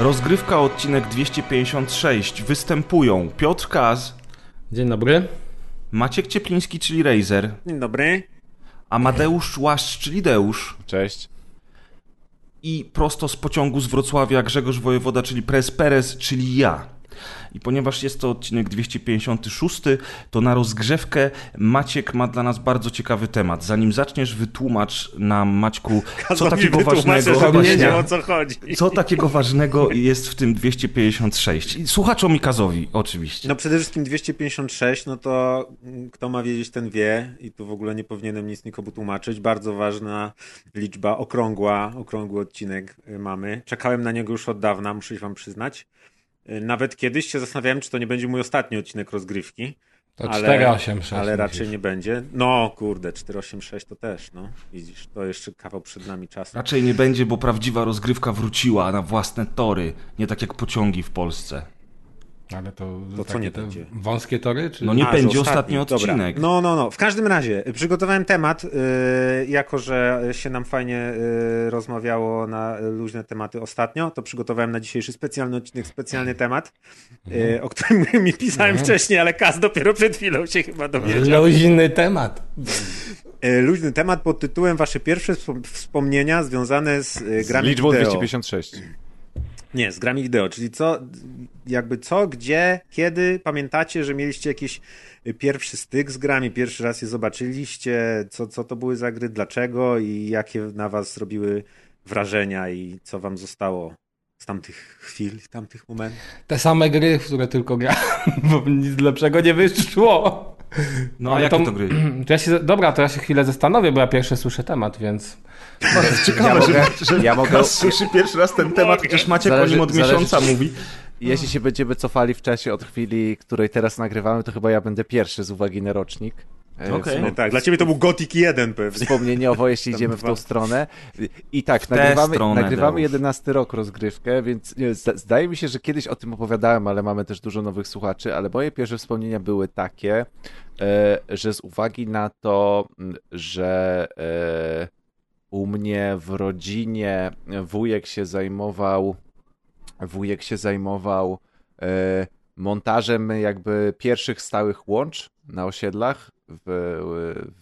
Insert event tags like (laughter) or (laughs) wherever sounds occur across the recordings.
Rozgrywka odcinek 256. Występują Piotr Kaz, Dzień dobry. Maciek Ciepliński, czyli Razer, Dzień dobry. Amadeusz Łaszcz, czyli Deusz Cześć. i prosto z pociągu z Wrocławia Grzegorz Wojewoda, czyli Pres Perez, czyli ja. I ponieważ jest to odcinek 256, to na rozgrzewkę Maciek ma dla nas bardzo ciekawy temat. Zanim zaczniesz, wytłumacz nam, Maćku, co takiego ważnego... Właśnie. o co chodzi. Co takiego ważnego jest w tym 256? I Słuchaczom i Kazowi, oczywiście. No przede wszystkim 256, no to kto ma wiedzieć, ten wie i tu w ogóle nie powinienem nic nikomu tłumaczyć. Bardzo ważna liczba, okrągła, okrągły odcinek y, mamy. Czekałem na niego już od dawna, muszę się wam przyznać. Y, Nawet kiedyś się zastanawiałem, czy to nie będzie mój ostatni odcinek rozgrywki. To Ale- 486. Ale raczej nie będzie. No kurde, 486 to też, no. Widzisz, to jeszcze kawał przed nami czasu. Raczej nie będzie, bo prawdziwa rozgrywka wróciła na własne tory, nie tak jak pociągi w Polsce. Ale to, To co nie będzie? wąskie tory? Czy... No nie A, będzie że ostatni odcinek. Dobra. No, no, no. W każdym razie, y, przygotowałem temat, yy, jako że się nam fajnie yy, rozmawiało na y, luźne tematy ostatnio, to przygotowałem na dzisiejszy specjalny odcinek specjalny temat, yy, o którym (laughs) mi pisałem Mhm. wcześniej, ale Kaz dopiero przed chwilą się chyba dowiedział. Luźny temat. Yy, luźny temat pod tytułem Wasze pierwsze wspom- wspomnienia związane z yy, Z grami liczbą wideo. 256. Nie, z grami wideo, czyli co, jakby co, gdzie, kiedy pamiętacie, że mieliście jakiś y, pierwszy styk z grami, pierwszy raz je zobaczyliście, co, co to były za gry, dlaczego i jakie na was zrobiły wrażenia i co wam zostało z tamtych chwil, tamtych momentów. Te same gry, w które tylko grałem, (laughs) bo nic lepszego nie wyszło. No a jakie to gry? (clears throat) To ja się, dobra, to ja się chwilę zastanowię, bo ja pierwszy słyszę temat, więc... Ciekawe, Ja mogę- że, że ja mogę- słyszy pierwszy raz ten temat, chociaż Maciek Zależy- o nim od zależy, miesiąca czy- mówi. Jeśli się będziemy cofali w czasie od chwili, której teraz nagrywamy, to chyba ja będę pierwszy z uwagi na rocznik. E, wspom- No tak, dla ciebie to był Gothic 1 pewnie. Wspomnieniowo, jeśli Tam idziemy w tą stronę. I tak, nagrywamy, stronę, nagrywamy Deusz. 11 rok rozgrywkę, więc zdaje mi się, że kiedyś o tym opowiadałem, ale mamy też dużo nowych słuchaczy, ale moje pierwsze wspomnienia były takie, e, że z uwagi na to, że e, u mnie w rodzinie wujek się zajmował wujek się zajmował e, montażem jakby pierwszych stałych łącz na osiedlach w,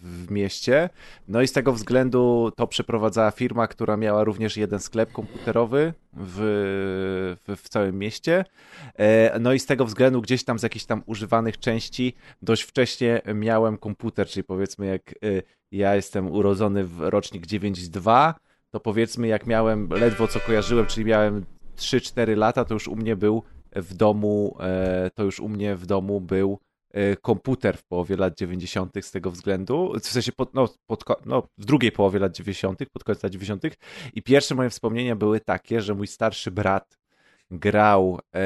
w mieście. No i z tego względu to przeprowadzała firma, która miała również jeden sklep komputerowy w, w, w całym mieście. E, No i z tego względu gdzieś tam z jakichś tam używanych części dość wcześnie miałem komputer, czyli powiedzmy jak e, ja jestem urodzony w rocznik 9.2, to powiedzmy jak miałem ledwo co kojarzyłem, czyli miałem 3-4 lata, to już u mnie był w domu, e, to już u mnie w domu był komputer w połowie lat 90. z tego względu, w sensie pod, no, pod, no, w drugiej połowie lat 90., pod koniec lat 90. I pierwsze moje wspomnienia były takie, że mój starszy brat grał e,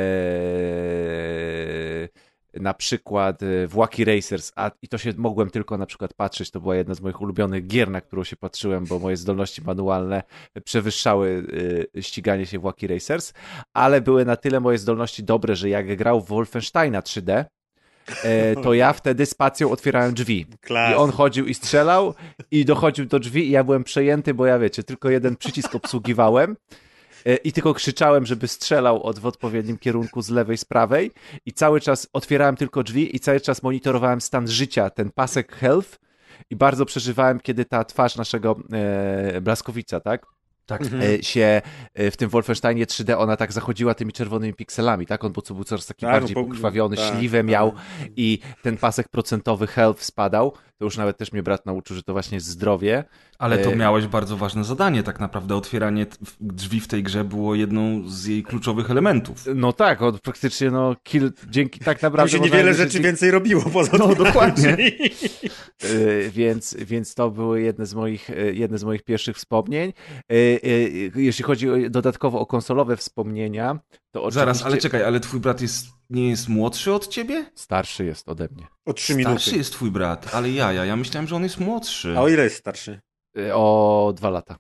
na przykład e, w Wacky Racers, a i to się mogłem tylko na przykład patrzeć, to była jedna z moich ulubionych gier, na którą się patrzyłem, bo moje zdolności manualne przewyższały e, ściganie się w Wacky Racers, ale były na tyle moje zdolności dobre, że jak grał w Wolfensteina 3D, e, to ja wtedy spacją otwierałem drzwi. Klas. I on chodził i strzelał i dochodził do drzwi i ja byłem przejęty, bo ja wiecie, tylko jeden przycisk obsługiwałem e, i tylko krzyczałem, żeby strzelał od, w odpowiednim kierunku z lewej, z prawej i cały czas otwierałem tylko drzwi i cały czas monitorowałem stan życia, ten pasek health i bardzo przeżywałem, kiedy ta twarz naszego e, Blaskowica, tak? Tak. e, się e, w tym Wolfensteinie 3D ona tak zachodziła tymi czerwonymi pikselami, tak? On był, co był coraz taki Tak, bardziej no po- pokrwawiony, tak, śliwę tak. miał i ten pasek procentowy health spadał. To już nawet też mnie brat nauczył, że to właśnie jest zdrowie. Ale to E, miałeś bardzo ważne zadanie, tak naprawdę otwieranie drzwi w tej grze było jedną z jej kluczowych elementów. No tak, on praktycznie no kill, dzięki tak naprawdę się można niewiele rzeczy więcej robiło poza No, dokładnie. (laughs) Y, więc, więc to były jedne z moich, y, jedne z moich pierwszych wspomnień. Y, Jeśli chodzi o, dodatkowo o konsolowe wspomnienia, to oczywiście Zaraz, ale czekaj, ale twój brat jest, nie jest młodszy od ciebie? starszy jest ode mnie. O trzy minuty. Starszy jest twój brat, ale ja, ja, ja myślałem, że on jest młodszy. A o ile jest starszy? O dwa lata.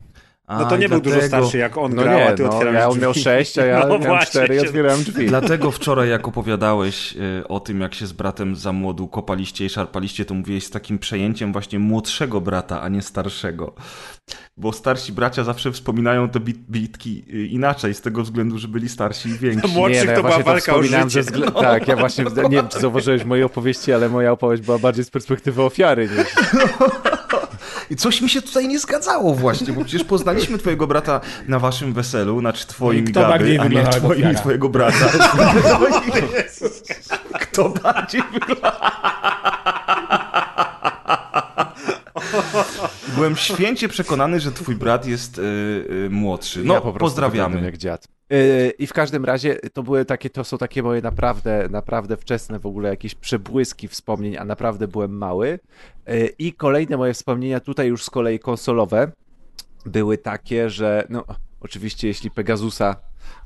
No to nie był dużo starszy jak on No grał, a nie, ty no, otwierałeś ja on drzwi. miał 6, a ja (laughs) No miałem właśnie 4 i otwierałem drzwi. Dlatego wczoraj, jak opowiadałeś e, o tym, jak się z bratem za młodu kopaliście i szarpaliście, to mówiłeś z takim przejęciem właśnie młodszego brata, a nie starszego. Bo starsi bracia zawsze wspominają te bit bitki e, inaczej, z tego względu, że byli starsi i więksi. Młodszych no ja to była właśnie walka o życie. ze wzglę- Tak, ja właśnie, nie wiem, czy zauważyłeś mojej opowieści, ale moja opowieść była bardziej z perspektywy ofiary niż... (laughs) I coś mi się tutaj nie zgadzało właśnie, bo przecież poznaliśmy twojego brata na waszym weselu, znaczy twoim Gaby, bardziej a nie twoim i twojego brata. (laughs) (laughs) Kto bardziej wygląda? Byłem święcie przekonany, że twój brat jest y, y, młodszy. No, ja po pozdrawiamy. jak dziad. Yy, I w każdym razie to były takie, to są takie moje naprawdę, naprawdę wczesne w ogóle jakieś przebłyski wspomnień, a naprawdę byłem mały. Yy, I kolejne moje wspomnienia tutaj już z kolei konsolowe były takie, że no oczywiście jeśli Pegasusa yy,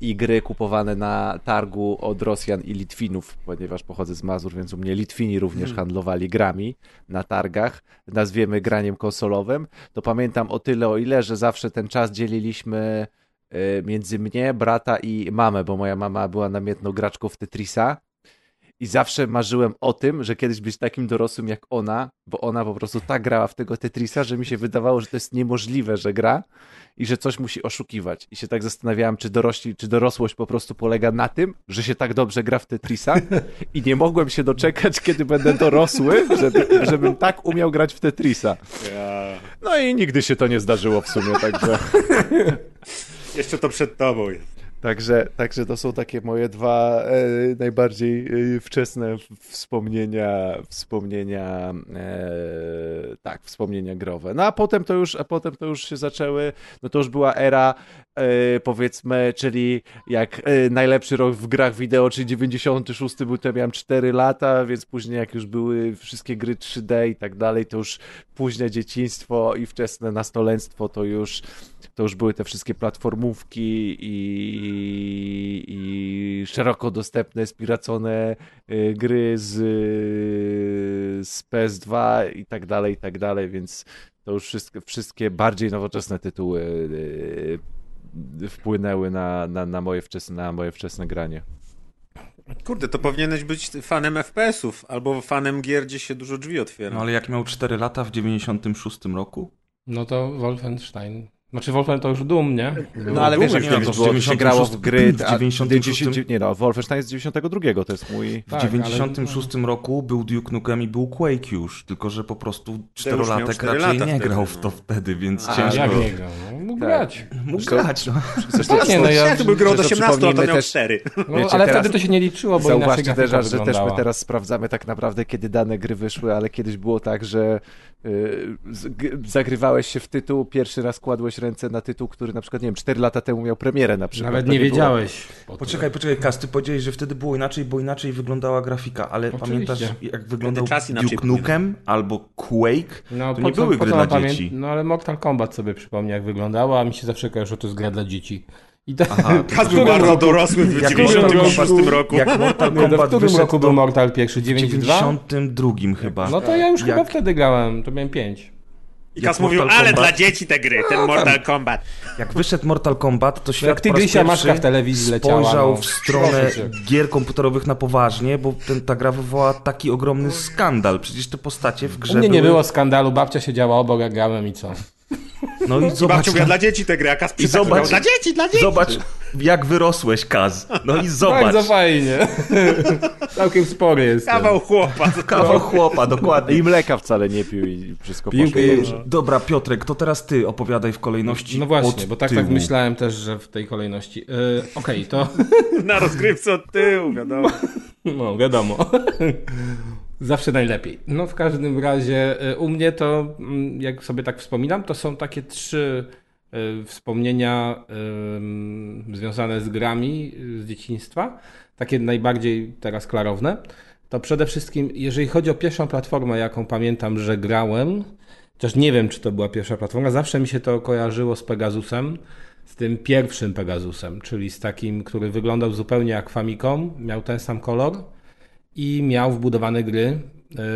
i gry kupowane na targu od Rosjan i Litwinów, ponieważ pochodzę z Mazur, więc u mnie Litwini również handlowali grami na targach, nazwiemy graniem konsolowym, to pamiętam o tyle o ile, że zawsze ten czas dzieliliśmy y, między mnie, brata i mamę, bo moja mama była namiętną graczką w Tetrisa. I zawsze marzyłem o tym, że kiedyś być takim dorosłym jak ona, bo ona po prostu tak grała w tego Tetrisa, że mi się wydawało, że to jest niemożliwe, że gra i że coś musi oszukiwać. I się tak zastanawiałem, czy, dorośli, czy dorosłość po prostu polega na tym, że się tak dobrze gra w Tetrisa i nie mogłem się doczekać, kiedy będę dorosły, żeby, żebym tak umiał grać w Tetrisa. No i nigdy się to nie zdarzyło w sumie, także... Jeszcze to przed tobą jest. Także, także to są takie moje dwa e, najbardziej e, wczesne wspomnienia, wspomnienia, e, tak, wspomnienia growe. No a potem to już, a potem to już się zaczęły, no to już była era, e, powiedzmy, czyli jak e, najlepszy rok w grach wideo, czyli 96 był, to ja miałem 4 lata, więc później jak już były wszystkie gry 3D i tak dalej, to już późne dzieciństwo i wczesne nastolenstwo to już to już były te wszystkie platformówki i, i szeroko dostępne, spiracone y, gry z, z PS2 i tak dalej, i tak dalej, więc to już wszystkie, wszystkie bardziej nowoczesne tytuły y, wpłynęły na, na, na, moje wczesne, na moje wczesne granie. Kurde, to powinieneś być fanem FPS-ów albo fanem gier, gdzie się dużo drzwi otwiera. No ale jak miał 4 lata w 96 roku? No to Wolfenstein. Znaczy Wolfenstein to już Doom, nie? No ale wiesz, jak kiedyś to w było, to się grało w gry... w a- 96 Nie no, Wolfenstein jest z 92, to jest mój... W Tak, 96 roku był Duke Nukem i był Quake już, tylko że po prostu czterolatek raczej lata nie wtedy, grał w no. to wtedy, więc A ciężko. jak nie grał? No, mógł Tak. grać. Mógł grać, no. Zresztą, Tak, nie, no ja- Ja to był grał od Zresztą 18 lat, to miał też- 4. No, Wiecie, ale teraz- wtedy to się nie liczyło, bo inaczej Zauważcie też, grafika że, że też my teraz sprawdzamy tak naprawdę, kiedy dane gry wyszły, ale kiedyś było tak, że zagrywałeś się w tytuł, pierwszy raz kładłeś ręce na tytuł, który na przykład, nie wiem, 4 lata temu miał premierę na przykład. Nawet nie było- wiedziałeś. Poczekaj, poczekaj, Kas, ty powiedziałeś, że wtedy było inaczej, bo inaczej wyglądała grafika, ale Oczywiście. pamiętasz jak wyglądał Duke Nukem albo Quake? No, To nie co- były gry dla dzieci. No ale Mortal Kombat sobie przypomniał, jak wyglądało, a mi się zawsze kojarzy, że to jest gra dla dzieci. I to, Aha, (laughs) był bardzo roku- dorosły w jak 96 roku. Jak Mortal Nie, to w Kombat którym wyszedł, roku był Mortal pierwszy? w 92? 92 chyba. No to ja już Jak- chyba wtedy grałem, to miałem 5. I Kas mówił, Mortal ale Kombat- dla dzieci te gry, ten Mortal Kombat. Jak wyszedł Mortal Kombat, to świat jak po raz Tygrysia pierwszy Maszka w telewizji leciała, spojrzał no. w stronę gier komputerowych na poważnie, bo ten, ta gra wywołała taki ogromny skandal. Przecież te postacie w grze U mnie nie były... było skandalu, babcia siedziała obok, jak grałem i co? No i I zobacz, babciu mówiła, dla dzieci te gry, a Kas przytakował, zobacz- dla dzieci, dla dzieci. zobacz jak wyrosłeś, Kaz. No i zobacz. Bardzo fajnie. (laughs) Całkiem spory jest. Kawał chłopa. (laughs) Kawał chłopa, dokładnie. I mleka wcale nie pił i wszystko Pił, poszło pił. dobrze. Dobra, Piotrek, to teraz ty opowiadaj w kolejności No właśnie, od bo tak, tyłu. tak myślałem też, że w tej kolejności. Yy, Okej, to (laughs) Na rozgrywce od tyłu, wiadomo. no wiadomo. Zawsze najlepiej. No w każdym razie y, u mnie to, mm, jak sobie tak wspominam, to są takie trzy y, wspomnienia związane z grami y, z dzieciństwa. Takie najbardziej teraz klarowne. To przede wszystkim, jeżeli chodzi o pierwszą platformę, jaką pamiętam, że grałem, chociaż nie wiem, czy to była pierwsza platforma, zawsze mi się to kojarzyło z Pegasusem, z tym pierwszym Pegasusem, czyli z takim, który wyglądał zupełnie jak Famicom, miał ten sam kolor i miał wbudowane gry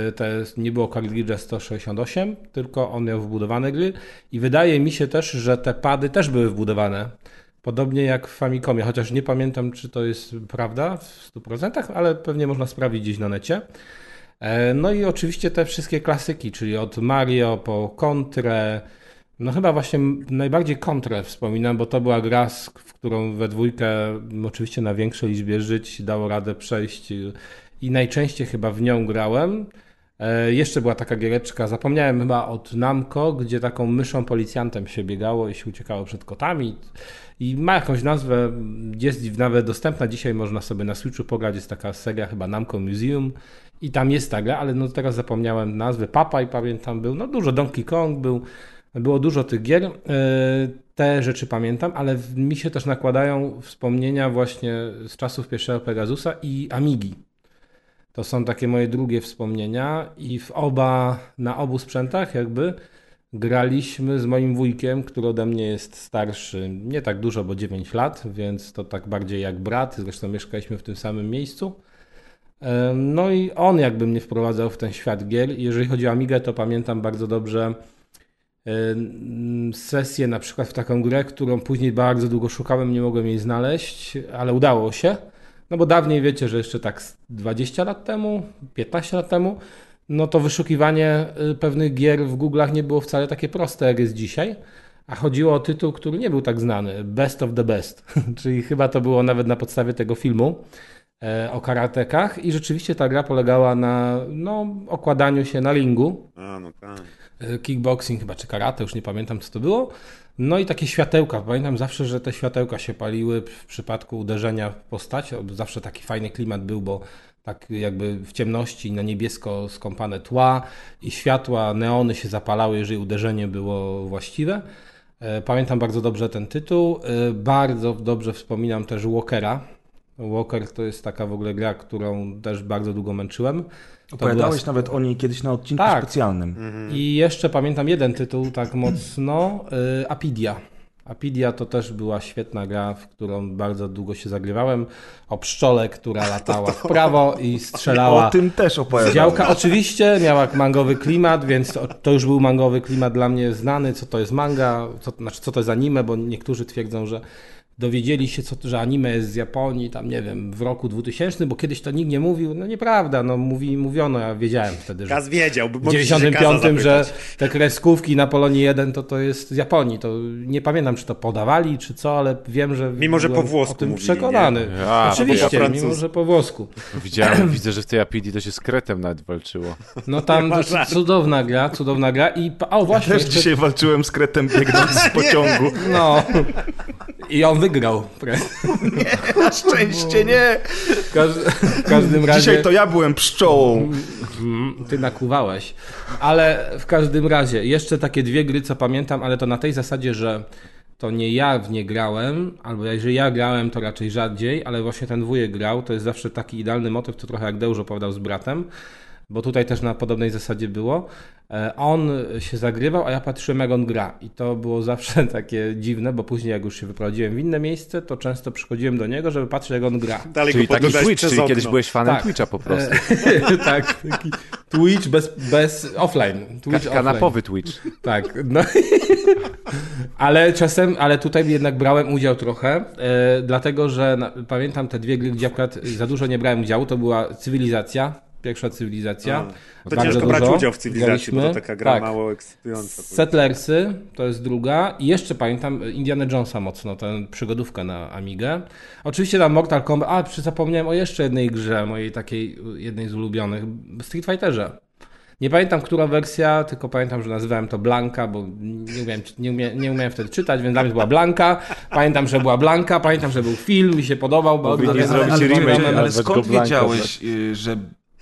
Y, to jest, nie było Cartridge 168, tylko on miał wbudowane gry i wydaje mi się też, że te pady też były wbudowane. Podobnie jak w Famicomie, chociaż nie pamiętam, czy to jest prawda w 100%, ale pewnie można sprawdzić gdzieś na necie. E, no i oczywiście te wszystkie klasyki, czyli od Mario po Contrę. No chyba właśnie najbardziej Contrę wspominam, bo to była gra, w którą we dwójkę, oczywiście na większej liczbie żyć, dało radę przejść i najczęściej chyba w nią grałem. E, jeszcze była taka giereczka, zapomniałem chyba od Namco, gdzie taką myszą policjantem się biegało i się uciekało przed kotami. I ma jakąś nazwę, jest nawet dostępna dzisiaj, można sobie na Switchu pograć, jest taka seria chyba Namco Museum i tam jest ta gra, ale no teraz zapomniałem nazwy. Papa i pamiętam był, no dużo Donkey Kong był, było dużo tych gier. E, te rzeczy pamiętam, ale mi się też nakładają wspomnienia właśnie z czasów pierwszego Pegasusa i Amigi. To są takie moje drugie wspomnienia i w oba, na obu sprzętach jakby graliśmy z moim wujkiem, który ode mnie jest starszy nie tak dużo, bo 9 lat, więc to tak bardziej jak brat, zresztą mieszkaliśmy w tym samym miejscu. No i on jakby mnie wprowadzał w ten świat gier. Jeżeli chodzi o Amigę, to pamiętam bardzo dobrze sesję na przykład w taką grę, którą później bardzo długo szukałem, nie mogłem jej znaleźć, ale udało się. No bo dawniej wiecie, że jeszcze tak 20 lat temu, 15 lat temu, no to wyszukiwanie y, pewnych gier w Google'ach nie było wcale takie proste, jak jest dzisiaj. A chodziło o tytuł, który nie był tak znany. Best of the Best. (laughs) Czyli chyba to było nawet na podstawie tego filmu e, o karatekach. I rzeczywiście ta gra polegała na no, okładaniu się na ringu. A, no tak. E, kickboxing chyba, czy karate, już nie pamiętam co to było. No i takie światełka. Pamiętam zawsze, że te światełka się paliły w przypadku uderzenia w postać. Zawsze taki fajny klimat był, bo tak jakby w ciemności na niebiesko skąpane tła i światła, neony się zapalały, jeżeli uderzenie było właściwe. E, pamiętam bardzo dobrze ten tytuł. E, bardzo dobrze wspominam też Walkera. Walker to jest taka w ogóle gra, którą też bardzo długo męczyłem. Opowiadałeś była... nawet o niej kiedyś na odcinku tak. specjalnym. Mhm. I jeszcze pamiętam jeden tytuł tak mocno, y, Apidia. Apidia to też była świetna gra, w którą bardzo długo się zagrywałem. O pszczole, która (laughs) latała w prawo i strzelała. O tym też opowiadałem. Działka oczywiście miała mangowy klimat, więc to, to, już był mangowy klimat dla mnie znany, co to jest manga, co, znaczy co to jest anime, bo niektórzy twierdzą, że dowiedzieli się, co, że anime jest z Japonii, tam nie wiem, w roku 2000, bo kiedyś to nikt nie mówił. No nieprawda, no mówi, mówiono, ja wiedziałem wtedy, że wiedział, w 95, że te kreskówki na Polonii 1 to, to jest z Japonii. To nie pamiętam, czy to podawali, czy co, ale wiem, że Mimo, że po włosku o tym mówili, przekonany. Ja, Oczywiście, po mimo, że po włosku. Widziałem, (clears throat) widzę, że w tej Apidii to się z Kretem nawet walczyło. No tam cudowna gra, cudowna gra i o właśnie. Ja też dzisiaj walczyłem z Kretem biegnąc z (laughs) pociągu. No. I on wygrał. Nie, (laughs) na szczęście nie. W, w każdym razie... Dzisiaj to ja byłem pszczołą. Ty nakłuwałeś. Ale w każdym razie, jeszcze takie dwie gry, co pamiętam, ale to na tej zasadzie, że to nie ja w nie grałem, albo jeżeli ja grałem, to raczej rzadziej, ale właśnie ten wujek grał, to jest zawsze taki idealny motyw, to trochę jak Deusz opowiadał z bratem, bo tutaj też na podobnej zasadzie było. E, on się zagrywał, a ja patrzyłem jak on gra i to było zawsze (laughs) takie dziwne, bo później jak już się wyprowadziłem w inne miejsce, to często przychodziłem do niego, żeby patrzeć jak on gra. (laughs) Dalej czyli taki Twitch, czyli kiedyś byłeś fanem tak. Twitcha po prostu. E, (laughs) tak, taki Twitch bez, bez offline. Twitch Ka kanapowy offline. Twitch. Tak, no. ale czasem, ale tutaj jednak brałem udział trochę, e, dlatego że na, pamiętam te dwie gry, gdzie akurat za dużo nie brałem udziału, to była Cywilizacja, pierwsza cywilizacja. A, to ciężko brać udział w cywilizacji, bo to taka gra tak. mało ekscytująca. Settlersy to jest druga. I jeszcze pamiętam Indiana Jonesa mocno, tę przygodówkę na Amigę. Oczywiście tam Mortal Kombat, a przy zapomniałem o jeszcze jednej grze, mojej takiej, jednej z ulubionych, Street Fighterze. Nie pamiętam, która wersja, tylko pamiętam, że nazywałem to Blanka, bo nie umiałem, nie, umie, nie umiałem wtedy czytać, więc dla mnie była Blanka. Pamiętam, że była Blanka, pamiętam, że był film, mi się podobał. Bo nie zrobić remake, ale, ale skąd wiedziałeś, y, że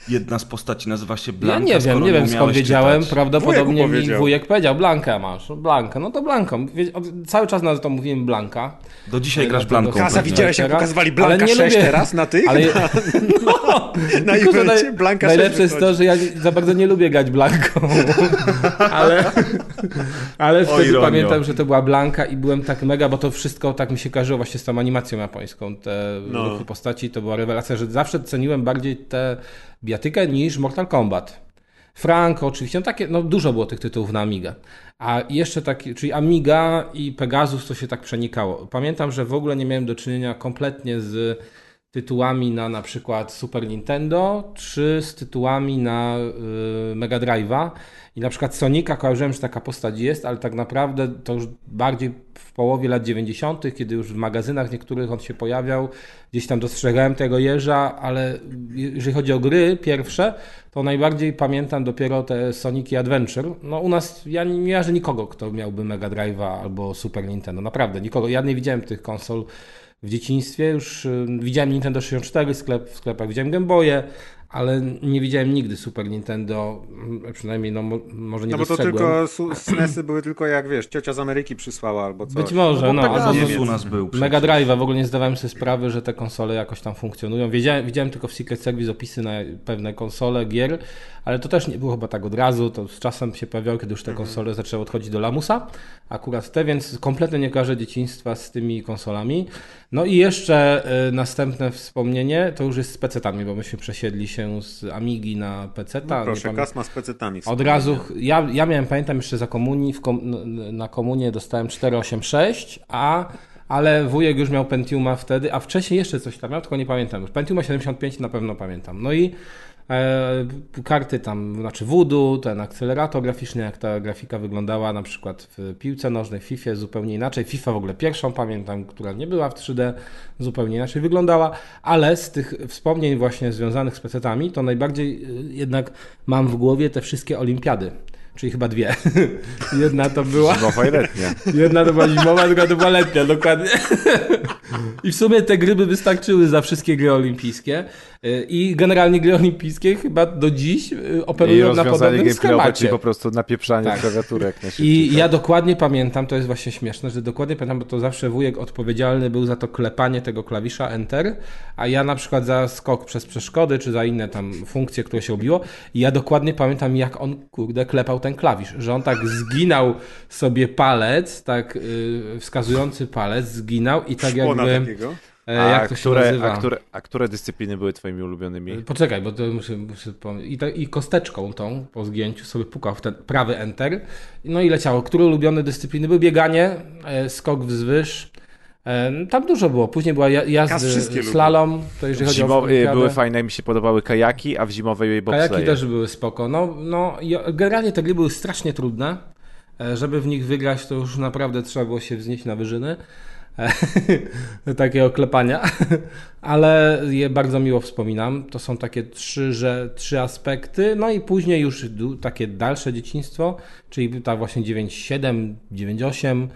jedna z postaci nazywa się Blanka. Ja nie wiem, nie wiem skąd wiedziałem. Czytać. Prawdopodobnie wujek mi wujek powiedział, Blankę masz, Blankę. No to Blanką. Cały czas na to mówiłem Blanka. Do dzisiaj grasz Blanką. Kasa, widziałeś jak pokazywali Blanka ale nie 6 lubię... teraz na tych? Ale... no, (laughs) na (laughs) evencie Blanka Najlepsze jest to, że ja za bardzo nie lubię grać Blanką. (laughs) ale ale wtedy pamiętam, że to była Blanka i byłem tak mega, bo to wszystko tak mi się kojarzyło właśnie z tą animacją japońską. Te no. ruchy postaci to była rewelacja, że zawsze ceniłem bardziej te biatykę niż Mortal Kombat. Franco oczywiście, no takie, no dużo było tych tytułów na Amigę. A jeszcze taki, czyli Amiga i Pegasus to się tak przenikało. Pamiętam, że w ogóle nie miałem do czynienia kompletnie z tytułami na na przykład Super Nintendo, czy z tytułami na y, Mega Drive'a. I na przykład Sonika kojarzyłem, że taka postać jest, ale tak naprawdę to już bardziej w połowie lat 90., kiedy już w magazynach niektórych on się pojawiał, gdzieś tam dostrzegałem tego jeża, ale jeżeli chodzi o gry pierwsze, to najbardziej pamiętam dopiero te Soniki Adventure. No u nas, ja nie jarzę nikogo, kto miałby Mega Drive'a albo Super Nintendo, naprawdę nikogo. Ja nie widziałem tych konsol w dzieciństwie, już y, widziałem Nintendo 64 w, sklep, w sklepach, widziałem Game Boye, ale nie widziałem nigdy Super Nintendo, mm, przynajmniej no, może nie No bo to tylko SNESy były tylko jak wiesz, ciocia z Ameryki przysłała albo coś. Być może, no, Pegasus albo u nas był przecież. Mega Drive'a w ogóle nie zdawałem sobie sprawy, że te konsole jakoś tam funkcjonują. Wiedziałem, widziałem tylko w Secret Service opisy na pewne konsole gier, ale to też nie było chyba tak od razu, to z czasem się pojawiało, kiedy już te konsole zaczęły odchodzić do lamusa, akurat te, więc kompletnie nie kojarzę dzieciństwa z tymi konsolami. No i jeszcze y, następne wspomnienie, to już jest z PC-tami, bo myśmy przesiedli się z Amigi na PC-ta. No proszę, Kasma z pecetami. od razu, ja, ja miałem, pamiętam jeszcze za komunii, kom, na komunie dostałem 486, a, ale wujek już miał Pentiuma wtedy, a wcześniej jeszcze coś tam miał, tylko nie pamiętam już. Pentiuma 75 na pewno pamiętam. No i karty tam, znaczy Voodoo, ten akcelerator graficzny, jak ta grafika wyglądała na przykład w piłce nożnej, w FIFA zupełnie inaczej. FIFA w ogóle pierwszą pamiętam, która nie była w 3D, zupełnie inaczej wyglądała, ale z tych wspomnień właśnie związanych z PC-tami, to najbardziej y, jednak mam w głowie te wszystkie olimpiady. Czyli chyba dwie. (laughs) Jedna to była. Zimowa i letnia. (laughs) Jedna to była zimowa, druga to była letnia, dokładnie. (laughs) I w sumie te gry by wystarczyły za wszystkie gry olimpijskie. Y, I generalnie gry olimpijskie chyba do dziś y, I operują na rozwiązanie podobnym schemacie. czyli po prostu napieprzanie Tak. klawiatury jak najszybciej. I tak. ja dokładnie pamiętam, to jest właśnie śmieszne, że dokładnie pamiętam, bo to zawsze wujek odpowiedzialny był za to klepanie tego klawisza Enter, a ja na przykład za skok przez przeszkody, czy za inne tam funkcje, które się obiło. I ja dokładnie pamiętam, jak on, kurde, klepał ten klawisz, że on tak zginał sobie palec, tak yy, wskazujący palec, zginał i tak Szpona jakby, takiego. E, A, jak to się które, nazywa? a, które, a które dyscypliny były twoimi ulubionymi? Poczekaj, bo to muszę, muszę. I, ta, I kosteczką tą po zgięciu sobie pukał w ten prawy enter. No i leciało. Które ulubione dyscypliny były? Bieganie, e, skok wzwyż. E, tam dużo było. Później była ja- Kas jazdy, wszystkie lubię. slalom. To jeżeli chodzi o Zimowe, były fajne, mi się podobały kajaki, a w zimowej Kajaki bobsleje. też były spoko. No, no generalnie te gry były strasznie trudne. E, Żeby w nich wygrać, to już naprawdę trzeba było się wznieść na wyżyny. E, (laughs) Takiego klepania. (laughs) Ale je bardzo miło wspominam. To są takie trzy, że, trzy aspekty. No i później już takie dalsze dzieciństwo, czyli ta właśnie 9.7, 9.8.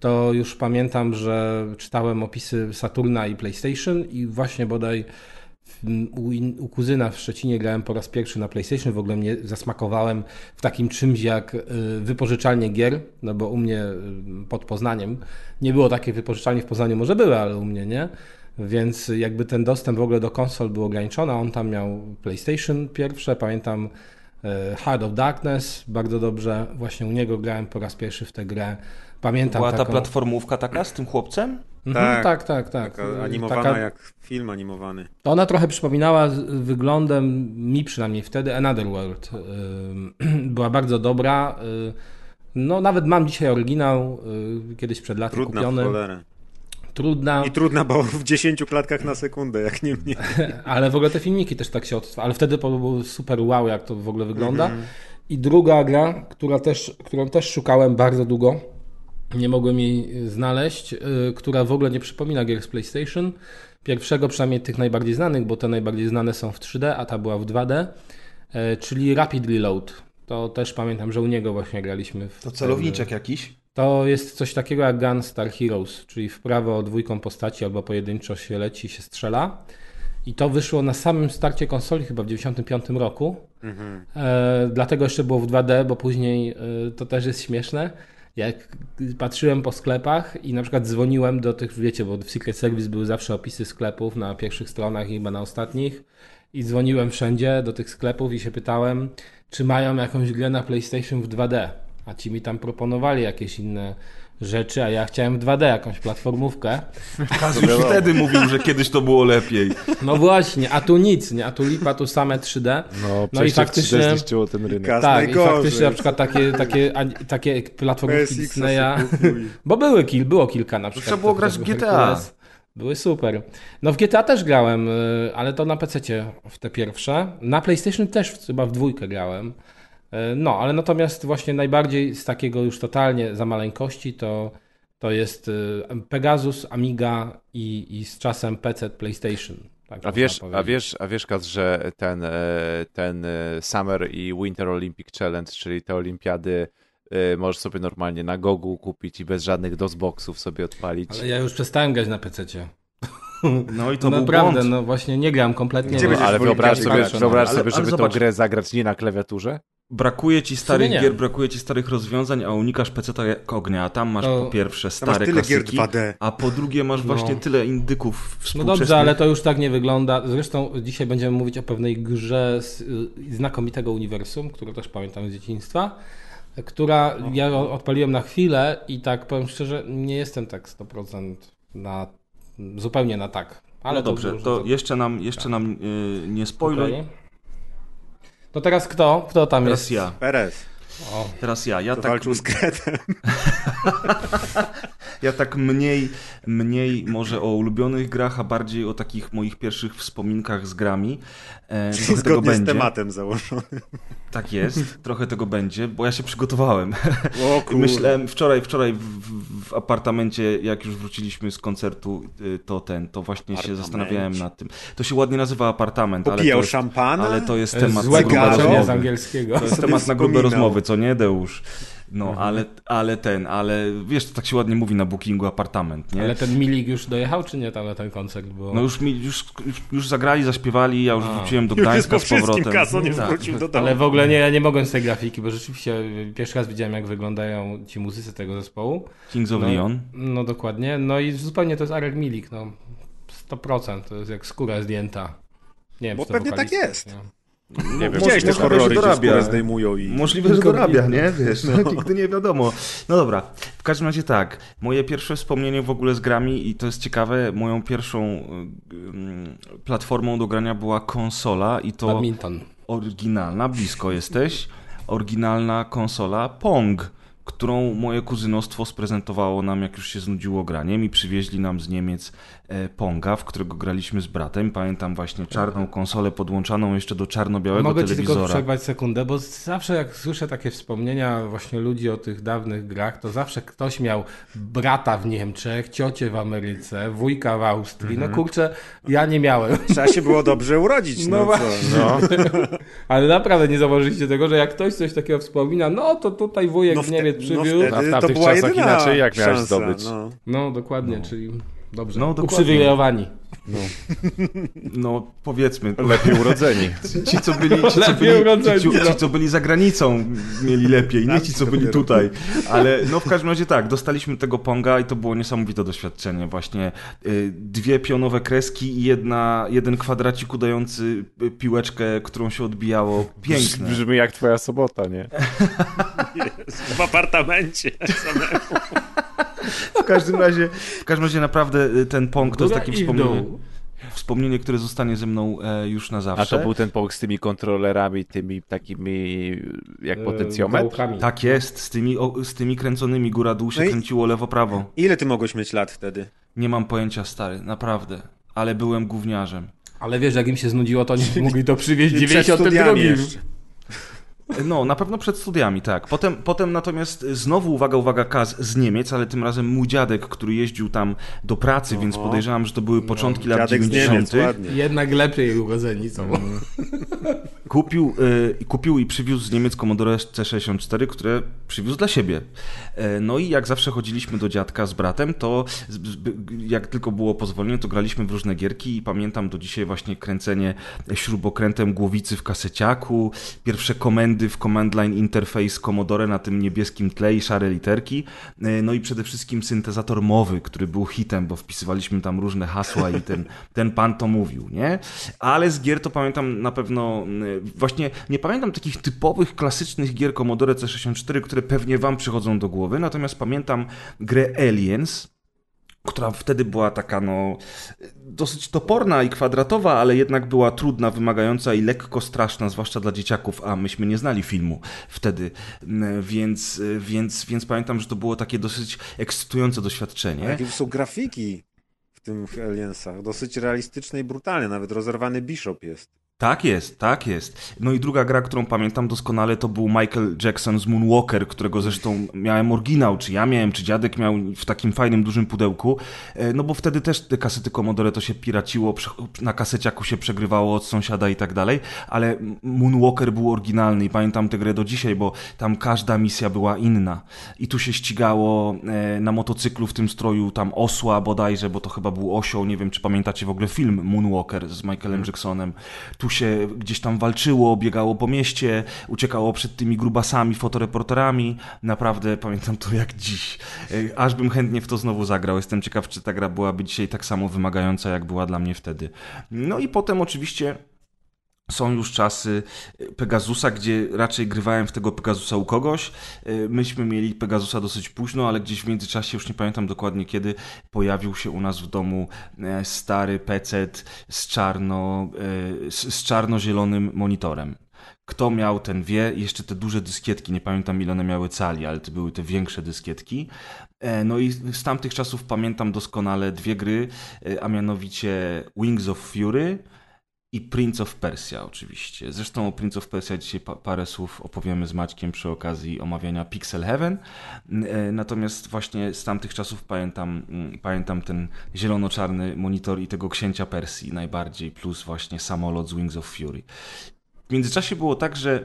To już pamiętam, że czytałem opisy Saturna i PlayStation i właśnie bodaj u, u kuzyna w Szczecinie grałem po raz pierwszy na PlayStation, w ogóle mnie zasmakowałem w takim czymś jak y, wypożyczalnie gier, no bo u mnie y, pod Poznaniem nie było takiej wypożyczalni w Poznaniu, może były, ale u mnie nie. Więc jakby ten dostęp w ogóle do konsol był ograniczony, on tam miał PlayStation pierwsze, pamiętam y, Heart of Darkness, bardzo dobrze, właśnie u niego grałem po raz pierwszy w tę grę. Pamiętam Była ta taką... platformówka taka z tym chłopcem? Mhm, Tak. tak, tak, tak. Taka animowana taka- jak film animowany. to ona trochę przypominała wyglądem, mi przynajmniej wtedy, Another World. (clears throat) Była bardzo dobra. No, nawet mam dzisiaj oryginał, kiedyś przed laty Trudna kupiony. cholerę. Trudna, I trudna, bo w 10 klatkach na sekundę, jak nie mniej. (laughs) ale w ogóle te filmiki też tak się odtwarzały. Ale wtedy to było super wow, jak to w ogóle wygląda. Mhm. I druga gra, która też, którą też szukałem bardzo długo, nie mogłem jej znaleźć, y, która w ogóle nie przypomina gier z PlayStation. Pierwszego, przynajmniej tych najbardziej znanych, bo te najbardziej znane są w 3D, a ta była w 2D, y, czyli Rapid Reload. To też pamiętam, że u niego właśnie graliśmy. W To celowniczek jakiś? To jest coś takiego jak Gunstar Heroes, czyli w prawo dwójką postaci albo pojedynczo się leci, się strzela. I to wyszło na samym starcie konsoli chyba w 95 roku. Mhm. E, dlatego jeszcze było w 2D, bo później e, to też jest śmieszne. Jak patrzyłem po sklepach i na przykład dzwoniłem do tych, wiecie, bo w Secret Service były zawsze opisy sklepów na pierwszych stronach i chyba na ostatnich. I dzwoniłem wszędzie do tych sklepów i się pytałem, czy mają jakąś grę na PlayStation w 2D. A ci mi tam proponowali jakieś inne rzeczy, a ja chciałem w 2D jakąś platformówkę. Kaz już wtedy mówił, że kiedyś to było lepiej. No właśnie, a tu nic, nie? A tu lipa, tu same 3D. No, No i faktycznie- 3D zniszczyło ten rynek. Kaz Tak, i najgorzej. faktycznie na przykład takie, takie, a- takie platformówki Disneya, bo były kil, było kilka na przykład. trzeba było grać w GTA. Hercules. Były super. No w GTA też grałem, y, ale to na PC w te pierwsze. Na PlayStation też chyba w dwójkę grałem. Y, No, ale natomiast właśnie najbardziej z takiego już totalnie za maleńkości to, to jest y, Pegasus, Amiga i, i z czasem PC PlayStation. Tak A wiesz, a wiesz, a wiesz, Kaz, że ten, e, ten e, Summer i Winter Olympic Challenge, czyli te olimpiady, e, możesz sobie normalnie na Gogu kupić i bez żadnych DOSBoxów sobie odpalić. Ale ja już przestałem grać na PC. No i to był Naprawdę, błąd. no właśnie nie gram kompletnie. Gdzie będziesz Ale wyobraź sobie, no. Ale- sobie ale żeby zobacz. tą grę zagrać nie na klawiaturze? Brakuje ci starych gier, brakuje ci starych rozwiązań, a unikasz PC jak ognia, a tam masz To- po pierwsze stare tyle gier klasyki, 2D. a po drugie masz No. właśnie tyle indyków No dobrze, ale to już tak nie wygląda. Zresztą dzisiaj będziemy mówić o pewnej grze z y, znakomitego uniwersum, którą też pamiętam z dzieciństwa, która ja o- odpaliłem na chwilę i tak powiem szczerze, nie jestem tak 100% na zupełnie na tak. Ale no dobrze, już- to jeszcze nam, jeszcze nam yy, nie spoiluj. Okej. To teraz kto? Kto tam Teraz jest? ja. Perez, O, Teraz ja. Ja to tak, walczył z Kretem. (laughs) ja tak mniej, mniej może o ulubionych grach, a bardziej o takich moich pierwszych wspominkach z grami. E, (laughs) tego Zgodnie z będzie. tematem założony. Tak jest, trochę tego będzie, bo ja się przygotowałem. O (laughs) myślałem wczoraj, wczoraj w, w, apartamencie, jak już wróciliśmy z koncertu, y, to ten, to właśnie się zastanawiałem nad tym. To się ładnie nazywa apartament, ale to Popijał jest, szampana? ale to jest temat złe na grube tłumaczenie z rozmowy. angielskiego. To jest temat na grube rozmowy, co nie, Deusz? No, Mhm. ale, ale ten, ale wiesz, to tak się ładnie mówi na bookingu apartament, nie? Ale ten Milik już dojechał, czy nie tam na ten koncert? Bo... No już, mi, już, już, już zagrali, zaśpiewali, ja już A. wróciłem do Już jest Gdańska z powrotem. Kaso nie Tak. wrócił do domu. Ale w ogóle nie, ja nie mogłem z tej grafiki, bo rzeczywiście pierwszy raz widziałem, jak wyglądają ci muzycy tego zespołu. Kings of No, Leon. No dokładnie. No i zupełnie to jest Arek Milik, no. 100%, to jest jak skóra zdjęta. Nie wiem, Bo czy to pewnie tak jest. nie? Nie wiem. Te Możliwe, horrory, dorabia. zdejmują i... Możliwe, że dorabia, nie? Wiesz, (laughs) no. nigdy nie wiadomo. No dobra, w każdym razie tak. Moje pierwsze wspomnienie w ogóle z grami i to jest ciekawe, moją pierwszą platformą do grania była konsola i to Badminton. oryginalna, blisko jesteś, oryginalna konsola Pong, którą moje kuzynostwo sprezentowało nam, jak już się znudziło graniem i przywieźli nam z Niemiec Ponga, w którego graliśmy z bratem. Pamiętam właśnie czarną konsolę podłączaną jeszcze do czarno-białego Mogę ci tylko telewizora. przerwać sekundę, bo zawsze jak słyszę takie wspomnienia właśnie ludzi o tych dawnych grach, to zawsze ktoś miał brata w Niemczech, ciocię w Ameryce, wujka w Austrii. Mhm. No kurczę, ja nie miałem. Trzeba się było dobrze urodzić, no, No właśnie. No. (laughs) Ale naprawdę nie zauważyliście tego, że jak ktoś coś takiego wspomina, no to tutaj wujek No z wte- Niemiec no przywiózł. wtedy A w to tamtych była czasach inaczej jak miałeś szansa, zdobyć? No. No dokładnie, czyli dobrze. No, dokładnie. Uprzywilejowani. (laughs) No powiedzmy, Lepiej urodzeni. ci co byli, ci, co byli, urodzeni, ci, ci, no. co byli za granicą mieli lepiej, nie Tak, ci co byli tutaj. Ale no w każdym razie tak, dostaliśmy tego Ponga i to było niesamowite doświadczenie. Właśnie y, dwie pionowe kreski i jedna, jeden kwadracik udający y, piłeczkę, którą się odbijało. Piękne. Brzmi jak twoja sobota, nie? (laughs) W apartamencie. (laughs) W każdym razie, w każdym razie naprawdę y, ten Pong to jest Góra takie wspomnienie, dół. wspomnienie, które zostanie ze mną e, już na A zawsze. to był ten pok z tymi kontrolerami, tymi takimi jak E, potencjometr? gałkami. Tak jest, z tymi, o, z tymi kręconymi góra-dół się No i- kręciło lewo-prawo. Ile ty mogłeś mieć lat wtedy? Nie mam pojęcia, stary, naprawdę. Ale byłem gówniarzem. Ale wiesz, jak im się znudziło, to nie (laughs) mogli to przywieźć w Przed 92. studiami jeszcze. No, na pewno przed studiami, tak. Potem, potem natomiast znowu, uwaga, uwaga, Kaz z Niemiec, ale tym razem mój dziadek, który jeździł tam do pracy, więc Oho. podejrzewam, że to były początki lat Dziadek z 90. Niemiec, ładnie. Jednak lepiej urodzeni są. Kupił, y, kupił i przywiózł z Niemiec Commodore C64, które przywiózł dla siebie. E, No i jak zawsze chodziliśmy do dziadka z bratem, to jak tylko było pozwolenie, to graliśmy w różne gierki i pamiętam do dzisiaj właśnie kręcenie śrubokrętem głowicy w kaseciaku, pierwsze komendy w Command Line Interface Commodore na tym niebieskim tle i szare literki, E, no i przede wszystkim syntezator mowy, który był hitem, bo wpisywaliśmy tam różne hasła i ten, (laughs) ten pan to mówił, nie? Ale z gier to pamiętam na pewno właśnie nie pamiętam takich typowych, klasycznych gier Commodore C64, które pewnie wam przychodzą do głowy, natomiast pamiętam grę Aliens, która wtedy była taka no dosyć toporna i kwadratowa, ale jednak była trudna, wymagająca i lekko straszna, zwłaszcza dla dzieciaków, a myśmy nie znali filmu wtedy, więc, więc, więc pamiętam, że to było takie dosyć ekscytujące doświadczenie. Jakie są grafiki w tych Aliensach? Dosyć realistyczne i brutalne, nawet rozerwany Bishop jest. Tak jest, tak jest. No i druga gra, którą pamiętam doskonale, to był Michael Jackson z Moonwalker, którego zresztą miałem oryginał, czy ja miałem, czy dziadek miał w takim fajnym, dużym pudełku. E, no bo wtedy też te kasety Commodore to się piraciło, na kaseciaku się przegrywało od sąsiada i tak dalej, ale Moonwalker był oryginalny i pamiętam tę grę do dzisiaj, bo tam każda misja była inna. I tu się ścigało e, na motocyklu w tym stroju tam osła bodajże, bo to chyba był osioł, nie wiem czy pamiętacie w ogóle film Moonwalker z Michaelem mm. Jacksonem. Tu się gdzieś tam walczyło, biegało po mieście, uciekało przed tymi grubasami, fotoreporterami. Naprawdę pamiętam to jak dziś. E, aż bym chętnie w to znowu zagrał. Jestem ciekaw, czy ta gra byłaby dzisiaj tak samo wymagająca, jak była dla mnie wtedy. No i potem oczywiście są już czasy e, Pegasusa, gdzie raczej grywałem w tego Pegasusa u kogoś. E, myśmy mieli Pegasusa dosyć późno, ale gdzieś w międzyczasie, już nie pamiętam dokładnie kiedy, pojawił się u nas w domu e, stary PC z, czarno, z czarno-zielonym monitorem. Kto miał, ten wie. Jeszcze te duże dyskietki, nie pamiętam ile one miały cali, ale to były te większe dyskietki. No i z tamtych czasów pamiętam doskonale dwie gry, a mianowicie Wings of Fury, i Prince of Persia oczywiście. Zresztą o Prince of Persia dzisiaj pa parę słów opowiemy z Maćkiem przy okazji omawiania Pixel Heaven. E, natomiast właśnie z tamtych czasów pamiętam, mm, pamiętam ten zielono-czarny monitor i tego księcia Persji najbardziej, plus właśnie samolot z Wings of Fury. W międzyczasie było tak, że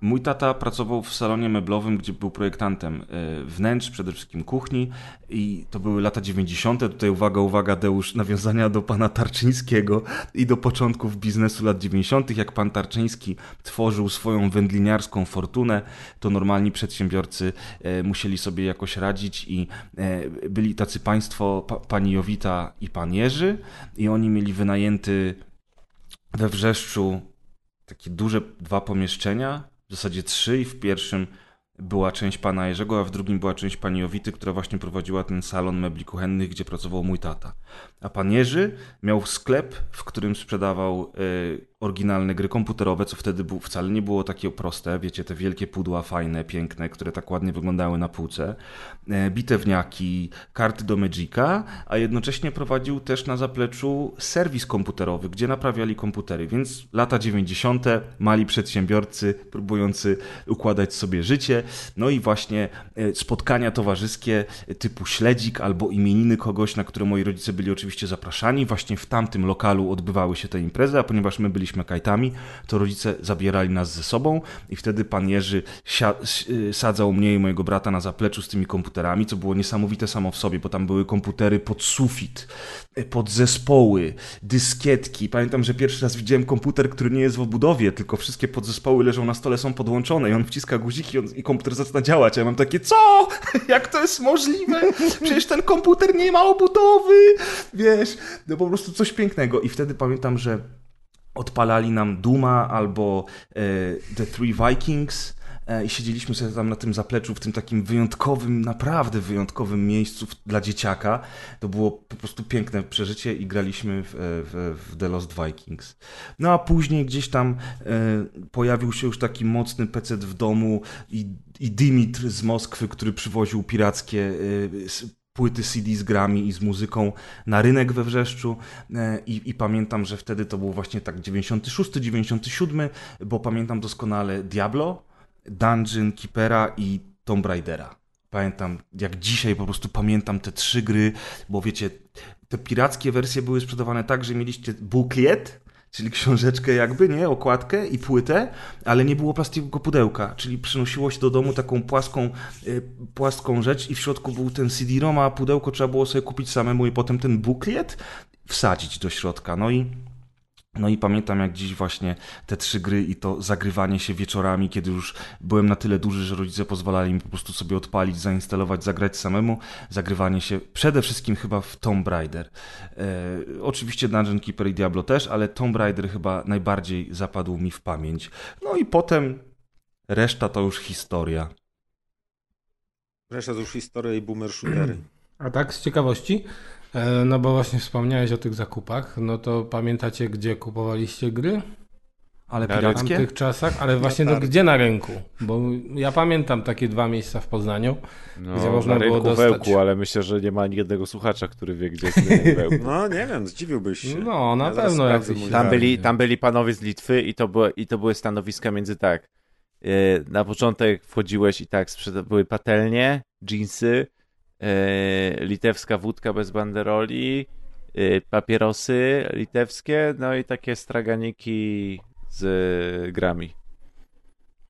Mój tata pracował w salonie meblowym, gdzie był projektantem e, wnętrz, przede wszystkim kuchni i to były lata 90. Tutaj uwaga, uwaga, Deusz, nawiązania do pana Tarczyńskiego i do początków biznesu lat 90. Jak pan Tarczyński tworzył swoją wędliniarską fortunę, to normalni przedsiębiorcy e, musieli sobie jakoś radzić i e, byli tacy państwo, pani Jowita i pan Jerzy i oni mieli wynajęty we Wrzeszczu takie duże dwa pomieszczenia, w zasadzie trzy i w pierwszym była część pana Jerzego, a w drugim była część pani Jowity, która właśnie prowadziła ten salon mebli kuchennych, gdzie pracował mój tata. A pan Jerzy miał sklep, w którym sprzedawał y, oryginalne gry komputerowe, co wtedy był, wcale nie było takie proste. Wiecie, te wielkie pudła fajne, piękne, które tak ładnie wyglądały na półce. Y, bitewniaki, karty do Magica, a jednocześnie prowadził też na zapleczu serwis komputerowy, gdzie naprawiali komputery. Więc lata 90. mali przedsiębiorcy próbujący układać sobie życie. No i właśnie y, spotkania towarzyskie typu śledzik albo imieniny kogoś, na które moi rodzice byli oczywiście zapraszani. Właśnie w tamtym lokalu odbywały się te imprezy, a ponieważ my byliśmy kajtami, to rodzice zabierali nas ze sobą i wtedy pan Jerzy sadzał mnie i mojego brata na zapleczu z tymi komputerami, co było niesamowite samo w sobie, bo tam były komputery pod sufit, y, pod zespoły, dyskietki. Pamiętam, że pierwszy raz widziałem komputer, który nie jest w obudowie, tylko wszystkie podzespoły leżą na stole, są podłączone i on wciska guziki i, komputer zaczyna działać. Ja mam takie, co? (laughs) Jak to jest możliwe? Przecież ten komputer nie ma obudowy! (laughs) wiesz, no po prostu coś pięknego. I wtedy pamiętam, że odpalali nam Duma albo e, The Three Vikings e, i siedzieliśmy sobie tam na tym zapleczu w tym takim wyjątkowym, naprawdę wyjątkowym miejscu dla dzieciaka. To było po prostu piękne przeżycie i graliśmy w, e, w, w The Lost Vikings. No a później gdzieś tam e, pojawił się już taki mocny PC w domu i, i Dimitr z Moskwy, który przywoził pirackie e, płyty CD z grami i z muzyką na rynek we Wrzeszczu e, i, i, pamiętam, że wtedy to był właśnie tak 96, 97, bo pamiętam doskonale Diablo, Dungeon Keepera i Tomb Raidera. Pamiętam, jak dzisiaj po prostu pamiętam te trzy gry, bo wiecie, te pirackie wersje były sprzedawane tak, że mieliście booklet, czyli książeczkę jakby, nie, okładkę i płytę, ale nie było plastikowego pudełka, czyli przynosiło się do domu taką płaską, y, płaską rzecz i w środku był ten CD-ROM, a pudełko trzeba było sobie kupić samemu i potem ten buklet wsadzić do środka. No i No i pamiętam jak dziś właśnie te trzy gry i to zagrywanie się wieczorami, kiedy już byłem na tyle duży, że rodzice pozwalali mi po prostu sobie odpalić, zainstalować, zagrać samemu. Zagrywanie się przede wszystkim chyba w Tomb Raider. E, oczywiście Dungeon Keeper i Diablo też, ale Tomb Raider chyba najbardziej zapadł mi w pamięć. No i potem reszta to już historia. Reszta to już historia i boomer shootery. A tak z ciekawości, no bo właśnie wspomniałeś o tych zakupach, no to pamiętacie, gdzie kupowaliście gry? Ale W tamtych czasach, ale właśnie no, gdzie na rynku? Bo ja pamiętam takie dwa miejsca w Poznaniu, No, gdzie można na było rynku dostać. wełku, ale myślę, że nie ma ani jednego słuchacza, który wie, gdzie jest rynek (laughs) wełku. No nie wiem, zdziwiłbyś się. No, na Ja pewno jakiś Tam Tak. byli, tam byli panowie z Litwy i to, były, i to były stanowiska między tak. e, Na początek wchodziłeś i tak, były patelnie, jeansy, e, litewska wódka bez banderoli, e, papierosy litewskie, no i takie straganiki z grami.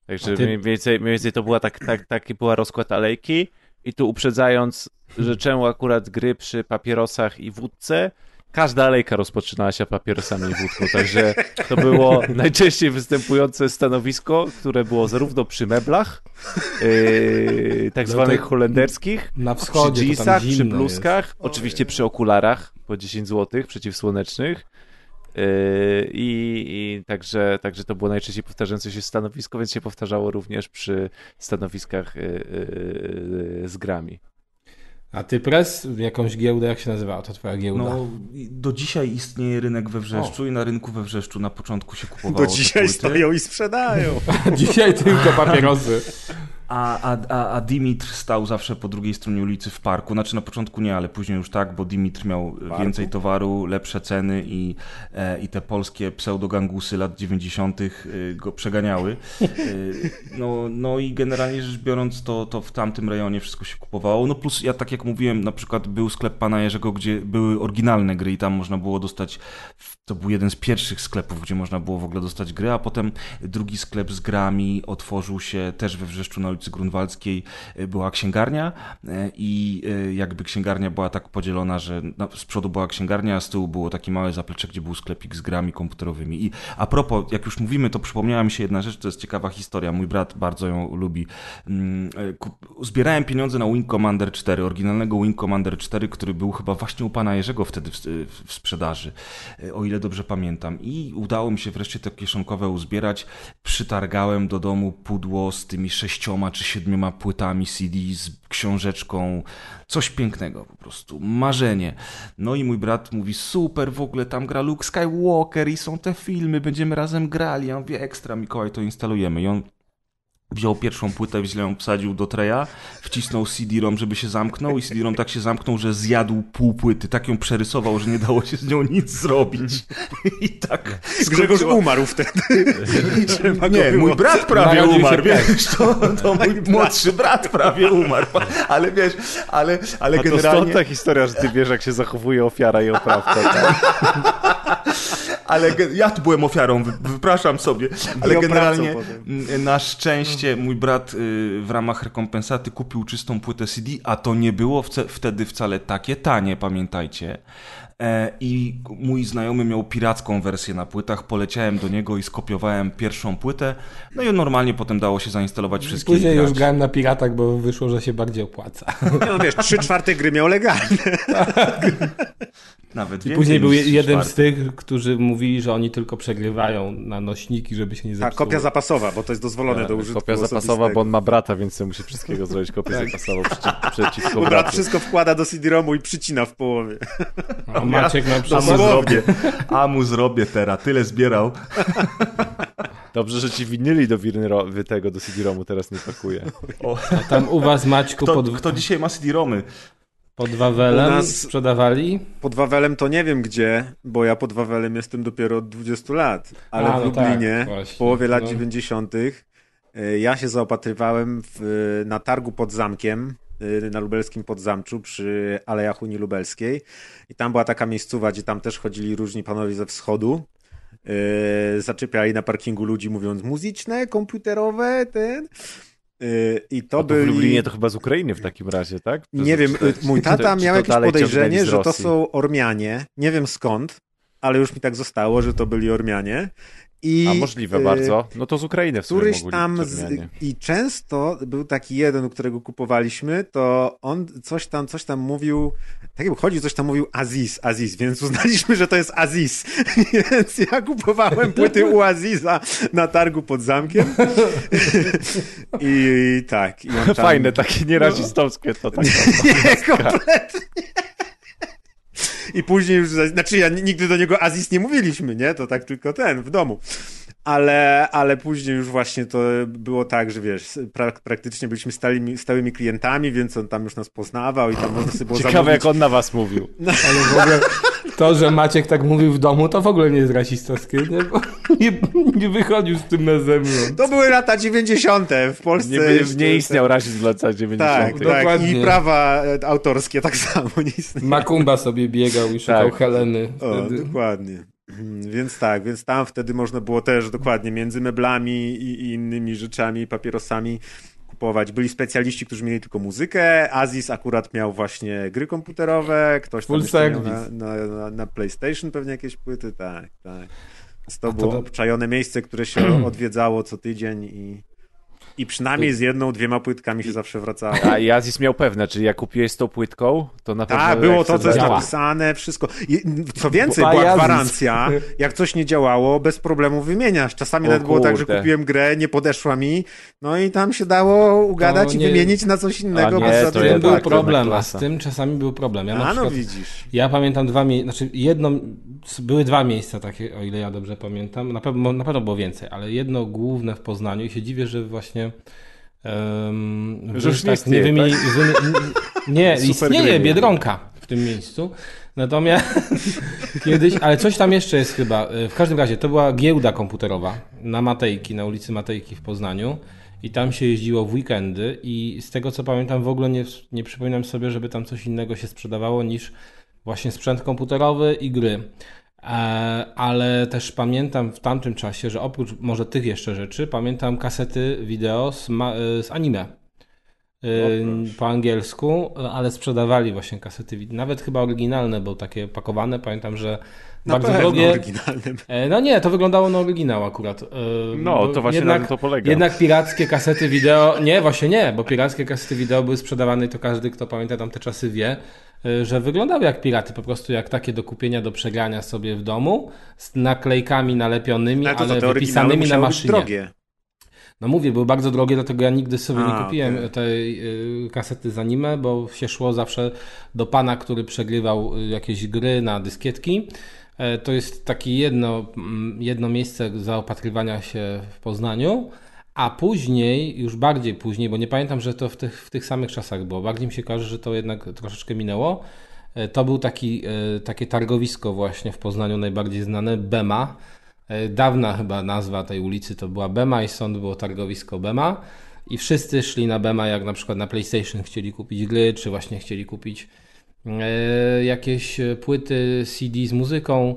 Także ty- mniej, więcej, mniej więcej to była tak, tak, taki była rozkład alejki i tu uprzedzając, że czemu akurat gry przy papierosach i wódce, każda alejka rozpoczynała się papierosami i wódką, także to było najczęściej występujące stanowisko, które było zarówno przy meblach, yy, tak No zwanych holenderskich, Na przy wschodzie tam jeansach, przy bluzkach, oczywiście przy okularach po 10 zł przeciwsłonecznych. Yy, I, I także, także to było najczęściej powtarzające się stanowisko, więc się powtarzało również przy stanowiskach yy, yy, z grami. A ty pres, jakąś giełdę, jak się nazywała to twoja giełda? No, do dzisiaj istnieje rynek we Wrzeszczu i na rynku we Wrzeszczu na początku się (laughs) kupowało Do dzisiaj stoją i sprzedają. (laughs) Dzisiaj tylko papierosy. (laughs) A, a, a, a Dimitr stał zawsze po drugiej stronie ulicy w parku. Znaczy na początku nie, ale później już tak, bo Dimitr miał Parku? więcej towaru, lepsze ceny i, e, i te polskie pseudogangusy lat 90. e, go przeganiały. E, no, no i generalnie rzecz biorąc, to, to w tamtym rejonie wszystko się kupowało. No plus ja tak jak mówiłem, na przykład był sklep pana Jerzego, gdzie były oryginalne gry i tam można było dostać, to był jeden z pierwszych sklepów, gdzie można było w ogóle dostać gry, a potem drugi sklep z grami otworzył się też we Wrzeszczu na ulicy Grunwaldzkiej e, była księgarnia e, i e, jakby księgarnia była tak podzielona, że na- z przodu była księgarnia, a z tyłu było takie małe zaplecze, gdzie był sklepik z grami komputerowymi. I a propos, jak już mówimy, to przypomniała mi się jedna rzecz, to jest ciekawa historia. Mój brat bardzo ją lubi. Mm, Zbierałem pieniądze na Wing Commander 4, oryginalnego Wing Commander 4, który był chyba właśnie u pana Jerzego wtedy w, w, sprzedaży, o ile dobrze pamiętam. I udało mi się wreszcie te kieszonkowe uzbierać. Przytargałem do domu pudło z tymi sześcioma czy siedmioma płytami CD, z książeczką. Coś pięknego po prostu. Marzenie. No i mój brat mówi, super, w ogóle tam gra Luke Skywalker i są te filmy, będziemy razem grali. Ja mówię, ekstra, Mikołaj, to instalujemy. I on wziął pierwszą płytę, źle ją wsadził do treja, wcisnął CD-ROM, żeby się zamknął i CD-ROM tak się zamknął, że zjadł pół płyty. Tak ją przerysował, że nie dało się z nią nic zrobić. I tak... Grzegorz umarł wtedy. Nie, mój brat prawie umarł, wiesz, to, to mój młodszy brat prawie umarł, ale wiesz, ale, ale A to generalnie... stąd ta historia, że ty wiesz, jak się zachowuje ofiara i oprawca. Tak? (laughs) Ale ja tu byłem ofiarą, wy- wypraszam sobie. Ale generalnie na szczęście mój brat y, w ramach rekompensaty kupił czystą płytę CD, a to nie było wtedy wcale takie tanie, pamiętajcie. E, I mój znajomy miał piracką wersję na płytach, poleciałem do niego i skopiowałem pierwszą płytę, no i normalnie potem dało się zainstalować wszystkie Później i już grałem na piratach, bo wyszło, że się bardziej opłaca. No wiesz, trzy czwarte gry miał legalne. (laughs) Nawet I później był jeden czwarty. z tych, którzy mówili, że oni tylko przegrywają na nośniki, żeby się nie Ta zepsuło. kopia zapasowa, bo to jest dozwolone do użytku Kopia zapasowa, osobistego. bo on ma brata, więc musi wszystkiego zrobić kopię zapasową przeciw, (laughs) przeciwko Bo brat bratu. wszystko wkłada do CD-ROMu i przycina w połowie. A Maciek na A mu przykład... zrobię, a mu zrobię teraz, tyle zbierał. (laughs) Dobrze, że ci winyli do winyro, wy tego, do CD-ROMu teraz nie pakuje. A tam u was, Maćku, Kto, pod, kto dzisiaj ma CD-ROMy? Pod Wawelem U nas- sprzedawali? Pod Wawelem to nie wiem gdzie, bo ja pod Wawelem jestem dopiero od 20 lat. Ale A, w no Lublinie tak, w połowie lat No. 90. y, ja się zaopatrywałem w, na targu pod zamkiem y, na lubelskim podzamczu przy Alejach Unii Lubelskiej i tam była taka miejscowa, gdzie tam też chodzili różni panowie ze wschodu. Yy, zaczepiali na parkingu ludzi mówiąc muzyczne, komputerowe, ten. Yy, I to To byli... w Lublinie to chyba z Ukrainy w takim razie, tak? Nie wiem, (laughs) Czy- czy- mój tata miał jakieś podejrzenie, że to są Ormianie. Nie wiem skąd. ale już mi tak zostało, że to byli Ormianie. I, A możliwe y, bardzo. No to z Ukrainy w sumie Któryś mogli tam z, i często był taki jeden, u którego kupowaliśmy, to on coś tam, coś tam mówił, tak jak chodzi, coś tam mówił Aziz, Aziz, więc (laughs) uznaliśmy, że to jest Aziz. (laughs) więc ja kupowałem płyty u Aziza na targu pod zamkiem. (laughs) I, tak. I tam... Fajne, takie nierasistowskie to tak. Nie, kompletnie. I później już, znaczy ja nigdy do niego Aziz nie mówiliśmy, nie? To tak tylko ten, w domu. Ale, ale później już właśnie to było tak, że wiesz, pra, praktycznie byliśmy stałymi, stałymi klientami, więc on tam już nas poznawał i tam można sobie było Ciekawe, zamówić. jak on na was mówił. (laughs) Ale w ogóle to, że Maciek tak mówił w domu, to w ogóle nie jest rasistowskie. Nie, Bo (laughs) nie, nie wychodził z tym na zewnątrz. To były lata 90. w Polsce. Nie, jeszcze- nie istniał rasizm w latach 90. Tak, tak. Dokładnie. I prawa e, autorskie tak (laughs) samo nie istnieją. Makumba sobie biegał i szukał Tak. Heleny. O, dokładnie. Mhm, Więc tak, więc tam wtedy można było też dokładnie między meblami i, i innymi rzeczami, papierosami kupować. Byli specjaliści, którzy mieli tylko muzykę. Aziz akurat miał właśnie gry komputerowe, ktoś tam miał na, na, na, PlayStation pewnie jakieś płyty, tak, tak. Więc to to było do- obczajone miejsce, które się (clears throat) odwiedzało co tydzień i, i przynajmniej z jedną, dwiema płytkami się zawsze wracało. A i Aziz miał pewne, czyli jak kupiłeś z tą płytką, to na pewno... Tak, było to, co jest napisane, wszystko. Co więcej, Bo była gwarancja, jak coś nie działało, bez problemu wymieniasz. Czasami O nawet było tak, że kurde. kupiłem grę, nie podeszła mi, no i tam się dało ugadać To i nie- wymienić na coś innego. A nie, bez to był faktu. problem, a z tym czasami był problem. Ja A no przykład, widzisz. ja pamiętam dwa miejsca, znaczy jedno, były dwa miejsca takie, o ile ja dobrze pamiętam. Na pewno, na pewno było więcej, ale jedno główne w Poznaniu i się dziwię, że właśnie um, Że już nie istnieje, wymieni, wymi- nie, (laughs) Super istnieje. Biedronka w tym miejscu. Natomiast (laughs) kiedyś, ale coś tam jeszcze jest chyba. W każdym razie to była giełda komputerowa na Matejki, na ulicy Matejki w Poznaniu. I tam się jeździło w weekendy i z tego co pamiętam w ogóle nie, nie przypominam sobie, żeby tam coś innego się sprzedawało niż właśnie sprzęt komputerowy i gry. E, ale też pamiętam w tamtym czasie, że oprócz może tych jeszcze rzeczy, pamiętam kasety wideo z, e, z anime. E, po angielsku, ale sprzedawali właśnie kasety wideo. Nawet chyba oryginalne, bo takie pakowane. Pamiętam, że Na bardzo pewno drogie. oryginalnym. No nie, to wyglądało na oryginał akurat. No, to właśnie jednak, na tym to polega. Jednak pirackie kasety wideo, nie, właśnie nie, bo pirackie kasety wideo były sprzedawane i to każdy, kto pamięta tamte czasy wie, że wyglądały jak piraty, po prostu jak takie do kupienia, do przegrania sobie w domu, z naklejkami nalepionymi, Ale to, ale to oryginały wypisanymi na maszynie. drogie. No mówię, były bardzo drogie, dlatego ja nigdy sobie A, nie kupiłem okej. tej y, kasety z anime, bo się szło zawsze do pana, który przegrywał y, jakieś gry na dyskietki. E, To jest takie jedno, mm, jedno miejsce zaopatrywania się w Poznaniu, a później, już bardziej później, bo nie pamiętam, że to w tych, w tych samych czasach było, bardziej mi się kojarzy, że to jednak troszeczkę minęło. E, To był taki, e, takie targowisko właśnie w Poznaniu najbardziej znane, Bema. E, Dawna chyba nazwa tej ulicy to była Bema i stąd było targowisko Bema. I wszyscy szli na Bema, jak na przykład na PlayStation chcieli kupić gry, czy właśnie chcieli kupić jakieś płyty CD z muzyką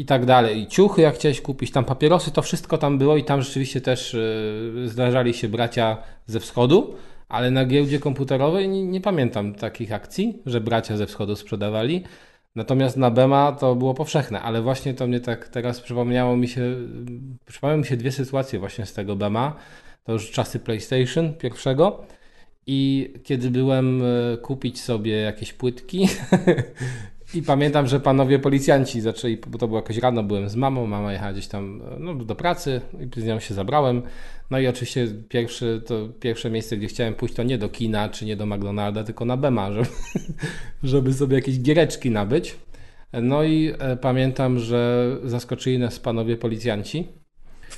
i tak dalej. I ciuchy, jak chciałeś kupić, tam papierosy, to wszystko tam było i tam rzeczywiście też e, zdarzali się bracia ze wschodu, ale na giełdzie komputerowej nie, nie pamiętam takich akcji, że bracia ze wschodu sprzedawali. Natomiast na Bema to było powszechne, ale właśnie to mnie tak teraz przypomniało mi się, przypomniały mi się dwie sytuacje właśnie z tego Bema. To już czasy PlayStation pierwszego i kiedy byłem e, kupić sobie jakieś płytki (laughs) i pamiętam, że panowie policjanci zaczęli, bo to było jakoś rano, byłem z mamą, mama jechała gdzieś tam e, no, do pracy i z nią się zabrałem. No i oczywiście pierwszy, to pierwsze miejsce, gdzie chciałem pójść, to nie do kina czy nie do McDonalda, tylko na Bema, żeby, (laughs) żeby sobie jakieś giereczki nabyć. No i e, pamiętam, że zaskoczyli nas panowie policjanci.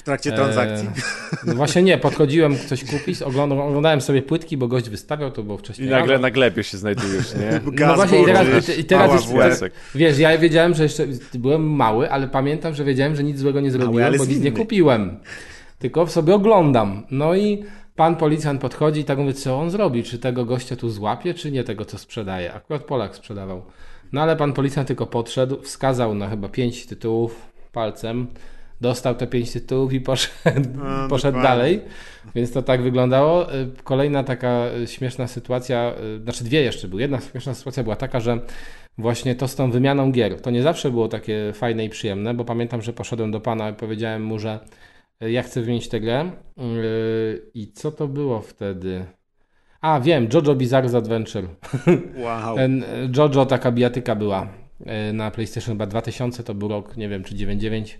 W trakcie transakcji. E, no właśnie nie, podchodziłem coś kupić, oglądałem, oglądałem sobie płytki, bo gość wystawiał, to było I wcześniej. nagle rano. na glebie się znajdujesz, nie? (laughs) No właśnie i teraz, i teraz już, wiesz, ja wiedziałem, że jeszcze byłem mały, ale pamiętam, że wiedziałem, że nic złego nie zrobiłem, ale bo nic nie kupiłem. Tylko sobie oglądam. No i pan policjant podchodzi i tak mówi, co on zrobi? Czy tego gościa tu złapie, czy nie tego, co sprzedaje? Akurat Polak sprzedawał. No ale pan policjant tylko podszedł, wskazał na chyba pięć tytułów palcem, dostał te pięć tytułów i poszedł, A, poszedł dokładnie. dalej. Więc to tak wyglądało. Y, Kolejna taka y, śmieszna sytuacja, y, znaczy dwie jeszcze były. Jedna śmieszna sytuacja była taka, że właśnie to z tą wymianą gier. To nie zawsze było takie fajne i przyjemne, bo pamiętam, że poszedłem do pana i powiedziałem mu, że ja chcę wymienić tę grę. I co to było wtedy? A, wiem, JoJo Bizarre's Adventure. Wow. Ten, JoJo, taka bijatyka była na PlayStation chyba 2000, to był rok, nie wiem, czy 99.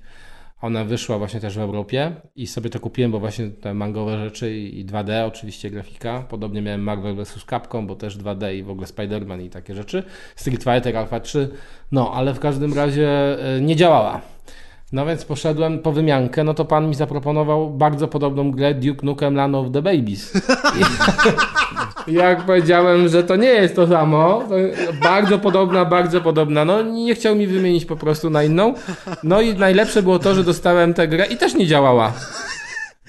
Ona wyszła właśnie też w Europie i sobie to kupiłem, bo właśnie te mangowe rzeczy i 2D, oczywiście grafika. Podobnie miałem Marvel vs. Capcom, bo też 2D i w ogóle Spider-Man i takie rzeczy. Street Fighter Alpha 3. No, ale w każdym razie e, nie działała. No więc poszedłem po wymiankę, no to pan mi zaproponował bardzo podobną grę Duke Nukem Land of the Babies. I jak powiedziałem, że to nie jest to samo, to bardzo podobna, bardzo podobna, no nie chciał mi wymienić po prostu na inną. No i najlepsze było to, że dostałem tę grę i też nie działała.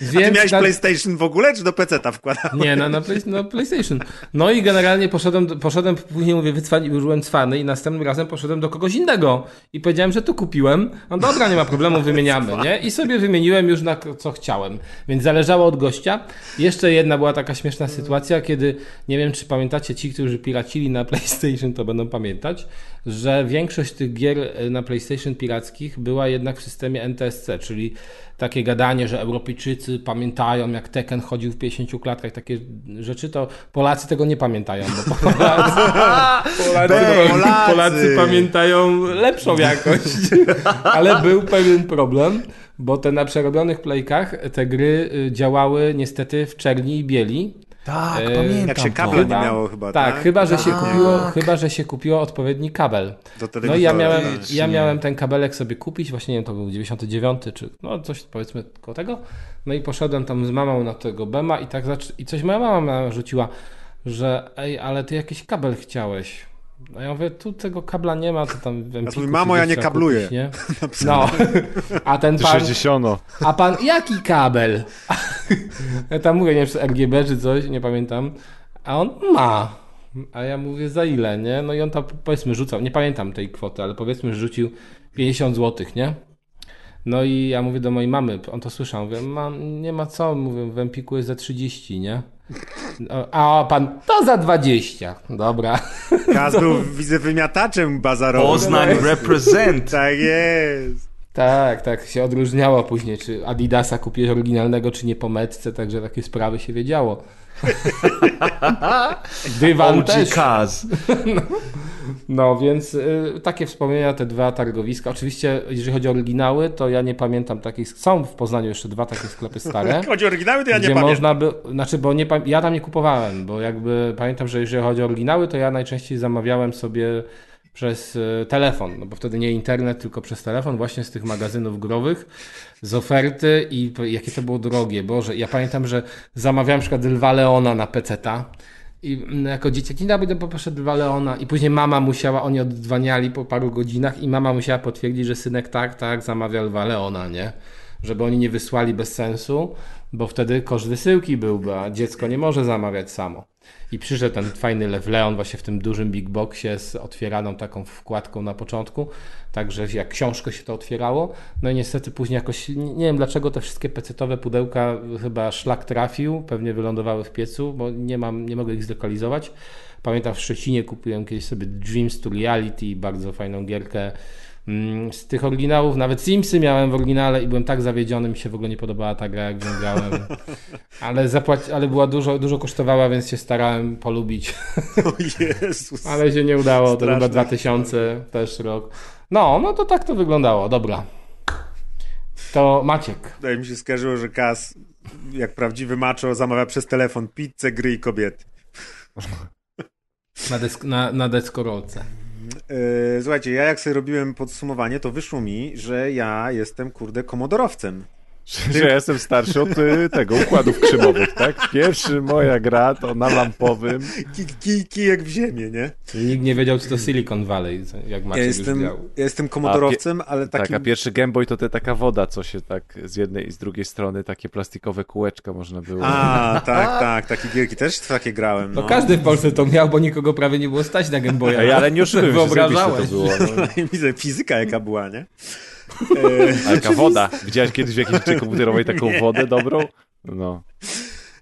Więc A ty miałeś na... PlayStation w ogóle, czy do PC-ta wkładałeś? Nie, no, na, play, no, PlayStation. No i generalnie poszedłem, poszedłem później mówię, wycwani, byłem cwany i następnym razem poszedłem do kogoś innego i powiedziałem, że to kupiłem. No dobra, nie ma problemu, wymieniamy, nie? I sobie wymieniłem już na co chciałem. Więc zależało od gościa. Jeszcze jedna była taka śmieszna sytuacja, kiedy, nie wiem, czy pamiętacie ci, którzy piracili na (laughs) PlayStation, to będą pamiętać, że większość tych gier na PlayStation pirackich była jednak w systemie NTSC, czyli takie gadanie, że Europejczycy pamiętają, jak Tekken chodził w 50 klatkach, takie rzeczy, to Polacy tego nie pamiętają, bo Polacy, Polacy, Polacy. Polacy pamiętają lepszą (laughs) jakość. Ale był pewien problem, bo te na przerobionych playkach te gry y, działały niestety w czerni i bieli, tak, e, pamiętam. Jak się kable nie miało chyba, tak? Tak, chyba, że się tak. kupiło, chyba, że się kupiło odpowiedni kabel. no i ja miałem, ja miałem ten kabelek sobie kupić, właśnie nie wiem, to był 99 czy no coś powiedzmy koło tego. No i poszedłem tam z mamą na tego Bema i tak i coś moja mama rzuciła, że ej, ale ty jakiś kabel chciałeś. No ja mówię, tu tego kabla nie ma, to tam w Empiku ja Mamo, ja nie kabluję. Kupić, nie? (laughs) No, a ten pan... 60. A pan, jaki kabel? Ja tam mówię, nie wiem, czy RGB czy coś, nie pamiętam. A on ma. A ja mówię, za ile, nie? No i on tam, powiedzmy, rzucał, nie pamiętam tej kwoty, ale powiedzmy, że rzucił 50 zł, nie? No i ja mówię do mojej mamy, on to słyszał, mówię, mam, nie ma co, mówię, w Empiku jest za 30, nie? A pan, to za 20. Dobra. Kaz (laughs) był, widzę, wymiataczem bazarowym. Poznań represent. tak jest. Tak, tak się odróżniało później, czy Adidasa kupiłeś oryginalnego, czy nie po metce, także takie sprawy się wiedziało. Dywan OG też. Kaz. No, no więc y, takie wspomnienia, te dwa targowiska. Oczywiście, jeżeli chodzi o oryginały, to ja nie pamiętam takich. Są w Poznaniu jeszcze dwa takie sklepy stare. Jak (laughs) chodzi o oryginały, to ja nie pamiętam. Można by, znaczy, bo nie, ja tam nie kupowałem, bo jakby pamiętam, że jeżeli chodzi o oryginały, to ja najczęściej zamawiałem sobie przez e, telefon, no bo wtedy nie internet, tylko przez telefon, właśnie z tych magazynów growych, z oferty i jakie to było drogie. Boże, ja pamiętam, że zamawiałem przykład Lwa Leona na peceta i jako dzieciak, dzień dobry, poproszę Lwa Leona i później mama musiała, oni oddzwaniali po paru godzinach i mama musiała potwierdzić, że synek tak, tak, zamawia Lwa Leona, nie? Żeby oni nie wysłali bez sensu, bo wtedy koszt wysyłki byłby, a dziecko nie może zamawiać samo. I przyszedł ten fajny Lew Leon właśnie w tym dużym big boxie z otwieraną taką wkładką na początku, także jak książkę się to otwierało. No i niestety później jakoś, nie wiem dlaczego te wszystkie pecetowe pudełka chyba szlak trafił, pewnie wylądowały w piecu, bo nie mam, nie mogę ich zlokalizować. Pamiętam w Szczecinie kupiłem kiedyś sobie Dreams to Reality, bardzo fajną gierkę z tych oryginałów, nawet Simsy miałem w oryginale i byłem tak zawiedziony, mi się w ogóle nie podobała ta gra, jak w grałem. (laughs) Ale, zapłaci, ale była dużo, dużo kosztowała, więc się starałem polubić. O Jezus. ale się nie udało, to chyba 2000 też rok. No, no to tak to wyglądało, dobra. To Maciek. Tutaj mi się skarżyło, że Kas, jak prawdziwy macho, zamawia przez telefon pizzę, gry i kobiety. Na, desk na, na deskorolce. E, słuchajcie, ja jak sobie robiłem podsumowanie, to wyszło mi, że ja jestem, kurde, komodorowcem. Że ja jestem starszy od y, tego, układów krzymowych, tak? Pierwszy moja gra to na lampowym. Ki, kijek w ziemię, nie? Nikt nie wiedział, co to Silicon Valley, jak Maciek ja jestem, już Ja jestem komodorowcem, ale takim... Tak, a pierwszy Game Boy to te taka woda, co się tak z jednej i z drugiej strony, takie plastikowe kółeczka można było... A, tak, tak, takie gierki też takie grałem, no. no. każdy w Polsce to miał, bo nikogo prawie nie było stać na Game Boya. Ej, ale nie oszukujmy się, to było. No. (laughs) Widzę, fizyka jaka była, nie? A jaka woda? Widziałeś kiedyś w jakiejś komputerowej taką nie. wodę dobrą? No.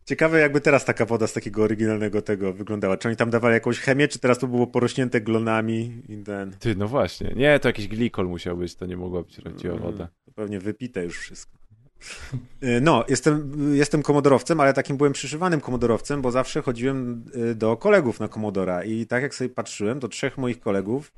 Ciekawe jakby teraz taka woda z takiego oryginalnego tego wyglądała. Czy oni tam dawali jakąś chemię, czy teraz to było porośnięte glonami i ten... Ty, no właśnie. Nie, to jakiś glikol musiał być, to nie mogła być prawdziwa Mm, woda. to pewnie wypite już wszystko. Y, No, jestem, jestem komodorowcem, ale takim byłem przyszywanym komodorowcem, bo zawsze chodziłem y, do kolegów na komodora i tak jak sobie patrzyłem, to trzech moich kolegów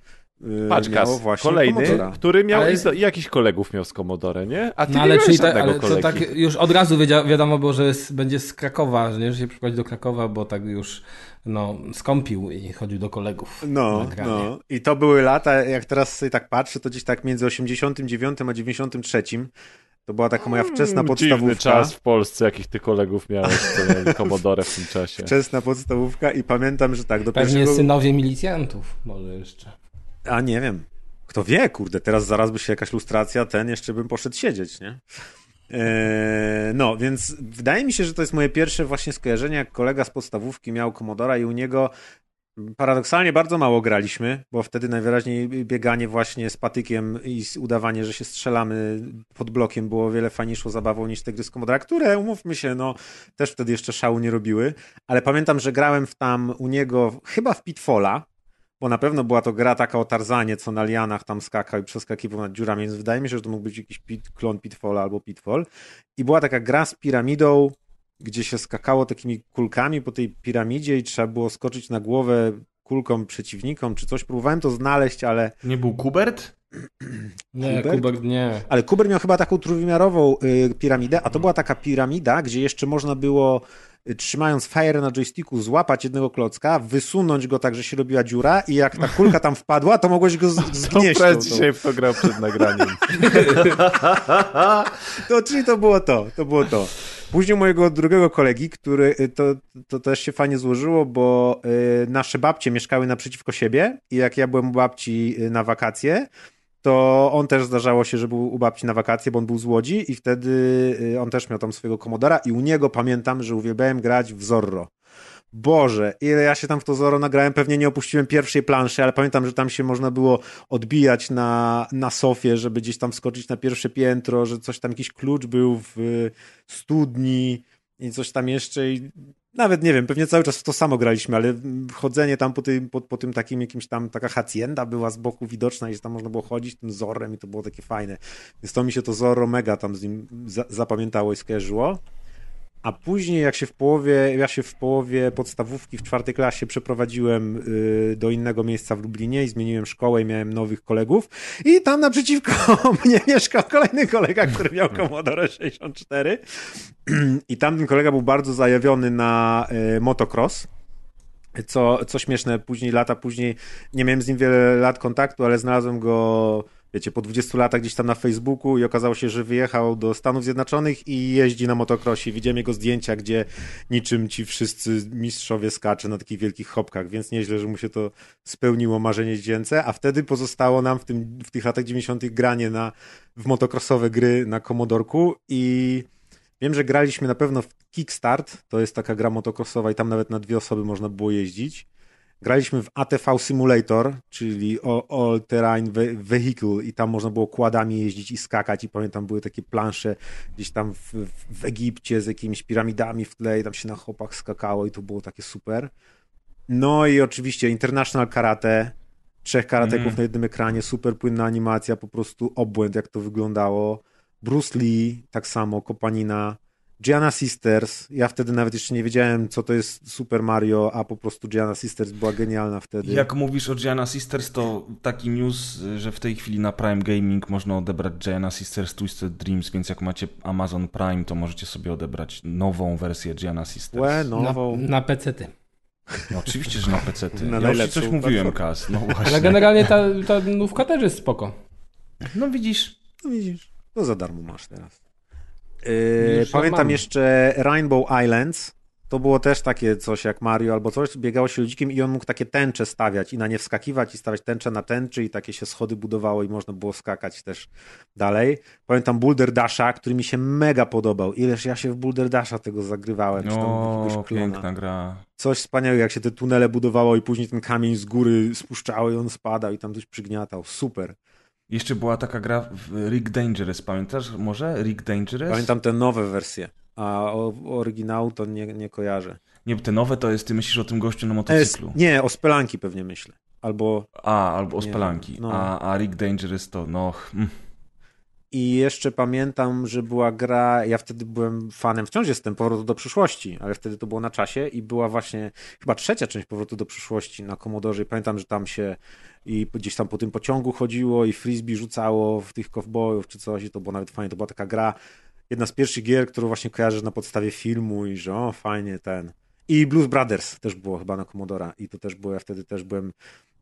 Patrz, miało Kas, właśnie kolejny, komodora. który miał Ale- i, jakiś kolegów miał z Commodore, nie? A ty No nie ale czyli tak, żadnego ale to kolegi. tak już od razu wiedzia, wiadomo było, że jest, będzie z Krakowa, że nie, że się przyprowadzi do Krakowa, bo tak już no, skąpił i chodził do kolegów. No, no. I to były lata, jak teraz sobie tak patrzę, to gdzieś tak między 89 a 93. To była taka moja wczesna Mm, Dziwny podstawówka. czas w Polsce, jakich ty kolegów miałeś, co mieli Commodore w tym czasie. (laughs) Wczesna podstawówka i pamiętam, że tak, do Pewnie pierwszego... synowie milicjantów, może jeszcze. A nie wiem. Kto wie, kurde, teraz zaraz by się jakaś lustracja, ten jeszcze bym poszedł siedzieć, nie? Eee, no, więc wydaje mi się, że to jest moje pierwsze właśnie skojarzenie, jak kolega z podstawówki miał Commodora i u niego paradoksalnie bardzo mało graliśmy, bo wtedy najwyraźniej bieganie właśnie z patykiem i udawanie, że się strzelamy pod blokiem było wiele fajniejszą zabawą niż te gry z Commodora, które, umówmy się, no też wtedy jeszcze szału nie robiły, ale pamiętam, że grałem w tam u niego chyba w Pitfalla, bo na pewno była to gra taka o Tarzanie, co na lianach tam skakał i przeskakiwał nad dziurami, więc wydaje mi się, że to mógł być jakiś pit, klon Pitfalla albo Pitfall. I była taka gra z piramidą, gdzie się skakało takimi kulkami po tej piramidzie i trzeba było skoczyć na głowę kulką przeciwnikom czy coś. Próbowałem to znaleźć, ale, Nie był Kubert? (clears throat) Nie? Kubek nie. ale Kuber miał chyba taką trójwymiarową y, piramidę, a to była taka piramida, gdzie jeszcze można było y, trzymając fire na joysticku złapać jednego klocka, wysunąć go tak, że się robiła dziura i jak ta kulka tam wpadła, to mogłeś go (laughs) To zgnieść. Tą- dzisiaj w to grał przed nagraniem. (laughs) To, czyli to było to, to było to. Później mojego drugiego kolegi, który y, to, to też się fajnie złożyło, bo nasze babcie mieszkały naprzeciwko siebie i jak ja byłem u babci na wakacje, to on też zdarzało się, że był u babci na wakacje, bo on był z Łodzi i wtedy y, on też miał tam swojego komodora i u niego pamiętam, że uwielbiałem grać w Zorro. Boże, ile ja się tam w to Zorro nagrałem, pewnie nie opuściłem pierwszej planszy, ale pamiętam, że tam się można było odbijać na, na sofie, żeby gdzieś tam wskoczyć na pierwsze piętro, że coś tam, jakiś klucz był w y, studni i coś tam jeszcze i nawet nie wiem, pewnie cały czas w to samo graliśmy, ale chodzenie tam po tym, po, po tym takim jakimś tam, taka hacienda była z boku widoczna i tam można było chodzić tym Zorrem i to było takie fajne. Więc to mi się to Zorro mega tam z nim za, zapamiętało i skojarzyło. A później, jak się w połowie, ja się w połowie podstawówki w czwartej klasie przeprowadziłem y, do innego miejsca w Lublinie i zmieniłem szkołę i miałem nowych kolegów. I tam naprzeciwko (laughs) mnie mieszkał kolejny kolega, który miał Commodore 64. I tamten kolega był bardzo zajawiony na y, motocross. Co, co śmieszne, później, lata później, nie miałem z nim wiele lat kontaktu, ale znalazłem go, wiecie, po 20 latach gdzieś tam na Facebooku i okazało się, że wyjechał do Stanów Zjednoczonych i jeździ na motocrossie. Widziałem jego zdjęcia, gdzie niczym ci wszyscy mistrzowie skacze na takich wielkich hopkach, więc nieźle, że mu się to spełniło marzenie dziecięce, a wtedy pozostało nam w, tym, w tych latach 90. granie na, w motocrossowe gry na Commodorku i Wiem, że graliśmy na pewno w Kickstart, to jest taka gra motocrossowa i tam nawet na dwie osoby można było jeździć. Graliśmy w ATV Simulator, czyli All Terrain Ve- Vehicle i tam można było kładami jeździć i skakać i pamiętam były takie plansze gdzieś tam w, w Egipcie z jakimiś piramidami w tle i tam się na chopach skakało i to było takie super. No i oczywiście International Karate, trzech karateków Mm. na jednym ekranie, super płynna animacja, po prostu obłęd jak to wyglądało. Bruce Lee, tak samo, Kopanina. Gianna Sisters, ja wtedy nawet jeszcze nie wiedziałem, co to jest Super Mario, a po prostu Gianna Sisters była genialna wtedy. Jak mówisz o Gianna Sisters, to taki news, że w tej chwili na Prime Gaming można odebrać Gianna Sisters Twisted Dreams, więc jak macie Amazon Prime, to możecie sobie odebrać nową wersję Gianna Sisters. Łe, Na, nową. na pecety. No, oczywiście, że na PC. -ty. (laughs) Na Ja już coś mówiłem. Kas. No Ale właśnie. generalnie ta, ta nówka też jest spoko. No widzisz. No widzisz, to za darmo masz teraz. Yy, pamiętam jeszcze Rainbow Islands. To było też takie coś jak Mario albo coś. Biegało się ludzikiem i on mógł takie tęcze stawiać i na nie wskakiwać i stawiać tęcze na tęczy i takie się schody budowało i można było skakać też dalej. Pamiętam Boulder Dasha, który mi się mega podobał. Ileż ja się w Boulder Dasha tego zagrywałem. czy tam O, jakiegoś klona. piękna gra. Coś wspaniałego, jak się te tunele budowało i później ten kamień z góry spuszczało i on spadał i tam coś przygniatał. Super. Jeszcze była taka gra w Rick Dangerous, pamiętasz może? Rick Dangerous? Pamiętam te nowe wersje. a o, oryginału to nie, nie kojarzę. Nie, te nowe to jest, ty myślisz o tym gościu na motocyklu. Es, nie, o Spelanki pewnie myślę. Albo... A, albo o Nie, Spelanki. no. A, a Rick Dangerous to, no... mm. I jeszcze pamiętam, że była gra, ja wtedy byłem fanem, wciąż jestem Powrotu do przyszłości, ale wtedy to było na czasie i była właśnie chyba trzecia część Powrotu do przyszłości na Commodore i pamiętam, że tam się i gdzieś tam po tym pociągu chodziło i frisbee rzucało w tych kowbojów czy coś i to było nawet fajnie, to była taka gra, jedna z pierwszych gier, którą właśnie kojarzę na podstawie filmu i że o, fajnie ten. I Blues Brothers też było chyba na Commodora i to też było, ja wtedy też byłem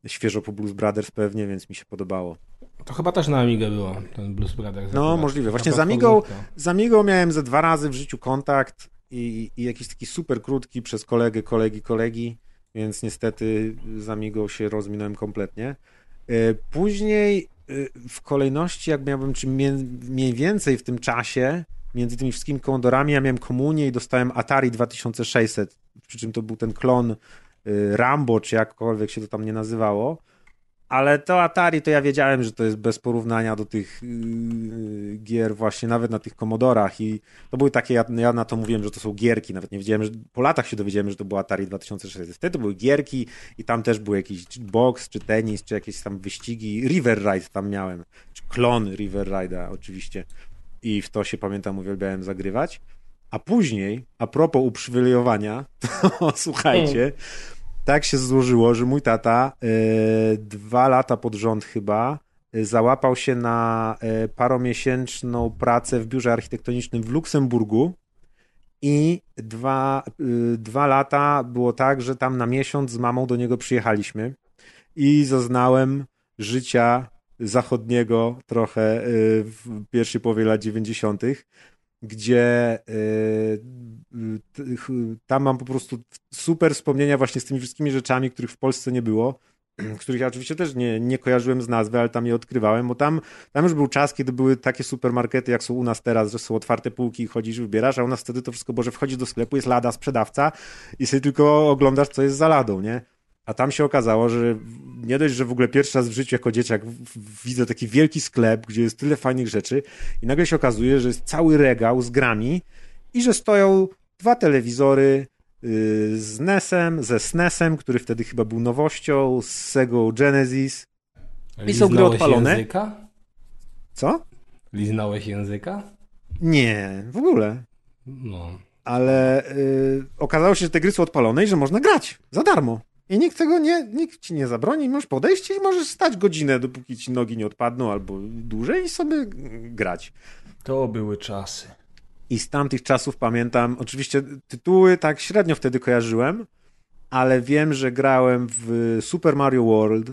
świeżo po Blues Brothers pewnie, więc mi się podobało. To chyba też na Amigę było, ten Blues Brothers. No, możliwe. Właśnie z Amigą, z Amigą miałem ze dwa razy w życiu kontakt i, i jakiś taki super krótki przez kolegę, kolegi, kolegi, więc niestety z Amigą się rozminąłem kompletnie. E, Później e, w kolejności, jak miałbym czy mniej więcej w tym czasie, między tymi wszystkimi komodorami, ja miałem komunię i dostałem Atari 2600, przy czym to był ten klon e, Rambo, czy jakkolwiek się to tam nie nazywało. Ale to Atari, to ja wiedziałem, że to jest bez porównania do tych yy, gier właśnie, nawet na tych Commodorach i to były takie, ja, ja na to mówiłem, że to są gierki, nawet nie wiedziałem, że po latach się dowiedziałem, że to było Atari 2600. Wtedy to były gierki i tam też był jakiś boks, czy tenis, czy jakieś tam wyścigi. River Ride tam miałem, czy klon River Ride'a oczywiście i w to się pamiętam uwielbiałem zagrywać. A później, a propos uprzywilejowania, (laughs) to słuchajcie, tak się złożyło, że mój tata e, dwa lata pod rząd chyba e, załapał się na e, paromiesięczną pracę w biurze architektonicznym w Luksemburgu i dwa, dwa lata było tak, że tam na miesiąc z mamą do niego przyjechaliśmy i zaznałem życia zachodniego trochę w pierwszej połowie lat 90., gdzie t- ch- tam mam po prostu super wspomnienia właśnie z tymi wszystkimi rzeczami, których w Polsce nie było, (clears throat) których ja oczywiście też nie, nie kojarzyłem z nazwy, ale tam je odkrywałem, bo tam, tam już był czas, kiedy były takie supermarkety, jak są u nas teraz, że są otwarte półki i chodzisz, wybierasz, a u nas wtedy to wszystko, bo że wchodzisz do sklepu, jest lada, sprzedawca i sobie tylko oglądasz, co jest za ladą, nie? A tam się okazało, że nie dość, że w ogóle pierwszy raz w życiu jako dzieciak widzę taki wielki sklep, gdzie jest tyle fajnych rzeczy i nagle się okazuje, że jest cały regał z grami i że stoją dwa telewizory yy, z NES-em, ze SNES-em, który wtedy chyba był nowością, z Sega Genesis. I są gry odpalone? Języka? Co? Liznąłeś języka? Nie, w ogóle. No. Ale yy, okazało się, że te gry są odpalone i że można grać za darmo. I nikt tego nie, nikt ci nie zabroni, możesz podejść i możesz stać godzinę, dopóki ci nogi nie odpadną, albo dłużej i sobie grać. To były czasy. I z tamtych czasów pamiętam, oczywiście tytuły tak średnio wtedy kojarzyłem, ale wiem, że grałem w Super Mario World,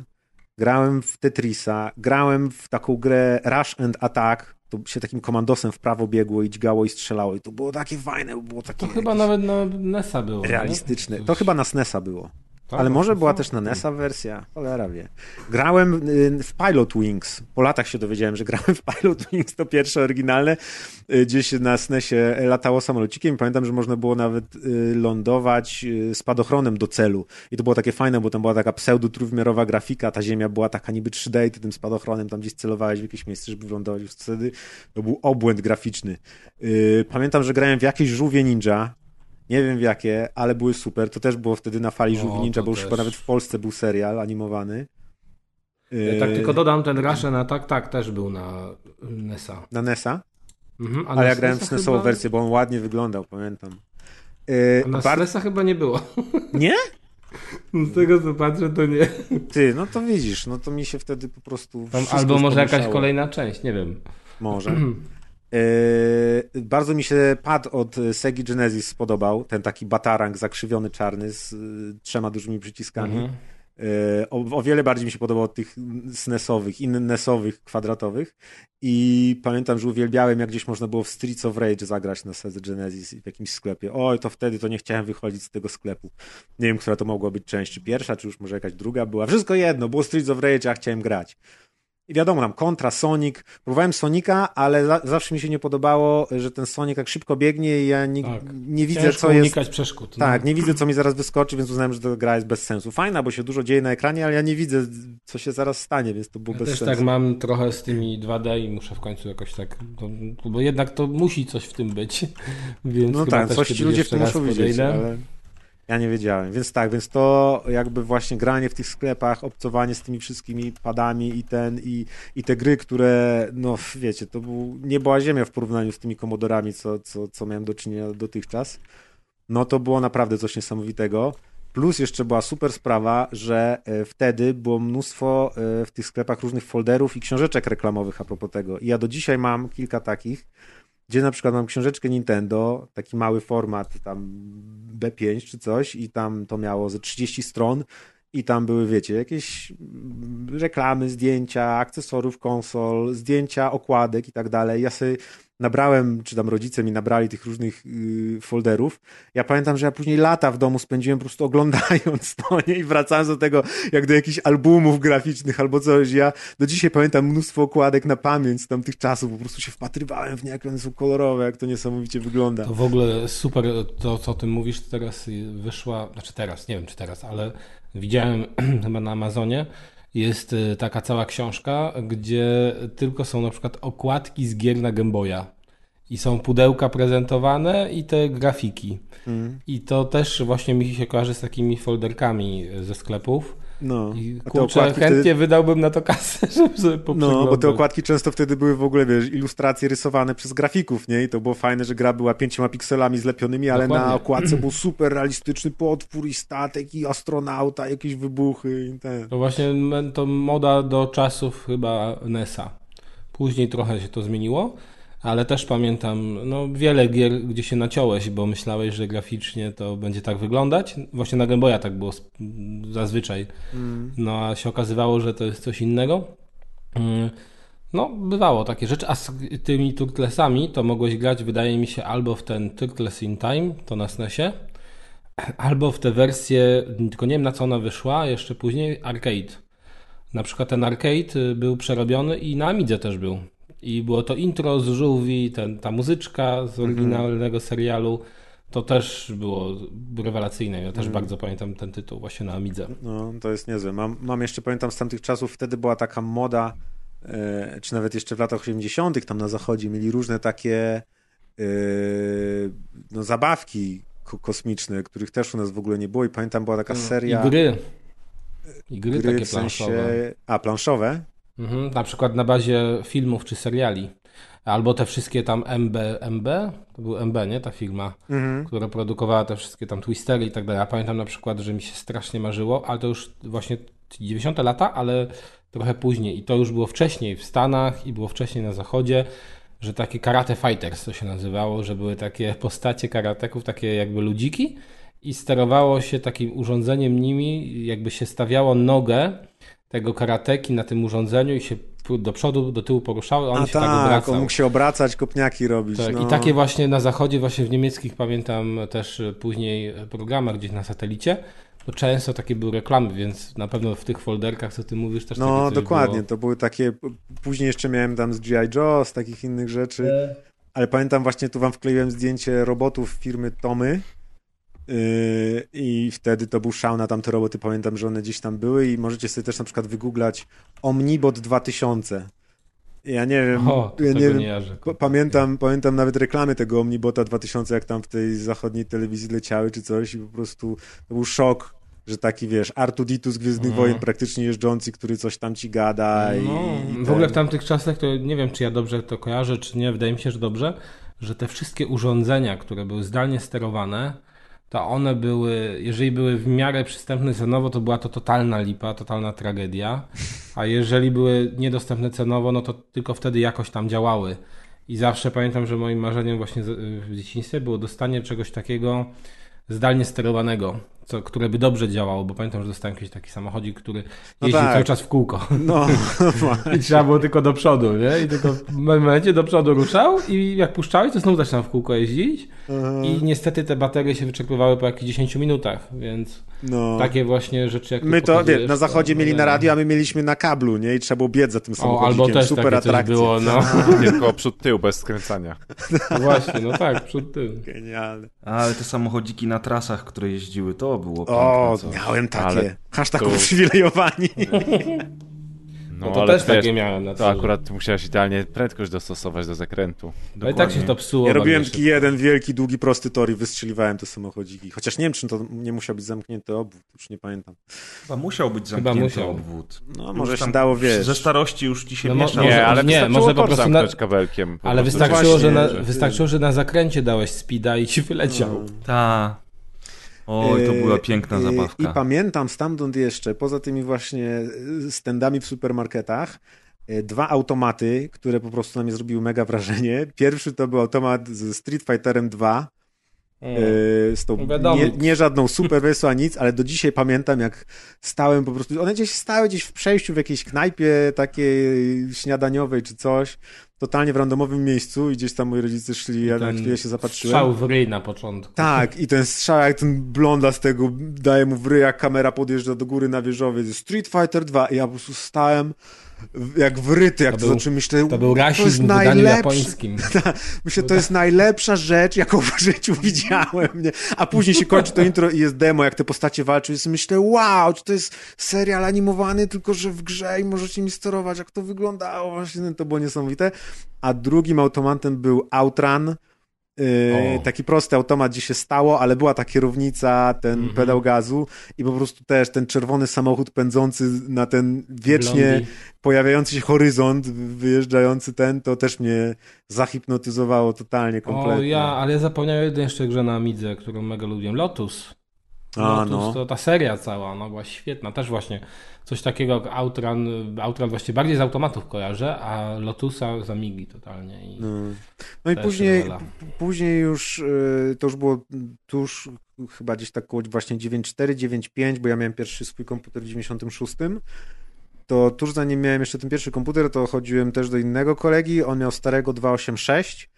grałem w Tetrisa, grałem w taką grę Rush and Attack, to się takim komandosem w prawo biegło i dźgało i strzelało i to było takie fajne, było takie To chyba nawet na NES-a było. realistyczne. To chyba na SNES-a było. Tak, Ale może to była są- też na NES-a wersja, cholera wie. Grałem y, w Pilot Wings, po latach się dowiedziałem, że (laughs) grałem w Pilot Wings, to pierwsze oryginalne, y, gdzieś na SNESie latało samolocikiem pamiętam, że można było nawet y, lądować spadochronem do celu. I to było takie fajne, bo tam była taka pseudo-trójwymiarowa grafika, ta ziemia była taka niby 3D i ty tym spadochronem tam gdzieś celowałeś w jakieś miejsce, żeby wylądować. Wtedy to był obłęd graficzny. Pamiętam, że grałem w jakieś żółwie ninja, nie wiem w jakie, ale były super. To też było wtedy na fali O, Żółwi Ninja, to bo już też. chyba nawet w Polsce był serial animowany. Ja tak Yy, tylko dodam, ten Russian Attack tak też był na NES-a. Na NES-a, Mhm, a ale na ja grałem w SNESową chyba- wersję, bo on ładnie wyglądał, pamiętam. Yy, A na bar- SNES-a chyba nie było. (laughs) Nie? Z tego co patrzę, to nie. Ty, no to widzisz, no to mi się wtedy po prostu Tam, albo może jakaś kolejna część, nie wiem. Może. (clears throat) Yy, bardzo mi się pad od Segi Genesis spodobał, ten taki batarang zakrzywiony czarny z y, trzema dużymi przyciskami. Mhm. E, O, o wiele bardziej mi się podobał od tych SNES-owych, innesowych, kwadratowych. I pamiętam, że uwielbiałem, jak gdzieś można było w Streets of Rage zagrać na Sega Genesis w jakimś sklepie. Oj, to wtedy to nie chciałem wychodzić z tego sklepu. Nie wiem, która to mogła być część, czy pierwsza, czy już może jakaś druga była. Wszystko jedno, było Streets of Rage, a chciałem grać. I wiadomo, tam kontra, Sonic. Próbowałem Sonika, ale za, zawsze mi się nie podobało, że ten Sonic tak szybko biegnie i ja nie, tak. nie widzę, Ciężko co jest. unikać przeszkód. No. Tak, nie widzę, co mi zaraz wyskoczy, więc uznałem, że ta gra jest bez sensu. Fajna, bo się dużo dzieje na ekranie, ale ja nie widzę, co się zaraz stanie, więc to było ja bez też sensu. tak mam trochę z tymi 2D i muszę w końcu jakoś tak, bo jednak to musi coś w tym być. (laughs) Więc no tak, coś ci ludzie w tym muszą widzieć, ale ja nie wiedziałem. Więc tak, więc to jakby właśnie granie w tych sklepach, obcowanie z tymi wszystkimi padami i ten, i, i te gry, które, no wiecie, to był, nie była ziemia w porównaniu z tymi komodorami, co, co, co miałem do czynienia dotychczas. No to było naprawdę coś niesamowitego. Plus jeszcze była super sprawa, że wtedy było mnóstwo w tych sklepach różnych folderów i książeczek reklamowych a propos tego. I ja do dzisiaj mam kilka takich, gdzie na przykład mam książeczkę Nintendo, taki mały format, tam B5 czy coś i tam to miało ze 30 stron i tam były, wiecie, jakieś reklamy, zdjęcia, akcesorów konsol, zdjęcia, okładek i tak dalej. Ja sobie nabrałem, czy tam rodzice mi nabrali tych różnych yy, folderów. Ja pamiętam, że ja później lata w domu spędziłem po prostu oglądając (laughs) to nie? i wracając do tego, jak do jakichś albumów graficznych albo coś. Ja do dzisiaj pamiętam mnóstwo okładek na pamięć z tamtych czasów, po prostu się wpatrywałem w nie, jak one są kolorowe, jak to niesamowicie wygląda. To w ogóle super to, co o tym mówisz, teraz wyszła, znaczy teraz, nie wiem czy teraz, ale widziałem (clears throat) chyba na Amazonie, jest taka cała książka, gdzie tylko są na przykład okładki z gier na Game Boya. I są pudełka prezentowane i te grafiki. Mm. I to też właśnie mi się kojarzy z takimi folderkami ze sklepów. No, I kurczę, chętnie wtedy... wydałbym na to kasę, (laughs) żeby sobie No, bo te okładki często wtedy były w ogóle, wiesz, ilustracje rysowane przez grafików, nie? I to było fajne, że gra była pięcioma pikselami zlepionymi, ale Dokładnie. na okładce (clears throat) był super realistyczny potwór i statek i astronauta, jakieś wybuchy i ten. To właśnie to moda do czasów chyba NESa. Później trochę się to zmieniło, ale też pamiętam no, wiele gier, gdzie się naciąłeś, bo myślałeś, że graficznie to będzie tak wyglądać. Właśnie na Game Boya tak było zazwyczaj. Mm. No a się okazywało, że to jest coś innego. Mm. No, bywało takie rzeczy, a z tymi Turtlesami to mogłeś grać, wydaje mi się, albo w ten Turtles in Time, to na SNESie, albo w tę wersję, tylko nie wiem na co ona wyszła, jeszcze później, arcade. Na przykład ten arcade był przerobiony i na Amidze też był. I było to intro z żółwi, ten, ta muzyczka z oryginalnego serialu. To też było rewelacyjne. Ja też mm. bardzo pamiętam ten tytuł właśnie na Amidze. No, to jest niezłe. Mam, mam jeszcze, pamiętam z tamtych czasów, wtedy była taka moda, e, czy nawet jeszcze w latach 80., tam na zachodzie mieli różne takie e, no, zabawki kosmiczne, których też u nas w ogóle nie było. I pamiętam, była taka seria. I gry. I gry, gry takie w sensie... planszowe. A, planszowe? Mhm, na przykład na bazie filmów czy seriali. Albo te wszystkie tam MB, MB, to był MB, nie? Ta firma, mhm. która produkowała te wszystkie tam twistery i tak dalej. Ja pamiętam na przykład, że mi się strasznie marzyło, ale to już właśnie 90 lata, ale trochę później. I to już było wcześniej w Stanach i było wcześniej na Zachodzie, że takie karate fighters to się nazywało, że były takie postacie karateków, takie jakby ludziki i sterowało się takim urządzeniem nimi, jakby się stawiało nogę tego karateki na tym urządzeniu i się do przodu, do tyłu poruszały, on A się tak, tak obracał. on mógł się obracać, kopniaki robić. Tak, no. I takie właśnie na zachodzie, właśnie w niemieckich pamiętam też później programach gdzieś na satelicie, bo często takie były reklamy, więc na pewno w tych folderkach, co ty mówisz, też No dokładnie, było. to były takie, później jeszcze miałem tam z G.I. Joe, z takich innych rzeczy, e... ale pamiętam właśnie, tu wam wkleiłem zdjęcie robotów firmy Tomy, Yy, I wtedy to był szał na tamte roboty. Pamiętam, że one gdzieś tam były i możecie sobie też na przykład wygooglać Omnibot 2000. Ja nie wiem. O, ja nie, wiem. Nie pamiętam, pamiętam nawet reklamy tego Omnibota 2000, jak tam w tej zachodniej telewizji leciały czy coś i po prostu to był szok, że taki wiesz, Artuditu z Gwiezdnych no. Wojen praktycznie jeżdżący, który coś tam ci gada. No, i, i w ogóle w tamtych czasach to nie wiem, czy ja dobrze to kojarzę, czy nie, wydaje mi się, że dobrze, że te wszystkie urządzenia, które były zdalnie sterowane, to one były, jeżeli były w miarę przystępne cenowo, to była to totalna lipa, totalna tragedia. A jeżeli były niedostępne cenowo, no to tylko wtedy jakoś tam działały. I zawsze pamiętam, że moim marzeniem właśnie w dzieciństwie było dostanie czegoś takiego zdalnie sterowanego. Co, które by dobrze działało, bo pamiętam, że dostałem jakiś taki samochodzik, który No jeździł tak. cały czas w kółko. No, (laughs) I trzeba było tylko do przodu, nie? I tylko w momencie do przodu ruszał i jak puszczałeś, to znowu zaczynał w kółko jeździć. I niestety te baterie się wyczerpywały po jakichś 10 minutach, więc no. takie właśnie rzeczy jak My to, wie, na zachodzie to- mieli na radio, a my mieliśmy na kablu, nie? I trzeba było biec za tym O, samochodzikiem. albo też Super takie było, no. (laughs) Tylko przód tył bez skręcania. (laughs) Właśnie, no tak, przed tym. Genialne. Ale te samochodziki na trasach, które jeździły, to było. O, miałem takie. Ale Hashtag to- uprzywilejowani. No, No to ale też wiesz, takie miałem na To akurat musiałeś idealnie prędkość dostosować do zakrętu. Ale tak się to psuło. Ja robiłem taki jeden wielki, długi, prosty tor i wystrzeliwałem te samochodziki. Chociaż nie wiem, czy to nie musiał być zamknięty obwód, już nie pamiętam. Chyba musiał być Chyba zamknięty musiał. obwód. No, Już może się tam dało, wiesz. Ze starości już ci się No. Może- Nie, ale nie, może po prostu na- zamknąć kabelkiem. po Ale wystarczyło, właśnie, że na, że- wystarczyło, że na zakręcie dałeś speeda i ci wyleciał. Ta. Oj, to była piękna Yy, zabawka. I pamiętam stamtąd jeszcze, poza tymi właśnie yy, standami w supermarketach, yy, dwa automaty, które po prostu na mnie zrobiły mega wrażenie. Pierwszy to był automat z Street Fighterem 2, Mm. yy, z tą No wiadomo. nie, nie żadną super wersją, a nic, ale do dzisiaj pamiętam, jak stałem po prostu, one gdzieś stały gdzieś w przejściu w jakiejś knajpie takiej śniadaniowej czy coś, totalnie w randomowym miejscu i gdzieś tam moi rodzice szli, ja na chwilę się zapatrzyłem. Strzał w ryj na początku. Tak, i ten strzał, jak ten blonda z tego daje mu w ryj, jak kamera podjeżdża do góry na wieżowiec. Street Fighter 2 i ja po prostu stałem jak wryty, jak To to, był- zobaczyłem, myślę, To był jest rasizm w wydaniu najlepszy, japońskim. (laughs) myślę, to jest najlepsza rzecz, jaką w życiu (laughs) widziałem, nie? A później się kończy to intro i jest demo, jak te postacie walczą i sobie myślę, wow, czy to jest serial animowany, tylko że w grze i możecie mi sterować, jak to wyglądało, właśnie to było niesamowite. A drugim automatem był Outrun, Yy, taki prosty automat, gdzie się stało, ale była ta kierownica, ten Mhm. pedał gazu i po prostu też ten czerwony samochód pędzący na ten wiecznie Blondi. pojawiający się horyzont, wyjeżdżający ten, to też mnie zahipnotyzowało totalnie, kompletnie. O ja, ale ja zapomniałem jednej jeszcze grze na Amidze, którą mega lubiłem. Lotus. A, Lotus no. to ta seria cała, no była świetna. Też właśnie coś takiego jak Outrun, Outrun właściwie bardziej z automatów kojarzę, a Lotusa z Amigi totalnie. I No, no i później, później już, yy, to już było tuż chyba gdzieś tak koło właśnie 9.4, 9.5, bo ja miałem pierwszy swój komputer w 96. To tuż zanim miałem jeszcze ten pierwszy komputer, to chodziłem też do innego kolegi, on miał starego 286,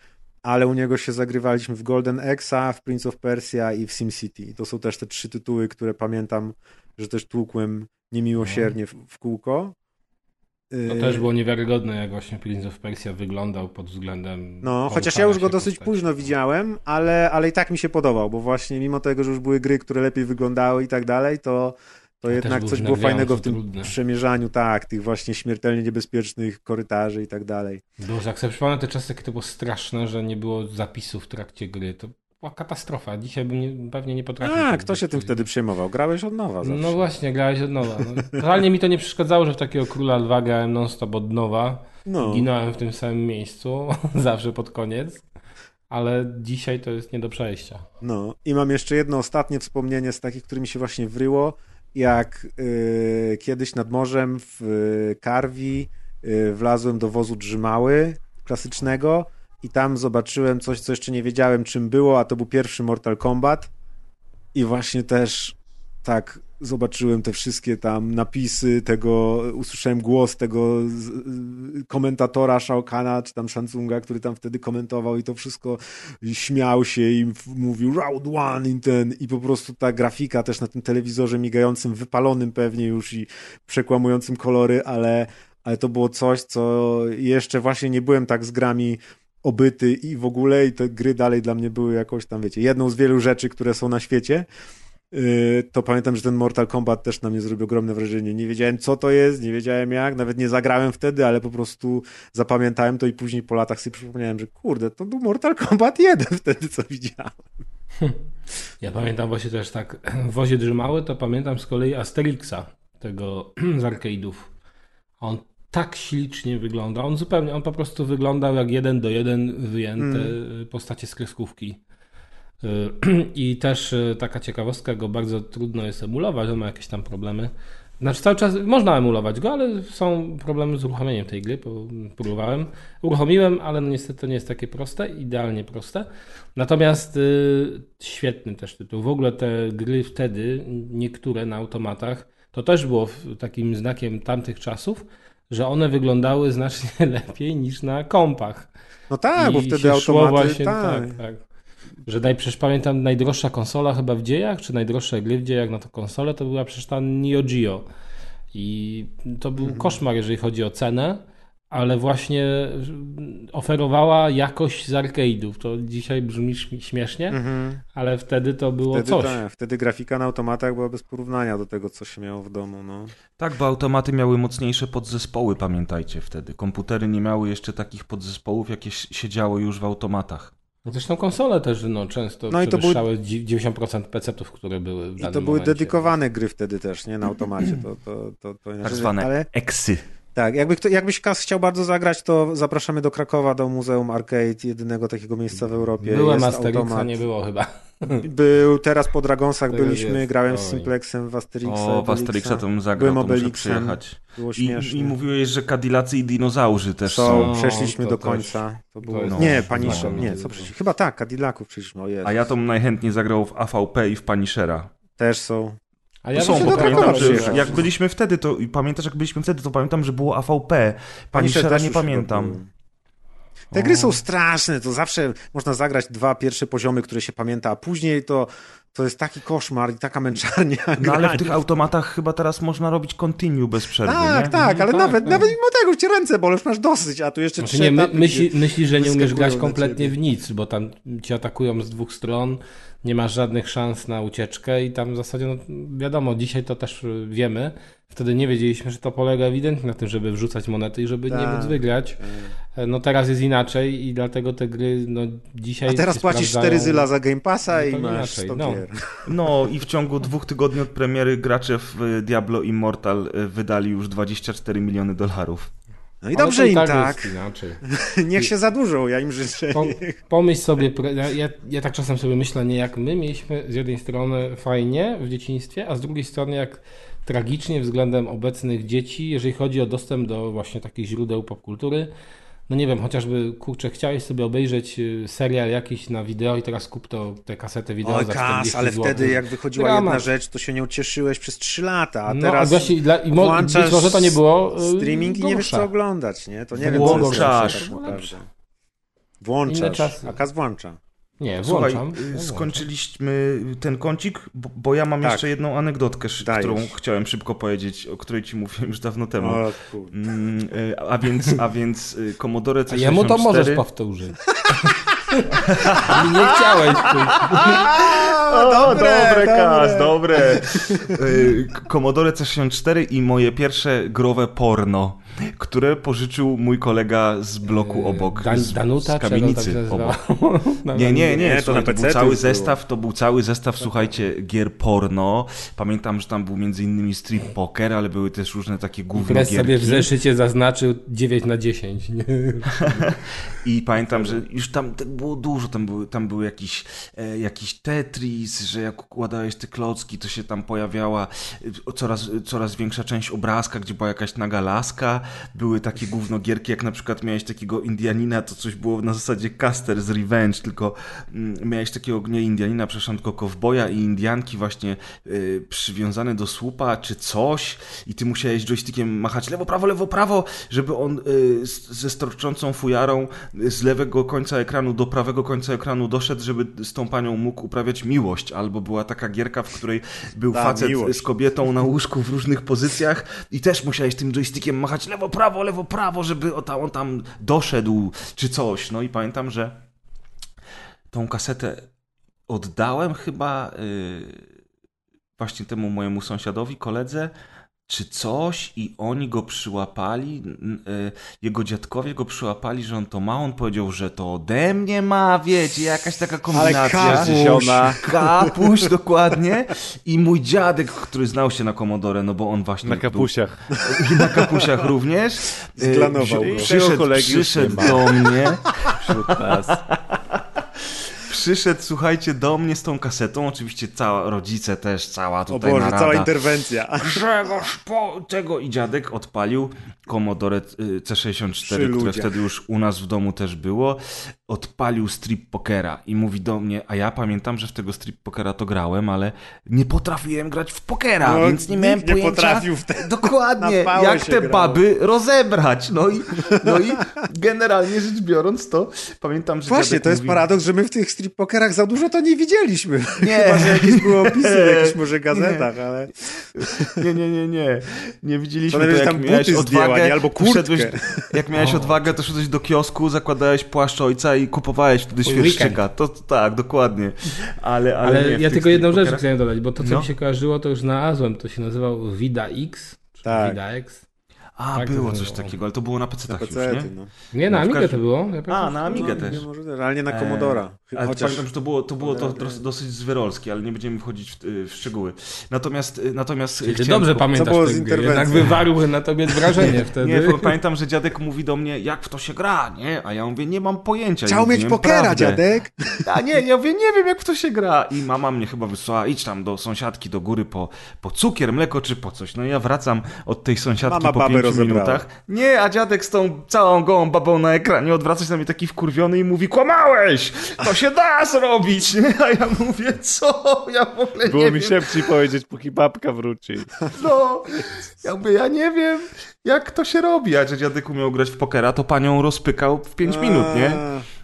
ale u niego się zagrywaliśmy w Golden Exa, w Prince of Persia i w SimCity. I To są też te trzy tytuły, które pamiętam, że też tłukłem niemiłosiernie w, w kółko. to Yy, też było niewiarygodne, jak właśnie Prince of Persia wyglądał pod względem. No, chociaż ja już go dosyć postaci. późno widziałem, ale, ale i tak mi się podobał, bo właśnie mimo tego, że już były gry, które lepiej wyglądały i tak dalej, to, to jednak coś było fajnego w tym trudny. przemierzaniu, tak, tych właśnie śmiertelnie niebezpiecznych korytarzy i tak dalej. Boże, jak sobie przypomnę te czasy, to było straszne, że nie było zapisów w trakcie gry. To była katastrofa. Dzisiaj bym nie, pewnie nie potrafił. A, tego kto się tym wtedy przejmował? Grałeś od nowa zawsze. No właśnie, grałeś od nowa. No. Totalnie mi to nie przeszkadzało, że w takiego Króla Lwa grałem non-stop od nowa. No. Ginąłem w tym samym miejscu, (laughs) zawsze pod koniec. Ale dzisiaj to jest nie do przejścia. No i mam jeszcze jedno ostatnie wspomnienie z takich, które mi się właśnie wryło, jak y, kiedyś nad morzem w y, Karwi y, wlazłem do wozu Drzymały klasycznego i tam zobaczyłem coś, co jeszcze nie wiedziałem czym było, a to był pierwszy Mortal Kombat. I właśnie też tak zobaczyłem te wszystkie tam napisy tego, usłyszałem głos tego komentatora Shao Kahna, czy tam Shansунga, który tam wtedy komentował i to wszystko i śmiał się i mówił round one i ten i po prostu ta grafika też na tym telewizorze migającym, wypalonym pewnie już i przekłamującym kolory, ale, ale to było coś, co jeszcze właśnie nie byłem tak z grami obyty i w ogóle i te gry dalej dla mnie były jakoś tam, wiecie, jedną z wielu rzeczy, które są na świecie. Yy, To pamiętam, że ten Mortal Kombat też na mnie zrobił ogromne wrażenie. Nie wiedziałem, co to jest, nie wiedziałem jak, nawet nie zagrałem wtedy, ale po prostu zapamiętałem to i później po latach sobie przypomniałem, że kurde, to był Mortal Kombat 1 wtedy, co widziałem. (laughs) Ja pamiętam właśnie też tak, w wozie drzymały, to pamiętam z kolei Asterixa, tego (clears throat) z arcade'ów. On tak ślicznie wygląda. On zupełnie, on po prostu wyglądał jak jeden do jeden wyjęte postacie z kreskówki. Y, (clears throat) I też y, taka ciekawostka, go bardzo trudno jest emulować, on ma jakieś tam problemy. Znaczy cały czas można emulować go, ale są problemy z uruchomieniem tej gry, bo próbowałem. Uruchomiłem, ale no niestety to nie jest takie proste, idealnie proste. Natomiast y, świetny też tytuł. W ogóle te gry wtedy, niektóre na automatach, to też było takim znakiem tamtych czasów, że one wyglądały znacznie (laughs) lepiej niż na kompach. No tak, I bo wtedy automaty, właśnie, tak. tak, tak. Że naj, przecież pamiętam najdroższa konsola chyba w dziejach, czy najdroższe gry w dziejach na tę konsolę, to była przecież ta Neo Geo. I to był koszmar, jeżeli chodzi o cenę, ale właśnie oferowała jakość z arcade'ów. To dzisiaj brzmi śm- śmiesznie, Mhm. ale wtedy to było Wtedy, coś. tak, wtedy grafika na automatach była bez porównania do tego, co się miało w domu. No. Tak, bo automaty miały mocniejsze podzespoły, pamiętajcie wtedy. Komputery nie miały jeszcze takich podzespołów, jakie się działo już w automatach. No Zresztą konsole też no, często No i to były- przewyższały dzi- 90% PC-ów, które były w I to były momencie. dedykowane gry wtedy też, nie? Na automacie. To, to, to, to inaczej. Tak zwane Ale eksy. tak, jakby kto, jakbyś Kas chciał bardzo zagrać, to zapraszamy do Krakowa, do Muzeum Arcade, jedynego takiego miejsca w Europie. Byłem Asterixa, automat. nie było chyba. (laughs) Był teraz po Dragonsach Tego byliśmy, jest. grałem z. Simplexem w Asterixa. O, w Asterixa to bym zagrał, Byłem to muszę Obelixem. przyjechać. Było I, śmiesznie. I mówiłeś, że Cadillacy i dinozaurzy też są, są. No, przeszliśmy to do też- końca. To było... jest nie, Punisher, nie, co przeszliśmy? Chyba tak, Cadillaców przeszliśmy. A ja to najchętniej zagrał w AVP i w Punishera. Też są. A ja To są, bo to pamiętam, że przyjechać. jak byliśmy wtedy, to i pamiętasz jak byliśmy wtedy, to pamiętam, że było AVP. Punishera nie pamiętam. Te gry są straszne, to zawsze można zagrać dwa pierwsze poziomy, które się pamięta, a później to, to jest taki koszmar i taka męczarnia. (laughs) No ale w grania. tych automatach chyba teraz można robić continue bez przerwy, Tak, nie? tak, ale Tak, nawet, tak. nawet mimo tego, że cię ręce bolą, już masz dosyć, a tu jeszcze Znaczy trzy nie, my, myśli, myślisz, że nie umiesz grać kompletnie w nic, bo tam cię atakują z dwóch stron, nie masz żadnych szans na ucieczkę i tam w zasadzie, no, wiadomo, dzisiaj to też wiemy, wtedy nie wiedzieliśmy, że to polega ewidentnie na tym, żeby wrzucać monety i żeby nie Tak. móc wygrać. E, No teraz jest inaczej i dlatego te gry, no dzisiaj A teraz się płacisz sprawdzają. 4 zyla za Game Passa No i to masz inaczej, 100 no. gier. (laughs) No i w ciągu dwóch tygodni od premiery gracze w y, Diablo Immortal y, wydali już 24 miliony dolarów. No i dobrze im tak. tak. (laughs) Niech się zadłużą, ja im życzę. Po, pomyśl sobie, ja, ja tak czasem sobie myślę, nie jak my mieliśmy z jednej strony fajnie w dzieciństwie, a z drugiej strony jak tragicznie względem obecnych dzieci, jeżeli chodzi o dostęp do właśnie takich źródeł popkultury. No nie wiem, chociażby, kurczę, chciałeś sobie obejrzeć y, serial jakiś na wideo i teraz kup to, tę kasetę wideo Oj, za kas, 40 ale złotych. wtedy jak wychodziła Dramat. jedna rzecz, to się nie ucieszyłeś przez 3 lata, a No, teraz a właśnie dla, i mo, włączasz być może to nie było y, streaming i nie wiesz co oglądać, nie? To nie wiem, Włączasz. co jest lepsze tak naprawdę. Włączasz, a kas włącza. Nie, Słuchaj, włączam. y, Ja włączam. skończyliśmy ten kącik, bo, bo ja mam Tak. jeszcze jedną anegdotkę, Dajesz. którą chciałem szybko powiedzieć, o której ci mówiłem już dawno temu. O. Mm, y, A więc, a więc y, Commodore A C64... jemu to możesz powtórzyć. (laughs) Nie chciałeś. O, dobre, dobre, Kas, dobre. Y, Commodore C64 i moje pierwsze growe porno, które pożyczył mój kolega z bloku obok, Dan, z, Danuta, z on kamienicy tak obok. (laughs) nazywał? Nie, nie, nie, Nie, to słuchaj, to, był cały zestaw, to był cały zestaw, słuchajcie, gier porno. Pamiętam, że tam był między innymi strip poker, ale były też różne takie główne Pres sobie w gierki. zeszycie zaznaczył 9 na 10. Nie? (laughs) I pamiętam, że już tam tak było dużo, tam były, tam był jakiś, e, jakiś Tetris, że jak układałeś te klocki, to się tam pojawiała e, coraz, coraz większa część obrazka, gdzie była jakaś naga laska. Były takie gównogierki, jak na przykład miałeś takiego Indianina, to coś było na zasadzie Caster z Revenge, tylko mm, miałeś takiego nie Indianina, przepraszam, tylko kowboja i Indianki właśnie e, przywiązane do słupa czy coś i ty musiałeś joystickiem machać lewo, prawo, lewo, prawo, żeby on e, z, ze storczącą fujarą z lewego końca ekranu do prawego końca ekranu doszedł, żeby z tą panią mógł uprawiać miłość. Albo była taka gierka, w której był Ta, facet miłość. z kobietą na łóżku w różnych pozycjach i też musiałeś tym joystickiem machać lewo, prawo, lewo, prawo, żeby o ta- on tam doszedł czy coś. No i pamiętam, że tą kasetę oddałem chyba yy, właśnie temu mojemu sąsiadowi, koledze, czy coś i oni go przyłapali, y, jego dziadkowie go przyłapali, że on to ma, on powiedział, że to ode mnie ma, wiecie, jakaś taka kombinacja. kapuś. Kapuś, dokładnie. I mój dziadek, który znał się na Komodore, no bo on właśnie Na był- kapusiach. i na kapusiach również. y, Zglanował przy- go. Przyszedł, przyszedł do mnie Wśród nas. Przyszedł, słuchajcie, do mnie z tą kasetą, oczywiście cała, rodzice też, cała O tutaj Boże, narada. cała interwencja. Grzegorz, po tego i dziadek odpalił Commodore y, C64, Przy które wtedy już u nas w domu też było, odpalił strip pokera i mówi do mnie, a ja pamiętam, że w tego strip pokera to grałem, ale nie potrafiłem grać w pokera, No, więc nie miałem nie pojęcia, potrafił wtedy. (laughs) dokładnie, jak te grało. baby rozebrać. No i, no i generalnie rzecz biorąc to, pamiętam, że Właśnie, to jest mówi, paradoks, że my w tych strip pokerach za dużo to nie widzieliśmy. Nie. (laughs) Chyba, że jakieś były opisy w (laughs) jakichś może gazetach, ale... Nie, nie, nie, nie. Nie widzieliśmy To to, jak tam buty zdjęła, odwagę. nie? Albo kurtkę. jak miałeś odwagę, to szedłeś do kiosku, zakładałeś płaszcz ojca i kupowałeś wtedy świerszczyka. To, to tak, dokładnie. Ale, ale, Ale nie, ja tylko jedną rzecz chciałem dodać, bo to, co No. mi się kojarzyło, to już znalazłem. To się nazywał Vida X. Tak. Vida X. A, Tak, było było. coś takiego, ale to było na PC-tach już, PC-ty, nie? no. Nie, na No, Amigę każdym- to było. Ja A, na Amigę No, też. nie może, ale nie na E, Commodora. Ale Chociaż... pamiętam, że to było, to było to dos- dosyć zwyrolskie, ale nie będziemy wchodzić w, y, w szczegóły. Natomiast, y, natomiast Ty chciałem dobrze pamiętasz Co było tę z? Jednak wywarły na tobie (laughs) wrażenie wtedy. Nie, pamiętam, że dziadek mówi do mnie, jak w to się gra, nie? A ja mówię, nie mam pojęcia. Chciał mieć pokera, prawdę. dziadek. A nie, ja mówię, nie wiem jak w to się gra. I mama mnie chyba wysłała, idź tam do sąsiadki do góry po, po cukier, mleko czy po coś. No i ja wracam od tej sąsiadki Mama po pięciu rozebrała. minutach. Nie, a dziadek z tą całą gołą babą na ekranie odwraca się na mnie taki wkurwiony i mówi, kłamałeś! To się da zrobić! Nie? A ja mówię, co? Ja w ogóle Było nie mi wiem. szybciej powiedzieć, póki babka wróci. No, ja mówię, ja nie wiem, jak to się robi. A że dziadek umiał grać w pokera, to panią rozpykał w 5 minut, nie?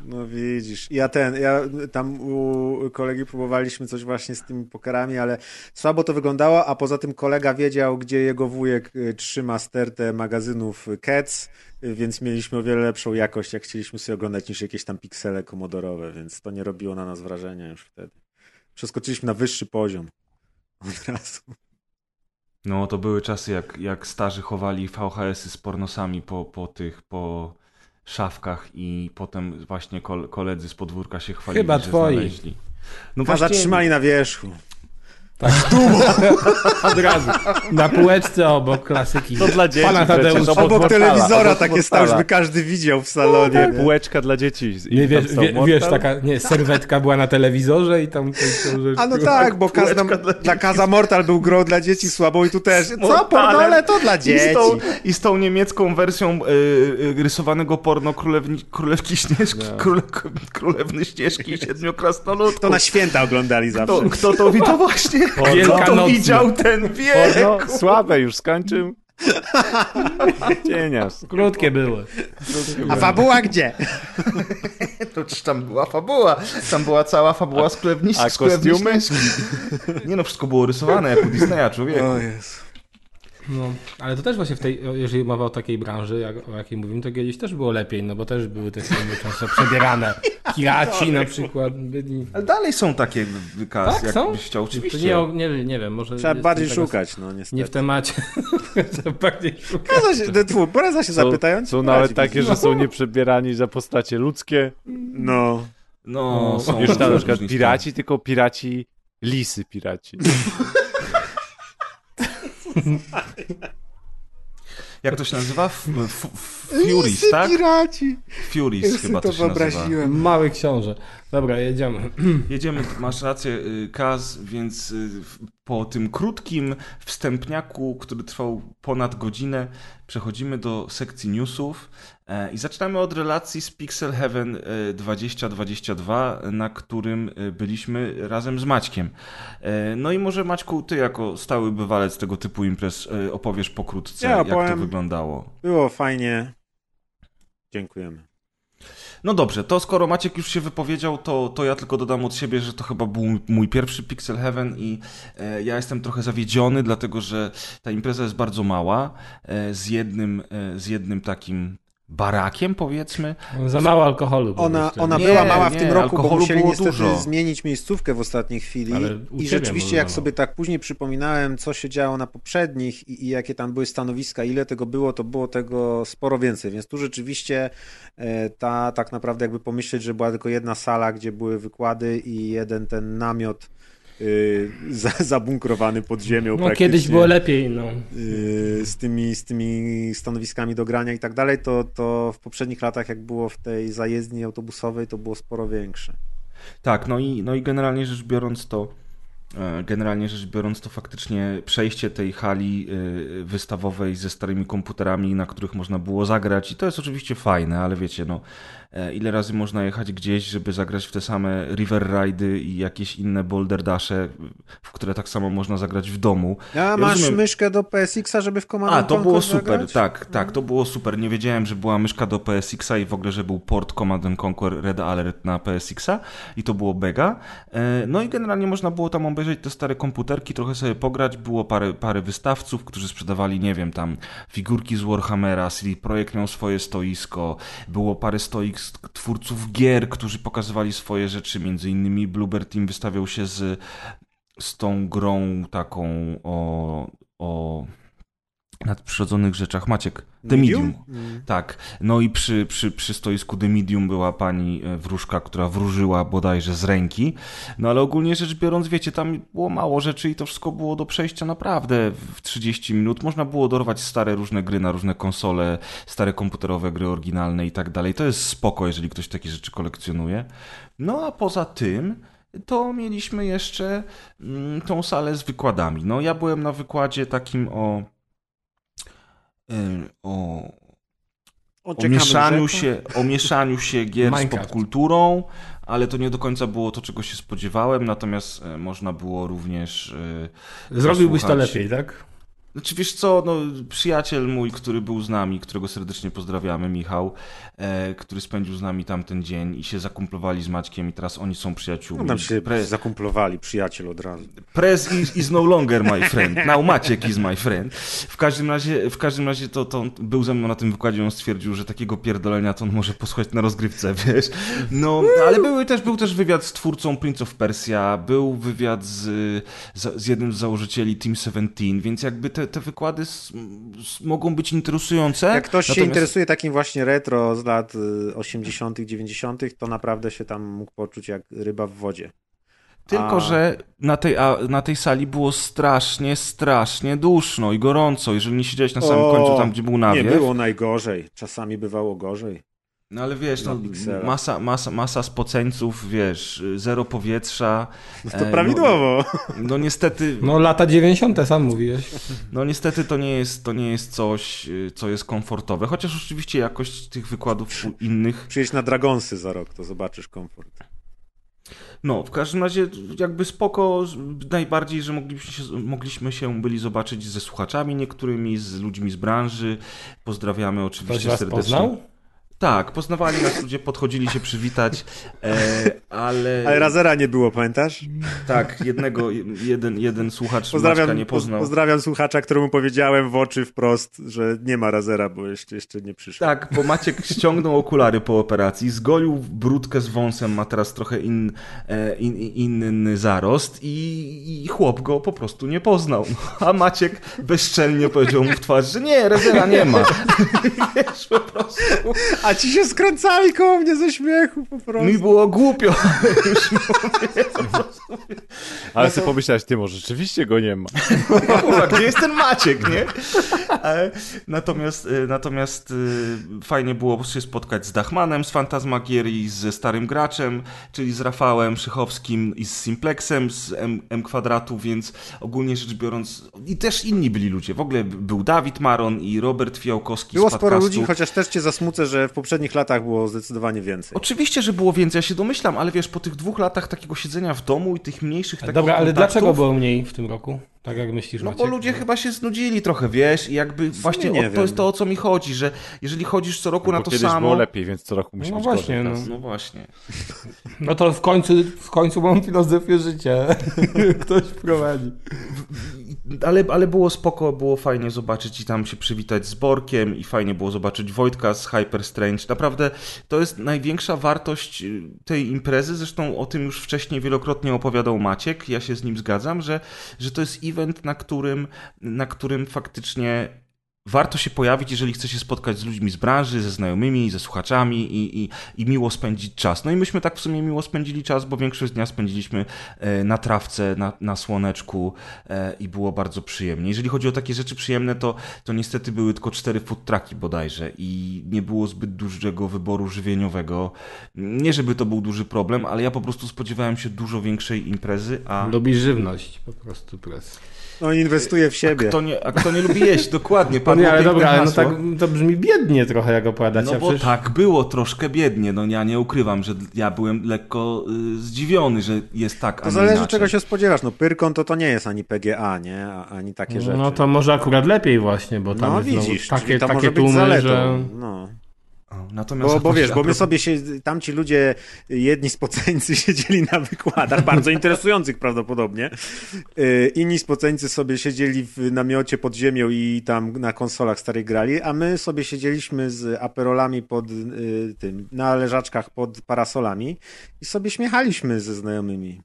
No widzisz. Ja ten, ja tam u kolegi próbowaliśmy coś właśnie z tymi pokerami, ale słabo to wyglądało, a poza tym kolega wiedział, gdzie jego wujek y, trzyma stertę magazynów Cats, więc mieliśmy o wiele lepszą jakość, jak chcieliśmy sobie oglądać, niż jakieś tam piksele komodorowe, więc to nie robiło na nas wrażenia już wtedy. Przeskoczyliśmy na wyższy poziom. Od razu. No, to były czasy, jak, jak starzy chowali VHS-y z pornosami po, po tych, po szafkach i potem właśnie kol, koledzy z podwórka się chwalili, Chyba że twoi. znaleźli. No A zatrzymali na wierzchu. (laughs) (laughs) Od razu. Na półeczce obok klasyki. To dla dzieci Pana Tadeusza. obok Obok telewizora obok takie stał, portala. żeby każdy widział w salonie. nie? Półeczka dla dzieci. I Nie, wiesz, wie, wiesz, taka, nie, serwetka była na telewizorze i tam... A no tak, bo każda, dla Kaza Mortal był grą dla dzieci słabą i tu też. Co, Mortalem. pornole to dla I z, dzieci. tą, I z tą niemiecką wersją y, y, rysowanego porno królewni, królewki Śnieżki, No. króle, królewny Śnieżki i siedmiu krasnoludków. To na święta oglądali zawsze. Kto, kto to (laughs) widział właśnie? Kto to widział ten wiek? Porno, słabe, już skończył. Cienias. Krótkie były. A fabuła gdzie? (laughs) To czy tam była fabuła? Tam była cała fabuła z królewni a kostiumy? Nie no, wszystko było rysowane jak u Disneya, człowieku. Jezu. No, ale to też właśnie w tej, jeżeli mowa o takiej branży, jak, o jakiej mówimy, to kiedyś też było lepiej, no bo też były te filmy często przebierane. (laughs) Piraci na przykład byli. Ale dalej są takie wykazy, Tak, jak są? byś chciał, To oczywiście. nie, nie, nie wiem, może... Trzeba bardziej szukać, no niestety. Nie w temacie. (laughs) Trzeba bardziej szukać. Kaza się, się Są, zapytając. są nawet takie, że są nieprzebierani za postacie ludzkie. No. No, No. są Już tam na przykład piraci, tylko piraci, lisy piraci. (laughs) (laughs) Jak to się nazywa? F- f- f- Furies, tak? piraci. Furies chyba to się nazywa. Mały książę. Dobra, jedziemy. (clears throat) Jedziemy, masz rację, y, Kaz, więc y, po tym krótkim wstępniaku, który trwał ponad godzinę, przechodzimy do sekcji newsów i zaczynamy od relacji z Pixel Heaven e, 2022, na którym e, byliśmy razem z Maćkiem. E, No i może Maćku, ty jako stały bywalec tego typu imprez e, opowiesz pokrótce, Ja jak to opowiem. wyglądało. Było fajnie. Dziękujemy. No dobrze, to skoro Maciek już się wypowiedział, to, to ja tylko dodam od siebie, że to chyba był mój- mój pierwszy Pixel Heaven i e, ja jestem trochę zawiedziony, dlatego że ta impreza jest bardzo mała, e, z, jednym, e, z jednym takim barakiem powiedzmy. Za mało alkoholu. Ona, ona Nie, była mała w nie, tym roku, bo musieli było niestety dużo. zmienić miejscówkę w ostatniej chwili. I rzeczywiście, jak sobie tak później przypominałem, co się działo na poprzednich i, i jakie tam były stanowiska, ile tego było, to było tego sporo więcej. Więc tu rzeczywiście e, ta tak naprawdę jakby pomyśleć, że była tylko jedna sala, gdzie były wykłady i jeden ten namiot y, za, zabunkrowany pod ziemią No praktycznie. kiedyś było lepiej, no. y, z tymi, z tymi stanowiskami do grania i tak dalej, to, to w poprzednich latach, jak było w tej zajezdni autobusowej, to było sporo większe. Tak, no i, no i generalnie rzecz biorąc to E, generalnie rzecz biorąc, to faktycznie przejście tej hali e, wystawowej ze starymi komputerami, na których można było zagrać, i to jest oczywiście fajne, ale wiecie, no, ile razy można jechać gdzieś, żeby zagrać w te same River Ridy i jakieś inne Boulder Dashe, w które tak samo można zagrać w domu. A ja masz rozumiem... myszkę do PSX-a, żeby w Command A, to było super, zagrać? tak, tak, to było super. Nie wiedziałem, że była myszka do PSX-a i w ogóle, że był port Command Conquer Red Alert na PSX-a i to było bega. No i generalnie można było tam obejrzeć te stare komputerki, trochę sobie pograć. Było parę, parę wystawców, którzy sprzedawali, nie wiem, tam figurki z Warhammera, CD Projekt miał swoje stoisko, było parę stoisk twórców gier, którzy pokazywali swoje rzeczy, między innymi Bluebird Team wystawiał się z, z tą grą taką o, o nadprzyrodzonych rzeczach. Maciek, The Medium. Medium? Mm. Tak. No i przy, przy, przy stoisku The Medium była pani e, wróżka, która wróżyła bodajże z ręki. No ale ogólnie rzecz biorąc, wiecie, tam było mało rzeczy i to wszystko było do przejścia naprawdę w 30 minut. Można było dorwać stare różne gry na różne konsole, stare komputerowe gry oryginalne i tak dalej. To jest spoko, jeżeli ktoś takie rzeczy kolekcjonuje. No a poza tym to mieliśmy jeszcze mm, tą salę z wykładami. No ja byłem na wykładzie takim o o, o mieszaniu, się, o mieszaniu się gier Minecraft. z popkulturą, ale to nie do końca było to, czego się spodziewałem, natomiast e, można było również. E, Zrobiłbyś to lepiej, tak? Znaczy wiesz co, no, przyjaciel mój, który był z nami, którego serdecznie pozdrawiamy, Michał, e, który spędził z nami tamten dzień i się zakumplowali z Maćkiem i teraz oni są przyjaciółmi. No tam się Pre... zakumplowali, przyjaciel od razu. Prez is, is no longer my friend, now Maciek is my friend. W każdym razie, w każdym razie to, to był ze mną na tym wykładzie, on stwierdził, że takiego pierdolenia to on może posłuchać na rozgrywce, (laughs) wiesz. No, ale były też, był też wywiad z twórcą Prince of Persia, był wywiad z, z, z jednym z założycieli Team 17, więc jakby te te, wykłady mogą być interesujące. Jak ktoś Natomiast... się interesuje takim właśnie retro z lat 80., y, 90., to naprawdę się tam mógł poczuć jak ryba w wodzie. Tylko, a... że na tej, a, na tej sali było strasznie, strasznie duszno i gorąco. Jeżeli nie siedziałeś na samym o, końcu, tam gdzie był nawiew. Nie było najgorzej. Czasami bywało gorzej. No ale wiesz, no, masa, masa, masa spoceńców, wiesz, zero powietrza. No to e, prawidłowo. No, no, niestety... No lata 90. sam mówiłeś. No niestety to nie, jest, to nie jest coś, co jest komfortowe, chociaż oczywiście jakość tych wykładów innych... Przyjedź na Dragonsy za rok, to zobaczysz komfort. No, w każdym razie jakby spoko, najbardziej, że mogliśmy się, mogliśmy się byli zobaczyć ze słuchaczami niektórymi, z ludźmi z branży. Pozdrawiamy oczywiście Ktoś serdecznie. Poznał? Tak, poznawali nas ludzie, podchodzili się przywitać, e, ale... Ale Razera nie było, pamiętasz? Tak, jednego, jeden, jeden słuchacz pozdrawiam, nie poznał. Pozdrawiam słuchacza, któremu powiedziałem w oczy wprost, że nie ma Razera, bo jeszcze, jeszcze nie przyszło. Tak, bo Maciek ściągnął okulary po operacji, zgolił brudkę z wąsem, ma teraz trochę in, e, in, inny zarost i, i chłop go po prostu nie poznał. A Maciek bezczelnie powiedział mu w twarz, że nie, Razera nie ma. (laughs) Wiesz, po prostu... A ci się skręcali koło mnie ze śmiechu po prostu. Mi było głupio. Ale sobie pomyślałeś, ty może rzeczywiście go nie ma. Kurwa, gdzie jest ten Maciek, nie? Natomiast, y, natomiast y, fajnie było się spotkać z Dachmanem z Fantasmagierii, ze Starym Graczem, czyli z Rafałem Szychowskim i z Simplexem z M, M kwadratu, więc ogólnie rzecz biorąc i też inni byli ludzie. W ogóle był Dawid Maron i Robert Fiałkowski Było sporo ludzi, chociaż też cię zasmucę, że w poprzednich latach było zdecydowanie więcej. Oczywiście, że było więcej, ja się domyślam, ale wiesz, po tych dwóch latach takiego siedzenia w domu i tych mniejszych takich Dobra, ale kontaktów... dlaczego było mniej w tym roku? Tak jak myślisz, No bo ludzie chyba się znudzili trochę, wiesz, i jakby właśnie o, to jest to, o co mi chodzi, że jeżeli chodzisz co roku no na to kiedyś samo... było lepiej, więc co roku musi no być właśnie, no. no właśnie. No to w końcu, w końcu mam filozofię życia. (laughs) Ktoś prowadzi. Ale, ale było spoko, było fajnie zobaczyć i tam się przywitać z Borkiem i fajnie było zobaczyć Wojtka z Hyper Strange. Naprawdę to jest największa wartość y, tej imprezy, zresztą o tym już wcześniej wielokrotnie opowiadał Maciek, ja się z nim zgadzam, że, że to jest event, na którym, na którym faktycznie warto się pojawić, jeżeli chce się spotkać z ludźmi z branży, ze znajomymi, ze słuchaczami i, i, i miło spędzić czas. No i myśmy tak w sumie miło spędzili czas, bo większość dnia spędziliśmy e, na trawce, na, na słoneczku e, i było bardzo przyjemnie. Jeżeli chodzi o takie rzeczy przyjemne, to, to niestety były tylko cztery food trucki bodajże i nie było zbyt dużego wyboru żywieniowego. Nie, żeby to był duży problem, ale ja po prostu spodziewałem się dużo większej imprezy, a... Lubisz żywność po prostu, pres. No inwestuje w siebie. A kto nie, a kto nie lubi jeść, dokładnie. No padło nie, ale dobra, ale no tak to brzmi biednie trochę, jak opowiadacie. No bo przecież... tak było troszkę biednie, no ja nie ukrywam, że ja byłem lekko y, zdziwiony, że jest tak, To zależy inaczej. czego się spodziewasz. No Pyrkon to to nie jest ani PGA, nie? A- Ani takie rzeczy. No to może akurat lepiej właśnie, bo tam No jest widzisz, takie, to takie tłumy, zaletą. że... No. Natomiast Bo, bo wiesz, bo my sobie się, tamci ludzie, jedni spoceńcy (laughs) siedzieli na wykładach, bardzo interesujących prawdopodobnie, yy, inni spoceńcy sobie siedzieli w namiocie pod ziemią i tam na konsolach starej grali, a my sobie siedzieliśmy z aperolami pod yy, tym, na leżaczkach pod parasolami i sobie śmiechaliśmy ze znajomymi.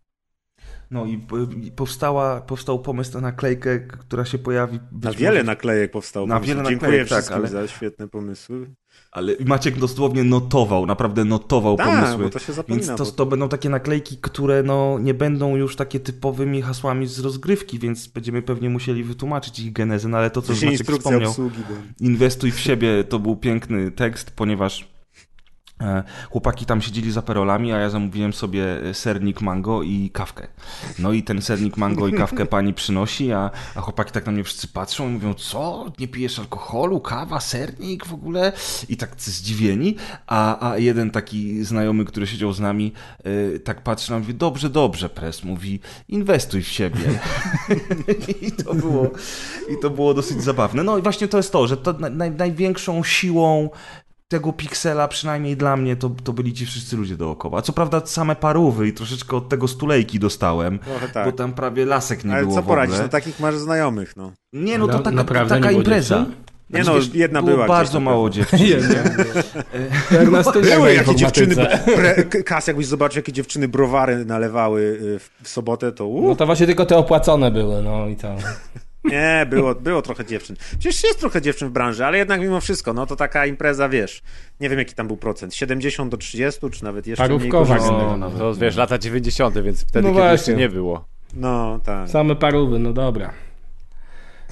No i y, powstała, powstał pomysł na naklejkę, która się pojawi... Na wiele może- naklejek powstało. Na wiele Dziękuję naklejek, tak, wszystkim ale- za świetne pomysły. Ale Maciek dosłownie notował, naprawdę notował Tak, pomysły. bo to się zapomina. Więc to, to będą takie naklejki, które no, nie będą już takie typowymi hasłami z rozgrywki, więc będziemy pewnie musieli wytłumaczyć ich genezę, no ale to, co Maciek wspomniał, obsługi. Bo... inwestuj w siebie, to był piękny tekst, ponieważ chłopaki tam siedzieli za perolami, a ja zamówiłem sobie e, sernik mango i kawkę. No i ten sernik mango i kawkę pani przynosi, a, a chłopaki tak na mnie wszyscy patrzą i mówią, co, nie pijesz alkoholu, kawa, sernik w ogóle? I tak zdziwieni, a, a jeden taki znajomy, który siedział z nami, e, tak patrzy na mnie, mówi, dobrze, dobrze, pres, mówi, inwestuj w siebie. (laughs) I to było, i to było dosyć zabawne. No i właśnie to jest to, że to naj, największą siłą tego piksela, przynajmniej dla mnie, to, to byli ci wszyscy ludzie dookoła. A co prawda same parówy i troszeczkę od tego stulejki dostałem, tak. bo tam prawie lasek nie Ale było co poradzić, no takich masz znajomych, no. Nie, no to taka, naprawdę taka impreza. dziewczyn? Nie Znaczy, no, wiesz, jedna było była gdzieś bardzo mało dziewczyn. Jak na (laughs) Były na jakie dziewczyny, Kas, jakbyś zobaczył, jakie dziewczyny browary nalewały y, w, w sobotę, to No to właśnie tylko te opłacone były, no i to. Nie, było, było trochę dziewczyn. Przecież jest trochę dziewczyn w branży, ale jednak mimo wszystko, no to taka impreza, wiesz, nie wiem jaki tam był procent, 70 do 30, czy nawet jeszcze mniej. Parówkowa. No, nawet To wiesz, lata 90., więc wtedy, No kiedy jeszcze nie było. No, tak. Same parówy, no dobra.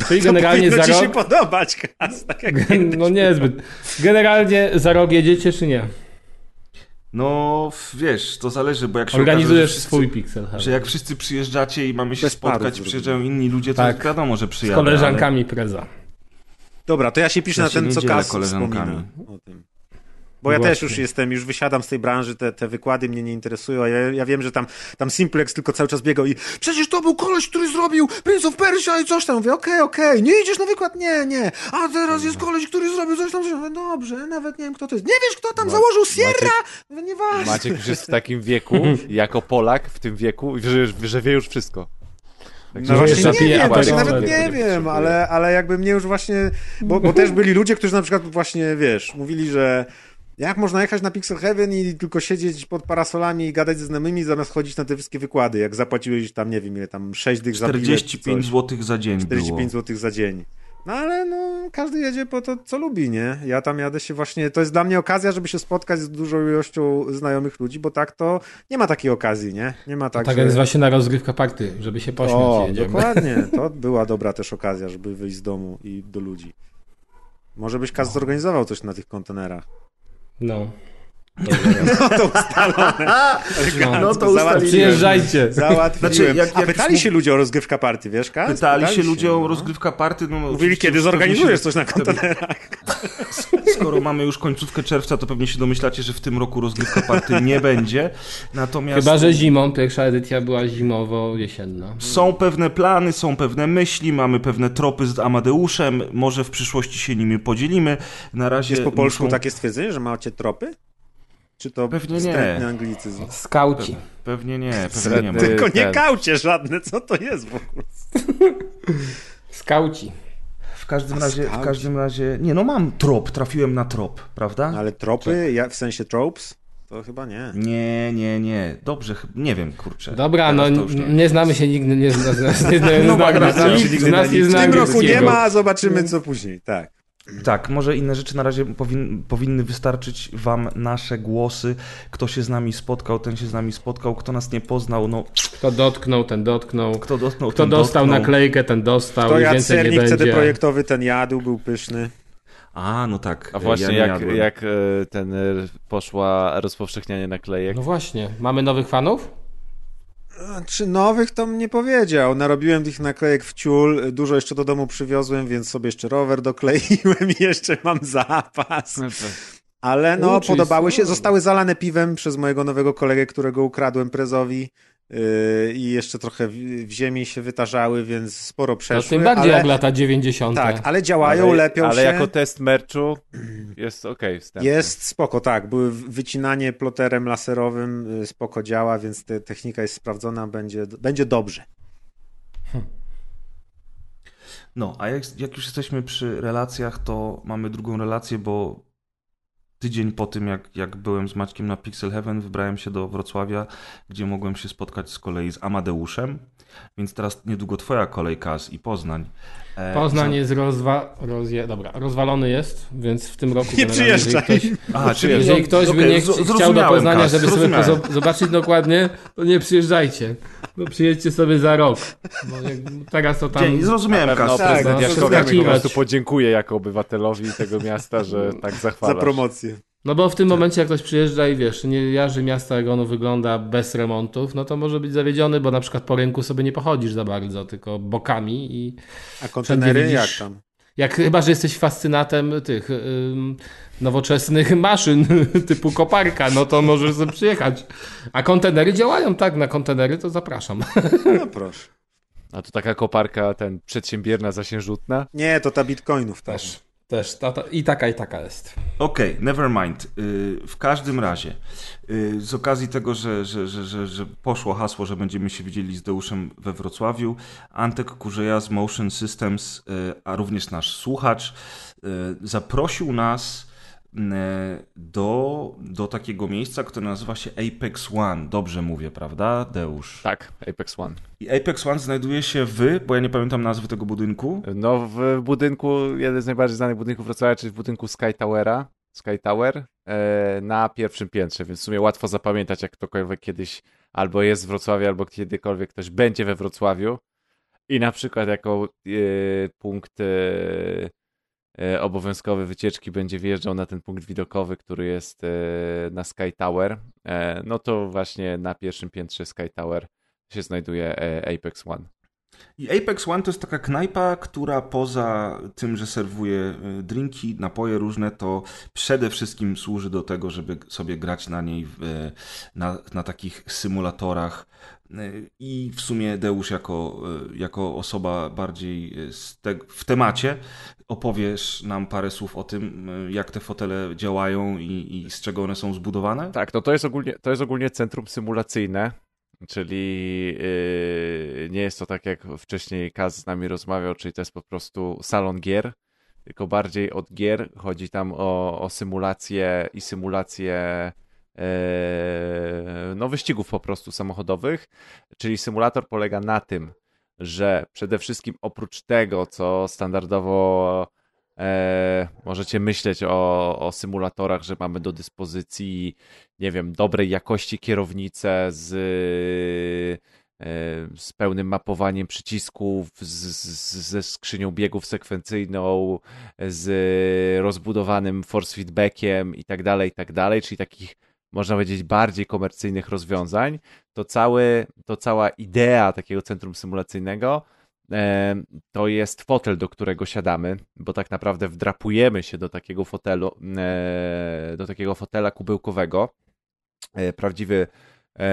Czyli To generalnie powinno za ci się rok... podobać, Kas, tak jak (laughs) No niezbyt. Generalnie za rok jedziecie czy nie? No, wiesz, to zależy, bo jak się Organizujesz okaże, wszyscy, swój pixel. że jak wszyscy przyjeżdżacie i mamy się Bez spotkać przyjeżdżają inni ludzie, to Tak. wiadomo, że Z przyjadą. koleżankami preza. Dobra, to ja się piszę Ja na się ten, co Kas koleżankami. wspomina o tym. Bo ja Właśnie. też już jestem, już wysiadam z tej branży, te, te wykłady mnie nie interesują, a ja, ja wiem, że tam, tam Simplex tylko cały czas biegał i przecież to był koleś, który zrobił Prince of Persia i coś tam. Mówię, okej, okej, nie idziesz na wykład? Nie, nie. A teraz jest koleś, który zrobił coś tam. Mówię, dobrze, nawet nie wiem, kto to jest. Nie wiesz, kto tam Ma- założył Sierra? Maciek- nieważne. Maciek już jest w takim wieku, (laughs) jako Polak w tym wieku, że, że wie już wszystko. Także No właśnie nie wiem, właśnie nawet nie wiem, ale, ale jakby mnie już właśnie, bo, bo też byli ludzie, którzy na przykład właśnie, wiesz, mówili, że jak można jechać na Pixel Heaven i tylko siedzieć pod parasolami i gadać ze znajomymi, zamiast chodzić na te wszystkie wykłady, jak zapłaciłeś tam, nie wiem ile, tam 6 dych za bilet, czy 45 coś. zł za dzień 45 było. zł za dzień. No ale no, każdy jedzie po to, co lubi, nie? Ja tam jadę się właśnie, to jest dla mnie okazja, żeby się spotkać z dużą ilością znajomych ludzi, bo tak to nie ma takiej okazji, nie? Nie ma tak, Tak że... jest właśnie na rozgrywka party, żeby się pośmiać O, jedziemy. dokładnie. (laughs) To była dobra też okazja, żeby wyjść z domu i do ludzi. Może byś Kaz zorganizował coś na tych kontenerach. No. No to ustalone. No to ustaliliśmy. Przyjeżdżajcie. Załatwiłem. Znaczy, jak- A jak pytali już- się ludzie o rozgrywka party, wiesz, Kaz? Pytali się ludzie o no. rozgrywka party. No, Mówili, oczywiście kiedy zorganizujesz coś na kontenerach. (laughs) Skoro mamy już końcówkę czerwca, to pewnie się domyślacie, że w tym roku rozgrywka party nie będzie. Natomiast Chyba, że zimą. Pierwsza edycja była zimowo-jesienna. są pewne plany, są pewne myśli, mamy pewne tropy z Amadeuszem. Może w przyszłości się nimi podzielimy. Na razie Jest po polsku muszą- takie stwierdzenie, że macie tropy? Czy to Pewnie nie. anglicyzm? Skauci. Pewnie nie, pewnie nie. Tylko nie ten. kaucie żadne, co to jest w ogóle? (laughs) Skauci. W każdym A razie, w skauci. każdym razie, nie no mam trop, trafiłem na trop, prawda? Ale tropy, ja, w sensie tropes? To chyba nie. Nie, nie, nie, dobrze, nie wiem, kurczę. Dobra, no nie. nie znamy się nigdy, nie zna, nie, (laughs) nie, nie, No znamy się, nie nic- W zna tym roku nie angielskiego. ma, zobaczymy co później. Tak. Tak, może inne rzeczy na razie powin, powinny wystarczyć wam nasze głosy. Kto się z nami spotkał, ten się z nami spotkał. Kto nas nie poznał, no Kto dotknął, ten dotknął. kto dotknął, Kto ten dostał dotknął. naklejkę, ten dostał. To i jadł sernik CD projektowy, ten jadł, był pyszny. A, no tak. A właśnie ja jak, jak e, ten e, poszła rozpowszechnianie naklejek. No właśnie. Mamy nowych fanów? Czy nowych to mnie powiedział. Narobiłem tych naklejek w ciul, dużo jeszcze do domu przywiozłem, więc sobie jeszcze rower dokleiłem i (laughs) jeszcze mam zapas. Ale no, U, czyli podobały się. Zostały zalane piwem przez mojego nowego kolegę, którego ukradłem prezowi. Yy, I jeszcze trochę w, ziemi się wytarzały, więc sporo To przeszły. tym bardziej ale, jak lata 90. Tak, ale działają, ale, lepią ale się. jako test merchu jest okej wstępnie. Jest spoko, tak. Były wycinanie ploterem laserowym, y, spoko działa, więc te, technika jest sprawdzona, będzie, będzie dobrze. No, a jak, jak już jesteśmy przy relacjach, to mamy drugą relację, bo tydzień po tym, jak, jak byłem z Maćkiem na Pixel Heaven, wybrałem się do Wrocławia, gdzie mogłem się spotkać z kolei z Amadeuszem, więc teraz niedługo twoja kolej, Kaz, i Poznań. E, Poznań za- jest rozwa... rozje... Dobra, rozwalony jest, więc w tym roku... (laughs) Nie generalnie, jeżeli przyjeżdżaj. Ktoś... Aha, czyli Jeżeli ktoś by okej, nie chci- chciał do zrozumiałem, Poznania, Kaz, żeby sobie pozo- zobaczyć dokładnie, to nie przyjeżdżajcie. No przyjedźcie sobie za rok. Bo jak teraz to tam... Dzień, zrozumiałem, Kaz. Tak, prezydent no, Jaśkowiak po prostu podziękuje jako obywatelowi tego miasta, że tak Za zachwalasz. promocję. No bo w tym momencie jak ktoś przyjeżdża i wiesz, nie jarzy miasta jak ono wygląda bez remontów, no to może być zawiedziony, bo na przykład po rynku sobie nie pochodzisz za bardzo, tylko bokami i A kontenery jak tam? jak chyba, że jesteś fascynatem tych ym, nowoczesnych (laughs) maszyn (laughs) typu koparka, no to możesz sobie przyjechać. A kontenery działają, tak, na kontenery to zapraszam. No proszę. A to taka koparka, ten przedsiębierna, zasiężutna. Nie, to ta bitcoinów. Też, też, ta, ta, i taka, i taka jest. Okej, never mind. Y, W każdym razie, y, z okazji tego, że, że, że, że, że poszło hasło, że będziemy się widzieli z Deuszem we Wrocławiu, Antek Kurzeja z Motion Systems, y, a również nasz słuchacz, zaprosił nas do, do takiego miejsca, które nazywa się Apex One. Dobrze mówię, prawda, Deusz? Tak, Apex One. I Apex One znajduje się w, bo ja nie pamiętam nazwy tego budynku. No w budynku, jeden z najbardziej znanych budynków Wrocławia, czyli w budynku Sky Towera, Sky Tower, e, na pierwszym piętrze, więc w sumie łatwo zapamiętać, jak ktokolwiek kiedyś albo jest w Wrocławiu, albo kiedykolwiek ktoś będzie we Wrocławiu i na przykład jako e, punkt e, e, obowiązkowy wycieczki będzie wjeżdżał na ten punkt widokowy, który jest e, na Sky Tower, e, no to właśnie na pierwszym piętrze Sky Tower się znajduje Apex One. I Apex One to jest taka knajpa, która poza tym, że serwuje y, drinki, napoje różne, to przede wszystkim służy do tego, żeby sobie grać na niej w, y, na, na takich symulatorach. Y, I w sumie Deusz jako, jako osoba bardziej te, w temacie opowiesz nam parę słów o tym, jak te fotele działają i, i z czego one są zbudowane? Tak, no to jest ogólnie, to jest ogólnie centrum symulacyjne, czyli yy, nie jest to tak jak wcześniej Kaz z nami rozmawiał, czyli to jest po prostu salon gier, tylko bardziej od gier. Chodzi tam o, o symulację i symulację yy, no wyścigów po prostu samochodowych, czyli symulator polega na tym, że przede wszystkim oprócz tego, co standardowo e, możecie myśleć o, o symulatorach, że mamy do dyspozycji, nie wiem, dobrej jakości kierownicę z, e, z pełnym mapowaniem przycisków, z, z, ze skrzynią biegów sekwencyjną, z rozbudowanym force feedbackiem i tak dalej, i tak dalej, czyli takich można powiedzieć bardziej komercyjnych rozwiązań, to, cały, to cała idea takiego centrum symulacyjnego to jest fotel, do którego siadamy, bo tak naprawdę wdrapujemy się do takiego fotelu, e, do takiego fotela kubełkowego. E, Prawdziwy e,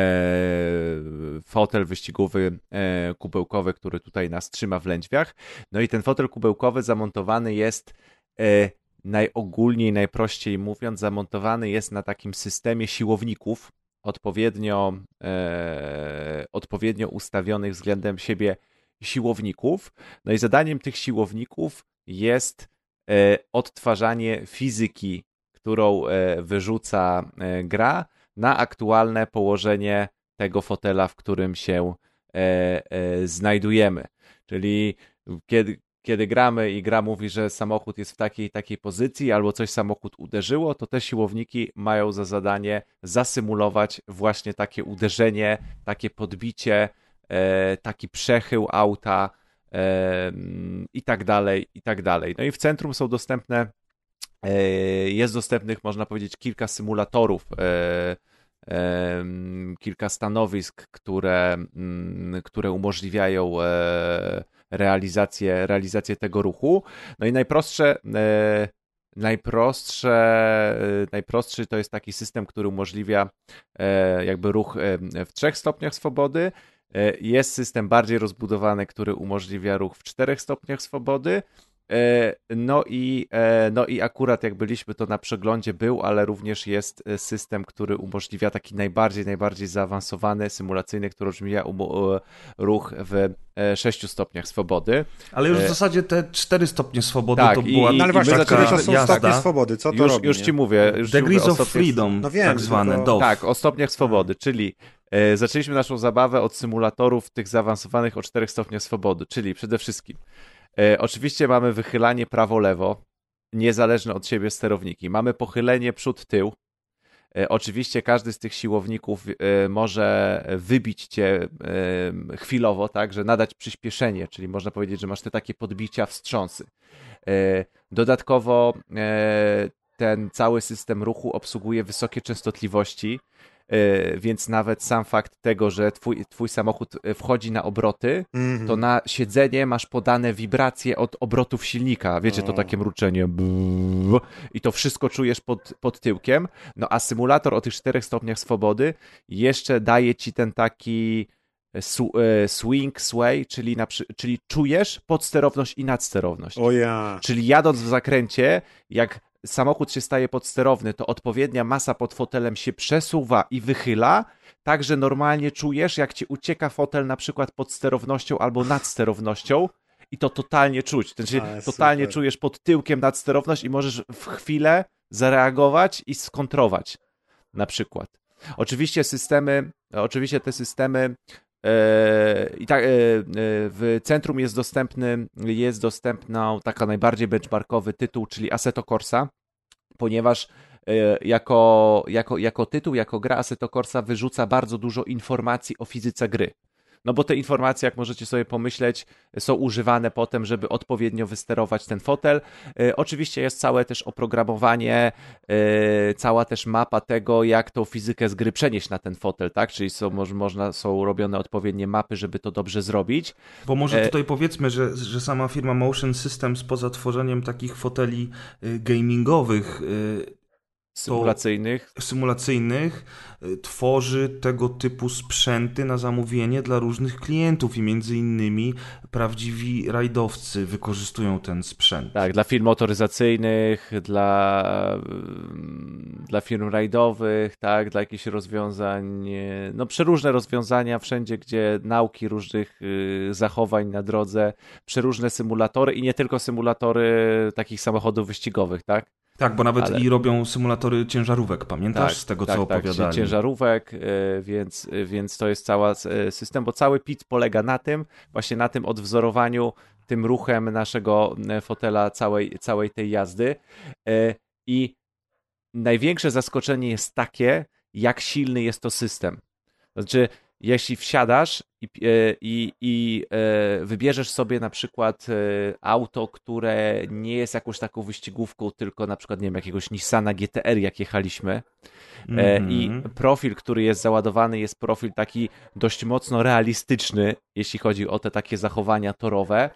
fotel wyścigowy kubełkowy, który tutaj nas trzyma w lędźwiach. No i ten fotel kubełkowy zamontowany jest najogólniej, najprościej mówiąc, zamontowany jest na takim systemie siłowników, odpowiednio, odpowiednio ustawionych względem siebie siłowników. No i zadaniem tych siłowników jest e, odtwarzanie fizyki, którą e, wyrzuca e, gra, na aktualne położenie tego fotela, w którym się znajdujemy. Czyli kiedy, kiedy gramy i gra mówi, że samochód jest w takiej takiej pozycji albo coś samochód uderzyło, to te siłowniki mają za zadanie zasymulować właśnie takie uderzenie, takie podbicie, taki przechył auta e, i tak dalej, i tak dalej. No i w centrum są dostępne, e, jest dostępnych, można powiedzieć, kilka symulatorów e, kilka stanowisk, które, mm, które umożliwiają e, realizację, realizację tego ruchu. No i najprostsze, e, najprostsze, e, najprostszy to jest taki system, który umożliwia jakby ruch w trzech stopniach swobody. Jest system bardziej rozbudowany, który umożliwia ruch w czterech stopniach swobody. E, no i, e, no i akurat jak byliśmy, to na przeglądzie był, ale również jest e, system, który umożliwia taki najbardziej, najbardziej zaawansowany, symulacyjny, który umożliwia ruch w 6 stopniach swobody. Ale już w zasadzie te 4 stopnie swobody tak, to była i, no ale właśnie, które to są jazda. stopnie swobody? Co to już, robi? Już ci mówię. Już Degrees mówię of Freedom, no wiem, tak zwane, to... Tak, o stopniach swobody, czyli zaczęliśmy naszą zabawę od symulatorów tych zaawansowanych o 4 stopniach swobody, czyli przede wszystkim E, oczywiście mamy wychylanie prawo-lewo, niezależne od siebie sterowniki. Mamy pochylenie przód-tył. E, oczywiście każdy z tych siłowników e, może wybić cię e, chwilowo, tak, że nadać przyspieszenie, czyli można powiedzieć, że masz te takie podbicia, wstrząsy. E, dodatkowo e, ten cały system ruchu obsługuje wysokie częstotliwości, E, więc nawet sam fakt tego, że twój, twój samochód e, wchodzi na obroty, mm -hmm. to na siedzenie masz podane wibracje od obrotów silnika. Wiecie, to takie mruczenie. I to wszystko czujesz pod, pod tyłkiem. No a symulator o tych czterech stopniach swobody jeszcze daje ci ten taki e, swing, sway, czyli, na, czyli czujesz podsterowność i nadsterowność. O ja. Czyli jadąc w zakręcie, jak samochód się staje podsterowny, to odpowiednia masa pod fotelem się przesuwa i wychyla, tak że normalnie czujesz, jak ci ucieka fotel na przykład pod sterownością albo nad sterownością i to totalnie czuć. Znaczy, totalnie super. czujesz pod tyłkiem nadsterowność i możesz w chwilę zareagować i skontrować na przykład. Oczywiście systemy, oczywiście te systemy i tak, e, e, w centrum jest dostępny, jest dostępna taka najbardziej benchmarkowy tytuł, czyli Assetto Corsa ponieważ e, jako, jako, jako tytuł, jako gra Assetto Corsa wyrzuca bardzo dużo informacji o fizyce gry. No bo te informacje, jak możecie sobie pomyśleć, są używane potem, żeby odpowiednio wysterować ten fotel. E, oczywiście jest całe też oprogramowanie, e, cała też mapa tego, jak tą fizykę z gry przenieść na ten fotel, tak? Czyli są, można, są robione odpowiednie mapy, żeby to dobrze zrobić. Bo może tutaj powiedzmy, że, że sama firma Motion Systems poza tworzeniem takich foteli y, gamingowych y, symulacyjnych. symulacyjnych y, tworzy tego typu sprzęty na zamówienie dla różnych klientów i między innymi prawdziwi rajdowcy wykorzystują ten sprzęt. Tak, dla firm motoryzacyjnych, dla, dla firm rajdowych, tak, dla jakichś rozwiązań, no przeróżne rozwiązania wszędzie, gdzie nauki różnych y, zachowań na drodze, przeróżne symulatory i nie tylko symulatory takich samochodów wyścigowych, tak? Tak, bo nawet Ale... i robią symulatory ciężarówek, pamiętasz tak, z tego, tak, co tak, opowiadali? ciężarówek, e, więc, e, więc to jest cały e, system, bo cały PIT polega na tym, właśnie na tym odwzorowaniu tym ruchem naszego fotela całej, całej tej jazdy i największe zaskoczenie jest takie, jak silny jest to system. Znaczy, jeśli wsiadasz i, e, i, i e, wybierzesz sobie na przykład e, auto, które nie jest jakąś taką wyścigówką, tylko na przykład, nie wiem, jakiegoś Nissana GTR, jak jechaliśmy, mm -hmm. i mhm. profil, który jest załadowany, jest profil taki dość mocno realistyczny, jeśli chodzi o te takie zachowania torowe,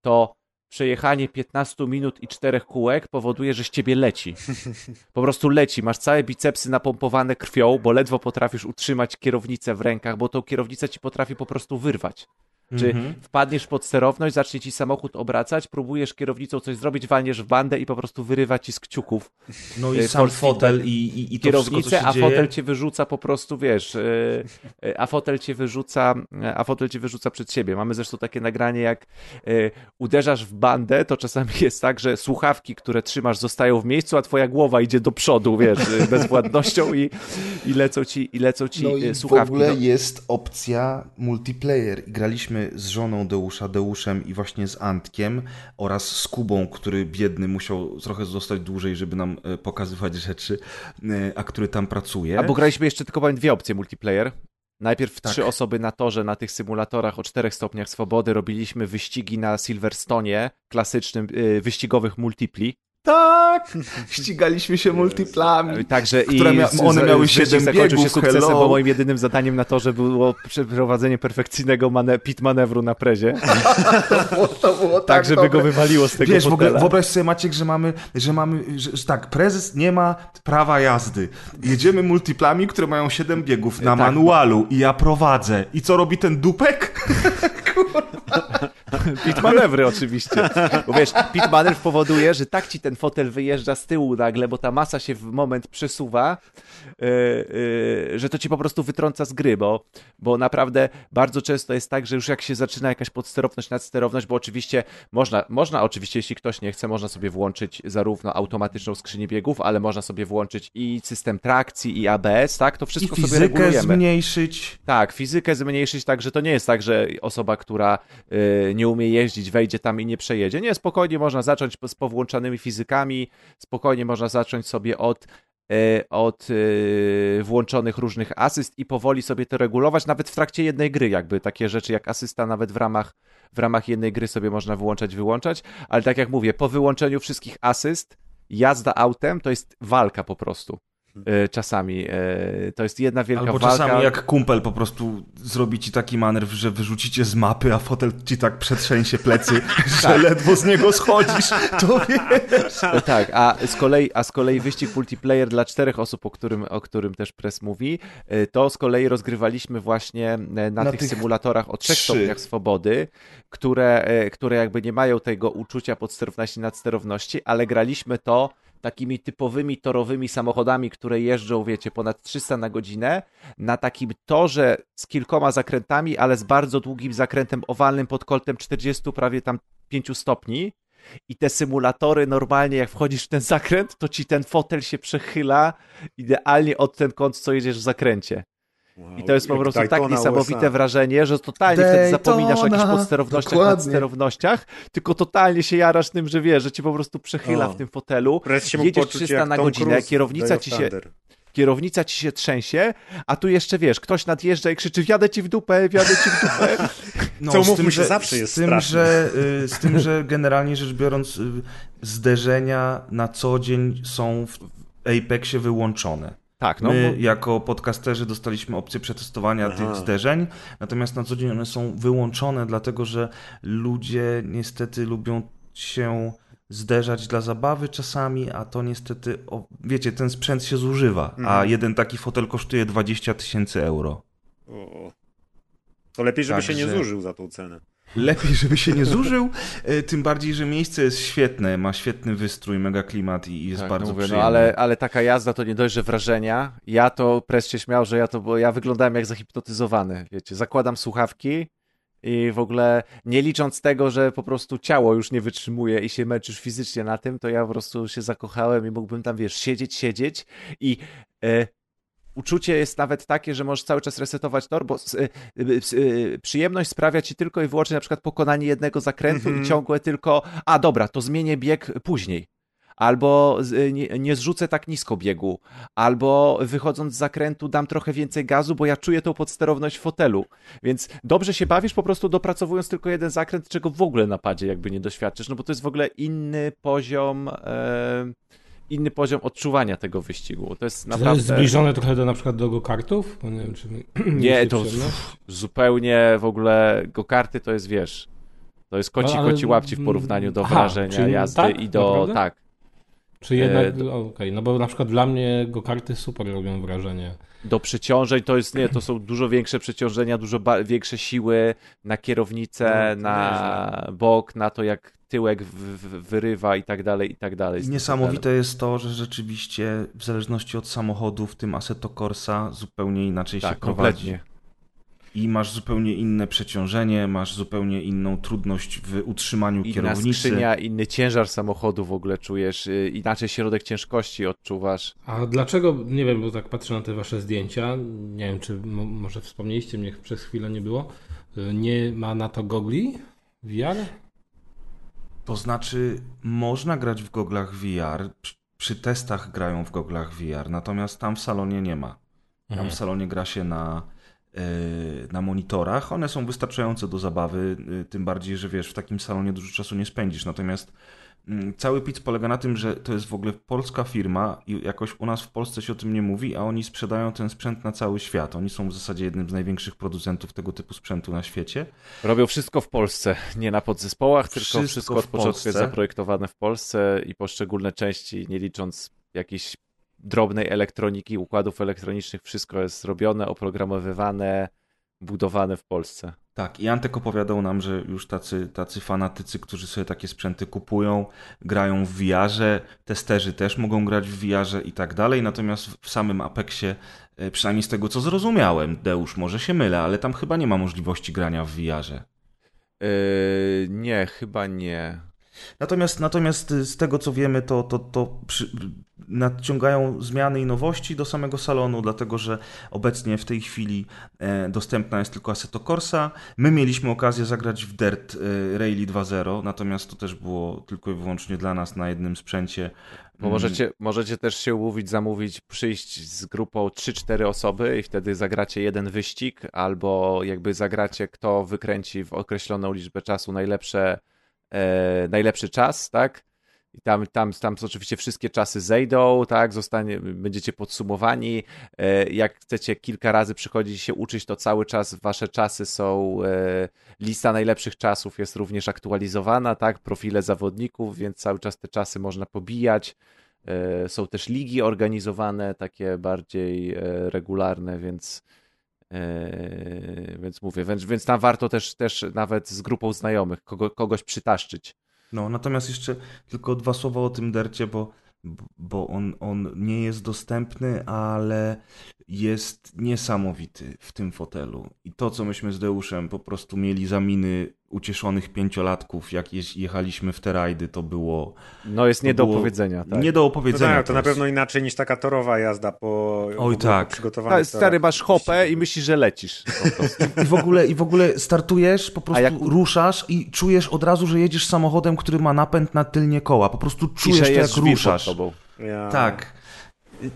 to przejechanie 15 minut i 4 kółek powoduje, że z ciebie leci. (laughs) Po prostu leci. Masz całe bicepsy napompowane krwią, bo ledwo potrafisz utrzymać kierownicę w rękach, bo tą kierownicę ci potrafi po prostu wyrwać. Czy mm -hmm. wpadniesz pod sterowność, zacznie ci samochód obracać, próbujesz kierownicą coś zrobić, walniesz w bandę i po prostu wyrywa ci z kciuków. No i e, sam fotel i, i, i kierownicę, a dzieje. fotel cię wyrzuca po prostu, wiesz, e, e, a fotel cię wyrzuca, a fotel cię wyrzuca przed siebie. Mamy zresztą takie nagranie, jak uderzasz w bandę, to czasami (laughs) jest tak, że słuchawki, które trzymasz, zostają w miejscu, a twoja głowa idzie do przodu, wiesz, (laughs) bezwładnością i, i lecą ci, i lecą ci no i słuchawki. w ogóle no. jest opcja multiplayer graliśmy z żoną Deusza, Deuszem i właśnie z Antkiem oraz z Kubą, który biedny musiał trochę zostać dłużej, żeby nam e, pokazywać rzeczy, e, a który tam pracuje. A bo graliśmy jeszcze tylko powiem, dwie opcje multiplayer. Najpierw Tak. trzy osoby na torze na tych symulatorach o czterech stopniach swobody robiliśmy wyścigi na Silverstonie, klasycznym y, wyścigowych multipli. Tak! Ścigaliśmy się multiplami. Także Które i mia- one miały wyścig siedem zakończył się biegów, sukcesem, hello. bo moim jedynym zadaniem na torze było przeprowadzenie perfekcyjnego mane- pit manewru na prezie, (laughs) To było tak żeby go wywaliło z tego Wiesz, w ogóle wyobraź sobie Maciek, że mamy, że mamy, że, że tak, prezes nie ma prawa jazdy. Jedziemy multiplami, które mają 7 biegów na Tak. manualu i ja prowadzę. I co robi ten dupek? (laughs) (laughs) (laughs) Pit manewry oczywiście. Bo wiesz, pit manewr powoduje, że tak ci ten fotel wyjeżdża z tyłu nagle, bo ta masa się w moment przesuwa, że to ci po prostu wytrąca z gry, bo, bo naprawdę bardzo często jest tak, że już jak się zaczyna jakaś podsterowność, nadsterowność, bo oczywiście można, można oczywiście, jeśli ktoś nie chce, można sobie włączyć zarówno automatyczną skrzynię biegów, ale można sobie włączyć i system trakcji, i ABS, tak? To I wszystko sobie fizykę regulujemy. zmniejszyć. Tak, fizykę zmniejszyć tak, że to nie jest tak, że osoba, która y, nie umie jeździć, wejdzie tam i nie przejedzie. Nie, spokojnie można zacząć z powłączanymi fizykami, spokojnie można zacząć sobie od, y, od y, włączonych różnych asyst i powoli sobie to regulować, nawet w trakcie jednej gry, jakby takie rzeczy jak asysta nawet w ramach, w ramach jednej gry sobie można wyłączać, wyłączać, ale tak jak mówię, po wyłączeniu wszystkich asyst, jazda autem to jest walka po prostu. Y, Czasami y, to jest jedna wielka Albo walka. czasami jak kumpel po prostu zrobi ci taki manewr, że wyrzucicie z mapy, a fotel ci tak przetrzęsie plecy, (laughs) że ledwo z niego schodzisz. To (laughs) wiesz. No tak, a z, kolei, a z kolei wyścig multiplayer dla czterech osób, o którym, o którym też Press mówi, to z kolei rozgrywaliśmy właśnie e, na, Na tych, tych symulatorach o trzech trzy. stopniach swobody, które, e, które jakby nie mają tego uczucia podsterowności, nadsterowności, ale graliśmy to takimi typowymi torowymi samochodami, które jeżdżą, wiecie, ponad 300 na godzinę, na takim torze z kilkoma zakrętami, ale z bardzo długim zakrętem owalnym pod kątem 40 prawie tam 5 stopni. I te symulatory normalnie, jak wchodzisz w ten zakręt, to ci ten fotel się przechyla idealnie od ten kąt, co jedziesz w zakręcie. I to jest po prostu tak Daytona niesamowite USA. wrażenie, że totalnie wtedy zapominasz o jakichś Daytona, podsterownościach, dokładnie. nadsterownościach, tylko totalnie się jarasz tym, że wiesz, że cię po prostu przechyla O. w tym fotelu. Jedziesz poczuć 300 jak na Tom godzinę, Cruise kierownica ci się-. Kierownica ci się trzęsie, a tu jeszcze wiesz, ktoś nadjeżdża i krzyczy: Wjadę ci w dupę, wjadę ci w dupę. (laughs) No, Co z umówmy tym, się, że- zawsze jest z tym, straszne. że, y, z tym, że generalnie rzecz biorąc, y, zderzenia na co dzień są w Apexie wyłączone. Tak, no. My bo- jako podcasterzy dostaliśmy opcję przetestowania Aha. tych zderzeń, natomiast na co dzień one są wyłączone, dlatego że ludzie niestety lubią się zderzać dla zabawy czasami, a to niestety, o, wiecie, ten sprzęt się zużywa, a Mhm. jeden taki fotel kosztuje 20 tysięcy euro. O. To lepiej, żeby się nie Także- zużył za tą cenę. Lepiej, żeby się nie zużył, e, tym bardziej, że miejsce jest świetne, ma świetny wystrój, mega klimat i jest Tak, bardzo no mówię, no przyjemne. ale, ale taka jazda to nie dość, że wrażenia. Ja to press się śmiał, że ja to, bo ja wyglądałem jak zahipnotyzowany, wiecie, zakładam słuchawki i w ogóle nie licząc tego, że po prostu ciało już nie wytrzymuje i się męczysz fizycznie na tym, to ja po prostu się zakochałem i mógłbym tam, wiesz, siedzieć, siedzieć i e, uczucie jest nawet takie, że możesz cały czas resetować tor, bo y, y, y, przyjemność sprawia ci tylko i wyłącznie na przykład pokonanie jednego zakrętu Mhm. i ciągłe tylko, a dobra, to zmienię bieg później. Albo nie, nie zrzucę tak nisko biegu, albo wychodząc z zakrętu dam trochę więcej gazu, bo ja czuję tą podsterowność w fotelu. Więc dobrze się bawisz po prostu dopracowując tylko jeden zakręt, czego w ogóle na padzie jakby nie doświadczysz, no bo to jest w ogóle inny poziom e, inny poziom odczuwania tego wyścigu. To jest Czy to naprawdę... jest zbliżone trochę do na przykład do go-kartów? Nie wiem, czy (clears throat) Nie, to przyjemność? zupełnie w ogóle go-karty to jest, wiesz, to jest koci, No, ale- koci łapci w porównaniu do Aha, wrażenia jazdy tak? i do... Naprawdę? Tak. Czy jednak, E, o, okej, no bo na przykład dla mnie go-karty super robią wrażenie. Do przeciążeń to jest, nie, to są dużo większe przeciążenia, dużo większe siły na kierownicę, No, na bok, na to jak tyłek w, w, wyrywa i tak dalej, i tak dalej. niesamowite jest to, że rzeczywiście w zależności od samochodu, w tym Assetto Corsa, zupełnie inaczej fotelem. się Tak, prowadzi. kompletnie. I masz zupełnie inne przeciążenie, masz zupełnie inną trudność w utrzymaniu Inna kierownicy. skrzynia, inny ciężar samochodu w ogóle czujesz, y, inaczej środek ciężkości odczuwasz. A dlaczego, nie wiem, bo tak patrzę na te wasze zdjęcia, nie wiem, czy mo- może wspomnieliście mnie, przez chwilę nie było, Y, nie ma na to gogli VR? To znaczy, można grać w goglach VR. Przy, testach grają w goglach VR, natomiast tam w salonie nie ma. Tam Mhm. w salonie gra się na, yy, na monitorach. One są wystarczające do zabawy, yy, tym bardziej, że wiesz, w takim salonie dużo czasu nie spędzisz. Natomiast cały pitch polega na tym, że to jest w ogóle polska firma i jakoś u nas w Polsce się o tym nie mówi, a oni sprzedają ten sprzęt na cały świat. Oni są w zasadzie jednym z największych producentów tego typu sprzętu na świecie. Robią wszystko w Polsce, nie na podzespołach, tylko Wszystko od początku Polsce. jest zaprojektowane w Polsce i poszczególne części, nie licząc jakiejś drobnej elektroniki, układów elektronicznych, wszystko jest zrobione, oprogramowywane, budowane w Polsce. Tak, i Antek opowiadał nam, że już tacy, tacy fanatycy, którzy sobie takie sprzęty kupują, grają w VR-ze, testerzy też mogą grać w VR-ze i tak dalej, natomiast w samym Apexie, e, przynajmniej z tego co zrozumiałem, Deusz, może się mylę, ale tam chyba nie ma możliwości grania w VR-ze. Yy, nie, chyba nie. Natomiast, natomiast z tego co wiemy, to, to, to przy, nadciągają zmiany i nowości do samego salonu, dlatego że obecnie w tej chwili e, dostępna jest tylko Assetto Corsa. My mieliśmy okazję zagrać w Dirt e, Rally 2.0, natomiast to też było tylko i wyłącznie dla nas na jednym sprzęcie. Bo Mm, możecie, możecie też się umówić, zamówić, przyjść z grupą 3-4 osoby i wtedy zagracie jeden wyścig, albo jakby zagracie, kto wykręci w określoną liczbę czasu najlepsze, e, najlepszy czas, tak? I tam, tam, tam oczywiście wszystkie czasy zejdą, tak? Zostanie, będziecie podsumowani. E, jak chcecie kilka razy przychodzić się uczyć, to cały czas wasze czasy są. E, lista najlepszych czasów jest również aktualizowana, tak? Profile zawodników, więc cały czas te czasy można pobijać. E, Są też ligi organizowane, takie bardziej e, regularne, więc, e, więc mówię, więc, więc tam warto też, też nawet z grupą znajomych kogo, kogoś przytaszczyć. No, natomiast jeszcze tylko dwa słowa o tym dercie, bo, bo on, on nie jest dostępny, ale jest niesamowity w tym fotelu. I to, co myśmy z Deuszem po prostu mieli za miny ucieszonych pięciolatków, jak jechaliśmy w te rajdy, to było No jest nie do było opowiedzenia. Tak. nie do opowiedzenia. tak, to na pewno inaczej niż taka torowa jazda po ogóle tak. Tak, stary, masz hopę i myślisz, że lecisz. Po (laughs) prostu. I w ogóle, I w ogóle startujesz, po prostu jak- ruszasz i czujesz od razu, że jedziesz samochodem, który ma napęd na tylnie koła. Po prostu czujesz że to, jak ruszasz. Ja... Tak.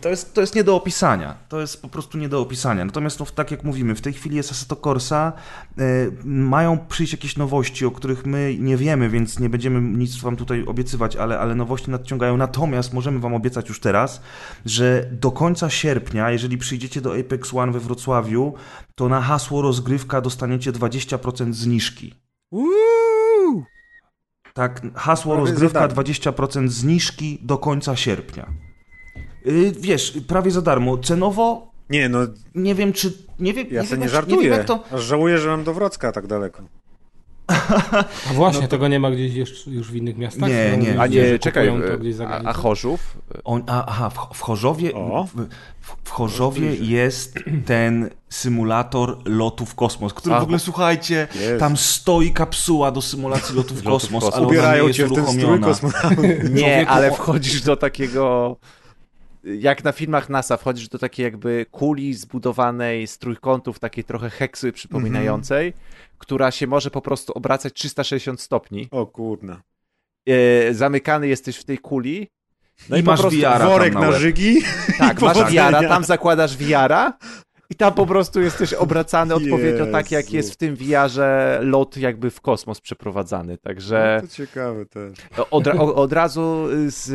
To jest, to jest nie do opisania. To jest po prostu nie do opisania. Natomiast, no, tak jak mówimy, w tej chwili jest Assetto Corsa. E, mają przyjść jakieś nowości, o których my nie wiemy, więc nie będziemy nic wam tutaj obiecywać, ale, ale nowości nadciągają. Natomiast możemy wam obiecać już teraz, że do końca sierpnia, jeżeli przyjdziecie do Apex One we Wrocławiu, to na hasło rozgrywka dostaniecie 20% zniżki. Tak, hasło Prawie rozgrywka za darmo. 20% zniżki do końca sierpnia. Yy, wiesz, prawie za darmo. Cenowo Nie, no nie wiem, czy. Nie wiem, ja nie wiem, nie jak, nie wiem żartuję. jak to. Aż żałuję, że mam do Wrocka tak daleko. A właśnie, tego nie ma gdzieś jeszcze już w innych miastach? Nie, No, nie. A nie, czekaj, to za a, a Chorzów? On, a, aha, w, w Chorzowie. W, w, Chorzowie jest ten symulator lotu w kosmos, który A, w ogóle, słuchajcie, Jezu. tam stoi kapsuła do symulacji lotu w kosmos, ale ona nie Ubierają jest cię w ten strój uruchomiona. Nie, (laughs) ale wchodzisz do takiego. Jak na filmach NASA, wchodzisz do takiej jakby kuli zbudowanej z trójkątów, takiej trochę heksy przypominającej, która się może po prostu obracać 360 stopni. O kurna. E, zamykany jesteś w tej kuli. No I i, po masz tam Worek na na żygi. Tak, masz wiara, tam zakładasz wiara i tam po prostu jesteś (laughs) obracany odpowiednio tak, jak jest w tym wiarze lot jakby w kosmos przeprowadzany. Także No, to ciekawe też. od, od razu z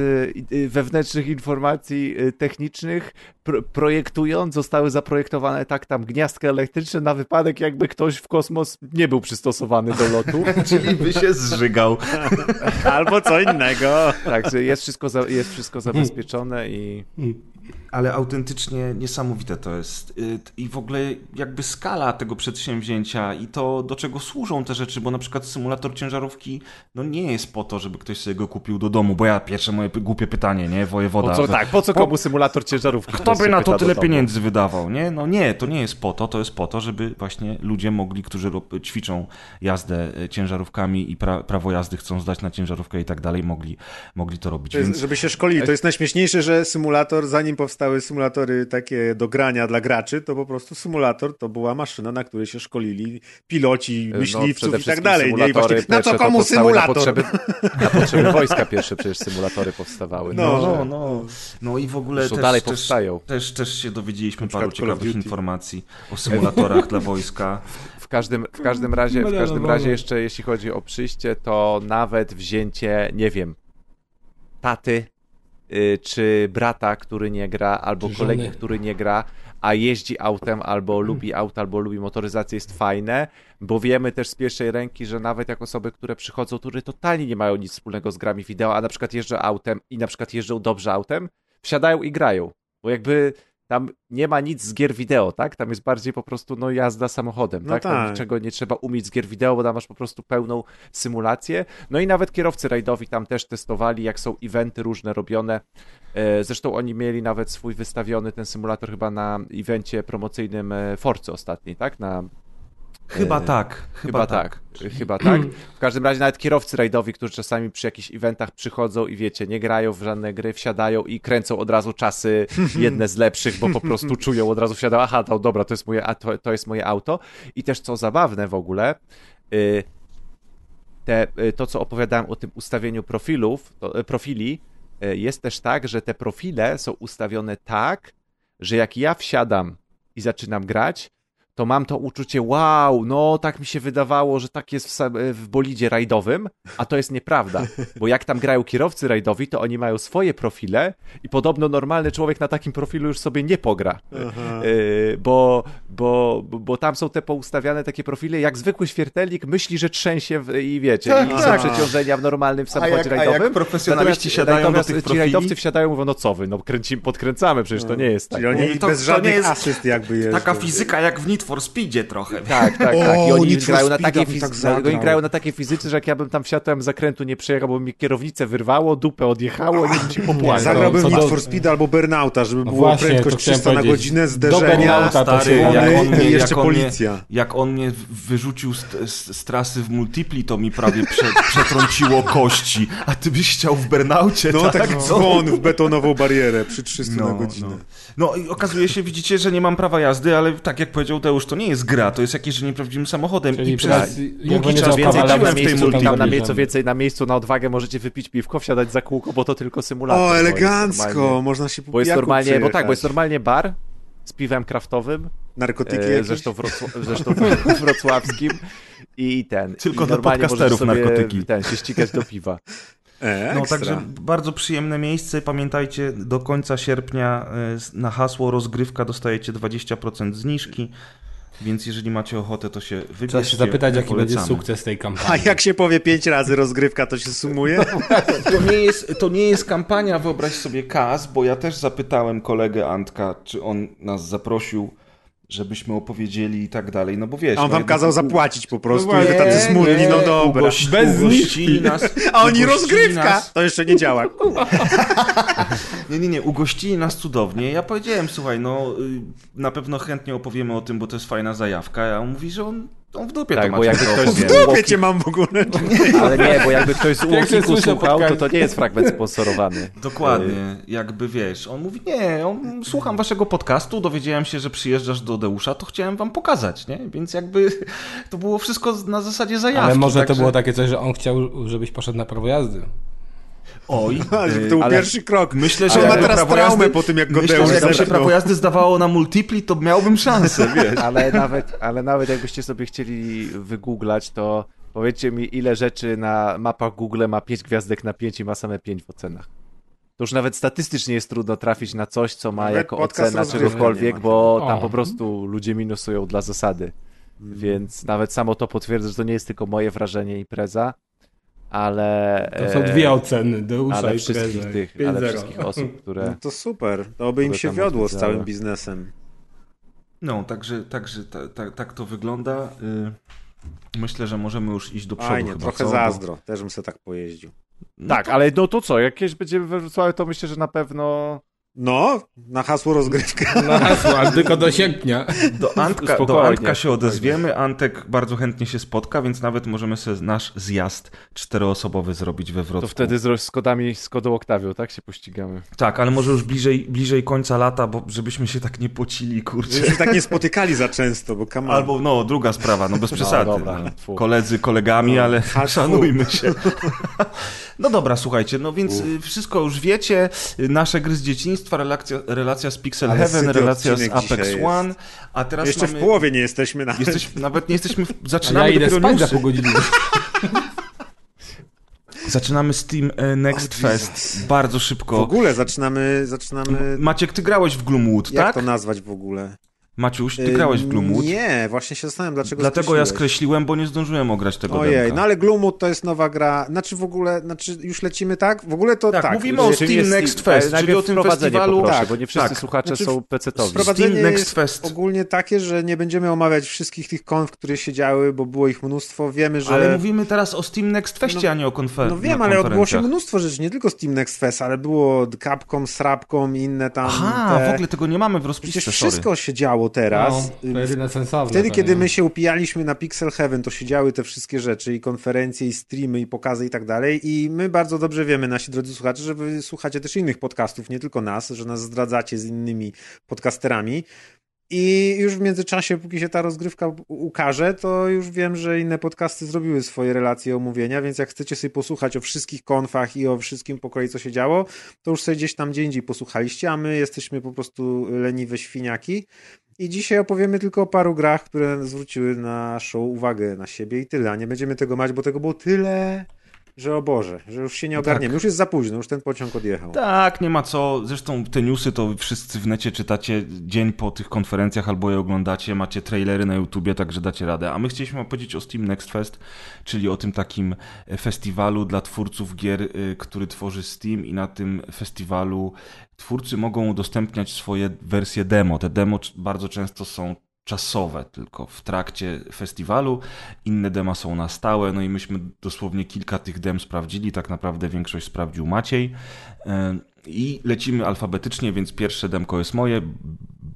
y, wewnętrznych informacji y, technicznych pro, projektując zostały zaprojektowane tak tam gniazdka elektryczne na wypadek jakby ktoś w kosmos nie był przystosowany do lotu. (laughs) Czyli by się zżygał. Albo co innego. Także jest wszystko, za, jest wszystko zabezpieczone i Ale autentycznie niesamowite to jest. Y, I w ogóle jakby skala tego przedsięwzięcia i to, do czego służą te rzeczy, bo na przykład symulator ciężarówki no nie jest po to, żeby ktoś sobie go kupił do domu, bo ja pierwsze moje głupie pytanie, nie? Wojewoda. po co, tak, po co komu symulator ciężarówki? Kto by na to tyle pieniędzy wydawał, nie? No nie, to nie jest po to, to jest po to, żeby właśnie ludzie mogli, którzy ćwiczą jazdę e, ciężarówkami i pra prawo jazdy chcą zdać na ciężarówkę i tak dalej, mogli, mogli to robić. To jest, Więc żeby się szkolili. To jest najśmieszniejsze, że symulator, zanim powstały symulatory takie do grania dla graczy, to po prostu symulator to była maszyna, na której się szkolili piloci, No, myśliwców przede i tak dalej. Nie? I właśnie, na to komu symulator? Na potrzeby, (laughs) na potrzeby wojska pierwsze przecież symulatory powstawały. No, No, no. No i w ogóle Zresztą też, dalej też, powstają. Też, też się dowiedzieliśmy paru ciekawych informacji o symulatorach dla wojska. W każdym, w każdym (laughs) razie, w każdym razie jeszcze jeśli chodzi o przyjście, to nawet wzięcie, nie wiem, taty czy brata, który nie gra, albo kolegi, który nie gra, a jeździ autem, albo lubi auto, albo lubi motoryzację, jest fajne, bo wiemy też z pierwszej ręki, że nawet jak osoby, które przychodzą, które totalnie nie mają nic wspólnego z grami wideo, a na przykład jeżdżą autem i na przykład jeżdżą dobrze autem, wsiadają i grają, bo jakby tam nie ma nic z gier wideo, tak? Tam jest bardziej po prostu no jazda samochodem, No tak? Tam tak. niczego nie trzeba umieć z gier wideo, bo tam masz po prostu pełną symulację. No i nawet kierowcy rajdowi tam też testowali, jak są eventy różne robione. E, Zresztą oni mieli nawet swój wystawiony ten symulator chyba na evencie promocyjnym e, Forcy ostatniej, tak? Na Chyba E, tak, chyba, Chyba tak. tak. Chyba tak. (clears throat) W każdym razie nawet kierowcy rajdowi, którzy czasami przy jakichś eventach przychodzą i wiecie, nie grają w żadne gry, wsiadają i kręcą od razu czasy (laughs) jedne z lepszych, bo po prostu czują od razu wsiadają, aha, to dobra, to jest moje, a to, to jest moje auto. I też co zabawne w ogóle, y, te, to co opowiadałem o tym ustawieniu profilów, to, profili, jest też tak, że te profile są ustawione tak, że jak ja wsiadam i zaczynam grać, to mam to uczucie, wow, no tak mi się wydawało, że tak jest w, sam- w bolidzie rajdowym, a to jest nieprawda, bo jak tam grają kierowcy rajdowi, to oni mają swoje profile i podobno normalny człowiek na takim profilu już sobie nie pogra. Yy, bo, bo, bo, tam są te poustawiane takie profile, jak zwykły świertelnik myśli, że trzęsie w, i wiecie, Tak, i tak. są przeciążenia w normalnym w samochodzie jak- a jak rajdowym. profesjonaliści Natomiast siadają do natomiast tych ci profili- rajdowcy wsiadają i mówią, no co wy, no podkręcamy, przecież to nie jest tak. Czyli oni No to- bez to żadnych jest asyst jakby jeżdżą. Taka fizyka jak w Need for Speedzie trochę. Tak, tak, tak. I oni grają na takiej bym fiz- tak oni grają na takiej fizyce, że jak ja bym tam wsiadł, bym zakrętu nie przejechał, bo mi kierownicę wyrwało, dupę odjechało, nie bym ci popłakał. Zagrałbym Need for Speed albo Burnouta, żeby No było właśnie, prędkość to chciałem 300 na godzinę, zderzenia, Stary, się jak on mnie, i jeszcze jak on mnie, policja. jak on mnie wyrzucił z, z, z trasy w multipli, to mi prawie prze, (laughs) przetrąciło kości. A ty byś chciał w burnaucie, No tak? tak No. dzwon w betonową barierę przy 300 na godzinę. No. no i okazuje się, widzicie, że nie mam prawa jazdy, ale tak jak powiedział Deusz, to nie jest gra, to jest jakieś że nieprawdziwym samochodem. Czyli I przez długi czas Więcej na w tej miejscu, multi- tam na multi- miejscu, więcej na miejscu, na odwagę możecie wypić piwko, wsiadać za kółko, bo to tylko symulator. O, elegancko, można się Bo jest normalnie, bo tak, bo jest normalnie bar z piwem kraftowym, Narkotyki e, zresztą, wrocł- zresztą (laughs) wrocławskim i ten. Tylko i dla podcasterów sobie narkotyki. Ten, się ścigać do piwa. (laughs) E, No także bardzo przyjemne miejsce. Pamiętajcie, do końca sierpnia y, na hasło rozgrywka dostajecie 20% zniżki. Więc jeżeli macie ochotę, to się wybierzcie. Trzeba się zapytać, jaki będzie Polecamy. sukces tej A kampanii. jak się powie pięć razy rozgrywka, to się sumuje? To nie, jest, to nie jest kampania, wyobraź sobie kas, bo ja też zapytałem kolegę Antka, czy on nas zaprosił, żebyśmy opowiedzieli i tak dalej. No bo wiesz. A on no wam jednak kazał u- zapłacić po prostu No i wy tacy smutni, no dobra. Ugości, Bez ugościli nas. A oni rozgrywka! Nas, To jeszcze nie działa. (laughs) nie, nie, nie, ugościli nas cudownie. Ja powiedziałem, słuchaj, no y, na pewno chętnie opowiemy o tym, bo to jest fajna zajawka. A on mówi, że on w dupie Tak, to bo jakby ktoś z- Dupie cię mam w ogóle. (laughs) (laughs) Ale nie, bo jakby ktoś z słyszę słuchał, to to nie jest fragment sponsorowany. Dokładnie, jakby wiesz, on mówi, nie, on, słucham waszego podcastu, dowiedziałem się, że przyjeżdżasz do Deusza, to chciałem wam pokazać, nie? Więc jakby (laughs) to było wszystko na zasadzie zajawki. Ale może to także- było takie coś, że on chciał, żebyś poszedł na prawo jazdy. Oj, (laughs) to był ale- pierwszy krok. Myślę, że Ale ma teraz prawo traumę jazdy- po tym, jak go Myślę, że jakby się prawo jazdy zdawało na multipli, to miałbym szansę, (laughs) wiesz. Ale nawet, (laughs) ale nawet jakbyście sobie chcieli wygooglać, to powiedzcie mi, ile rzeczy na mapach Google ma 5 gwiazdek na 5 i ma same 5 w ocenach. To już nawet statystycznie jest trudno trafić na coś, co ma Nawet jako ocena czegokolwiek, bo O. tam po prostu ludzie minusują dla zasady. Więc nawet samo to potwierdza, że to nie jest tylko moje wrażenie impreza, ale... To są e, dwie oceny, Deusza ale i wszystkich tych, ale 5-0. wszystkich osób, No które... to super. To by im się wiodło z całym biznesem. No, także, także ta, ta, tak to wygląda. Y, Myślę, że możemy już iść do przodu Fajnie, chyba, trochę co? Bo- zazdro. Też bym sobie tak pojeździł. No Tak, to- ale no to co, jak kiedyś będziemy we Wrocławiu, to myślę, że na pewno No, na hasło rozgrywka. (laughs) Na hasło, ale tylko do sierpnia. Do Antka, do Antka się odezwiemy. Antek bardzo chętnie się spotka, więc nawet możemy sobie nasz zjazd czteroosobowy zrobić we Wrocławiu. To wtedy z, z kodami, z kodą Octavio, tak się pościgamy. Tak, ale może już bliżej, bliżej końca lata, bo żebyśmy się tak nie pocili, kurczę. Żebyśmy się tak nie spotykali za często, bo on. Albo, no, druga sprawa, no bez przesady. dobra, no. Koledzy kolegami, No, ale hasło. szanujmy się. (laughs) No dobra, słuchajcie, no więc y, wszystko już wiecie. Y, Nasze gry z dzieciństwa, relacja, relacja z Pixel Ale Heaven, relacja z Apex One, a teraz Jeszcze mamy... w połowie nie jesteśmy nawet. Jesteś, nawet nie jesteśmy, w... Ja zaczynamy idę dopiero spać za pół godziny. Zaczynamy Steam e, Next Oh, Fest, bardzo W szybko. ogóle zaczynamy, zaczynamy... Maciek, ty grałeś w Gloomwood, Jak tak? to nazwać w ogóle? Maciuś, ty grałeś w Gloomwood? Nie, właśnie się zastanawiam, dlaczego Dlatego ja skreśliłeś. skreśliłem, bo nie zdążyłem ograć tego Ojej, demka. no ale Gloomwood to jest nowa gra. Znaczy w ogóle, znaczy już lecimy tak? W ogóle to Tak, tak. mówimy o Steam Next Fest, czyli o tym festiwalu. Poproszę, Tak, bo nie wszyscy tak. słuchacze Znaczy, są pecetowi. Wprowadzenie Steam Next jest Fest. ogólnie takie, że nie będziemy omawiać wszystkich tych konf, które się działy, bo było ich mnóstwo. Wiemy, że... Ale mówimy teraz o Steam Next Festie, No- a nie o konfer- No wiem, ale odbyło się mnóstwo rzeczy, nie tylko Steam Next Fest, ale było Capcom, Srapcom i inne tam Aha, te... w ogóle tego nie mamy w rozpisce, Przecież sorry. wszystko się działo teraz. No, to jedyne sensowne. Wtedy, to kiedy my się upijaliśmy na Pixel Heaven, to się działy te wszystkie rzeczy i konferencje, i streamy, i pokazy i tak dalej. I my bardzo dobrze wiemy, nasi drodzy słuchacze, że wy słuchacie też innych podcastów, nie tylko nas, że nas zdradzacie z innymi podcasterami. I już w międzyczasie, póki się ta rozgrywka ukaże, to już wiem, że inne podcasty zrobiły swoje relacje omówienia, więc jak chcecie sobie posłuchać o wszystkich konfach i o wszystkim po kolei, co się działo, to już sobie gdzieś tam gdzie indziej posłuchaliście, a my jesteśmy po prostu leniwe świniaki. I dzisiaj opowiemy tylko o paru grach, które zwróciły naszą uwagę na siebie i tyle. A nie będziemy tego mać, bo tego było tyle, że o Boże, że już się nie ogarniemy. Już jest za późno, już ten pociąg odjechał. Tak, nie ma co. Zresztą te newsy to wszyscy w necie czytacie dzień po tych konferencjach albo je oglądacie, macie trailery na YouTubie, także dacie radę. A my chcieliśmy opowiedzieć o Steam Next Fest, czyli o tym takim e, festiwalu dla twórców gier, y, który tworzy Steam i na tym festiwalu twórcy mogą udostępniać swoje wersje demo. Te demo bardzo często są czasowe tylko w trakcie festiwalu, inne dema są na stałe, no i myśmy dosłownie kilka tych dem sprawdzili, tak naprawdę większość sprawdził Maciej. E, i lecimy alfabetycznie, więc pierwsze demko jest moje,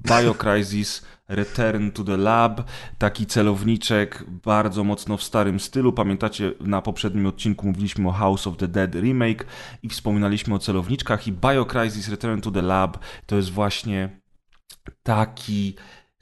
BioCrysis Return to the Lab, taki celowniczek bardzo mocno w starym stylu. Pamiętacie, na poprzednim odcinku mówiliśmy o House of the Dead remake i wspominaliśmy o celowniczkach i BioCrysis Return to the Lab to jest właśnie taki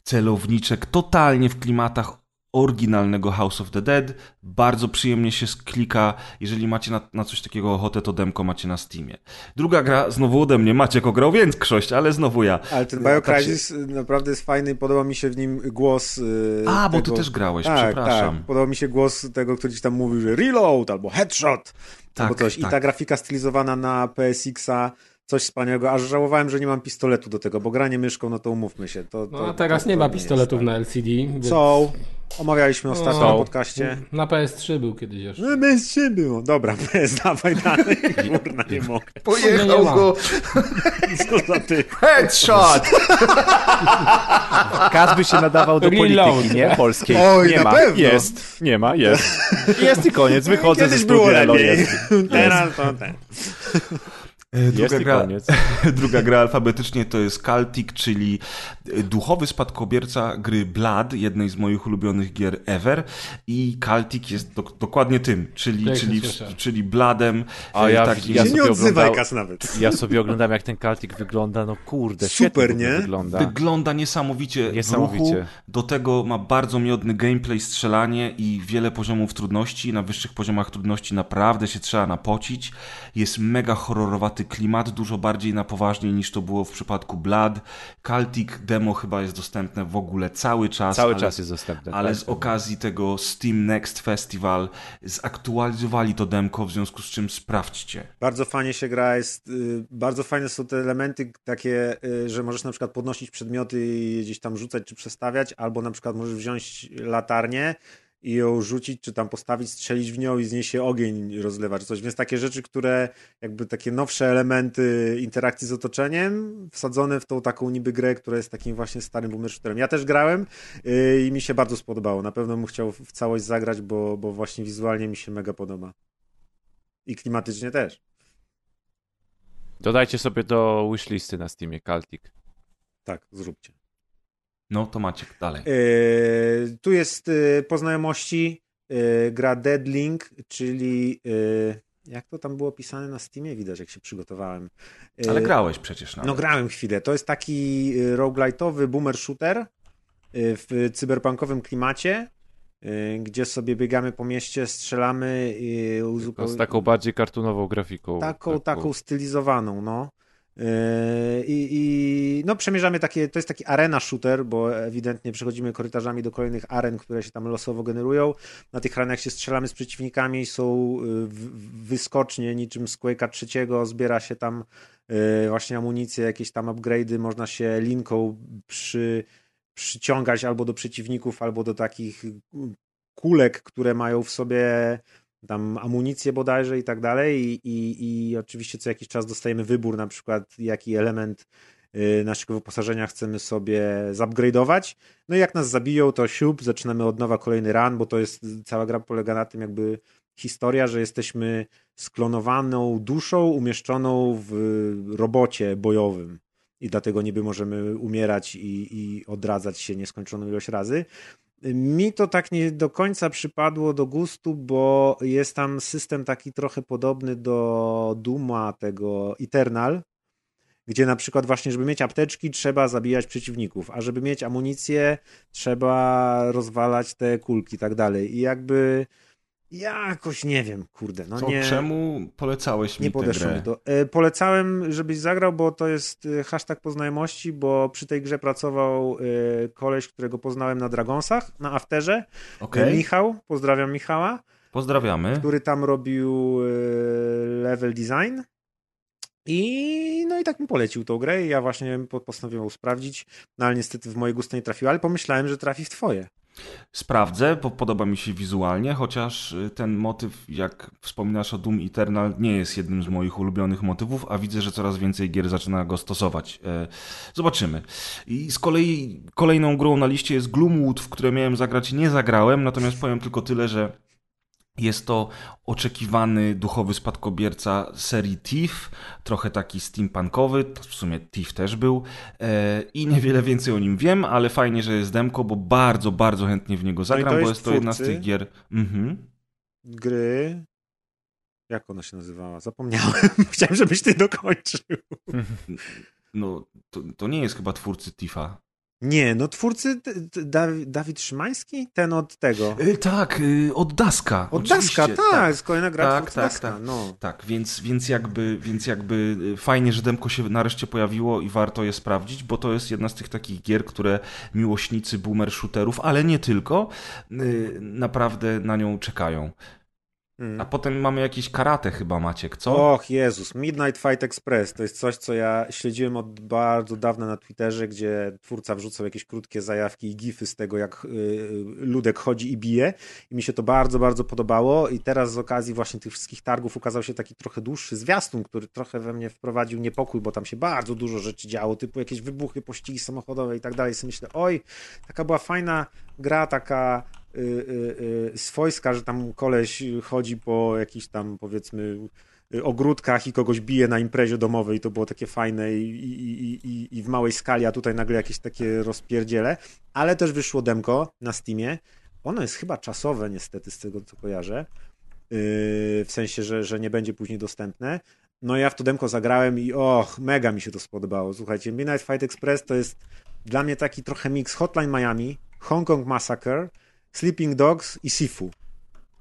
celowniczek totalnie w klimatach oryginalnego House of the Dead. Bardzo przyjemnie się klika. Jeżeli macie na, na coś takiego ochotę, to demko macie na Steamie. Druga gra, znowu ode mnie, Maciek ograł większość, ale znowu ja. Ale ten tak BioCrysis naprawdę jest fajny, podoba mi się w nim głos yy, A, bo tego... ty też grałeś, tak, przepraszam. Tak, podoba mi się głos tego, który ci tam mówił, że reload albo headshot Tak, albo coś. I tak. ta grafika stylizowana na PSX-a coś wspaniałego, aż żałowałem, że nie mam pistoletu do tego, bo granie myszką, no to umówmy się. To, No to, a teraz to, nie to ma pistoletów tak. na LCD. Więc... Są. Omawialiśmy ostatnio Są. na podcaście. Na PS3 był kiedyś jeszcze. No, bez było. Dobra, (laughs) bez, dawaj dalej. Kurna, nie mogę. Ma. go (laughs) Co za ty? headshot! Kaz by się nadawał do Reload. polityki, nie? Polskiej. Oj, nie na ma. pewno. Jest. Nie ma, jest. (laughs) Jest i koniec. Wychodzę Kiedyś ze było studia, elo lepiej. jest. Teraz to ten. E, Druga gra, (laughs) druga gra alfabetycznie to jest Celtic, czyli e, duchowy spadkobierca gry Blood, jednej z moich ulubionych gier ever. I Celtic jest do, dokładnie tym, czyli, czyli, czyli Bladem. A e, ja- takim- ja nie sobie odzywaj, Kas, nawet. (laughs) Ja sobie oglądam, jak ten Celtic wygląda. No kurde, Super, nie? wygląda. Wygląda niesamowicie, Niesamowicie. w ruchu. Do tego ma bardzo miodny gameplay, strzelanie i wiele poziomów trudności. Na wyższych poziomach trudności naprawdę się trzeba napocić. Jest mega horrorowaty klimat, dużo bardziej na poważnie niż to było w przypadku Blood. Celtic demo chyba jest dostępne w ogóle cały czas. Cały ale, czas jest dostępny. Ale tak. z okazji tego Steam Next Festival zaktualizowali to demko, w związku z czym sprawdźcie. Bardzo fajnie się gra, jest, y, bardzo fajne są te elementy takie, y, że możesz na przykład podnosić przedmioty i je gdzieś tam rzucać czy przestawiać, albo na przykład możesz wziąć latarnię i ją rzucić, czy tam postawić, strzelić w nią i z niej się ogień rozlewa, czy coś. Więc takie rzeczy, które jakby takie nowsze elementy interakcji z otoczeniem wsadzone w tą taką niby grę, która jest takim właśnie starym boomer shooterem. Ja też grałem y, i mi się bardzo spodobało. Na pewno bym chciał w całość zagrać, bo, bo właśnie wizualnie mi się mega podoba. I klimatycznie też. Dodajcie sobie do wishlisty na Steamie Kaltik. Tak, zróbcie. No to Maciek, dalej. Yy, tu jest yy, po znajomości yy, gra Deadlink, czyli jak to tam było pisane na Steamie? Widać, jak się przygotowałem. Ale grałeś przecież nawet. No grałem chwilę. To jest taki roguelite'owy boomer shooter w cyberpunkowym klimacie, gdzie sobie biegamy po mieście, strzelamy i To z taką bardziej kartunową grafiką. taką, taką stylizowaną, no. Yy, I, I no, przemierzamy takie, to jest taki arena shooter, bo ewidentnie przechodzimy korytarzami do kolejnych aren, które się tam losowo generują. Na tych arenach się strzelamy z przeciwnikami, są yy, wyskocznie niczym z Quake'a trzeciego, zbiera się tam yy, właśnie amunicję, jakieś tam upgrade'y, można się linką przy, przyciągać albo do przeciwników, albo do takich kulek, które mają w sobie tam amunicję bodajże i tak dalej i, i, i oczywiście co jakiś czas dostajemy wybór na przykład jaki element y, naszego wyposażenia chcemy sobie zupgrade'ować. No i jak nas zabiją, to siup, zaczynamy od nowa kolejny run, bo to jest, cała gra polega na tym jakby historia, że jesteśmy sklonowaną duszą umieszczoną w robocie bojowym i dlatego niby możemy umierać i, i odradzać się nieskończoną ilość razy. Mi to tak nie do końca przypadło do gustu, bo jest tam system taki trochę podobny do Duma tego Eternal, gdzie na przykład właśnie, żeby mieć apteczki, trzeba zabijać przeciwników, a żeby mieć amunicję, trzeba rozwalać te kulki i tak dalej. I jakby jakoś nie wiem, kurde, no Co, nie... czemu polecałeś mi Nie tę podeszło grę? mi to. E, Polecałem, żebyś zagrał, bo to jest e, hashtag poznajomości, bo przy tej grze pracował e, koleś, którego poznałem na Dragonsach, na Afterze. E, Michał, pozdrawiam Michała, pozdrawiamy. który tam robił level design. I no i tak mi polecił tą grę i ja właśnie po- postanowiłem ją sprawdzić, no ale niestety w moje gusty nie trafiła, ale pomyślałem, że trafi w twoje. Sprawdzę, bo podoba mi się wizualnie, chociaż y, ten motyw, jak wspominasz o Doom Eternal, nie jest jednym z moich ulubionych motywów, a widzę, że coraz więcej gier zaczyna go stosować. E, Zobaczymy. I z kolei kolejną grą na liście jest Gloomwood, w które miałem zagrać nie zagrałem, natomiast powiem tylko tyle, że jest to oczekiwany duchowy spadkobierca serii Thief, trochę taki steampunkowy, w sumie Thief też był e, i niewiele więcej o nim wiem, ale fajnie, że jest demko, bo bardzo, bardzo chętnie w niego zagram, No to bo jest jest to jedna z tych gier... Mhm. Gry... Jak ona się nazywała? Zapomniałem. (laughs) Chciałem, żebyś ty dokończył. No, to, to nie jest chyba twórcy Thiefa. Nie, no twórcy Dawid Szymański? Ten od tego. E, tak, e, od Daska. Od Daska, tak, jest kolejna gra Tak, tak, Daska, tak. no. Tak, więc, więc, jakby, więc jakby y, fajnie, że demko się nareszcie pojawiło i warto je sprawdzić, bo to jest jedna z tych takich gier, które miłośnicy boomer shooterów, ale nie tylko, y, naprawdę na nią czekają. Mm. A potem mamy jakieś karate chyba, Maciek, co? Och Jezus, Midnight Fight Express to jest coś, co ja śledziłem od bardzo dawna na Twitterze, gdzie twórca wrzucał jakieś krótkie zajawki i gify z tego, jak y, ludek chodzi i bije i mi się to bardzo, bardzo podobało i teraz z okazji właśnie tych wszystkich targów ukazał się taki trochę dłuższy zwiastun, który trochę we mnie wprowadził niepokój, bo tam się bardzo dużo rzeczy działo, typu jakieś wybuchy, pościgi samochodowe i tak dalej. Sobie myślę, oj, taka była fajna gra, taka y, y, y, swojska, że tam koleś chodzi po jakichś tam powiedzmy ogródkach i kogoś bije na imprezie domowej to było takie fajne i, i, i, i, w małej skali, a tutaj nagle jakieś takie rozpierdziele, ale też wyszło demko na Steamie. Ono jest chyba czasowe niestety z tego co kojarzę, w sensie, że, że nie będzie później dostępne. No ja w to demko zagrałem i och, mega mi się to spodobało. Słuchajcie, Midnight Fight Express to jest dla mnie taki trochę mix Hotline Miami, Hong Kong Massacre, Sleeping Dogs i Sifu.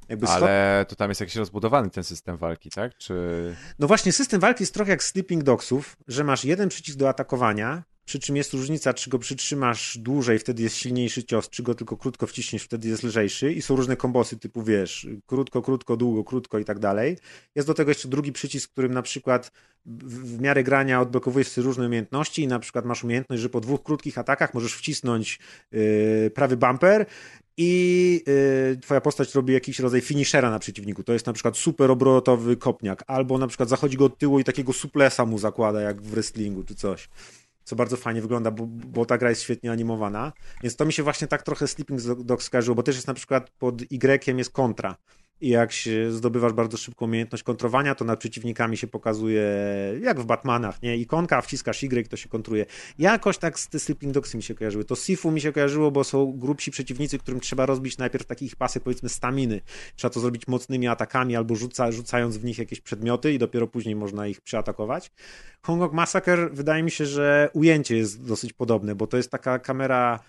Jakby Ale to tam jest jakiś rozbudowany ten system walki, tak? Czy... No właśnie, system walki jest trochę jak Sleeping Dogsów, że masz jeden przycisk do atakowania, przy czym jest różnica, czy go przytrzymasz dłużej, wtedy jest silniejszy cios, czy go tylko krótko wciśniesz, wtedy jest lżejszy i są różne kombosy typu, wiesz, krótko, krótko, długo, krótko i tak dalej. Jest do tego jeszcze drugi przycisk, którym na przykład w, miarę grania odblokowujesz sobie różne umiejętności i na przykład masz umiejętność, że po dwóch krótkich atakach możesz wcisnąć yy, prawy bumper i yy, twoja postać robi jakiś rodzaj finishera na przeciwniku. To jest na przykład super obrotowy kopniak, albo na przykład zachodzi go od tyłu i takiego suplesa mu zakłada, jak w wrestlingu czy coś. Co bardzo fajnie wygląda, bo, bo ta gra jest świetnie animowana. Więc to mi się właśnie tak trochę Sleeping Dogs skojarzyło, bo też jest na przykład pod Y jest kontra. I jak się zdobywasz bardzo szybką umiejętność kontrowania, to nad przeciwnikami się pokazuje, jak w Batmanach, nie? Ikonka, wciskasz Y, to się kontruje. Jakoś tak z te Sleeping Dogsy mi się kojarzyły. To Sifu mi się kojarzyło, bo są grubsi przeciwnicy, którym trzeba rozbić najpierw takich pasek, powiedzmy, staminy. Trzeba to zrobić mocnymi atakami albo rzuca, rzucając w nich jakieś przedmioty i dopiero później można ich przeatakować. Hong Kong Massacre wydaje mi się, że ujęcie jest dosyć podobne, bo to jest taka kamera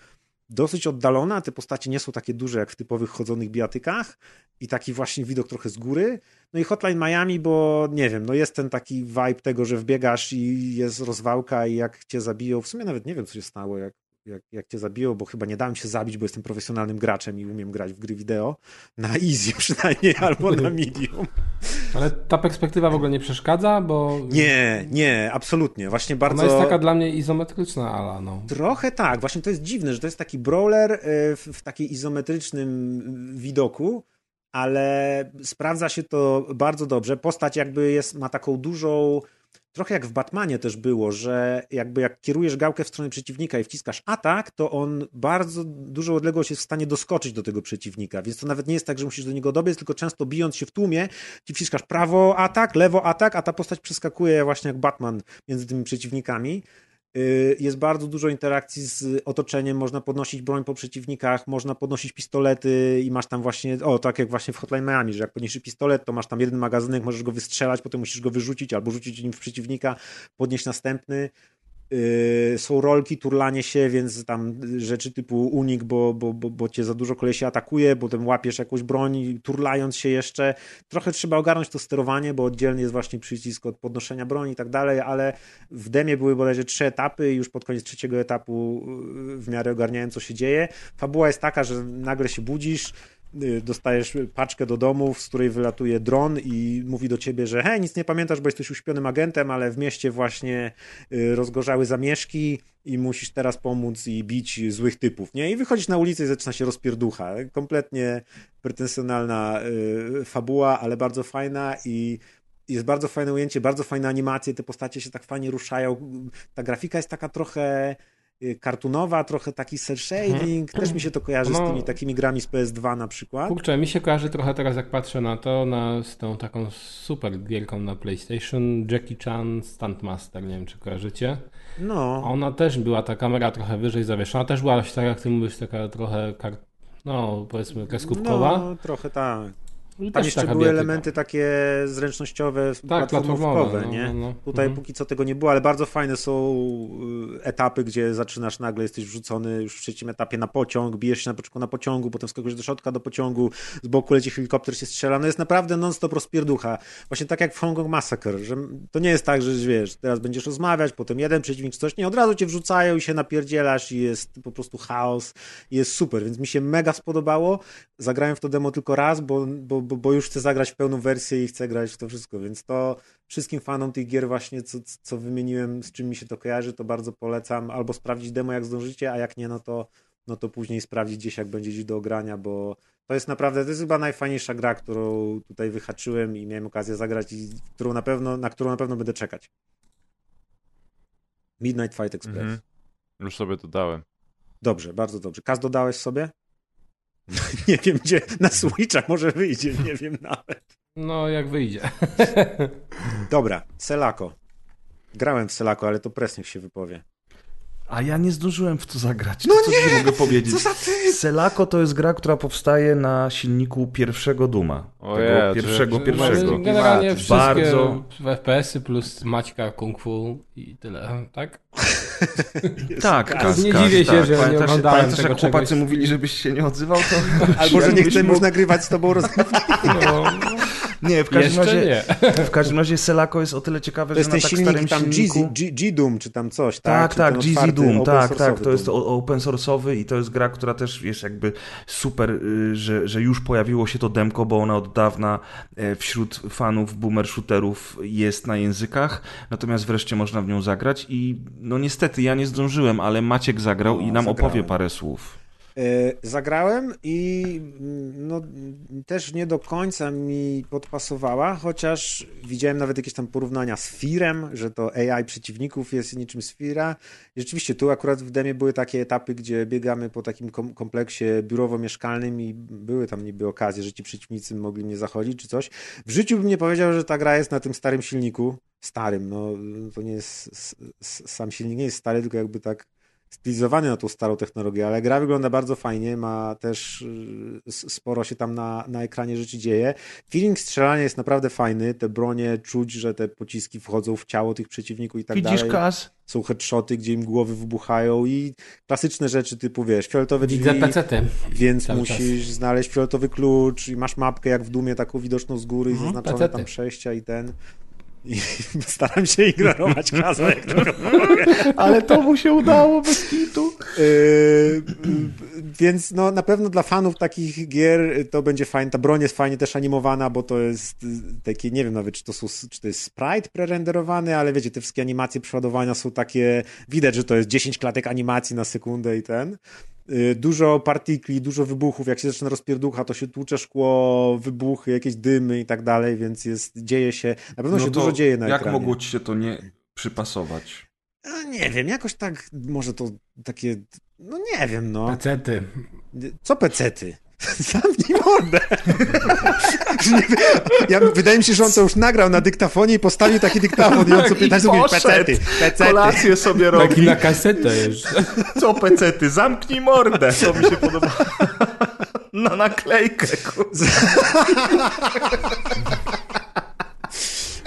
dosyć oddalona, te postacie nie są takie duże jak w typowych chodzonych bijatykach i taki właśnie widok trochę z góry. No i Hotline Miami, bo nie wiem, no jest ten taki vibe tego, że wbiegasz i jest rozwałka i jak cię zabiją, w sumie nawet nie wiem co się stało, jak jak, jak cię zabiją, bo chyba nie dałem się zabić, bo jestem profesjonalnym graczem i umiem grać w gry wideo. Na easy (laughs) przynajmniej, albo na (laughs) medium. Ale ta perspektywa w ogóle nie przeszkadza, bo... Nie, nie, absolutnie. Właśnie bardzo... Ona jest taka dla mnie izometryczna, ale no. Trochę tak. Właśnie to jest dziwne, że to jest taki brawler e, w, w takiej izometrycznym widoku, ale sprawdza się to bardzo dobrze. Postać jakby jest, ma taką dużą trochę jak w Batmanie też było, że jakby jak kierujesz gałkę w stronę przeciwnika i wciskasz atak, to on bardzo dużą odległość jest w stanie doskoczyć do tego przeciwnika, więc to nawet nie jest tak, że musisz do niego dobiec, tylko często bijąc się w tłumie, ci wciskasz prawo atak, lewo atak, a ta postać przeskakuje właśnie jak Batman między tymi przeciwnikami. Y, jest bardzo dużo interakcji z otoczeniem, można podnosić broń po przeciwnikach, można podnosić pistolety i masz tam właśnie, o tak jak właśnie w Hotline Miami, że jak podniesiesz pistolet, to masz tam jeden magazynek, możesz go wystrzelać, potem musisz go wyrzucić albo rzucić nim w przeciwnika, podnieść następny. Yy, są rolki, turlanie się, więc tam rzeczy typu unik, bo, bo, bo, bo cię za dużo kolesi atakuje, potem łapiesz jakąś broń, turlając się jeszcze. Trochę trzeba ogarnąć to sterowanie, bo oddzielnie jest właśnie przycisk od podnoszenia broni i tak dalej, ale w demie były bodajże trzy etapy i już pod koniec trzeciego etapu yy, w miarę ogarniałem, co się dzieje. Fabuła jest taka, że nagle się budzisz, Y, dostajesz paczkę do domu, z której wylatuje dron i mówi do ciebie, że hej, nic nie pamiętasz, bo jesteś uśpionym agentem, ale w mieście właśnie y, rozgorzały zamieszki i musisz teraz pomóc i bić złych typów, nie? I wychodzisz na ulicę i zaczyna się rozpierducha. Kompletnie pretensjonalna y, fabuła, ale bardzo fajna i jest bardzo fajne ujęcie, bardzo fajne animacje, te postacie się tak fajnie ruszają. Ta grafika jest taka trochę kartunowa, trochę taki cel shading, mhm. też mi się to kojarzy no, z tymi takimi grami z PS2 na przykład. Kurczę, mi się kojarzy trochę teraz jak patrzę na to, na, z tą taką super gierką na PlayStation, Jackie Chan Stuntmaster, nie wiem czy kojarzycie. No. Ona też była, ta kamera trochę wyżej zawieszona, też była tak jak ty mówisz, taka trochę kart no powiedzmy kreskówkowa. No, trochę tak. I Tam jeszcze były elementy takie zręcznościowe, tak, platformowe, no, nie? No, no. Tutaj mhm. póki co tego nie było, ale bardzo fajne są y, etapy, gdzie zaczynasz nagle, jesteś wrzucony już w trzecim etapie na pociąg, bijesz się na początku na pociągu, potem skakujesz do środka do pociągu, z boku leci helikopter, się strzela, no jest naprawdę non-stop rozpierducha. Właśnie tak jak w Hong Kong Massacre, że to nie jest tak, że wiesz, teraz będziesz rozmawiać, potem jeden przeciwnik czy coś, nie, od razu cię wrzucają i się napierdzielasz i jest po prostu chaos i jest super, więc mi się mega spodobało. Zagrałem w to demo tylko raz, bo, bo bo, bo już chcę zagrać w pełną wersję i chcę grać w to wszystko, więc to wszystkim fanom tych gier właśnie, co, co wymieniłem, z czym mi się to kojarzy, to bardzo polecam albo sprawdzić demo jak zdążycie, a jak nie, no to, no to później sprawdzić gdzieś jak będzie gdzieś do ogrania, bo to jest naprawdę, to jest chyba najfajniejsza gra, którą tutaj wyhaczyłem i miałem okazję zagrać i którą na pewno, na którą na pewno będę czekać. Midnight Fight Express. Mhm. Już sobie dodałem. Dobrze, bardzo dobrze. Kaz dodałeś sobie? (laughs) nie wiem gdzie, na Switcha może wyjdzie, nie wiem nawet. No, jak wyjdzie. (laughs) Dobra, Selako. Grałem w Selako, ale to Presnik się wypowie. A ja nie zdążyłem w to zagrać. No co nie! mogę powiedzieć? Co za ty? Selako to jest gra, która powstaje na silniku pierwszego Duma. Ojej, pierwszego, czy, pierwszego. Generalnie wszystkie Bardzo... FPS-y plus Maćka Kung Fu i tyle, tak? tak, tak. Nie dziwię się, tak. że pamiętasz, nie oglądałem pamiętasz, tego jak chłopacy czegoś... mówili, żebyś się nie odzywał, to... Albo, (laughs) że nie chcemy już nagrywać z tobą rozgrywki. No. Nie, w każdym Jeszcze razie, nie. w każdym razie Selako jest o tyle ciekawe, to jest że na tak silnik, starym tam silniku... G-Doom czy tam coś, tak? Tak, tak, GZ Doom, tak, tak, to jest open source'owy i to jest gra, która też jest jakby super, y, że, że już pojawiło się to demko, bo ona od dawna e, wśród fanów boomer shooterów jest na językach, natomiast wreszcie można w nią zagrać i no niestety ja nie zdążyłem, ale Maciek zagrał no, i nam zagrałem. opowie parę słów. E, zagrałem i mm, no, też nie do końca mi podpasowała, chociaż widziałem nawet jakieś tam porównania z Firem, że to AI przeciwników jest niczym z Fira. Rzeczywiście tu akurat w demie były takie etapy, gdzie biegamy po takim kompleksie biurowo-mieszkalnym i były tam niby okazje, że ci przeciwnicy mogli mnie zachodzić czy coś. W życiu bym nie powiedział, że ta gra jest na tym starym silniku. Starym, no to nie jest, sam silnik nie jest stary, tylko jakby tak stylizowany na tą starą technologię, ale gra wygląda bardzo fajnie, ma też y, sporo się tam na, na ekranie rzeczy dzieje. Feeling strzelania jest naprawdę fajny, te bronie czuć, że te pociski wchodzą w ciało tych przeciwników i tak Widzisz, dalej. Widzisz, Kaz? Są headshoty, gdzie im głowy wybuchają i klasyczne rzeczy typu, wiesz, fioletowe drzwi, Widzę pecety. więc musisz czas. znaleźć fioletowy klucz i masz mapkę jak w Dumie, taką widoczną z góry i mhm, zaznaczone pecety. tam przejścia i ten... I (laughs) staram się ignorować Kaza, jak tylko mogę. Ale to mu się udało bez kitu. Yy, więc no, na pewno dla fanów takich gier to będzie fajne. Ta broń jest fajnie też animowana, bo to jest takie, nie wiem nawet, czy to, są, czy to jest sprite prerenderowany, ale wiecie, te wszystkie animacje przeładowania są takie, widać, że to jest 10 klatek animacji na sekundę i ten. Y, dużo partikli, dużo wybuchów, jak się zaczyna rozpierducha, to się tłucze szkło, wybuchy, jakieś dymy i tak dalej, więc jest, dzieje się, na pewno no się dużo dzieje na jak ekranie. Jak mogło ci się to nie przypasować? No, nie wiem, jakoś tak, może to takie, no nie wiem, no. Pecety. Co pecety? (laughs) Zamknij mordę. ja, wydaje mi się, że on to już nagrał na dyktafonie i postawił taki dyktafon i on co 15 mówi pecety, pecety. Kolację sobie robi. Taki na kasetę już. Co pecety? Zamknij mordę. To mi się podoba. Na naklejkę. (laughs)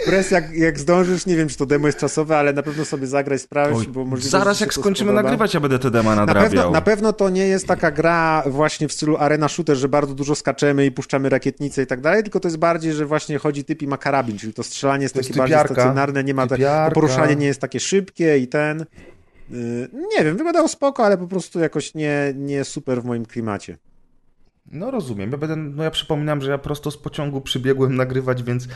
Pres, jak, jak zdążysz, nie wiem, czy to demo jest czasowe, ale na pewno sobie zagrać, sprawdź, bo możliwe, Zaraz jak skończymy spodoba. nagrywać, ja będę te dema nadrabiał. Na pewno, na pewno to nie jest taka gra właśnie w stylu arena shooter, że bardzo dużo skaczemy i puszczamy rakietnice i tak dalej, tylko to jest bardziej, że właśnie chodzi typ i ma karabin, czyli to strzelanie jest to takie jest bardziej stacjonarne, nie ma tak, poruszanie nie jest takie szybkie i ten... Y, nie wiem, wyglądało spoko, ale po prostu jakoś nie, nie super w moim klimacie. No rozumiem. Ja będę, no ja przypominam, że ja prosto z pociągu przybiegłem nagrywać, więc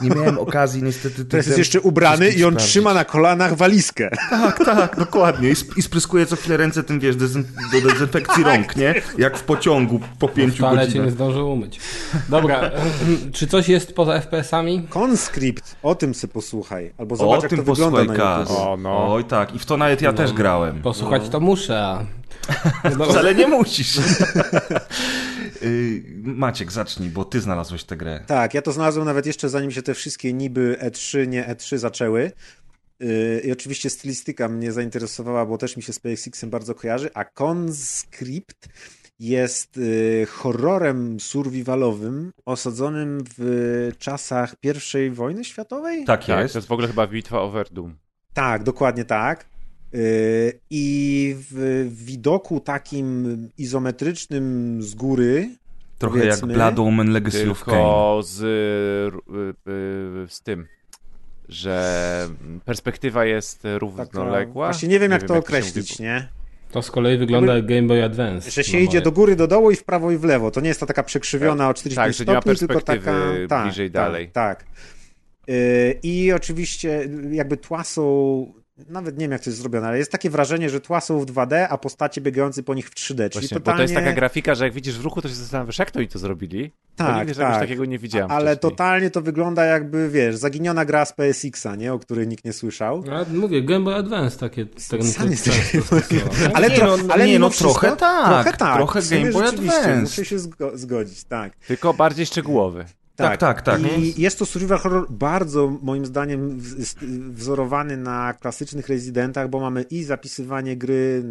nie miałem okazji niestety... Teraz jest jeszcze ubrany i on sprawdzić. trzyma na kolanach walizkę. Tak, tak, dokładnie. I, sp- i spryskuje co chwilę ręce tym, wiesz, dezyn- do dezynfekcji (laughs) tak. rąk, nie? Jak w pociągu po pięciu godzinach. Ale cię nie zdążył umyć. Dobra, czy coś jest poza FPS-ami? Conscript, o tym sobie posłuchaj. Albo zobacz, o jak tym to wygląda na YouTube. O, no. Oj tak, i w to nawet ja no, też grałem. Posłuchać no. to muszę, a... No. Wcale nie musisz. (laughs) Y, Maciek, zacznij, bo ty znalazłeś tę grę. Tak, ja to znalazłem nawet jeszcze zanim się te wszystkie niby E3, nie E3 zaczęły. Y, I oczywiście stylistyka mnie zainteresowała, bo też mi się z PSX-em bardzo kojarzy, a Conscript jest y, horrorem survivalowym osadzonym w czasach I wojny światowej? Tak, tak jest. To jest w ogóle chyba bitwa o Verdun. Tak, dokładnie tak. Y, I w widoku takim izometrycznym z góry. Trochę jak Blood Omen Legacy of Kane. Z, y, y, z tym, że perspektywa jest równoległa. Właśnie nie wiem, nie jak wiem, to jak określić, to nie? To z kolei wygląda jak Game Boy Advance. Że się idzie do góry, do dołu i w prawo i w lewo. To nie jest ta taka przekrzywiona tak, o 45 tak, stopni, tylko taka... Tak, bliżej tak, dalej. Tak. I oczywiście jakby tła są nawet nie wiem, jak to jest zrobione, ale jest takie wrażenie, że tła są w 2D, a postacie biegające po nich w 3D. Czyli Właśnie, totalnie... bo to jest taka grafika, że jak widzisz w ruchu, to się zastanawiasz, jak to oni to zrobili. Tak, nigdy tak. takiego nie widziałem Ale wcześniej. totalnie to wygląda jakby, wiesz, zaginiona gra z PSX-a, nie? O której nikt nie słyszał. Ja mówię, Game Boy Advance takie. Ten, (laughs) ale nie, no, ale nie, no trochę tak. Trochę tak. Trochę Game Boy Advance. Muszę się zgodzić, tak. Tylko bardziej szczegółowy. Tak, tak, tak. tak. I jest to survival horror bardzo, moim zdaniem, wzorowany na klasycznych rezydentach, bo mamy i zapisywanie gry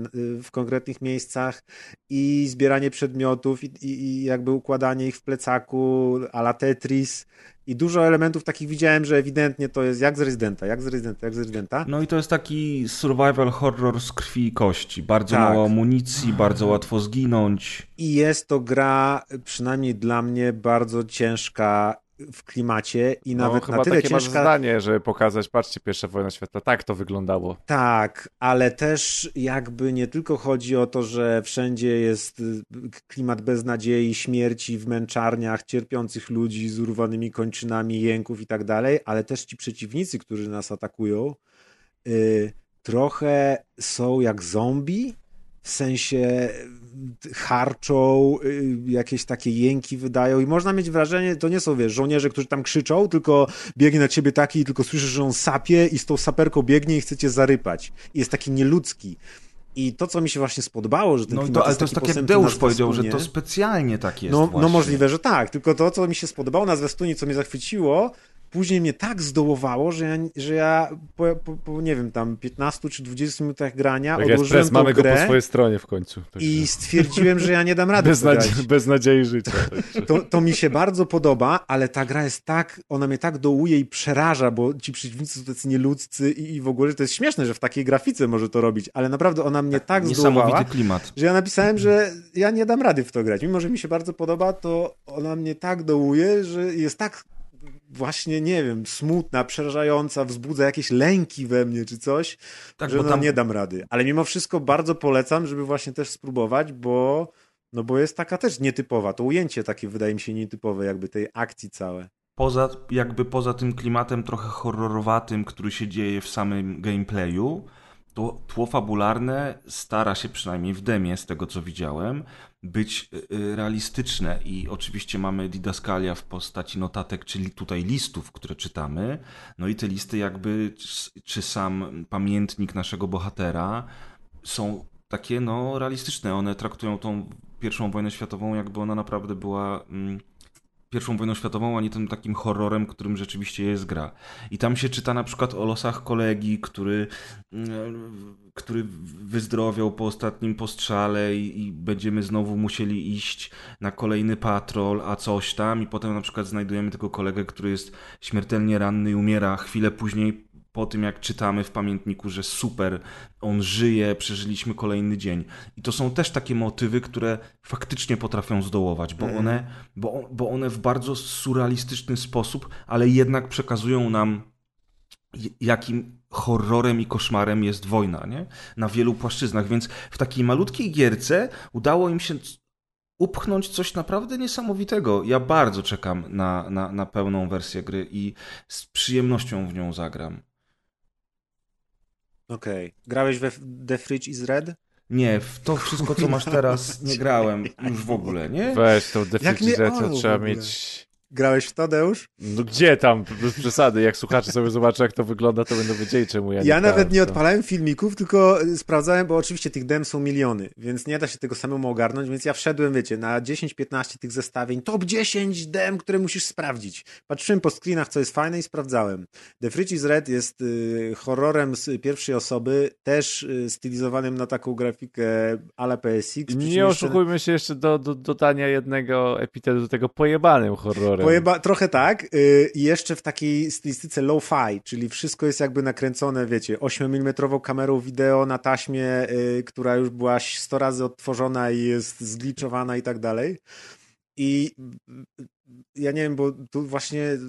w konkretnych miejscach, i zbieranie przedmiotów, i, i jakby układanie ich w plecaku, a la Tetris. I dużo elementów takich widziałem, że ewidentnie to jest jak z Residenta, jak z Residenta, jak z Residenta. No i to jest taki survival horror z krwi i kości. Bardzo tak. mało amunicji, bardzo łatwo zginąć. I jest to gra, przynajmniej dla mnie, bardzo ciężka w klimacie i no, nawet na tyle takie ciężka... zdanie, żeby pokazać, patrzcie, pierwsza wojna świata, tak to wyglądało. Tak, ale też jakby nie tylko chodzi o to, że wszędzie jest y, klimat beznadziei, śmierci w męczarniach, cierpiących ludzi z urwanymi kończynami, jęków i tak dalej, ale też ci przeciwnicy, którzy nas atakują, yy, trochę są jak zombie, w sensie harczą, y, jakieś takie jęki wydają i można mieć wrażenie, to nie są, wiesz, żołnierze, którzy tam krzyczą, tylko biegnie na ciebie taki i tylko słyszysz, że on sapie i z tą saperką biegnie i chce cię zarypać. I jest taki nieludzki. I to, co mi się właśnie spodobało, że ten no to, ale to jest tak jak Deusz powiedział, że to specjalnie tak jest No, no możliwe, że tak. Tylko to, co mi się spodobało na zwiastunie, co mnie zachwyciło, później mnie tak zdołowało, że ja, że ja po, po, po nie wiem, tam 15 czy 20 minutach grania Tak jest, odłożyłem pres, tą mamy go grę po swojej stronie w końcu. Także i stwierdziłem, że ja nie dam rady (laughs) bez, w to nadziei, grać. bez nadziei życia. (laughs) To, to mi się bardzo podoba, ale ta gra jest tak, ona mnie tak dołuje i przeraża, bo ci przeciwnicy są tacy nieludzcy i, i w ogóle to jest śmieszne, że w takiej grafice może to robić, ale naprawdę ona mnie tak zdołowała, Niesamowity klimat. że ja napisałem, że ja nie dam rady w to grać. Mimo, że mi się bardzo podoba, to ona mnie tak dołuje, że jest tak właśnie, nie wiem, smutna, przerażająca, wzbudza jakieś lęki we mnie czy coś, Tak, że no tam nie dam rady. Ale mimo wszystko bardzo polecam, żeby właśnie też spróbować, bo no bo jest taka też nietypowa. To ujęcie takie wydaje mi się nietypowe, jakby tej akcji całe. poza, jakby poza tym klimatem trochę horrorowatym, który się dzieje w samym gameplayu, to tło fabularne stara się przynajmniej w demie, z tego co widziałem, być y, y, realistyczne. I oczywiście mamy didaskalia w postaci notatek, czyli tutaj listów, które czytamy, no i te listy jakby, czy- sam pamiętnik naszego bohatera są takie no realistyczne, one traktują tą pierwszą wojnę światową jakby ona naprawdę była... Pierwszą wojną światową, a nie tym takim horrorem, którym rzeczywiście jest gra. I tam się czyta na przykład o losach kolegi, który, mm, który wyzdrowiał po ostatnim postrzale i, i będziemy znowu musieli iść na kolejny patrol, a coś tam i potem na przykład znajdujemy tego kolegę, który jest śmiertelnie ranny i umiera chwilę później po tym, jak czytamy w pamiętniku, że super, on żyje, przeżyliśmy kolejny dzień. I to są też takie motywy, które faktycznie potrafią zdołować, bo, one, bo, bo one w bardzo surrealistyczny sposób, ale jednak przekazują nam, jakim horrorem i koszmarem jest wojna, nie? Na wielu płaszczyznach, więc w takiej malutkiej gierce udało im się upchnąć coś naprawdę niesamowitego. Ja bardzo czekam na, na, na pełną wersję gry i z przyjemnością w nią zagram. Okej. Grałeś we The Fridge is Red? Nie, w to wszystko, co masz teraz, nie grałem (laughs) już w ogóle, nie? Weź tą Jak definicję, mnie to olał w trzeba mieć... Grałeś w Tadeusz? No gdzie tam, bez przesady, jak słuchacze sobie zobaczą, jak to wygląda, to będą wiedzieli, czemu ja nie Ja nawet nie odpalałem filmików, tylko sprawdzałem, bo oczywiście tych dem są miliony, więc nie da się tego samemu ogarnąć, więc ja wszedłem, wiecie, na 10-15 tych zestawień, top 10 dem, które musisz sprawdzić. Patrzyłem po screenach, co jest fajne i sprawdzałem. The Fridge is Red jest y, horrorem z pierwszej osoby, też y, stylizowanym na taką grafikę ala PSX. Nie oszukujmy się jeszcze do, do dodania jednego epitetu do tego pojebanym horrorem. Pojeba, trochę tak. y, I jeszcze w takiej stylistyce low-fi, czyli wszystko jest jakby nakręcone, wiecie, 8mm kamerą wideo na taśmie, y, która już była 100 razy odtworzona i jest zgliczowana i tak dalej. I ja nie wiem, bo tu właśnie y,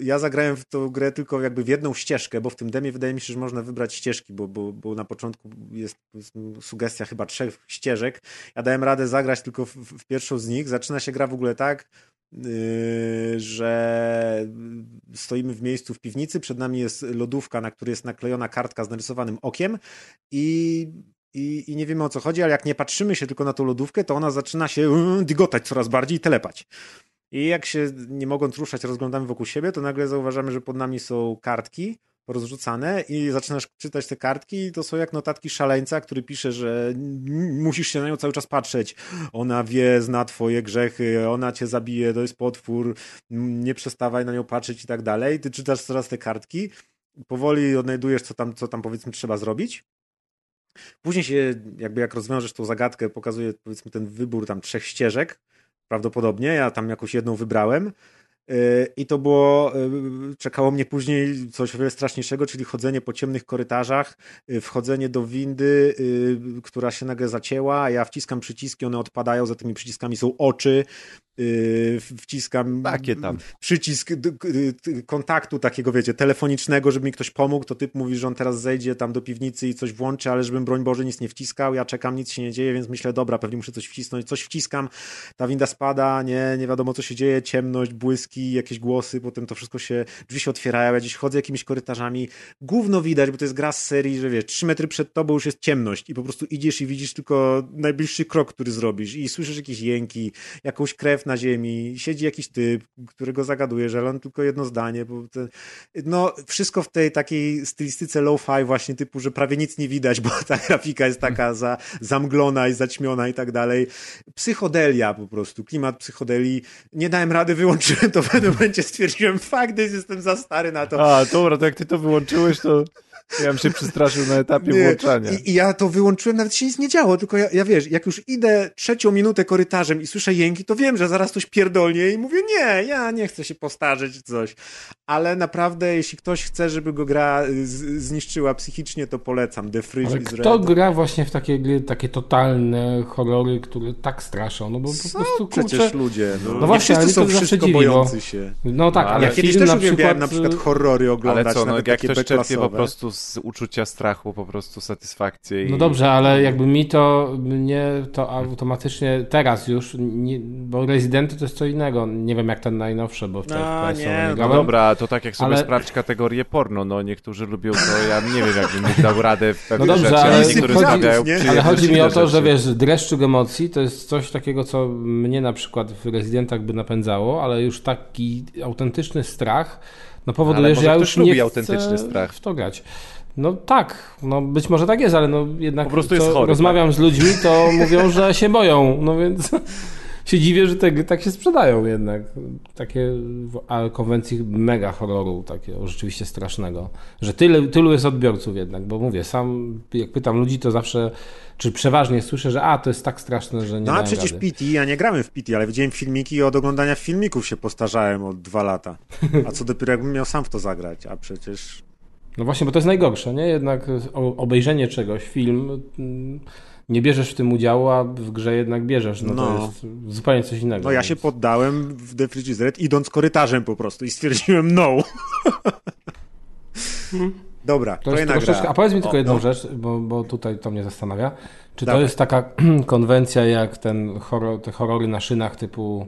ja zagrałem w tą grę tylko jakby w jedną ścieżkę, bo w tym demie wydaje mi się, że można wybrać ścieżki, bo, bo, bo na początku jest sugestia chyba trzech ścieżek. Ja dałem radę zagrać tylko w, w pierwszą z nich. Zaczyna się gra w ogóle tak, że stoimy w miejscu w piwnicy, przed nami jest lodówka, na której jest naklejona kartka z narysowanym okiem i, i, i nie wiemy o co chodzi, ale jak nie patrzymy się tylko na tą lodówkę, to ona zaczyna się yy, dygotać coraz bardziej i telepać. I jak się nie mogąc ruszać, rozglądamy wokół siebie, to nagle zauważamy, że pod nami są kartki porozrzucane i zaczynasz czytać te kartki i to są jak notatki szaleńca, który pisze, że musisz się na nią cały czas patrzeć. Ona wie, zna twoje grzechy, ona cię zabije, to jest potwór, nie przestawaj na nią patrzeć i tak dalej. Ty czytasz coraz te kartki, powoli odnajdujesz, co tam, co tam powiedzmy trzeba zrobić. Później się, jakby jak rozwiążesz tą zagadkę, pokazuje powiedzmy ten wybór tam trzech ścieżek, prawdopodobnie, ja tam jakąś jedną wybrałem. I to było, yy, czekało mnie później coś o wiele straszniejszego, czyli chodzenie po ciemnych korytarzach, yy, wchodzenie do windy, yy, która się nagle zacięła, a ja wciskam przyciski, one odpadają, za tymi przyciskami są oczy wciskam Takie tam. przycisk kontaktu takiego, wiecie, telefonicznego, żeby mi ktoś pomógł, to typ mówi, że on teraz zejdzie tam do piwnicy i coś włączy, ale żebym broń Boże nic nie wciskał, ja czekam, nic się nie dzieje, więc myślę, dobra, pewnie muszę coś wcisnąć, coś wciskam, ta winda spada, nie, nie wiadomo co się dzieje, ciemność, błyski, jakieś głosy, potem to wszystko się, drzwi się otwierają, ja gdzieś chodzę jakimiś korytarzami, gówno widać, bo to jest gra z serii, że wiesz, trzy metry przed tobą już jest ciemność i po prostu idziesz i widzisz tylko najbliższy krok, który zrobisz i słyszysz jakieś jęki, jakąś krew na ziemi, siedzi jakiś typ, którego zagadujesz, ale on tylko jedno zdanie, bo no wszystko w tej takiej stylistyce low-fi właśnie typu, że prawie nic nie widać, bo ta grafika jest taka za, zamglona i zaćmiona i tak dalej. Psychodelia po prostu, klimat psychodelii. Nie dałem rady, wyłączyłem to (laughs) pewnym momencie, stwierdziłem, this, jestem za stary na to. A, dobra, to jak ty to wyłączyłeś, to ja bym się przestraszył na etapie Nie. włączania. I, I ja to wyłączyłem, nawet się nic nie działo, tylko ja, ja wiesz, jak już idę trzecią minutę korytarzem i słyszę jęki, to wiem, że zaraz coś pierdolnie i mówię, nie, ja nie chcę się postarzeć czy coś. Ale naprawdę, jeśli ktoś chce, żeby go gra y, zniszczyła psychicznie, to polecam. The Fridge Ale is kto Red. gra właśnie w takie gry, takie totalne horrory, które tak straszą? No bo po prostu, kurczę... przecież ludzie. No, No nie właśnie, wszyscy są wszystko dziwi, bo- bojący się. No tak, No, ale Ja kiedyś film też na uwielbiałem przykład... na przykład horrory oglądać, Ale co, no nawet jak takie ktoś czerpie po prostu z uczucia strachu, po prostu satysfakcję i... No dobrze, ale jakby mi to, mnie to automatycznie teraz już, nie, bo Rezydenty to jest co innego. Nie wiem jak ten najnowszy, bo w tej No, FPS-owe nie, no No dobra, to tak jak sobie Ale- sprawdź kategorię porno, no niektórzy lubią to, ja nie wiem jakbym nie dał radę w pewnych No dobrze, rzeczy, ale ale niektórzy chodzi- stawiają nie? Ale chodzi mi o rzeczy. to, że wiesz, dreszczyk emocji to jest coś takiego, co mnie na przykład w Rezydentach by napędzało, ale już taki autentyczny strach no powoduje, że ja już lubi nie autentyczny chcę strach. w to grać. No tak, no być może tak jest, ale no jednak Po prostu jest chory, tak. rozmawiam z ludźmi, to mówią, że się boją, no więc się dziwię, że te gry tak się sprzedają jednak. Takie w ale konwencji mega horroru, takiego rzeczywiście strasznego. Że tyle, tylu jest odbiorców jednak, bo mówię, sam jak pytam ludzi, to zawsze, czy przeważnie słyszę, że a, to jest tak straszne, że nie No a przecież rady. PT, ja nie grałem w PT, ale widziałem filmiki i od oglądania filmików się postarzałem od dwa lata. A co dopiero jakbym miał sam w to zagrać, a przecież... No właśnie, bo to jest najgorsze, nie? Jednak obejrzenie czegoś, film, mm, nie bierzesz w tym udziału, a w grze jednak bierzesz. No, to No. jest zupełnie coś innego. No ja się więc- poddałem w The Fridge is Red idąc korytarzem po prostu i stwierdziłem no. Dobra, To jest troszeczkę, a powiedz mi tylko O, jedną no. rzecz, bo, bo tutaj to mnie zastanawia. Czy to Dawaj. jest taka (clears throat) konwencja jak ten horror, te horrory na szynach typu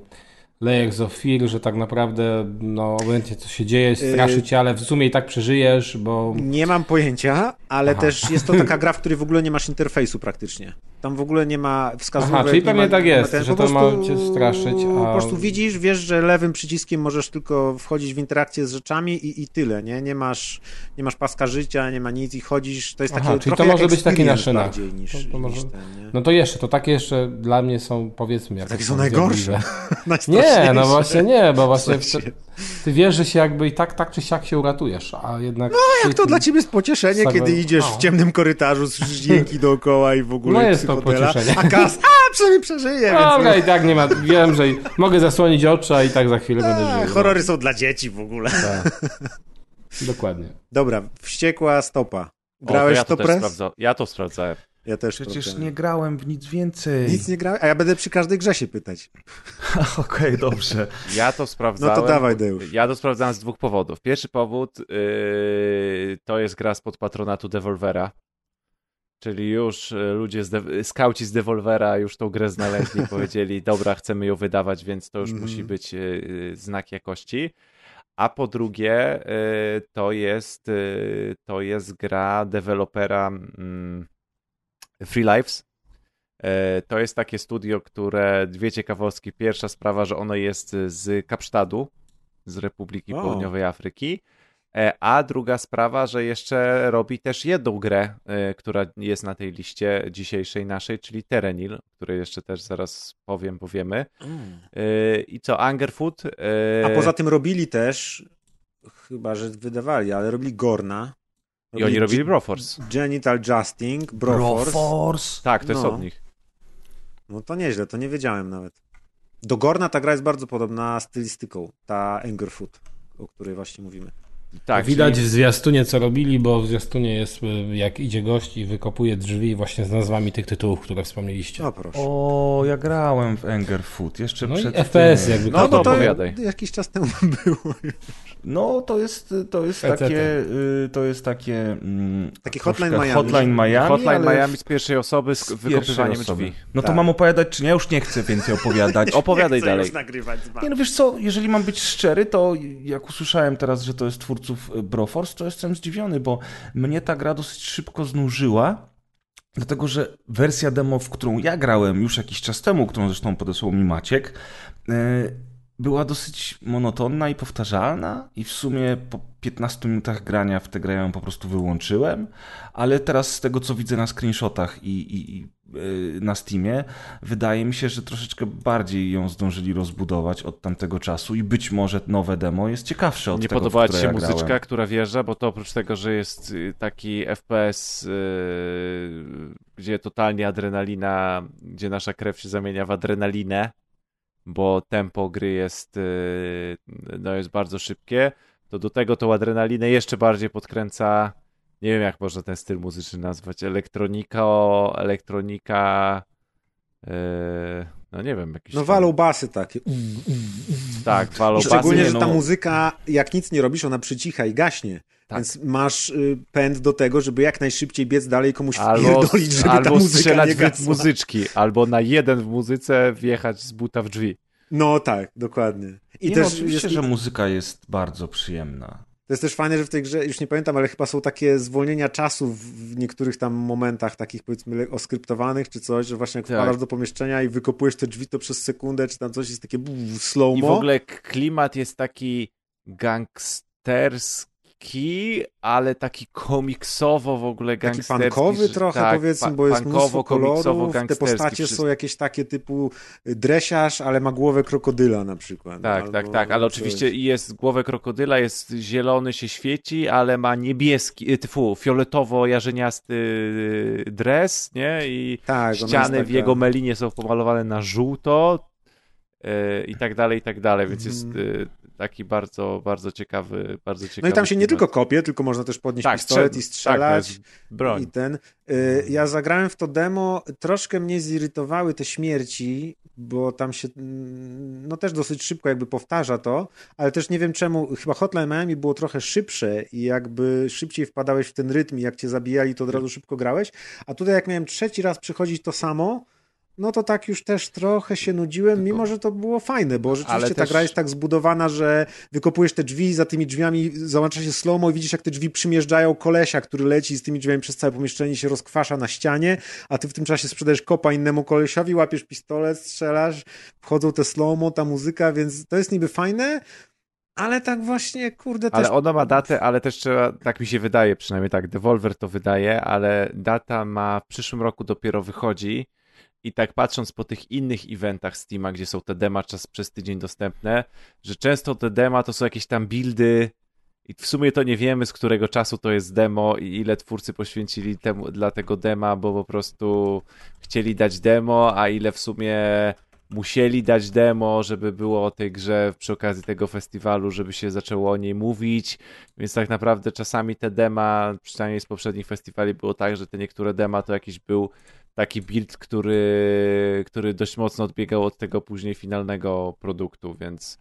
Layers of Fear, że tak naprawdę no obojętnie co się dzieje, straszy Yy. cię, ale w sumie i tak przeżyjesz, bo... Nie mam pojęcia, ale Aha. też jest to taka gra, w której w ogóle nie masz interfejsu praktycznie. Tam w ogóle nie ma wskazówek. Aha, czyli nie pewnie ma, tak jest, ten- że po to ma cię straszyć, Po a- prostu widzisz, wiesz, że lewym przyciskiem możesz tylko wchodzić w interakcję z rzeczami i, i tyle, nie? Nie masz, nie masz paska życia, nie ma nic i chodzisz, to jest Aha, takie czyli to może być taki na szynach. bardziej niż, To- to może- ten? No to jeszcze, to takie jeszcze dla mnie są, powiedzmy, jak Takie są najgorsze. (laughs) Nie, no właśnie nie, bo właśnie sensie- ty wiesz, że się jakby i tak, tak czy siak się uratujesz, a jednak... No jak to dla ciebie jest pocieszenie, kiedy idziesz w ciemnym korytarzu, słyszysz dźwięki dookoła i w ogóle No jest to a kas, a przynajmniej przeżyje, więc Dobra, no, i tak nie ma, wiem, że mogę zasłonić oczy, a i tak za chwilę będę a, żył. horrory są dla dzieci w ogóle. Tak. (laughs) Dokładnie. Dobra, wściekła stopa. O, to Grałeś ja to, sprawdza, Ja to sprawdzałem. Ja też Przecież nie grałem w nic więcej. Nic nie grałem, a ja będę przy każdej grze się pytać. (laughs) Okej, dobrze. Ja to sprawdzałem. No to dawaj, Deusz. Ja to sprawdzałem z dwóch powodów. Pierwszy powód yy, to jest gra spod patronatu Devolvera. Czyli już y, ludzie, z de- skauci z Devolvera już tą grę znaleźli, (laughs) powiedzieli, dobra, chcemy ją wydawać, więc to już Mhm. musi być y, znak jakości. A po drugie, y, to jest, y, to jest gra dewelopera mm, Free Lives. E, To jest takie studio, które dwie ciekawostki. Pierwsza sprawa, że ono jest z Kapsztadu, z Republiki O. Południowej Afryki. E, A druga sprawa, że jeszcze robi też jedną grę, e, która jest na tej liście dzisiejszej naszej, czyli Terenil, której jeszcze też zaraz powiem, powiemy. E, I co, Angerfoot? A poza tym robili też, chyba że wydawali, ale robili Gorna. I oni robili Broforce. Genital Justing, Broforce. Broforce. Tak, to jest No. od nich. No to nieźle, to nie wiedziałem nawet. Do Gorna ta gra jest bardzo podobna stylistyką, ta Angerfoot, o której właśnie mówimy. Tak, Widać czyli... w zwiastunie, co robili, bo w zwiastunie jest, y, jak idzie gość i wykopuje drzwi właśnie z nazwami tych tytułów, które wspomnieliście. O, proszę. O, ja grałem w Food jeszcze no przed... I FPS jakby. No, no to, to jakiś czas temu (laughs) było No, to jest, to jest takie, y, to jest takie... Mm, Taki Hotline Miami. Hotline Miami, Hotline Miami z pierwszej osoby z, z wykopywaniem drzwi. No tak. to mam opowiadać, czy nie? Ja już nie chcę więcej opowiadać. (laughs) Opowiadaj dalej. Już nagrywać z nie, no wiesz co, jeżeli mam być szczery, to jak usłyszałem teraz, że to jest twórców y, Broforce, to jestem zdziwiony, bo mnie ta gra dosyć szybko znużyła. Dlatego, że wersja demo, w którą ja grałem już jakiś czas temu, którą zresztą podesłał mi Maciek, y, była dosyć monotonna i powtarzalna i w sumie po 15 minutach grania w tę grę ją po prostu wyłączyłem, ale teraz z tego co widzę na screenshotach i, i, i yy, na Steamie, wydaje mi się, że troszeczkę bardziej ją zdążyli rozbudować od tamtego czasu i być może nowe demo jest ciekawsze od Nie tego, podobała Ci się ja muzyczka, grałem. która wjeżdża, bo to oprócz tego, że jest y, taki FPS, yy, gdzie totalnie adrenalina, gdzie nasza krew się zamienia w adrenalinę, bo tempo gry jest, y, no jest bardzo szybkie, to do tego tą adrenalinę jeszcze bardziej podkręca, nie wiem jak można ten styl muzyczny nazwać, elektronika, elektronika, yy, no nie wiem. Jakiś no walą basy takie. Tak, walą basy. Szczególnie, że no... ta muzyka, jak nic nie robisz, ona przycicha i gaśnie. Tak. Więc masz y, pęd do tego, żeby jak najszybciej biec dalej komuś albo, wpierdolić, żeby albo ta muzyka strzelać nie muzyczki, albo na jeden w muzyce wjechać z buta w drzwi. No tak, dokładnie. I nie, też no, oczywiście, jest... że muzyka jest bardzo przyjemna. To jest też fajne, że w tej grze, już nie pamiętam, ale chyba są takie zwolnienia czasu w niektórych tam momentach takich powiedzmy oskryptowanych czy coś, że właśnie jak tak. wpadasz do pomieszczenia i wykopujesz te drzwi, to przez sekundę czy tam coś jest takie slow-mo. I w ogóle klimat jest taki gangsterski taki, ale taki komiksowo w ogóle gangsterski. Taki punkowy trochę tak, powiedzmy, bo jest mnóstwo kolorów, te postacie są jakieś takie typu dresiarz, ale ma głowę krokodyla na przykład. Tak, tak, tak, ale coś. oczywiście jest głowę krokodyla, jest zielony, się świeci, ale ma niebieski, tfu, fioletowo-jarzeniasty dres, nie? I tak, ściany taka... w jego melinie są pomalowane na żółto, e, i tak dalej, i tak dalej, więc jest mhm taki bardzo, bardzo ciekawy, bardzo ciekawy. No i tam się nie tylko kopie, tylko można też podnieść tak, pistolet i strzelać. Tak, broń. I ten. Y, ja zagrałem w to demo, troszkę mnie zirytowały te śmierci, bo tam się mm, no też dosyć szybko jakby powtarza to, ale też nie wiem czemu, chyba Hotline Miami było trochę szybsze i jakby szybciej wpadałeś w ten rytm i jak cię zabijali, to od razu szybko grałeś, a tutaj jak miałem trzeci raz przychodzić to samo, no to tak już też trochę się nudziłem, mimo że to było fajne, bo rzeczywiście ta też... gra jest tak zbudowana, że wykopujesz te drzwi, za tymi drzwiami załącza się slow i widzisz jak te drzwi przymierzdają kolesia, który leci z tymi drzwiami przez całe pomieszczenie się rozkwasza na ścianie, a ty w tym czasie sprzedajesz kopa innemu kolesiowi, łapiesz pistolet, strzelasz, wchodzą te slow ta muzyka, więc to jest niby fajne, ale tak właśnie, kurde, też... Ale ona ma datę, ale też trzeba, tak mi się wydaje, przynajmniej tak, Devolver to wydaje, ale data ma w przyszłym roku dopiero wychodzi, i tak patrząc po tych innych eventach Steama, gdzie są te dema czas przez tydzień dostępne, że często te dema to są jakieś tam buildy i w sumie to nie wiemy z którego czasu to jest demo i ile twórcy poświęcili temu, dla tego dema, bo po prostu chcieli dać demo, a ile w sumie musieli dać demo, żeby było o tej grze przy okazji tego festiwalu, żeby się zaczęło o niej mówić, więc tak naprawdę czasami te dema, przynajmniej z poprzednich festiwali było tak, że te niektóre dema to jakiś był taki build, który, który dość mocno odbiegał od tego później finalnego produktu, więc,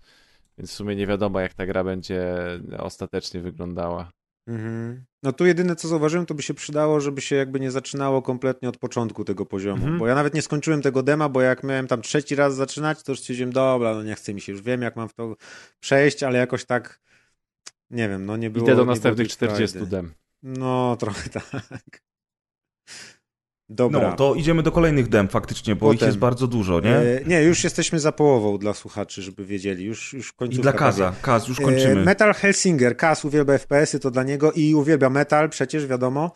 więc w sumie nie wiadomo, jak ta gra będzie ostatecznie wyglądała. Mhm. No tu jedyne co zauważyłem, to by się przydało, żeby się jakby nie zaczynało kompletnie od początku tego poziomu, mhm. bo ja nawet nie skończyłem tego dema, bo jak miałem tam trzeci raz zaczynać, to już stwierdziłem, dobra, no nie chce mi się, już wiem jak mam w to przejść, ale jakoś tak, nie wiem, no nie było... Idę do następnych 40 dem. No, trochę (laughs) tak. Dobra. No, to idziemy do kolejnych dem faktycznie, bo Potem, ich jest bardzo dużo, nie? E, nie, już jesteśmy za połową dla słuchaczy, żeby wiedzieli. Już, już I dla Kaza, Kaz, już kończymy. E, Metal Helsinger, Kaz uwielbia FPS-y, to dla niego i uwielbia metal, przecież wiadomo.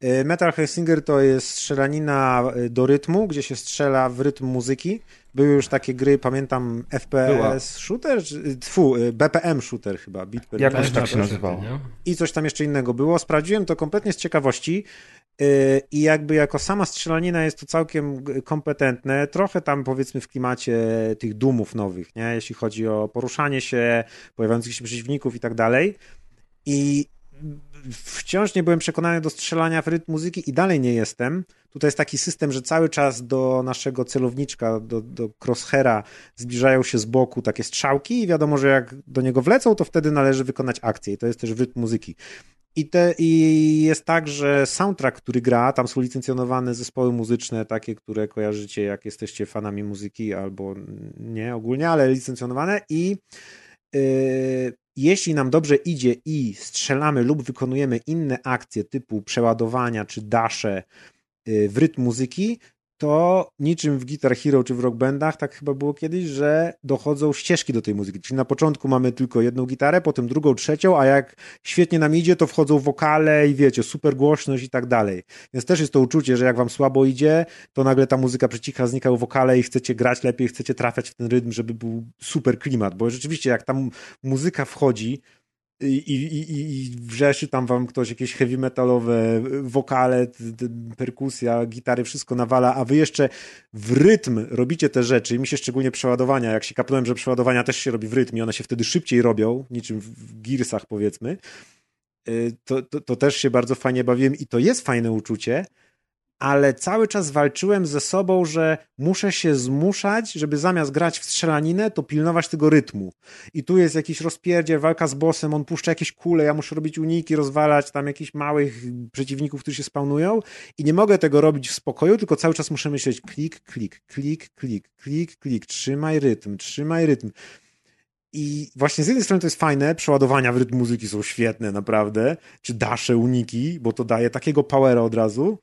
E, metal Helsinger to jest strzelanina e, do rytmu, gdzie się strzela w rytm muzyki. Były już takie gry, pamiętam, FPS Była. shooter, tfu, e, BPM shooter chyba. Beat Jakoś tak się nazywało. I coś tam jeszcze innego było. Sprawdziłem to kompletnie z ciekawości. Y, i jakby jako sama strzelanina jest to całkiem kompetentne, trochę tam powiedzmy w klimacie tych dumów nowych, nie? jeśli chodzi o poruszanie się, pojawiających się przeciwników i tak dalej. I wciąż nie byłem przekonany do strzelania w rytm muzyki i dalej nie jestem. Tutaj jest taki system, że cały czas do naszego celowniczka, do, do crosshera zbliżają się z boku takie strzałki i wiadomo, że jak do niego wlecą, to wtedy należy wykonać akcję i to jest też rytm muzyki. I, te, I jest tak, że soundtrack, który gra, tam są licencjonowane zespoły muzyczne, takie, które kojarzycie, jak jesteście fanami muzyki, albo nie ogólnie, ale licencjonowane i yy, jeśli nam dobrze idzie i strzelamy lub wykonujemy inne akcje typu przeładowania czy dasze y, w rytm muzyki, to niczym w Guitar Hero czy w Rock Bandach, tak chyba było kiedyś, że dochodzą ścieżki do tej muzyki. Czyli na początku mamy tylko jedną gitarę, potem drugą, trzecią, a jak świetnie nam idzie, to wchodzą wokale i wiecie, super głośność i tak dalej. Więc też jest to uczucie, że jak wam słabo idzie, to nagle ta muzyka przecicha, znikają wokale i chcecie grać lepiej, chcecie trafiać w ten rytm, żeby był super klimat, bo rzeczywiście jak tam muzyka wchodzi, i, i, i, wrzeszy tam wam ktoś jakieś heavy metalowe wokale, perkusja, gitary, wszystko nawala, a wy jeszcze w rytm robicie te rzeczy. I mi się szczególnie przeładowania, jak się kapnąłem, że przeładowania też się robi w rytm i one się wtedy szybciej robią, niczym w Gearsach powiedzmy, y, to, to, to też się bardzo fajnie bawiłem i to jest fajne uczucie, ale cały czas walczyłem ze sobą, że muszę się zmuszać, żeby zamiast grać w strzelaninę, to pilnować tego rytmu. I tu jest jakiś rozpierdzie, walka z bossem, on puszcza jakieś kule, ja muszę robić uniki, rozwalać tam jakichś małych przeciwników, którzy się spawnują i nie mogę tego robić w spokoju, tylko cały czas muszę myśleć klik, klik, klik, klik, klik, klik, trzymaj rytm, trzymaj rytm. I właśnie z jednej strony to jest fajne, przeładowania w rytm muzyki są świetne, naprawdę, czy dasze, uniki, bo to daje takiego powera od razu,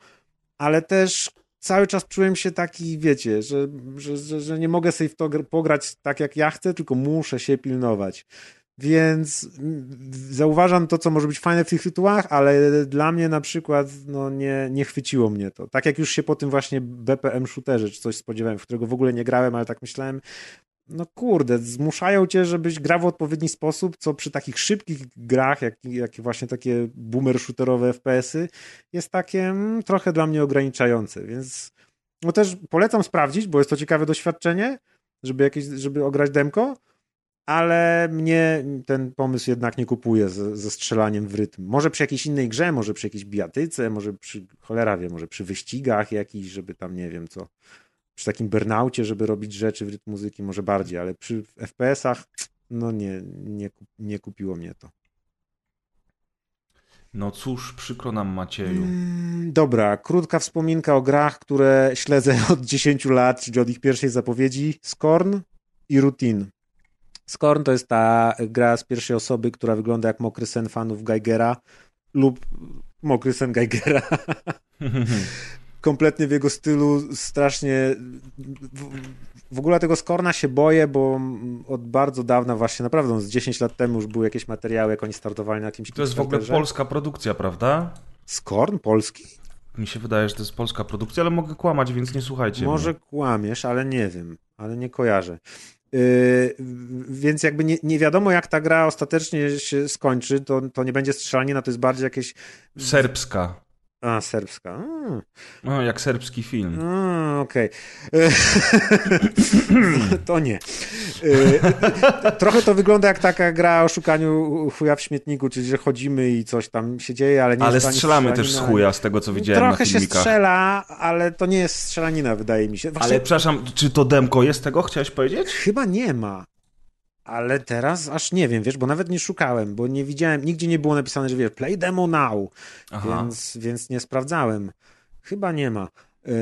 ale też cały czas czułem się taki, wiecie, że, że, że, że nie mogę sobie w to pograć tak jak ja chcę, tylko muszę się pilnować. Więc zauważam to, co może być fajne w tych tytułach, ale dla mnie na przykład no, nie, nie chwyciło mnie to. Tak jak już się po tym właśnie BPM shooterze czy coś spodziewałem, w którego w ogóle nie grałem, ale tak myślałem, no kurde, zmuszają cię, żebyś grał w odpowiedni sposób, co przy takich szybkich grach, jak, jak właśnie takie boomer shooterowe FPS-y, jest takie mm, trochę dla mnie ograniczające, więc no też polecam sprawdzić, bo jest to ciekawe doświadczenie, żeby jakieś, żeby ograć demko, ale mnie ten pomysł jednak nie kupuje ze, ze strzelaniem w rytm. Może przy jakiejś innej grze, może przy jakiejś bijatyce, może przy, cholera wie, może przy wyścigach jakiś, żeby tam nie wiem co, przy takim burnaucie, żeby robić rzeczy w rytm muzyki, może bardziej, ale przy FPS-ach no nie, nie, nie kupiło mnie to. No cóż, przykro nam Macieju. Mm, dobra, krótka wspominka o grach, które śledzę (laughs) od 10 lat, czyli od ich pierwszej zapowiedzi. Scorn i Routine. Scorn to jest ta gra z pierwszej osoby, która wygląda jak mokry sen fanów Geigera lub mokry sen Geigera. (laughs) kompletnie w jego stylu, strasznie w ogóle tego Skorna się boję, bo od bardzo dawna właśnie, naprawdę z 10 lat temu już były jakieś materiały, jak oni startowali na jakimś To jest w ogóle polska produkcja, prawda? Skorn? Polski? Mi się wydaje, że to jest polska produkcja, ale mogę kłamać, więc nie słuchajcie Może mnie. kłamiesz, ale nie wiem, ale nie kojarzę. Yy, więc jakby nie, nie, wiadomo, jak ta gra ostatecznie się skończy, to, to nie będzie strzelanina, to jest bardziej jakieś... Serbska. A, serbska. No, jak serbski film. Okej. Okay. (laughs) to nie. E, (laughs) trochę to wygląda jak taka gra o szukaniu chuja w śmietniku, czyli że chodzimy i coś tam się dzieje, ale nie Ale strzelamy też z chuja, z tego co widziałem Trochę na filmikach. się strzela, ale to nie jest strzelanina, wydaje mi się. Właśnie... Ale przepraszam, czy to demko jest tego, chciałeś powiedzieć? Chyba nie ma. Ale teraz aż nie wiem, wiesz, bo nawet nie szukałem, bo nie widziałem, nigdzie nie było napisane, że wiesz, play demo now, więc, więc nie sprawdzałem. Chyba nie ma. Yy,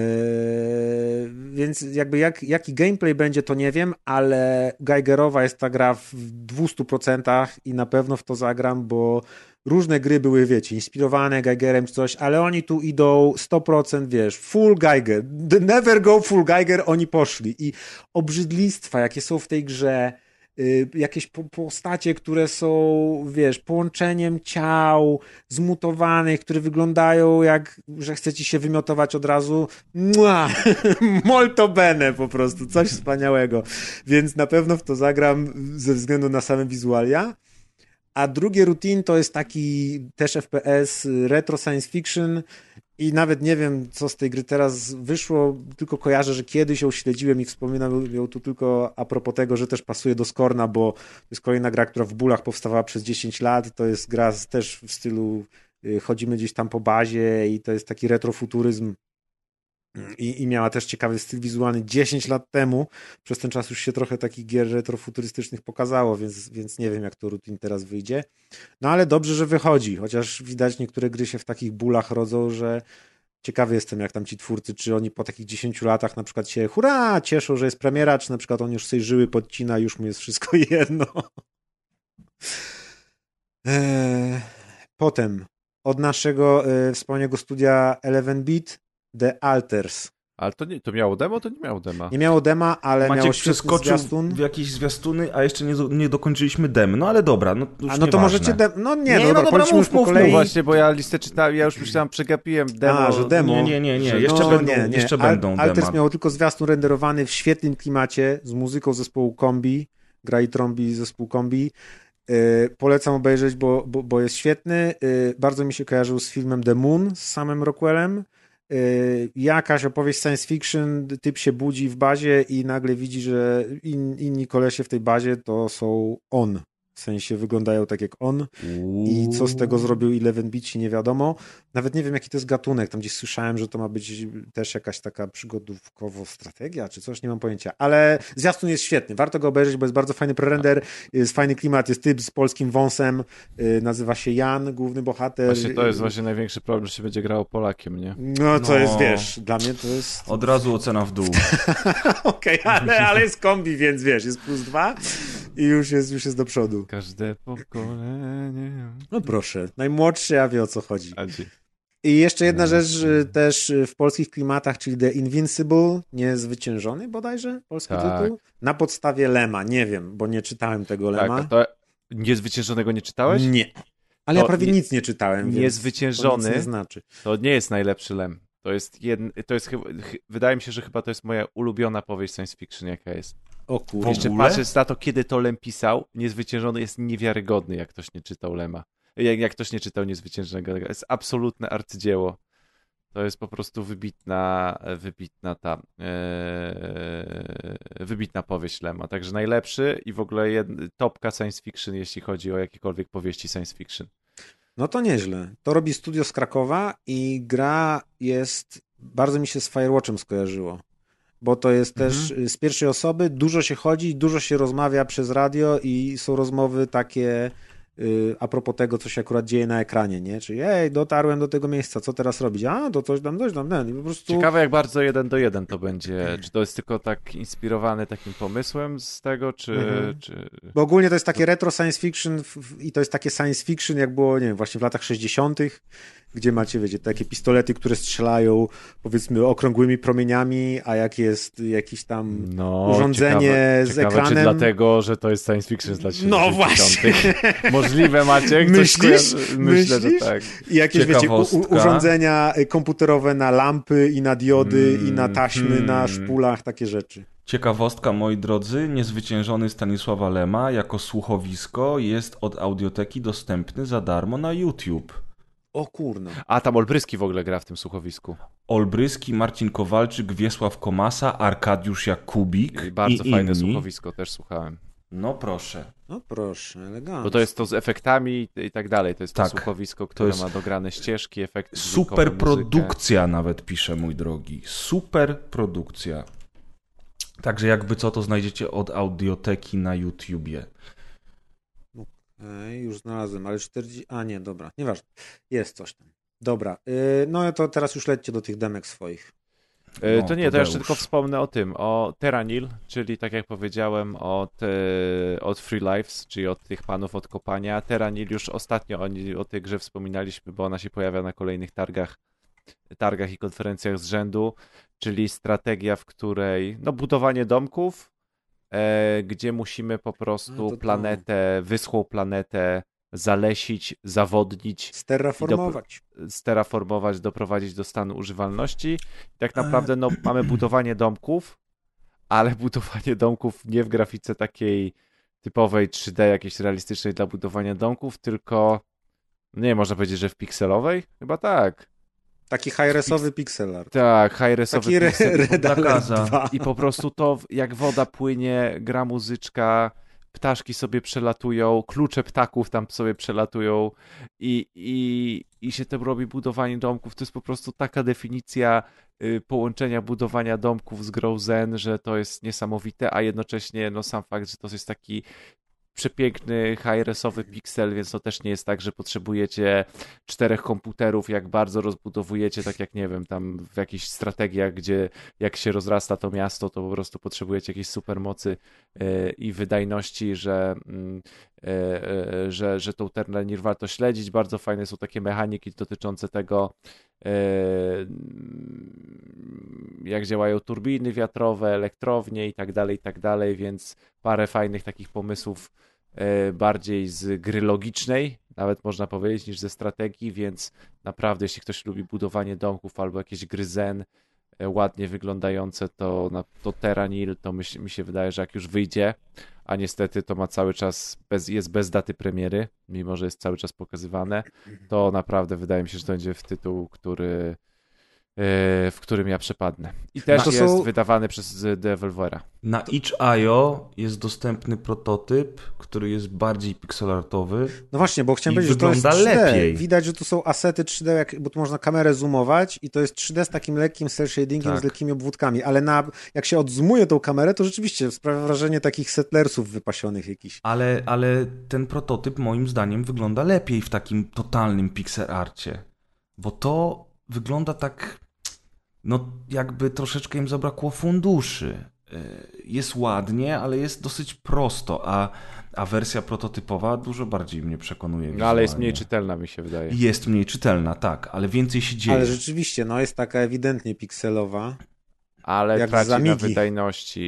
więc jakby jak, jaki gameplay będzie, to nie wiem, ale Geigerowa jest ta gra w 200% i na pewno w to zagram, bo różne gry były, wiecie, inspirowane Geigerem czy coś, ale oni tu idą 100%, wiesz, full Geiger, The never go full Geiger, oni poszli. I obrzydlistwa, jakie są w tej grze, jakieś postacie, które są, wiesz, połączeniem ciał zmutowanych, które wyglądają jak, że chce ci się wymiotować od razu. Mua! (laughs) Molto bene po prostu, coś wspaniałego. Więc na pewno w to zagram ze względu na same wizualia. A drugie routine to jest taki też FPS, retro science fiction i nawet nie wiem, co z tej gry teraz wyszło, tylko kojarzę, że kiedyś ją śledziłem i wspominam ją tu tylko a propos tego, że też pasuje do Skorna, bo to jest kolejna gra, która w bólach powstawała przez 10 lat, to jest gra też w stylu y, chodzimy gdzieś tam po bazie i to jest taki retrofuturyzm i, I, miała też ciekawy styl wizualny 10 lat temu. Przez ten czas już się trochę takich gier retrofuturystycznych pokazało, więc, więc nie wiem, jak to rutin teraz wyjdzie. No ale dobrze, że wychodzi, chociaż widać niektóre gry się w takich bólach rodzą, że ciekawy jestem, jak tam ci twórcy, czy oni po takich 10 latach na przykład się hurra, cieszą, że jest premiera, czy na przykład on już sobie żyły podcina, już mu jest wszystko (laughs) jedno. Eee, potem od naszego e, wspomnianego studia Eleven Beat The Alters. Ale to, nie, to miało demo, to nie miało dema. Nie miało dema, ale Maciek miało przeskoczył zwiastun. w jakieś zwiastuny, a jeszcze nie, nie dokończyliśmy dem. No ale dobra, no już A no to możecie dem... No nie, Nie, no, no dobra, dobra, mów, po mów, kolei. mów. Właśnie, bo ja listę czytałem, ja już myślałem, przegapiłem demo. A, że demo. Nie, nie, nie, nie. Jeszcze no, będą, nie, nie. Jeszcze Al- będą Alters dema. miał tylko zwiastun renderowany w świetnym klimacie z muzyką zespołu Kombi. Gra i trąbi zespół Kombi. Yy, polecam obejrzeć, bo, bo, bo jest świetny. Yy, bardzo mi się kojarzył z filmem The Moon z samym Rockwellem. Yy, jakaś opowieść science fiction, typ się budzi w bazie i nagle widzi, że in, inni kolesie w tej bazie to są on. W sensie wyglądają tak jak on. I co z tego zrobił Eleven Beat nie wiadomo. Nawet nie wiem, jaki to jest gatunek. Tam gdzieś słyszałem, że to ma być też jakaś taka przygodówkowo-strategia, czy coś, nie mam pojęcia. Ale zwiastun jest świetny. Warto go obejrzeć, bo jest bardzo fajny prerender, jest fajny klimat, jest typ z polskim wąsem, yy, nazywa się Jan, główny bohater. Właśnie to jest właśnie największy problem, że się będzie grało Polakiem, nie? No, to No. jest, wiesz, dla mnie to jest... Od razu ocena w dół. (laughs) Okej, ale, ale jest kombi, więc wiesz, jest plus dwa i już jest, już jest do przodu. Każde pokolenie. No proszę, najmłodszy, a wie o co chodzi. I jeszcze jedna rzecz też w polskich klimatach, czyli The Invincible, niezwyciężony bodajże, polski Tak. tytuł, na podstawie Lema, nie wiem, bo nie czytałem tego Lema. Tak, to niezwyciężonego nie czytałeś? Nie. Ale ja To prawie nie- nic nie czytałem, Niezwyciężony. to nie znaczy. To nie jest najlepszy lem. To jest jeden, to jest chyba, chy- wydaje mi się, że chyba to jest moja ulubiona powieść science fiction, jaka jest. O W kurde. Jeszcze patrząc na to, kiedy to Lem pisał, Niezwyciężony jest niewiarygodny, jak ktoś nie czytał Lema. Jak, jak ktoś nie czytał Niezwyciężonego. To jest absolutne arcydzieło. To jest po prostu wybitna, wybitna ta, ee, wybitna powieść Lema. Także najlepszy i w ogóle topka science fiction, jeśli chodzi o jakiekolwiek powieści science fiction. No to nieźle. To robi studio z Krakowa i gra jest, bardzo mi się z Firewatchem skojarzyło. Bo to jest też y, z pierwszej osoby, dużo się chodzi, dużo się rozmawia przez radio i są rozmowy takie y, a propos tego, co się akurat dzieje na ekranie, nie? Czyli ej, dotarłem do tego miejsca, co teraz robić? A, to coś tam, coś tam, ten. I po prostu... Ciekawe, jak bardzo jeden do jeden to będzie. Czy to jest tylko tak inspirowany takim pomysłem z tego, czy. Mhm. czy... Bo ogólnie to jest takie retro science fiction i to jest takie science fiction, jak było, nie wiem, właśnie w latach 60., gdzie macie, wiecie, takie pistolety, które strzelają, powiedzmy, okrągłymi promieniami, a jak jest jakiś tam No, urządzenie ciekawe, z ciekawe, ekranem. Czy dlatego, że to jest science fiction z lat No 60. właśnie. (laughs) Możliwe, Maciek. coś Myślisz? kojarzy- Myślę, że Myślisz? tak. I jakieś, wiecie, u, urządzenia y, komputerowe na lampy i na diody Mm, i na taśmy, na hmm. szpulach, takie rzeczy. Ciekawostka, moi drodzy, niezwyciężony Stanisława Lema jako słuchowisko jest od audioteki dostępny za darmo na YouTube. O kurno. A tam Olbryski w ogóle gra w tym słuchowisku. Olbryski, Marcin Kowalczyk, Wiesław Komasa, Arkadiusz Jakubik I bardzo i fajne inni. słuchowisko, też słuchałem. No proszę. No proszę, elegancko. Bo to jest to z efektami i tak dalej. To jest Tak. to słuchowisko, które jest ma dograne ścieżki, efekty. Super produkcja nawet pisze, mój drogi. Super produkcja. Także jakby co, to znajdziecie od audioteki na YouTubie. Ej, już znalazłem, ale 40. A nie, dobra, nieważne. Jest coś tam. Dobra, yy, no to teraz już lećcie do tych demek swoich. E, No, to nie, to jeszcze Tadeusz. tylko wspomnę o tym, o Terranil, czyli tak jak powiedziałem od, e, od Free Lives, czyli od tych panów od kopania. Terranil już ostatnio oni, o tej grze wspominaliśmy, bo ona się pojawia na kolejnych targach, targach i konferencjach z rzędu, czyli strategia, w której no budowanie domków, gdzie musimy po prostu to. planetę, wyschłą planetę zalesić, zawodnić, Sterraformować. steraformować, doprowadzić do stanu używalności. Tak naprawdę no, mamy budowanie domków, ale (laughs) budowanie domków nie w grafice takiej typowej 3D jakiejś realistycznej dla budowania domków, tylko nie można powiedzieć, że w pikselowej? Chyba tak. Taki high-resowy pixel art. Tak, high-resowy Taki pixel. Red Alert Zakaza. 2. I po prostu to, jak woda płynie, gra muzyczka, ptaszki sobie przelatują, klucze ptaków tam sobie przelatują i, i, i się tym robi budowanie domków. To jest po prostu taka definicja y, połączenia budowania domków z grą Zen, że to jest niesamowite, a jednocześnie no, sam fakt, że to jest taki przepiękny, high-resowy piksel, więc to też nie jest tak, że potrzebujecie czterech komputerów, jak bardzo rozbudowujecie, tak jak nie wiem, tam w jakichś strategiach, gdzie jak się rozrasta to miasto, to po prostu potrzebujecie jakiejś supermocy e, i wydajności, że, mm, że, że tą Terranir warto śledzić. Bardzo fajne są takie mechaniki dotyczące tego, e, jak działają turbiny wiatrowe, elektrownie i tak dalej, i tak dalej, więc parę fajnych takich pomysłów e, bardziej z gry logicznej, nawet można powiedzieć, niż ze strategii, więc naprawdę jeśli ktoś lubi budowanie domków albo jakieś gry zen e, ładnie wyglądające, to, na, to Terranil to mi się wydaje, że jak już wyjdzie, a niestety to ma cały czas, bez, jest bez daty premiery, mimo że jest cały czas pokazywane, to naprawdę wydaje mi się, że to będzie w tytuł, który w którym ja przepadnę. I też to jest są- wydawany przez Devolvera. Na itch.io jest dostępny prototyp, który jest bardziej pixelartowy. No właśnie, bo chciałem powiedzieć, że to jest wygląda 3D. lepiej. Widać, że tu są asety 3D, jak, bo tu można kamerę zoomować i to jest 3D z takim lekkim cel shadingiem, Tak. z lekkimi obwódkami, ale na, jak się odzoomuje tą kamerę, to rzeczywiście sprawia wrażenie takich settlersów wypasionych jakichś. Ale, ale ten prototyp moim zdaniem wygląda lepiej w takim totalnym pixel arcie. Bo to wygląda tak, no jakby troszeczkę im zabrakło funduszy. Y, Jest ładnie, ale jest dosyć prosto, a, a wersja prototypowa dużo bardziej mnie przekonuje. No ale jest mniej czytelna, mi się wydaje. Jest mniej czytelna, tak, ale więcej się dzieje. Ale rzeczywiście, no jest taka ewidentnie pikselowa. Ale Jak traci na wydajności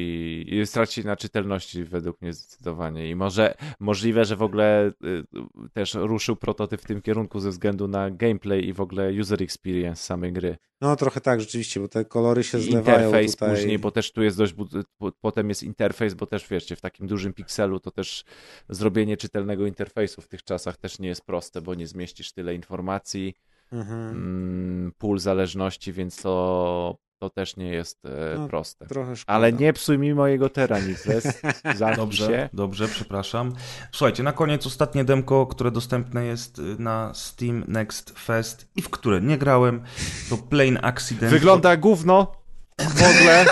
i traci na czytelności według mnie zdecydowanie. I może możliwe, że w ogóle y, też ruszył prototyp w tym kierunku ze względu na gameplay i w ogóle user experience samej gry. No trochę tak, rzeczywiście, bo te kolory się I zlewają interfejs tutaj. później, bo też tu jest dość, potem jest interfejs, bo też wiecie, w takim dużym pikselu to też zrobienie czytelnego interfejsu w tych czasach też nie jest proste, bo nie zmieścisz tyle informacji, Mhm. mm, pól zależności, więc to, to też nie jest e, No, proste. Trochę szkoda. Ale nie psuj mi mojego tera, Nikles. (laughs) Dobrze, się. dobrze, przepraszam. Słuchajcie, na koniec ostatnie demko, które dostępne jest y, na Steam Next Fest i w które nie grałem, to Plain Accident. Wygląda gówno. W ogóle.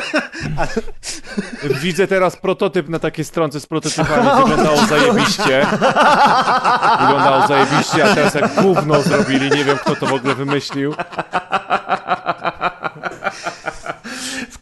Widzę teraz prototyp na takie stronce z prototypami. (laughs) Wyglądało zajebiście. Wyglądało zajebiście, a teraz jak gówno zrobili. Nie wiem, kto to w ogóle wymyślił.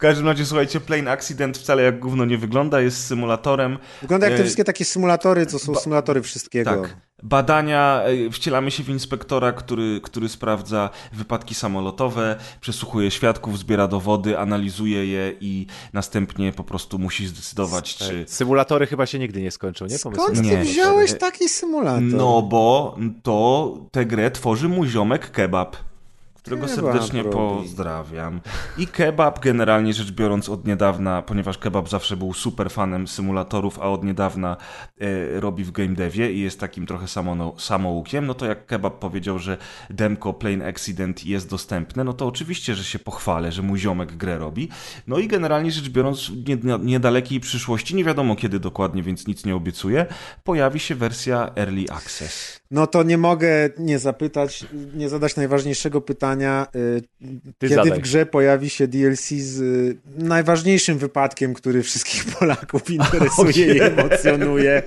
W każdym razie, słuchajcie, Plain Accident wcale jak gówno nie wygląda, jest symulatorem. Wygląda jak te E, wszystkie takie symulatory, co są symulatory wszystkiego. Tak. Badania, e, wcielamy się w inspektora, który, który sprawdza wypadki samolotowe, przesłuchuje świadków, zbiera dowody, analizuje je i następnie po prostu musi zdecydować, czy... Symulatory chyba się nigdy nie skończą, nie? Pomysły Skąd ty Nie. wziąłeś taki symulator? No bo to tę grę tworzy mój ziomek Kebab, którego Kebab serdecznie robi. pozdrawiam. I Kebab generalnie rzecz biorąc od niedawna, ponieważ Kebab zawsze był super fanem symulatorów, a od niedawna e, robi w game devie i jest takim trochę samo, samoukiem, no to jak Kebab powiedział, że demko Plain Accident jest dostępne, no to oczywiście, że się pochwalę, że mój ziomek grę robi. No i generalnie rzecz biorąc w nie- niedalekiej przyszłości, nie wiadomo kiedy dokładnie, więc nic nie obiecuję, pojawi się wersja Early Access. No to nie mogę nie zapytać, nie zadać najważniejszego pytania. Y, Ty Kiedy zadaj. w grze pojawi się DLC z y, najważniejszym wypadkiem, który wszystkich (laughs) Polaków interesuje i emocjonuje.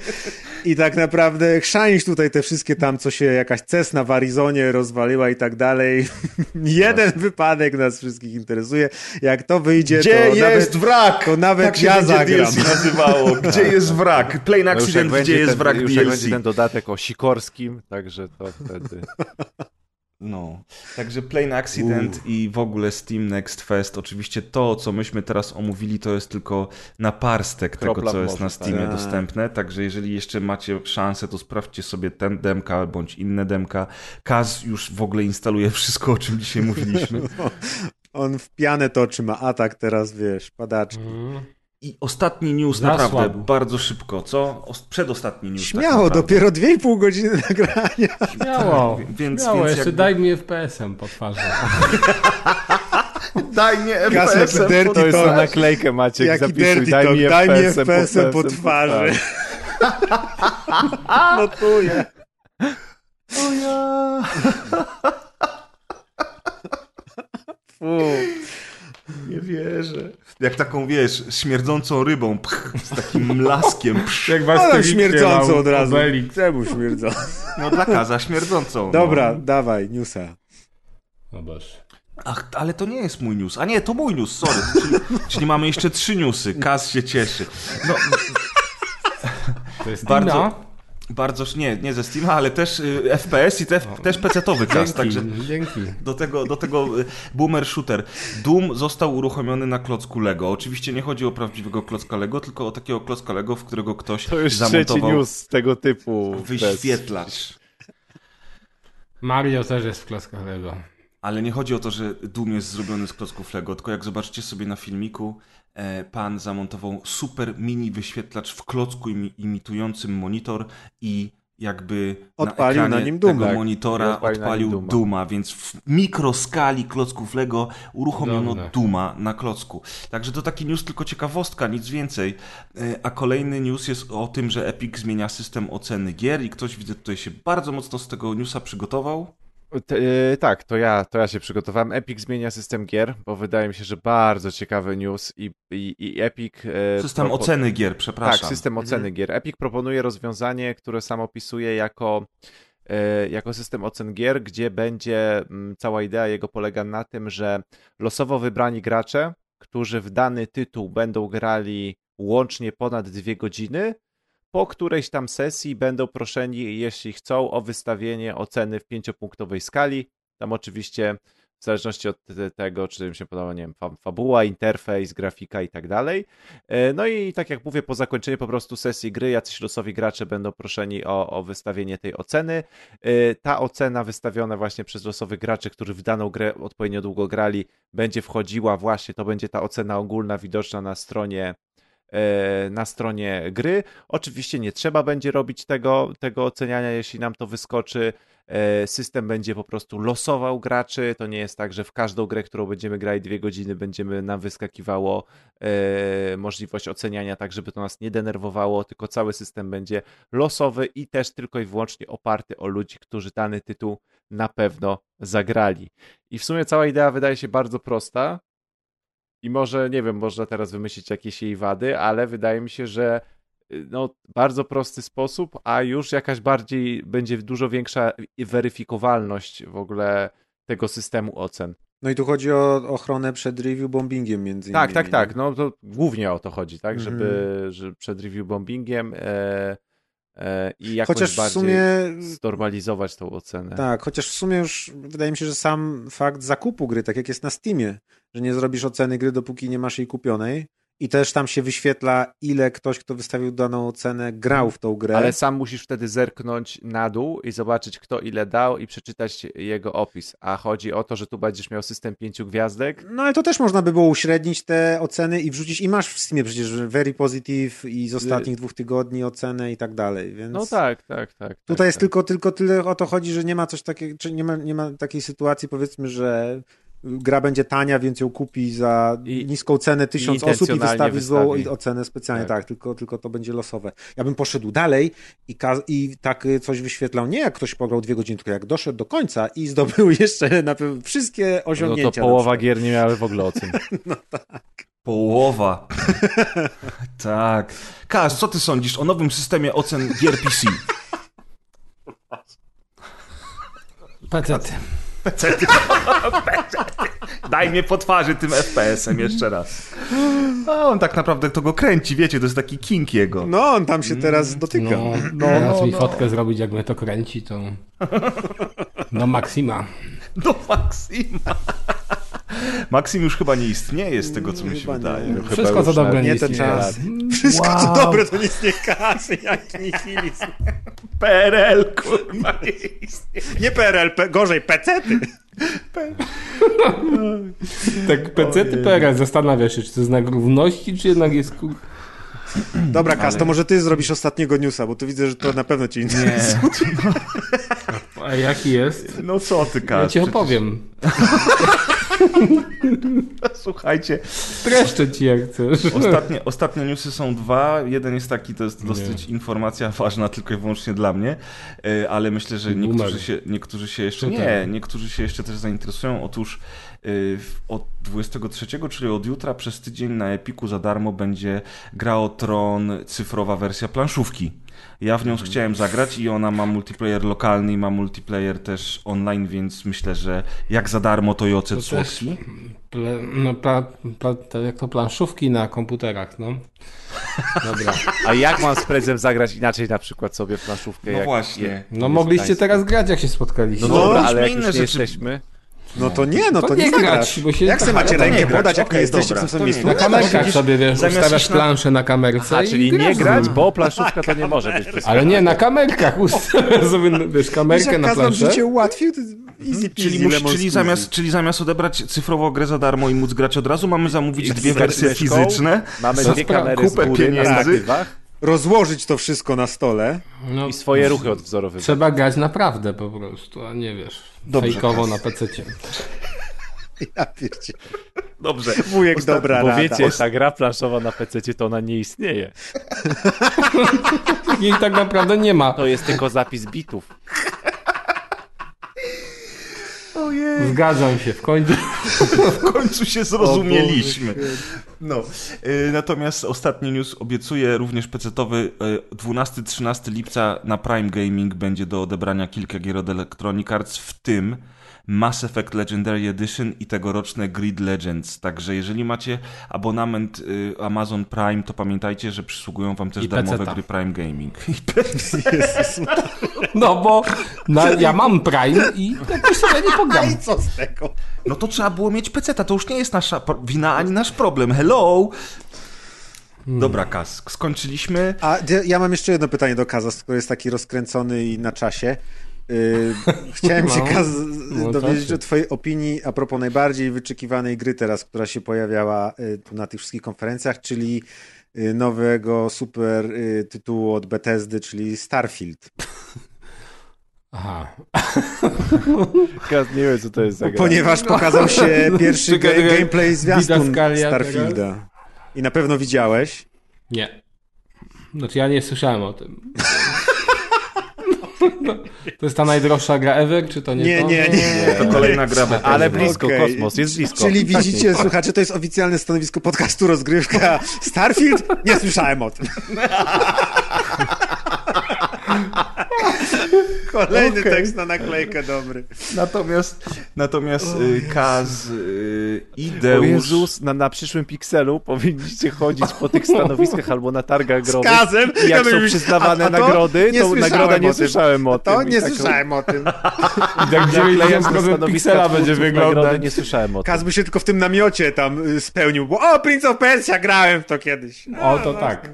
I tak naprawdę chrzanić tutaj te wszystkie tam, co się jakaś Cessna w Arizonie rozwaliła i tak dalej. (laughs) Jeden wypadek nas wszystkich interesuje. Jak to wyjdzie, Gdzie to jest nawet, wrak? to nawet tak się ja zagram. DLC nazywało. (laughs) Gdzie jest wrak? Plain No Accident, gdzie jest ten- wrak już jak DLC? będzie ten dodatek o Sikorskim, także to wtedy... No, także Plain Accident i w ogóle Steam Next Fest. Oczywiście to, co myśmy teraz omówili, to jest tylko naparstek tego, Kropla w co jest na Steamie tak. dostępne. Także jeżeli jeszcze macie szansę, to sprawdźcie sobie ten demka bądź inne demka. Kaz już w ogóle instaluje wszystko, o czym dzisiaj mówiliśmy. (laughs) On w pianę toczy, ma atak teraz, wiesz, padaczki. Mhm. I ostatni news naprawdę bardzo szybko, co? Os- Przedostatni news. tak Śmiało, naprawdę. dopiero 2,5 godziny (laughs) nagrania. Śmiało, Tak, więc- śmiało więc jeszcze jakby- daj mi FPS-em po twarzy. (laughs) Daj mnie Gasek FPS-em Dirty To jest na naklejkę, Maciek, Jaki zapisuj, dirty daj mi daj mi FPS-em FPS-em po twarzy. (laughs) Notuję. O ja. Fu. Nie wierzę. Jak taką, wiesz, śmierdzącą rybą, pch, z takim mlaskiem. Psz. Jak was Ale śmierdząco od razu. Obelix. Czemu śmierdząco? No dla kaza śmierdzącą. Dobra, No. dawaj, newsa. O Boże. Ach, ale to nie jest mój news. A nie, to mój news, sorry. Czyli, czyli mamy jeszcze trzy newsy. Kaz się cieszy. No, To jest Bardzo- Tina? Bardzo, nie, nie ze Steama, ale też y, FPS i te, też PC-towy Dzięki, także dzięki. do tego, do tego y, boomer shooter. Doom został uruchomiony na klocku Lego. Oczywiście nie chodzi o prawdziwego klocka Lego, tylko o takiego klocka Lego, w którego ktoś To już trzeci zamontował news tego typu. wyświetlacz. Mario też jest w klockach Lego. Ale nie chodzi o to, że Doom jest zrobiony z klocków Lego, tylko jak zobaczycie sobie na filmiku, pan zamontował super mini wyświetlacz w klocku imi- imitującym monitor i jakby Odpalił na, na ekranie nim Doom, tego monitora odpalił odpalił Dooma. Dooma, więc w mikroskali klocków Lego uruchomiono. Dooma na klocku. Także to taki news, tylko ciekawostka, nic więcej. E, A kolejny news jest o tym, że Epic zmienia system oceny gier i ktoś widzę tutaj się bardzo mocno z tego newsa przygotował. T- e, tak, to ja, to ja się przygotowałem. Epic zmienia system gier, bo wydaje mi się, że bardzo ciekawy news i, i, i Epic... e, System propo- oceny gier, przepraszam. Tak, system oceny gier. Epic proponuje rozwiązanie, które sam opisuje jako, e, jako system ocen gier, gdzie będzie mm, cała idea jego polega na tym, że losowo wybrani gracze, którzy w dany tytuł będą grali łącznie ponad dwie godziny, po którejś tam sesji będą proszeni, jeśli chcą, o wystawienie oceny w pięciopunktowej skali. Tam oczywiście w zależności od te- tego, czy im się podoba, nie wiem, fa- fabuła, interfejs, grafika i tak dalej. E, No i tak jak mówię, po zakończeniu po prostu sesji gry, jacyś losowi gracze będą proszeni o, o wystawienie tej oceny. E, Ta ocena wystawiona właśnie przez losowych graczy, którzy w daną grę odpowiednio długo grali, będzie wchodziła właśnie, to będzie ta ocena ogólna widoczna na stronie na stronie gry. Oczywiście nie trzeba będzie robić tego, tego oceniania, jeśli nam to wyskoczy. E, System będzie po prostu losował graczy. To nie jest tak, że w każdą grę, którą będziemy grali dwie godziny, będziemy nam wyskakiwało e, możliwość oceniania, tak żeby to nas nie denerwowało, tylko cały system będzie losowy i też tylko i wyłącznie oparty o ludzi, którzy dany tytuł na pewno zagrali. I w sumie cała idea wydaje się bardzo prosta. I może, nie wiem, można teraz wymyślić jakieś jej wady, ale wydaje mi się, że y, no, bardzo prosty sposób, a już jakaś bardziej będzie dużo większa weryfikowalność w ogóle tego systemu ocen. No i tu chodzi o ochronę przed review bombingiem między Tak, innymi. tak, nie? tak. No to głównie o to chodzi, tak? Mhm. Żeby, że przed review bombingiem e, i jakoś Chociaż w bardziej sumie znormalizować tą ocenę. Tak, chociaż w sumie już wydaje mi się, że sam fakt zakupu gry, tak jak jest na Steamie, że nie zrobisz oceny gry, dopóki nie masz jej kupionej i też tam się wyświetla, ile ktoś, kto wystawił daną ocenę, grał w tą grę. Ale sam musisz wtedy zerknąć na dół i zobaczyć, kto ile dał i przeczytać jego opis. A chodzi o to, że tu będziesz miał system pięciu gwiazdek. No ale to też można by było uśrednić te oceny i wrzucić, i masz w Steamie przecież very positive i z ostatnich dwóch tygodni ocenę i tak dalej, więc... No tak, tak, tak. Tutaj tak, jest tak. tylko, tylko tyle o to chodzi, że nie ma coś takiego, czy nie ma, nie ma takiej sytuacji, powiedzmy, że gra będzie tania, więc ją kupi za I- niską cenę tysiąc osób i intencjonalnie wystawi złą wystawi. ocenę specjalnie, Tak. tak, tylko, tylko to będzie losowe. Ja bym poszedł dalej i, i tak y, coś wyświetlał, nie jak ktoś pograł dwie godziny, tylko jak doszedł do końca i zdobył (laughs) jeszcze na pewno wszystkie No osiągnięcia. to na połowa gier nie miały w ogóle ocen. (laughs) Połowa. (laughs) tak. Kaz, co ty sądzisz o nowym systemie ocen gier PC? Pecety. (laughs) Daj mnie po twarzy tym FPS-em jeszcze raz. A on tak naprawdę to go kręci, wiecie, to jest taki kink jego. No, on tam się teraz dotyka. No, No, teraz no, mi no. fotkę zrobić, jak mnie to kręci, to... (laughs) No Maxima. Do Maxima. (laughs) Maxim już chyba nie istnieje z tego, co mi się Chyba nie. wydaje. Chyba Wszystko już co dobre nie nie ten istnieje. czas. (laughs) Wszystko co Wow. dobre to nic nie kasy, jak nihilizm. PRL, kurwa, (laughs) nie istnieje. Nie PRL, pe- gorzej, pecety. Tak PC ty PRS zastanawiasz się, czy to znak równości, czy jednak jest... ku- Dobra, Kas, to może ty zrobisz ostatniego newsa, bo tu widzę, że to na pewno cię interesuje. A jaki jest? No co ty, Kas? Ja ci przecież- opowiem. (laughs) Słuchajcie, Streszczę ci jak chcesz. Ostatnie, ostatnie newsy są dwa. Jeden jest taki, to jest dosyć informacja ważna tylko i wyłącznie dla mnie, e, ale myślę, że niektórzy się, niektórzy się jeszcze nie, niektórzy się jeszcze też zainteresują. Otóż w- od 23, czyli od jutra przez tydzień na Epiku za darmo będzie gra o Tron cyfrowa wersja planszówki. Ja w nią Mhm. chciałem zagrać i ona ma multiplayer lokalny i ma multiplayer też online, więc myślę, że jak za darmo to i ocet To też- słodki. Ple, no, pla, pla, to jak to planszówki na komputerach, no. Dobra. A jak mam z prezem zagrać inaczej na przykład sobie planszówkę? No jak, właśnie. No mogliście teraz grać, jak się spotkaliście. No, No, dobra, już ale jak inne już nie rzeczy- jesteśmy... No to nie, no to, To nie nie grać, zagrasz. bo się- Jak sobie Aha, macie nie rękę grać, podać, jak nie okej, jesteście dobra, w tym samym to nie miejscu? Na kamerkach sobie, wiesz, zamiast ustawiasz na- planszę na kamerce A, i czyli nie grać, bo planszówka to nie może być (laughs) Ale nie, na kamerkach (laughs) ustawiasz sobie, wiesz, kamerkę na planszę. życie ułatwił, to easy peasy, Czyli, czyli, zamiast, czyli zamiast odebrać cyfrową grę za darmo i móc grać od razu, mamy zamówić dwie wersje fizyczne. Mamy dwie kamery z kupę pieniędzy. Rozłożyć to wszystko na stole. No, i swoje ruchy odwzorowywać. Trzeba grać naprawdę po prostu, a nie wiesz, Dobrze, fejkowo na pececie. (laughs) Ja wiecie. Dobrze. Wujek dobra Bo rada. wiecie, ta gra planszowa na PC to ona nie istnieje. (laughs) Jej tak naprawdę nie ma. To jest tylko zapis bitów. (laughs) Ojej, Zgadzam się, w końcu. (laughs) w końcu się zrozumieliśmy. No. y, Natomiast ostatni news obiecuję również pecetowy. y, 12-13 lipca na Prime Gaming będzie do odebrania kilka gier od Electronic Arts, w tym Mass Effect Legendary Edition i tegoroczne Grid Legends. Także jeżeli macie abonament y, Amazon Prime, to pamiętajcie, że przysługują wam też I darmowe peceta. gry Prime Gaming. No bo na, ja mam Prime i jakoś sobie nie pogram. I co z tego? No to trzeba było mieć peceta, to już nie jest nasza wina ani nasz problem. Hello! Dobra, Kas, skończyliśmy. A ja mam jeszcze jedno pytanie do Kaza, który jest taki rozkręcony i na czasie. Yy, chciałem się No, Kaz no dowiedzieć o twojej opinii a propos najbardziej wyczekiwanej gry teraz, która się pojawiała y, tu na tych wszystkich konferencjach, czyli y, nowego super y, tytułu od Bethesdy, czyli Starfield. Aha. (laughs) Wiem, co to jest za gra. Ponieważ pokazał się pierwszy Czekaj, ga- gameplay zwiastun Starfielda. I na pewno widziałeś. Nie. Znaczy ja nie słyszałem o tym. (laughs) To jest ta najdroższa gra ever, czy to nie Nie, to? nie, nie. To kolejna gra Bethesdy. Ale blisko, Okej. kosmos, jest blisko. Czyli Tak, widzicie, słuchacze, to jest oficjalne stanowisko podcastu Rozgrywka. Starfield? Nie słyszałem o tym. (laughs) (laughs) Kolejny Okej. tekst na naklejkę dobry. Natomiast, natomiast y, Kaz y, i O. Jezus, na, na przyszłym pikselu powinniście chodzić po tych stanowiskach albo na targach growych. Kazem? I jak Ja są przyznawane a- a to nagrody, to nagroda nie słyszałem o tym. To nie słyszałem o tym. I tak Naklejam na 90% stanowiska piksela będzie nagrody, wyglądać. nie słyszałem o tym. Kaz by się tylko w tym namiocie tam y, spełnił, bo o, Prince of Persia, grałem w to kiedyś. O, to tak.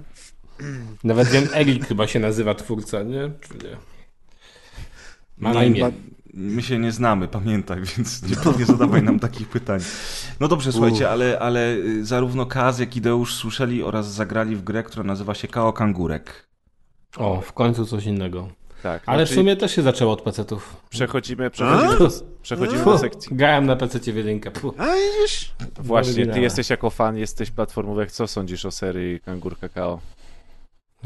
Nawet wiem, Erik chyba się nazywa twórca, nie? Czy nie? Ma na Nie, imię. My się nie znamy, pamiętaj, (laughs) więc nie, nie zadawaj nam takich pytań. No dobrze, słuchajcie, ale, ale y, zarówno Kaz, jak i Deusz słyszeli oraz zagrali w grę, która nazywa się Kao Kangurek. O, w końcu coś innego. Tak, Ale w znaczy sumie też się zaczęło od pecetów. Przechodzimy, (laughs) przechodzimy, do, przechodzimy do sekcji. Grałem na pececie w jedynkę. A widzisz? Właśnie, ty jesteś jako fan, jesteś platformówek. Co sądzisz o serii Kangur Kakao?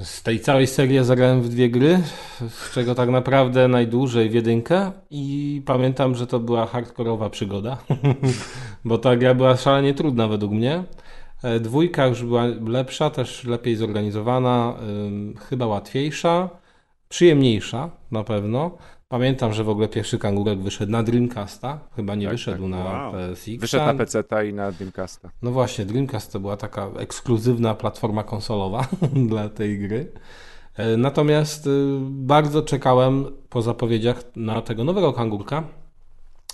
Z tej całej serii zagrałem w dwie gry, z czego tak naprawdę najdłużej w jedynkę i pamiętam, że to była hardkorowa przygoda, (laughs) bo ta gra była szalenie trudna według mnie. E, Dwójka już była lepsza, też lepiej zorganizowana, chyba łatwiejsza, przyjemniejsza na pewno. Pamiętam, że w ogóle pierwszy kangurek wyszedł na Dreamcasta, chyba nie Tak, wyszedł tak. na Wow. PSX. Wyszedł na PC i na Dreamcasta. No właśnie, Dreamcast to była taka ekskluzywna platforma konsolowa (laughs) dla tej gry. E, Natomiast y, bardzo czekałem po zapowiedziach na tego nowego kangurka.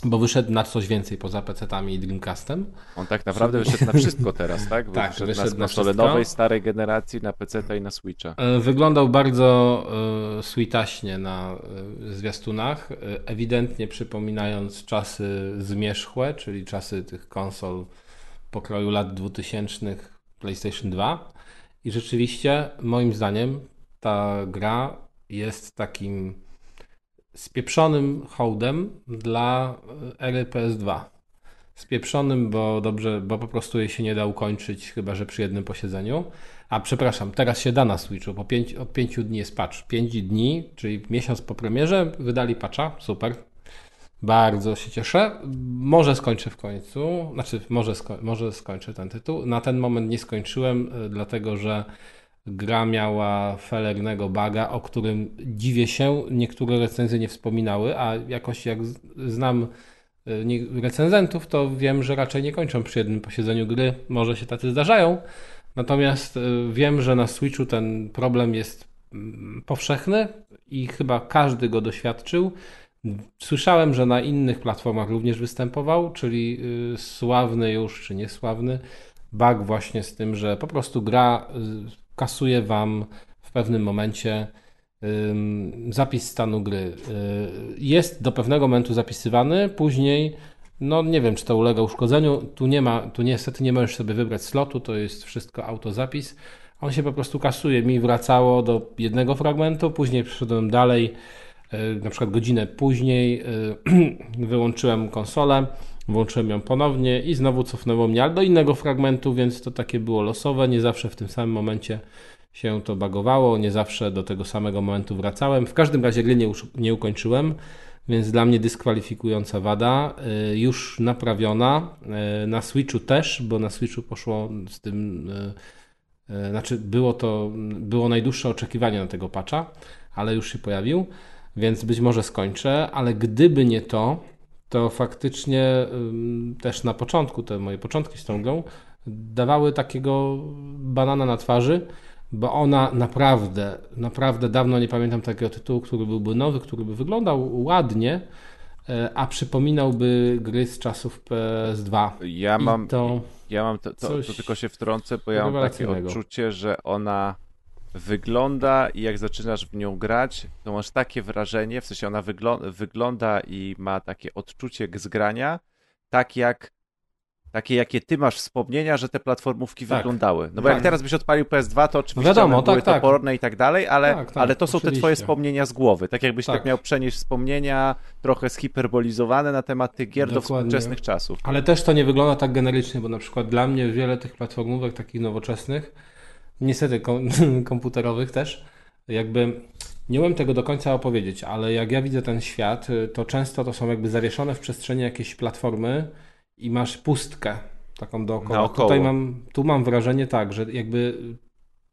Bo wyszedł na coś więcej poza PC-tami i Dreamcastem. On tak naprawdę wyszedł na wszystko teraz, tak? (laughs) Tak, wyszedł, wyszedł na konsole nowej, starej generacji, na PC i na Switcha. E, Wyglądał bardzo sweetaśnie na e, zwiastunach, ewidentnie przypominając czasy zmierzchłe, czyli czasy tych konsol pokroju lat 2000 PlayStation 2. I rzeczywiście, moim zdaniem, ta gra jest takim spieprzonym hołdem dla e, ery PS2. Spieprzonym, bo dobrze, bo po prostu jej się nie da ukończyć, chyba że przy jednym posiedzeniu. A przepraszam, teraz się da na Switchu, po pięć, od pięciu dni jest patch. Pięć dni, czyli miesiąc po premierze, wydali patcha, super. Bardzo się cieszę. Może skończę w końcu, znaczy może, sko może skończę ten tytuł. Na ten moment nie skończyłem, y, dlatego że gra miała felernego baga, o którym dziwię się, niektóre recenzje nie wspominały, a jakoś jak znam nie- recenzentów, to wiem, że raczej nie kończą przy jednym posiedzeniu gry. Może się tacy zdarzają. Natomiast y, wiem, że na Switchu ten problem jest mm, powszechny i chyba każdy go doświadczył. Słyszałem, że na innych platformach również występował, czyli y, sławny już czy niesławny bug właśnie z tym, że po prostu gra kasuje wam w pewnym momencie zapis stanu gry. Y, Jest do pewnego momentu zapisywany, później no nie wiem, czy to ulega uszkodzeniu. Tu nie ma, tu niestety nie możesz sobie wybrać slotu, to jest wszystko autozapis. On się po prostu kasuje. Mi wracało do jednego fragmentu, później przeszedłem dalej, y, na przykład godzinę później y, (clears throat) wyłączyłem konsolę, włączyłem ją ponownie i znowu cofnęło mnie ale do innego fragmentu, więc to takie było losowe. Nie zawsze w tym samym momencie się to bagowało, nie zawsze do tego samego momentu wracałem. W każdym razie gry nie, nie ukończyłem, więc dla mnie dyskwalifikująca wada. Y, Już naprawiona. Y, Na Switchu też, bo na Switchu poszło z tym. y, Znaczy, było to było najdłuższe oczekiwanie na tego patcha, ale już się pojawił, więc być może skończę, ale gdyby nie to, to faktycznie też na początku, te moje początki z tą grą, dawały takiego banana na twarzy, bo ona naprawdę, naprawdę dawno nie pamiętam takiego tytułu, który byłby nowy, który by wyglądał ładnie, e, a przypominałby gry z czasów PS2. Ja I mam, to ja mam to, to, to tylko się wtrącę, bo ja mam takie odczucie, że ona wygląda i jak zaczynasz w nią grać, to masz takie wrażenie, w sensie ona wyglo- wygląda i ma takie odczucie z grania, tak jak takie jakie ty masz wspomnienia, że te platformówki Tak. wyglądały. No bo Tak. jak teraz byś odpalił PS2, to oczywiście Wiadomo, one były tak, tak. toporne i tak dalej, ale, Tak, tak, ale to są te twoje wspomnienia z głowy. Tak jakbyś tak, miał przenieść wspomnienia trochę zhiperbolizowane na temat tych gier do Dokładnie. współczesnych czasów. Ale też to nie wygląda tak generycznie, bo na przykład dla mnie wiele tych platformówek takich nowoczesnych, niestety kom (laughs) komputerowych też, jakby nie umiem tego do końca opowiedzieć, ale jak ja widzę ten świat, y, to często to są jakby zawieszone w przestrzeni jakieś platformy i masz pustkę taką dookoła. Naokoło. Tutaj mam, tu mam wrażenie tak, że jakby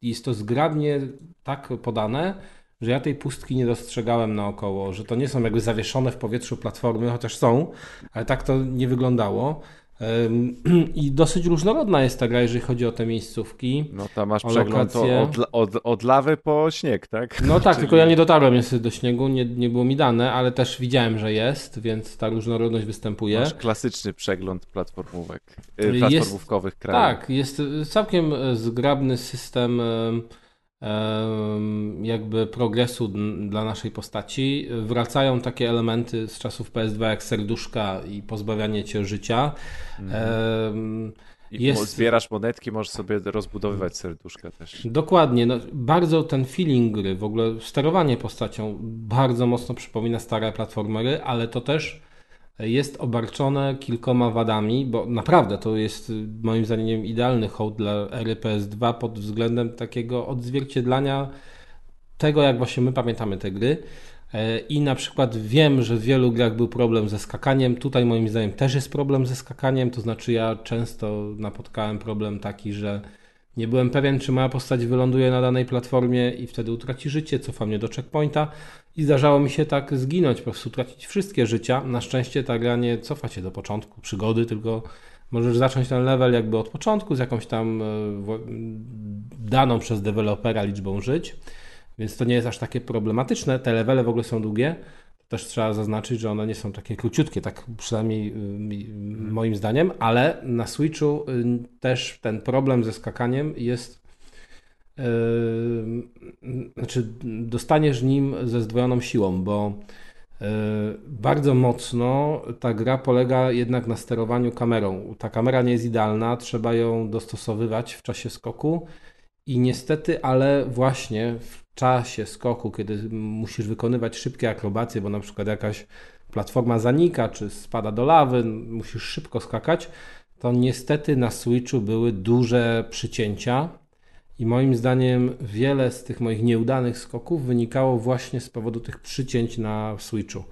jest to zgrabnie tak podane, że ja tej pustki nie dostrzegałem naokoło, że to nie są jakby zawieszone w powietrzu platformy, chociaż są, ale tak to nie wyglądało. (clears throat) I dosyć różnorodna jest ta gra, jeżeli chodzi o te miejscówki. No tam masz przegląd od, od, od lawy po śnieg, tak? No tak, (laughs) Czyli- tylko ja nie dotarłem niestety do śniegu, nie, nie było mi dane, ale też widziałem, że jest, więc ta różnorodność występuje. Masz klasyczny przegląd platformówek, y, Jest- platformówkowych krajów. Tak, jest całkiem y, zgrabny system jakby progresu dla naszej postaci. Wracają takie elementy z czasów PS2 jak serduszka i pozbawianie cię życia. Em, I jest- zbierasz monetki, możesz sobie rozbudowywać serduszka też. Dokładnie, no, bardzo ten feeling gry, w ogóle sterowanie postacią bardzo mocno przypomina stare platformery, ale to też jest obarczone kilkoma wadami, bo naprawdę to jest moim zdaniem idealny hołd dla ery PS2 pod względem takiego odzwierciedlania tego, jak właśnie my pamiętamy te gry. E, I na przykład wiem, że w wielu grach był problem ze skakaniem. Tutaj moim zdaniem też jest problem ze skakaniem. To znaczy, ja często napotkałem problem taki, że nie byłem pewien, czy moja postać wyląduje na danej platformie i wtedy utraci życie, cofa mnie do checkpointa. I zdarzało mi się tak zginąć, po prostu utracić wszystkie życia. Na szczęście ta gra nie cofa cię do początku przygody, tylko możesz zacząć ten level jakby od początku z jakąś tam e, daną przez dewelopera liczbą żyć. Więc to nie jest aż takie problematyczne. Te levele w ogóle są długie. Też trzeba zaznaczyć, że one nie są takie króciutkie, tak przynajmniej moim zdaniem, ale na Switchu też ten problem ze skakaniem jest Yy, znaczy dostaniesz nim ze zdwojoną siłą, bo bardzo mocno ta gra polega jednak na sterowaniu kamerą. Ta kamera nie jest idealna, trzeba ją dostosowywać w czasie skoku i niestety, ale właśnie w czasie skoku, kiedy musisz wykonywać szybkie akrobacje, bo na przykład jakaś platforma zanika, czy spada do lawy, musisz szybko skakać, to niestety na Switchu były duże przycięcia i moim zdaniem wiele z tych moich nieudanych skoków wynikało właśnie z powodu tych przycięć na Switchu.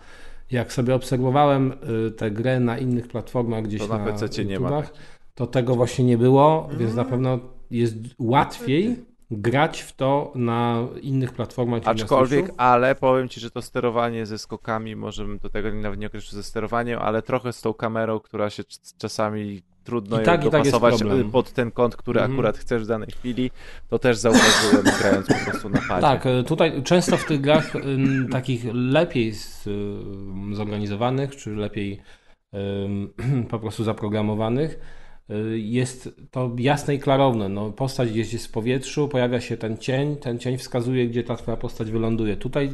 Jak sobie obserwowałem y, tę grę na innych platformach gdzieś to na, na PC nie ma. to tego właśnie nie było, więc na pewno jest łatwiej grać w to na innych platformach. Aczkolwiek, ale powiem Ci, że to sterowanie ze skokami, może bym do tego nawet nie określił ze sterowaniem, ale trochę z tą kamerą, która się czasami trudno I tak, ją tak dopasować tak pod ten kąt, który mm. akurat chcesz w danej chwili, to też zauważyłem (laughs) grając po prostu na padzie. Tak, e, tutaj często w tych grach takich lepiej z, zorganizowanych, czy lepiej (clears throat) po prostu zaprogramowanych, jest to jasne i klarowne. No, postać gdzieś jest w powietrzu, pojawia się ten cień, ten cień wskazuje, gdzie ta twoja postać wyląduje. Tutaj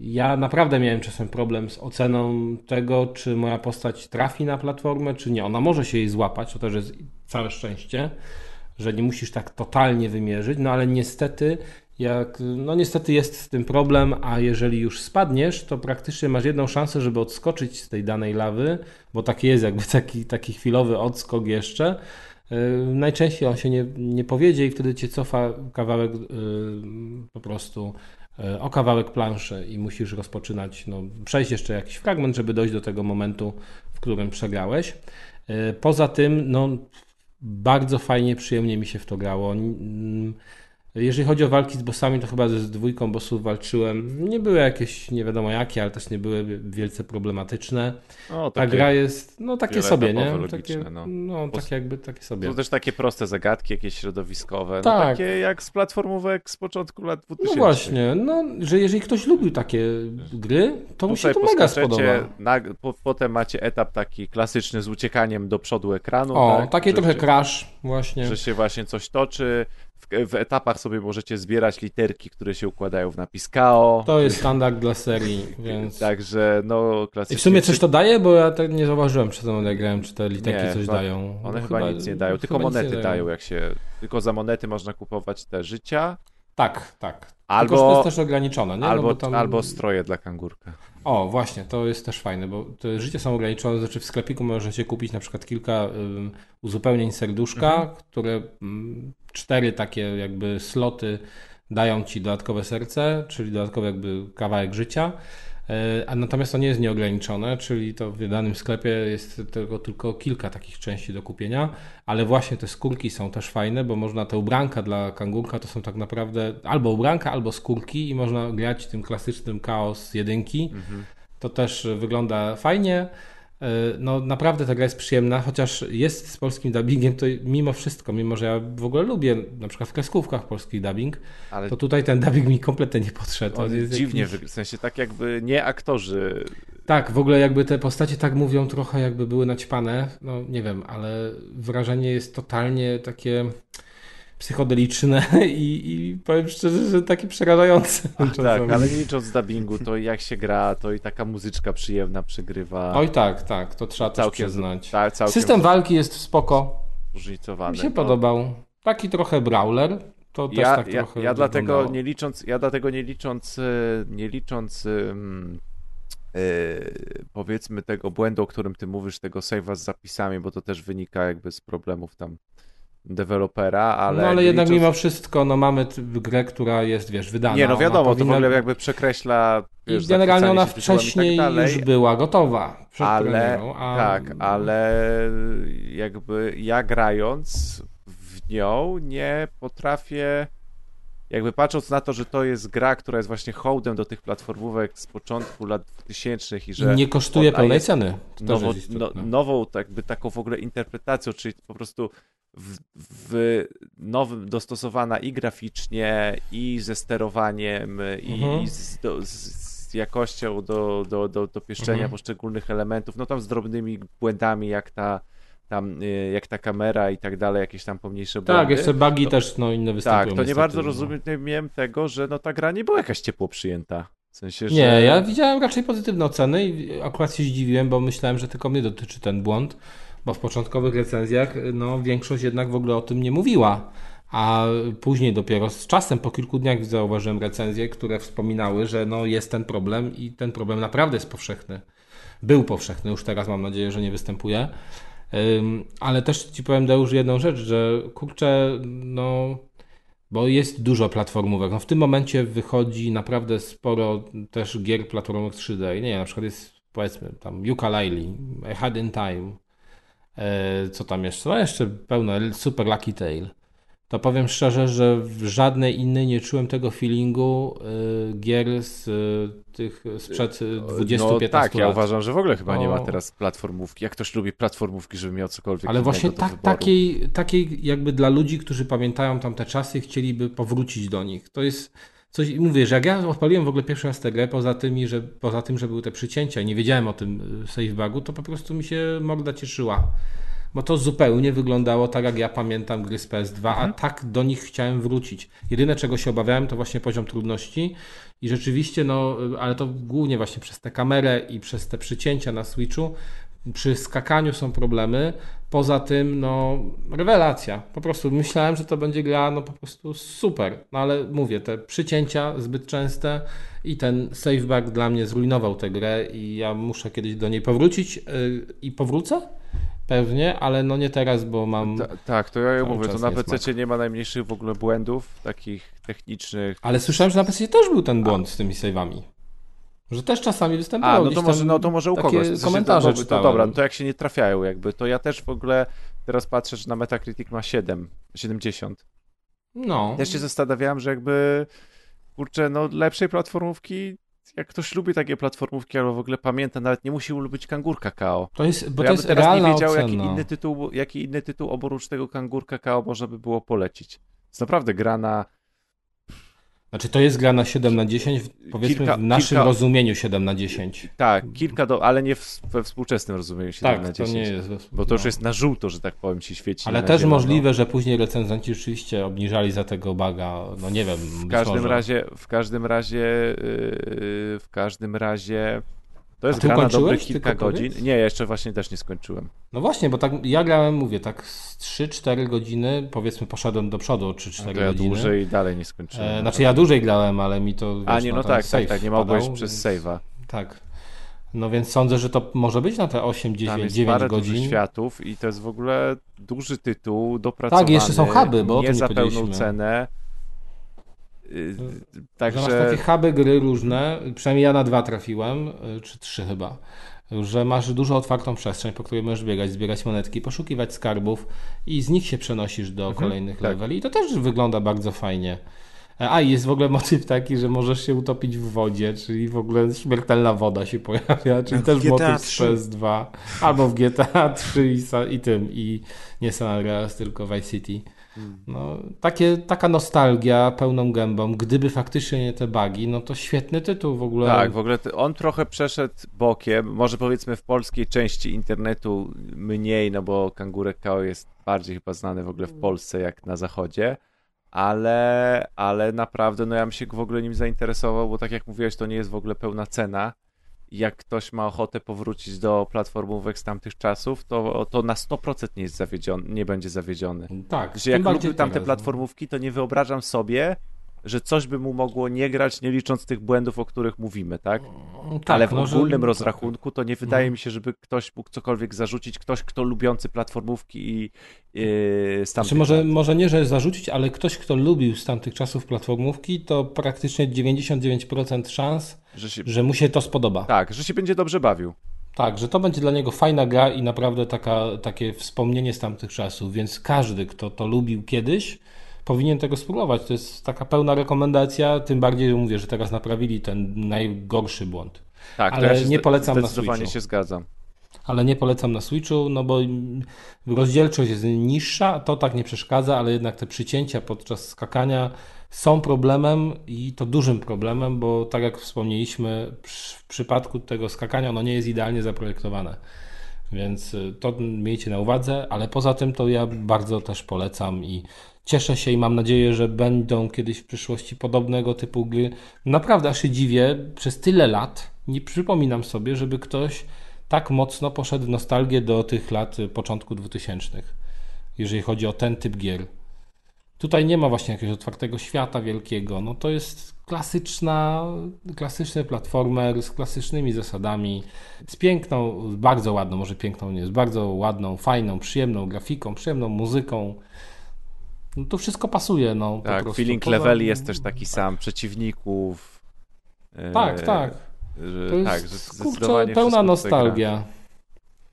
ja naprawdę miałem czasem problem z oceną tego, czy moja postać trafi na platformę, czy nie. Ona może się jej złapać, to też jest całe szczęście, że nie musisz tak totalnie wymierzyć, no ale niestety, jak, no niestety jest z tym problem, a jeżeli już spadniesz, to praktycznie masz jedną szansę, żeby odskoczyć z tej danej lawy, bo taki jest jakby taki, taki chwilowy odskok jeszcze. Yy, najczęściej on się nie, nie powiedzie i wtedy cię cofa kawałek yy, po prostu E, o kawałek planszy i musisz rozpoczynać, no, przejść jeszcze jakiś fragment, żeby dojść do tego momentu, w którym przegrałeś. Poza tym, no, bardzo fajnie, przyjemnie mi się w to grało. Jeżeli chodzi o walki z bossami, to chyba ze dwójką bossów walczyłem. Nie były jakieś nie wiadomo jakie, ale też nie były wielce problematyczne. O, Ta gra jest no takie sobie, nie? Takie, no, no takie jakby takie sobie. To też takie proste zagadki, jakieś środowiskowe. No, tak. takie jak z platformówek z początku lat 2000. No właśnie, no, że jeżeli ktoś lubił takie gry, to mu się to mega spodoba. Na, po, potem macie etap taki klasyczny z uciekaniem do przodu ekranu. O, tak? takie że, trochę crash właśnie. Że się właśnie coś toczy w, w, etapach sobie możecie zbierać literki, które się układają w napis KO. To jest standard dla serii, więc... (laughs) Także no klasycznie... I w sumie coś to daje? Bo ja tak nie zauważyłem przez to, jak grałem, czy te literki nie, coś dają. One chyba, chyba, nic nie dają, tylko monety dają. dają, jak się... Tylko za monety można kupować te życia. Tak, tak. Albo, Tylko, to jest też ograniczone, nie? No albo, no tam... albo stroje dla kangurka. O, właśnie, to jest też fajne, bo te życie są ograniczone, znaczy w sklepiku możecie kupić na przykład kilka um, uzupełnień serduszka, mhm. które um, cztery takie jakby sloty dają ci dodatkowe serce, czyli dodatkowy jakby kawałek życia. E, a natomiast to nie jest nieograniczone, czyli to w danym sklepie jest tylko, tylko kilka takich części do kupienia, ale właśnie te skórki są też fajne, bo można te ubranka dla kangurka to są tak naprawdę albo ubranka, albo skórki i można grać tym klasycznym chaos jedynki. Mhm. To też wygląda fajnie. E, no naprawdę ta gra jest przyjemna, chociaż jest z polskim dubbingiem, to mimo wszystko, mimo że ja w ogóle lubię na przykład w kreskówkach polski dubbing, Ale... to tutaj ten dubbing mi kompletnie nie podszedł. On jest dziwnie, jakiś... w sensie tak jakby nie aktorzy. Tak, w ogóle jakby te postacie tak mówią trochę jakby były naćpane, no nie wiem, ale wrażenie jest totalnie takie psychodeliczne (laughs) i, i powiem szczerze, że takie przerażające. Ach, tak, ale nie licząc dubbingu, to jak się gra, to i taka muzyczka przyjemna przygrywa. Oj tak, tak, to trzeba całkiem, też przyznać. Tak, System walki jest spoko. Różnicowany. Mi się no. podobał. Taki trochę brawler. To ja, tak ja, ja dlatego nie licząc, ja dlatego nie licząc, e, nie licząc um, powiedzmy tego błędu, o którym ty mówisz, tego save'a z zapisami, bo to też wynika jakby z problemów tam dewelopera, ale... No ale jednak licząc... mimo wszystko, no mamy grę, która jest, wiesz, wydana. Nie, no wiadomo, powinna... to w ogóle jakby przekreśla... Wiesz, I generalnie ona wcześniej tak już była gotowa. Ale, a... tak, ale jakby ja grając w nią nie potrafię jakby patrząc na to, że to jest gra, która jest właśnie hołdem do tych platformówek z początku lat 2000 i że... I nie kosztuje pełnej ceny. Nowo, no, nową jakby taką w ogóle interpretacją, czyli po prostu w, w nowym, dostosowana i graficznie, i ze sterowaniem, mhm. i z, z, z jakością do, do, do, do pieszczenia Mhm. poszczególnych elementów, no tam z drobnymi błędami, jak ta, tam, y, jak ta kamera i tak dalej, jakieś tam pomniejsze błędy. Tak, jeszcze bugi To- też no, inne występują. Tak, to nie bardzo no. rozumiem tego, że no ta gra nie była jakaś ciepło przyjęta. W sensie, że... Nie, ja widziałem raczej pozytywne oceny i akurat się zdziwiłem, bo myślałem, że tylko mnie dotyczy ten błąd, bo w początkowych recenzjach no, większość jednak w ogóle o tym nie mówiła. A później dopiero z czasem, po kilku dniach zauważyłem recenzje, które wspominały, że no, jest ten problem i ten problem naprawdę jest powszechny. Był powszechny, już teraz mam nadzieję, że nie występuje. Ale też ci powiem, Deusz, jedną rzecz, że kurczę, no bo jest dużo platformówek. No w tym momencie wychodzi naprawdę sporo też gier platformowych 3D. I nie na przykład jest powiedzmy tam A Had in Time, e, co tam jeszcze? No jeszcze pełno, Super Lucky Tale. To powiem szczerze, że w żadnej innej nie czułem tego feelingu e, gier z e, tych sprzed 20-15 no, lat. tak, ja uważam, że w ogóle chyba nie ma O. teraz platformówki. Jak ktoś lubi platformówki, żeby miał cokolwiek Ale właśnie tak, takiej, takiej jakby dla ludzi, którzy pamiętają tamte czasy, chcieliby powrócić do nich. To jest coś, i mówię, że jak ja odpaliłem w ogóle pierwszy raz tę grę, poza, tymi, że, poza tym, że były te przycięcia i nie wiedziałem o tym y, save bugu, to po prostu mi się morda cieszyła. Bo to zupełnie wyglądało tak, jak ja pamiętam gry z PS2, a tak do nich chciałem wrócić. Jedyne, czego się obawiałem, to właśnie poziom trudności i rzeczywiście, no, ale to głównie właśnie przez tę kamerę i przez te przycięcia na Switchu, przy skakaniu są problemy. Poza tym, no, rewelacja. Po prostu myślałem, że to będzie gra, no po prostu super. No ale mówię, te przycięcia zbyt częste i ten save back dla mnie zrujnował tę grę i ja muszę kiedyś do niej powrócić yy, i powrócę. Pewnie, ale no nie teraz, bo mam. Ta, tak, to ja Cały mówię, to na. PC nie ma najmniejszych w ogóle błędów, takich technicznych. Ale słyszałem, że na PC też był ten błąd z tymi save'ami. Że też czasami A, występowało. no to może, no to może u kogoś. Sensie, komentarze to, czytałem. dobra, no to jak się nie trafiają jakby, to ja też w ogóle teraz patrzę, że na Metacritic ma 7, 70. No. Też się zastanawiałem, że jakby, kurczę, no lepszej platformówki, jak ktoś lubi takie platformówki albo w ogóle pamięta, nawet nie musi lubić Kangur Kakao. To jest, bo To to ja jest teraz nie wiedział, ocena. jaki inny, tytuł, jaki inny tytuł oprócz tego Kangur Kakao można by było polecić. Jest naprawdę gra na Znaczy to jest gra na 7 na 10, w- powiedzmy Kilka- w naszym kilka- rozumieniu 7 na 10. Tak, kilka, do, ale nie w, we współczesnym rozumieniu 7 Tak, na to 10. nie jest. Bo to już no. jest na żółto, że tak powiem, ci świeci. Ale też zielono. możliwe, że później recenzenci rzeczywiście obniżali za tego baga, no nie wiem. W każdym razie, w każdym razie, yy, w każdym razie, to jest A gra na dobrych kilka godzin. powiedz. Nie, jeszcze właśnie też nie skończyłem. No właśnie, bo tak ja grałem, mówię, tak z 3-4 godziny, powiedzmy poszedłem do przodu o 3-4 A to ja godziny. dłużej dalej nie skończyłem. E, znaczy ja dłużej grałem, ale mi to A wiesz, nie, na no ten tak, tak, tak, nie mogłeś wpadał, przez więc- save'a. Tak. No więc sądzę, że to może być na te 8, Tam 9, jest 9 parę godzin. światów i to jest w ogóle duży tytuł, dopracowany. Tak, jeszcze są huby, bo o nie tym nie za pełną cenę. Yy, Że masz Także takie huby gry różne, przynajmniej ja na dwa trafiłem, y, czy trzy chyba, że masz dużo otwartą przestrzeń, po której możesz biegać, zbierać monetki, poszukiwać skarbów i z nich się przenosisz do kolejnych tak. leveli i to też wygląda bardzo fajnie. E, A i jest w ogóle motyw taki, że możesz się utopić w wodzie, czyli w ogóle śmiertelna woda się pojawia, (laughs) czyli w też GTA motyw z 3. PS2, albo w GTA 3 i, i tym, i nie San Andreas, tylko Vice City. No, takie, taka nostalgia pełną gębą. Gdyby faktycznie nie te bugi, no to świetny tytuł w ogóle. tak, w ogóle on trochę przeszedł bokiem. Może powiedzmy w polskiej części internetu mniej, no bo Kangurek Kao jest bardziej chyba znany w ogóle w Polsce jak na zachodzie. Ale, ale naprawdę, no ja bym się w ogóle nim zainteresował, bo tak jak mówiłeś, to nie jest w ogóle pełna cena. Jak ktoś ma ochotę powrócić do platformówek z tamtych czasów, to, to na 100% nie jest zawiedziony, nie będzie zawiedziony. tak. Że jak lubił tamte no. platformówki, to nie wyobrażam sobie, że coś by mu mogło nie grać, nie licząc tych błędów, o których mówimy, tak? No. Tak, Ale w no, że- ogólnym rozrachunku to nie wydaje No. mi się, żeby ktoś mógł cokolwiek zarzucić, ktoś, kto lubiący platformówki i yy, z tamtych Znaczy może, może nie, że zarzucić, ale ktoś, kto lubił z tamtych czasów platformówki, to praktycznie 99% szans, Że się, że mu się to spodoba. tak, że się będzie dobrze bawił. Tak, że to będzie dla niego fajna gra i naprawdę taka, takie wspomnienie z tamtych czasów, więc każdy, kto to lubił kiedyś, powinien tego spróbować. To jest taka pełna rekomendacja, tym bardziej że mówię, że teraz naprawili ten najgorszy błąd. Tak, Ale ja nie polecam na Zdecydowanie Switchu. się zgadzam. Ale nie polecam na Switchu, no bo rozdzielczość jest niższa, to tak nie przeszkadza, ale jednak te przycięcia podczas skakania są problemem i to dużym problemem, bo tak jak wspomnieliśmy, w przypadku tego skakania ono nie jest idealnie zaprojektowane. Więc y, to miejcie na uwadze, ale poza tym to ja bardzo też polecam i cieszę się i mam nadzieję, że będą kiedyś w przyszłości podobnego typu gry. Naprawdę aż się dziwię, przez tyle lat nie przypominam sobie, żeby ktoś tak mocno poszedł w nostalgię do tych lat y, początku 2000, jeżeli chodzi o ten typ gier. Tutaj nie ma właśnie jakiegoś otwartego świata wielkiego. No to jest klasyczna, klasyczny platformer z klasycznymi zasadami, z piękną, bardzo ładną, może piękną nie, z bardzo ładną, fajną, przyjemną grafiką, przyjemną muzyką. No to wszystko pasuje, no Tak, po feeling Poza... leveli jest też taki sam, przeciwników. Tak, tak. Że, To jest, tak, że kurczę, pełna nostalgia.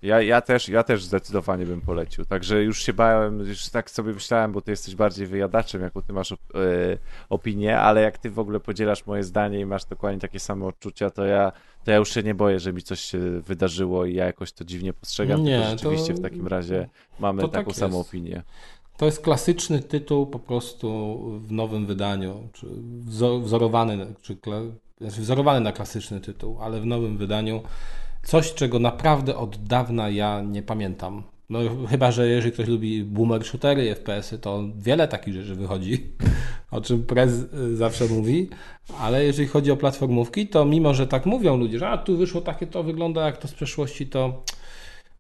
Ja, ja, też, ja też zdecydowanie bym polecił. Także już się bałem, już tak sobie myślałem, bo ty jesteś bardziej wyjadaczem, jaką ty masz op- e, opinię, ale jak ty w ogóle podzielasz moje zdanie i masz dokładnie takie same odczucia, to ja, to ja już się nie boję, że mi coś się wydarzyło i ja jakoś to dziwnie postrzegam. Nie, tylko rzeczywiście to- w takim razie mamy taką tak samą jest. opinię. To jest klasyczny tytuł po prostu w nowym wydaniu, czy wzo- wzorowany, czy znaczy wzorowany na klasyczny tytuł, ale w nowym wydaniu. Coś, czego naprawdę od dawna ja nie pamiętam. No chyba, że jeżeli ktoś lubi boomer shootery FPS-y, to wiele takich rzeczy wychodzi, (laughs) o czym Prez y, zawsze mówi, ale jeżeli chodzi o platformówki, to mimo, że tak mówią ludzie, że a tu wyszło takie, to wygląda jak to z przeszłości, to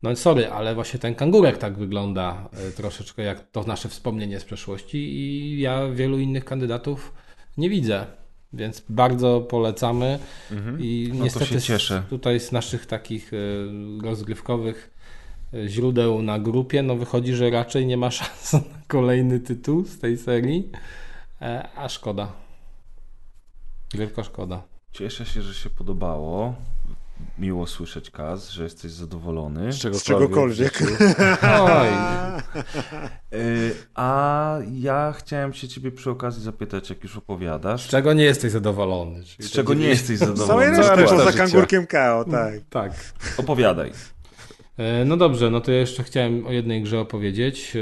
no sorry, ale właśnie ten kangurek tak wygląda e, troszeczkę jak to nasze wspomnienie z przeszłości i ja wielu innych kandydatów nie widzę. Więc bardzo polecamy i No niestety tutaj z naszych takich e, rozgrywkowych e, źródeł na grupie, no wychodzi, że raczej nie ma (laughs) szans na kolejny tytuł z tej serii, e, a szkoda. Wielka szkoda. Cieszę się, że się podobało. Miło słyszeć, Kaz, że jesteś zadowolony. Z czegokolwiek. Z czegokolwiek. Oj, (laughs) Y, A ja chciałem się ciebie przy okazji zapytać, jak już opowiadasz, z czego nie jesteś zadowolony? Czyli z czego nie jesteś Z całej zadowolony? reszty reszta poza życia. kangurkiem KO, tak. Tak. Opowiadaj. E, No dobrze, no to ja jeszcze chciałem o jednej grze opowiedzieć e,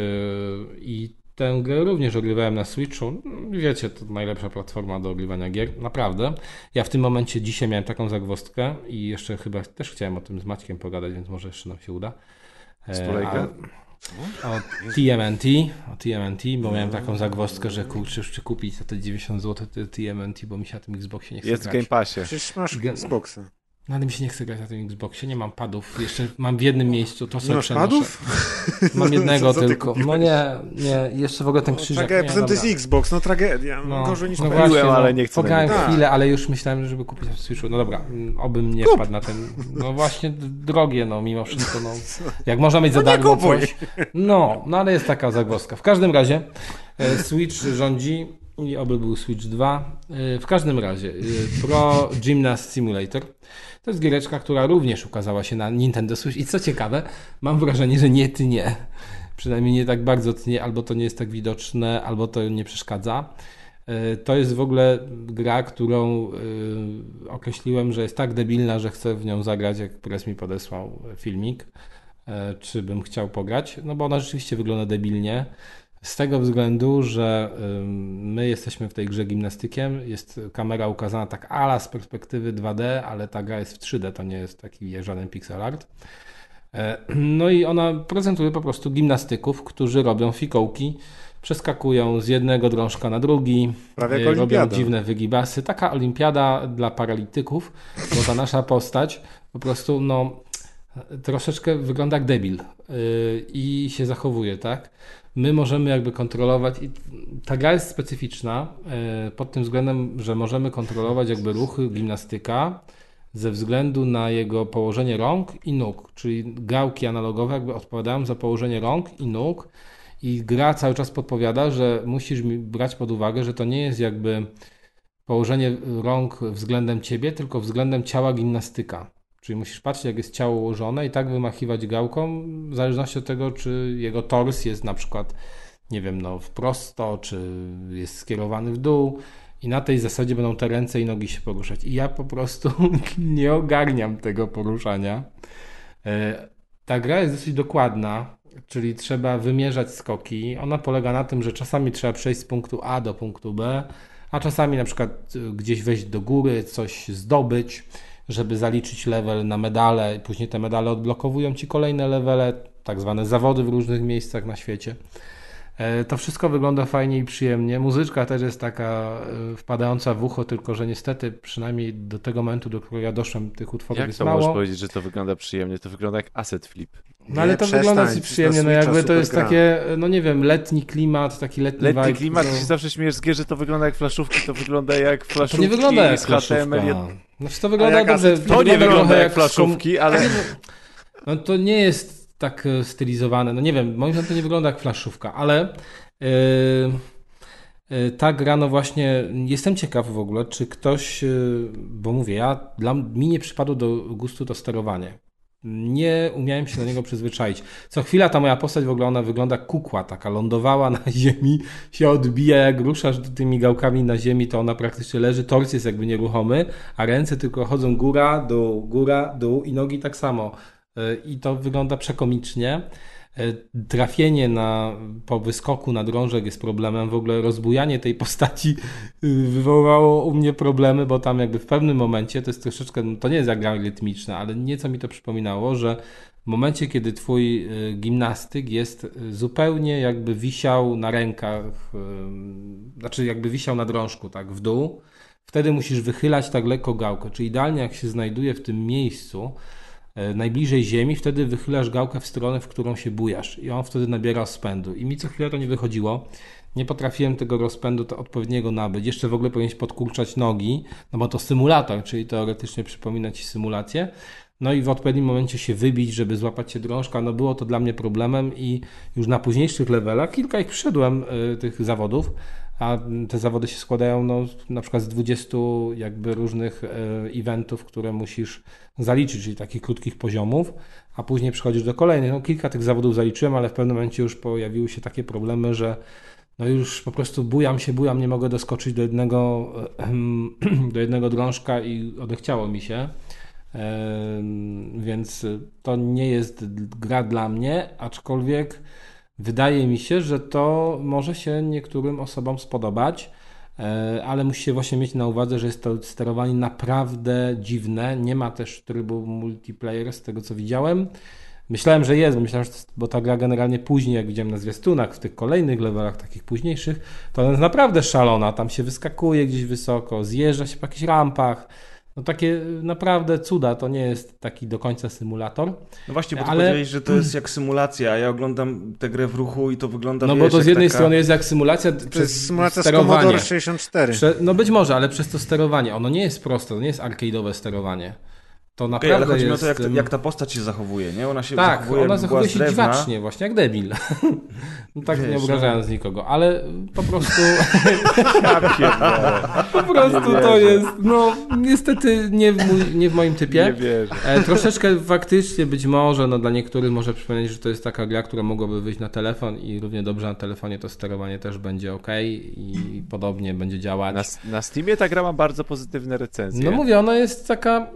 i tę grę również ogrywałem na Switchu. Wiecie, to najlepsza platforma do ogrywania gier, naprawdę. Ja w tym momencie dzisiaj miałem taką zagwozdkę i jeszcze chyba też chciałem o tym z Maćkiem pogadać, więc może jeszcze nam się uda. E, Stulejkę? a- O TMNT, o TMNT, bo miałem taką zagwozdkę, że kurczę, chcę kupić za te 90 zł te TMNT, bo mi się na tym Xboxie nie chce Jest w grać. Game Passie. Przecież masz Xboxa. No ale mi się nie chce grać na tym Xboxie, nie mam padów. Jeszcze mam w jednym miejscu, to Nie sobie masz przenoszę. padów? (laughs) Mam jednego (laughs) tylko. kupiłeś? No nie, nie, jeszcze w ogóle ten krzyżak. Tragedia, nie, poza tym to jest. Xbox, no tragedia. No, Gorzej niż no PS. właśnie, ale no, nie chcę na Pograłem niego. chwilę, ale już myślałem, żeby kupić w Switchu. No dobra, mm, obym nie wpadł na ten. No właśnie drogie, no mimo wszystko. No, (laughs) jak można mieć za No nie darmo kupuj. coś. No, no ale jest taka zagwozdka. W każdym razie e, Switch rządzi i oby był Switch 2. E, W każdym razie e, Pro Gymnast Simulator to jest giereczka, która również ukazała się na Nintendo Switch i co ciekawe, mam wrażenie, że nie tnie. Przynajmniej nie tak bardzo tnie, albo to nie jest tak widoczne, albo to nie przeszkadza. E, To jest w ogóle gra, którą e, określiłem, że jest tak debilna, że chcę w nią zagrać, jak Press mi podesłał filmik, e, czy bym chciał pograć. No bo ona rzeczywiście wygląda debilnie. Z tego względu, że my jesteśmy w tej grze gimnastykiem, jest kamera ukazana tak ala z perspektywy 2D, ale ta gra jest w 3D, to nie jest taki żaden pixel art. E, (clears throat) No i ona prezentuje po prostu gimnastyków, którzy robią fikołki, przeskakują z jednego drążka na drugi, Prawie e, robią olimpiada. dziwne wygibasy. Taka olimpiada dla paralityków, bo ta nasza postać po prostu no, troszeczkę wygląda jak debil yy, i się zachowuje, tak? My możemy jakby kontrolować i ta gra jest specyficzna yy, pod tym względem, że możemy kontrolować jakby ruchy gimnastyka ze względu na jego położenie rąk i nóg, czyli gałki analogowe jakby odpowiadają za położenie rąk i nóg i gra cały czas podpowiada, że musisz brać pod uwagę, że to nie jest jakby położenie rąk względem ciebie, tylko względem ciała gimnastyka. Czyli musisz patrzeć, jak jest ciało ułożone i tak wymachiwać gałką, w zależności od tego, czy jego tors jest na przykład, nie wiem, no, w prosto, czy jest skierowany w dół. I na tej zasadzie będą te ręce i nogi się poruszać. I ja po prostu (laughs) nie ogarniam tego poruszania. E, ta gra jest dosyć dokładna, czyli trzeba wymierzać skoki. Ona polega na tym, że czasami trzeba przejść z punktu A do punktu B, a czasami na przykład y, gdzieś wejść do góry, coś zdobyć, żeby zaliczyć level na medale. Później te medale odblokowują ci kolejne levele, tak zwane zawody w różnych miejscach na świecie. E, to wszystko wygląda fajnie i przyjemnie. Muzyczka też jest taka e, wpadająca w ucho, tylko że niestety przynajmniej do tego momentu, do którego ja doszłem, tych utworów Jak jest to mało. możesz powiedzieć, że to wygląda przyjemnie? To wygląda jak asset flip. No ale Nie, to wygląda to jest przyjemnie, no jakby to jest gra. takie, no nie wiem, letni klimat, taki letni, Letni vibe. klimat, no. się zawsze śmiejesz z gier, że to wygląda jak flaszówki, to wygląda jak To flaszówki nie wygląda jak flaszówka. Znaczy to wygląda jak dobrze. To nie wygląda jak skom- flaszówki, ale... (laughs) No to nie jest tak e, stylizowane. No nie wiem, moim zdaniem to nie wygląda jak flaszówka, ale yy, ta gra, no właśnie, jestem ciekaw w ogóle, czy ktoś, bo mówię, ja, dla mi nie przypadło do gustu to sterowanie. Nie umiałem się do niego przyzwyczaić. Co chwila ta moja postać w ogóle ona wygląda kukła, taka lądowała na (laughs) ziemi, się odbija, jak ruszasz tymi gałkami na ziemi, to ona praktycznie leży, tors jest jakby nieruchomy, a ręce tylko chodzą góra, dół, góra, dół i nogi tak samo. Yy, I to wygląda przekomicznie. Yy, Trafienie na, po wyskoku na drążek jest problemem. W ogóle rozbujanie tej postaci yy, wywołało u mnie problemy, bo tam jakby w pewnym momencie, to jest troszeczkę, no to nie jest jak gra rytmiczna, ale nieco mi to przypominało, że w momencie, kiedy twój yy, gimnastyk jest yy, zupełnie jakby wisiał na rękach, znaczy jakby wisiał na drążku, tak, w dół, wtedy musisz wychylać tak lekko gałkę, czyli idealnie jak się znajduje w tym miejscu, e, najbliżej ziemi, wtedy wychylasz gałkę w stronę, w którą się bujasz i on wtedy nabiera rozpędu. I mi co chwilę to nie wychodziło. Nie potrafiłem tego rozpędu to odpowiedniego nabyć. Jeszcze w ogóle powinieneś podkurczać nogi, no bo to symulator, czyli teoretycznie przypomina ci symulację. No i w odpowiednim momencie się wybić, żeby złapać się drążka. No było to dla mnie problemem i już na późniejszych levelach, kilka ich przyszedłem, y, tych zawodów, a te zawody się składają no, na przykład z 20 jakby różnych e, eventów, które musisz zaliczyć, czyli takich krótkich poziomów, a później przechodzisz do kolejnych. No, kilka tych zawodów zaliczyłem, ale w pewnym momencie już pojawiły się takie problemy, że no już po prostu bujam się, bujam, nie mogę doskoczyć do jednego, (clears throat) do jednego drążka i odechciało mi się. Em, Więc to nie jest gra dla mnie, aczkolwiek wydaje mi się, że to może się niektórym osobom spodobać, e, ale musi się właśnie mieć na uwadze, że jest to sterowanie naprawdę dziwne. Nie ma też trybu multiplayer z tego co widziałem. Myślałem, że jest, bo myślałem, że to bo ta gra generalnie później, jak widziałem na zwiastunach, w tych kolejnych levelach takich późniejszych, to ona jest naprawdę szalona. Tam się wyskakuje gdzieś wysoko, zjeżdża się po jakichś rampach. No takie naprawdę cuda, to nie jest taki do końca symulator. No właśnie, bo ty Ale- powiedziałeś, że to jest jak symulacja, a ja oglądam tę grę w ruchu i to wygląda, No wiesz, bo to z jednej taka... strony jest jak symulacja To przez jest symulacja z sterowanie. Commodore 64. Prze- no być może, ale przez to sterowanie. Ono nie jest proste, to nie jest arcade'owe sterowanie. To naprawdę ale chodzi mi o to, jak, em, jak ta postać się zachowuje, nie? Ona się tak, zachowuje, ona zachowuje się drewna. dziwacznie, właśnie jak debil. (laughs) no tak Wiesz, nie no. obrażając nikogo, ale po prostu, (laughs) Ja po prostu to jest, no niestety nie w, mój, nie w moim typie. Nie wierzę. E, troszeczkę faktycznie być może, no dla niektórych może przypomnieć, że to jest taka gra, która mogłaby wyjść na telefon i równie dobrze na telefonie to sterowanie też będzie ok i podobnie będzie działać. Na, na Steamie ta gra ma bardzo pozytywne recenzje. No mówię, ona jest taka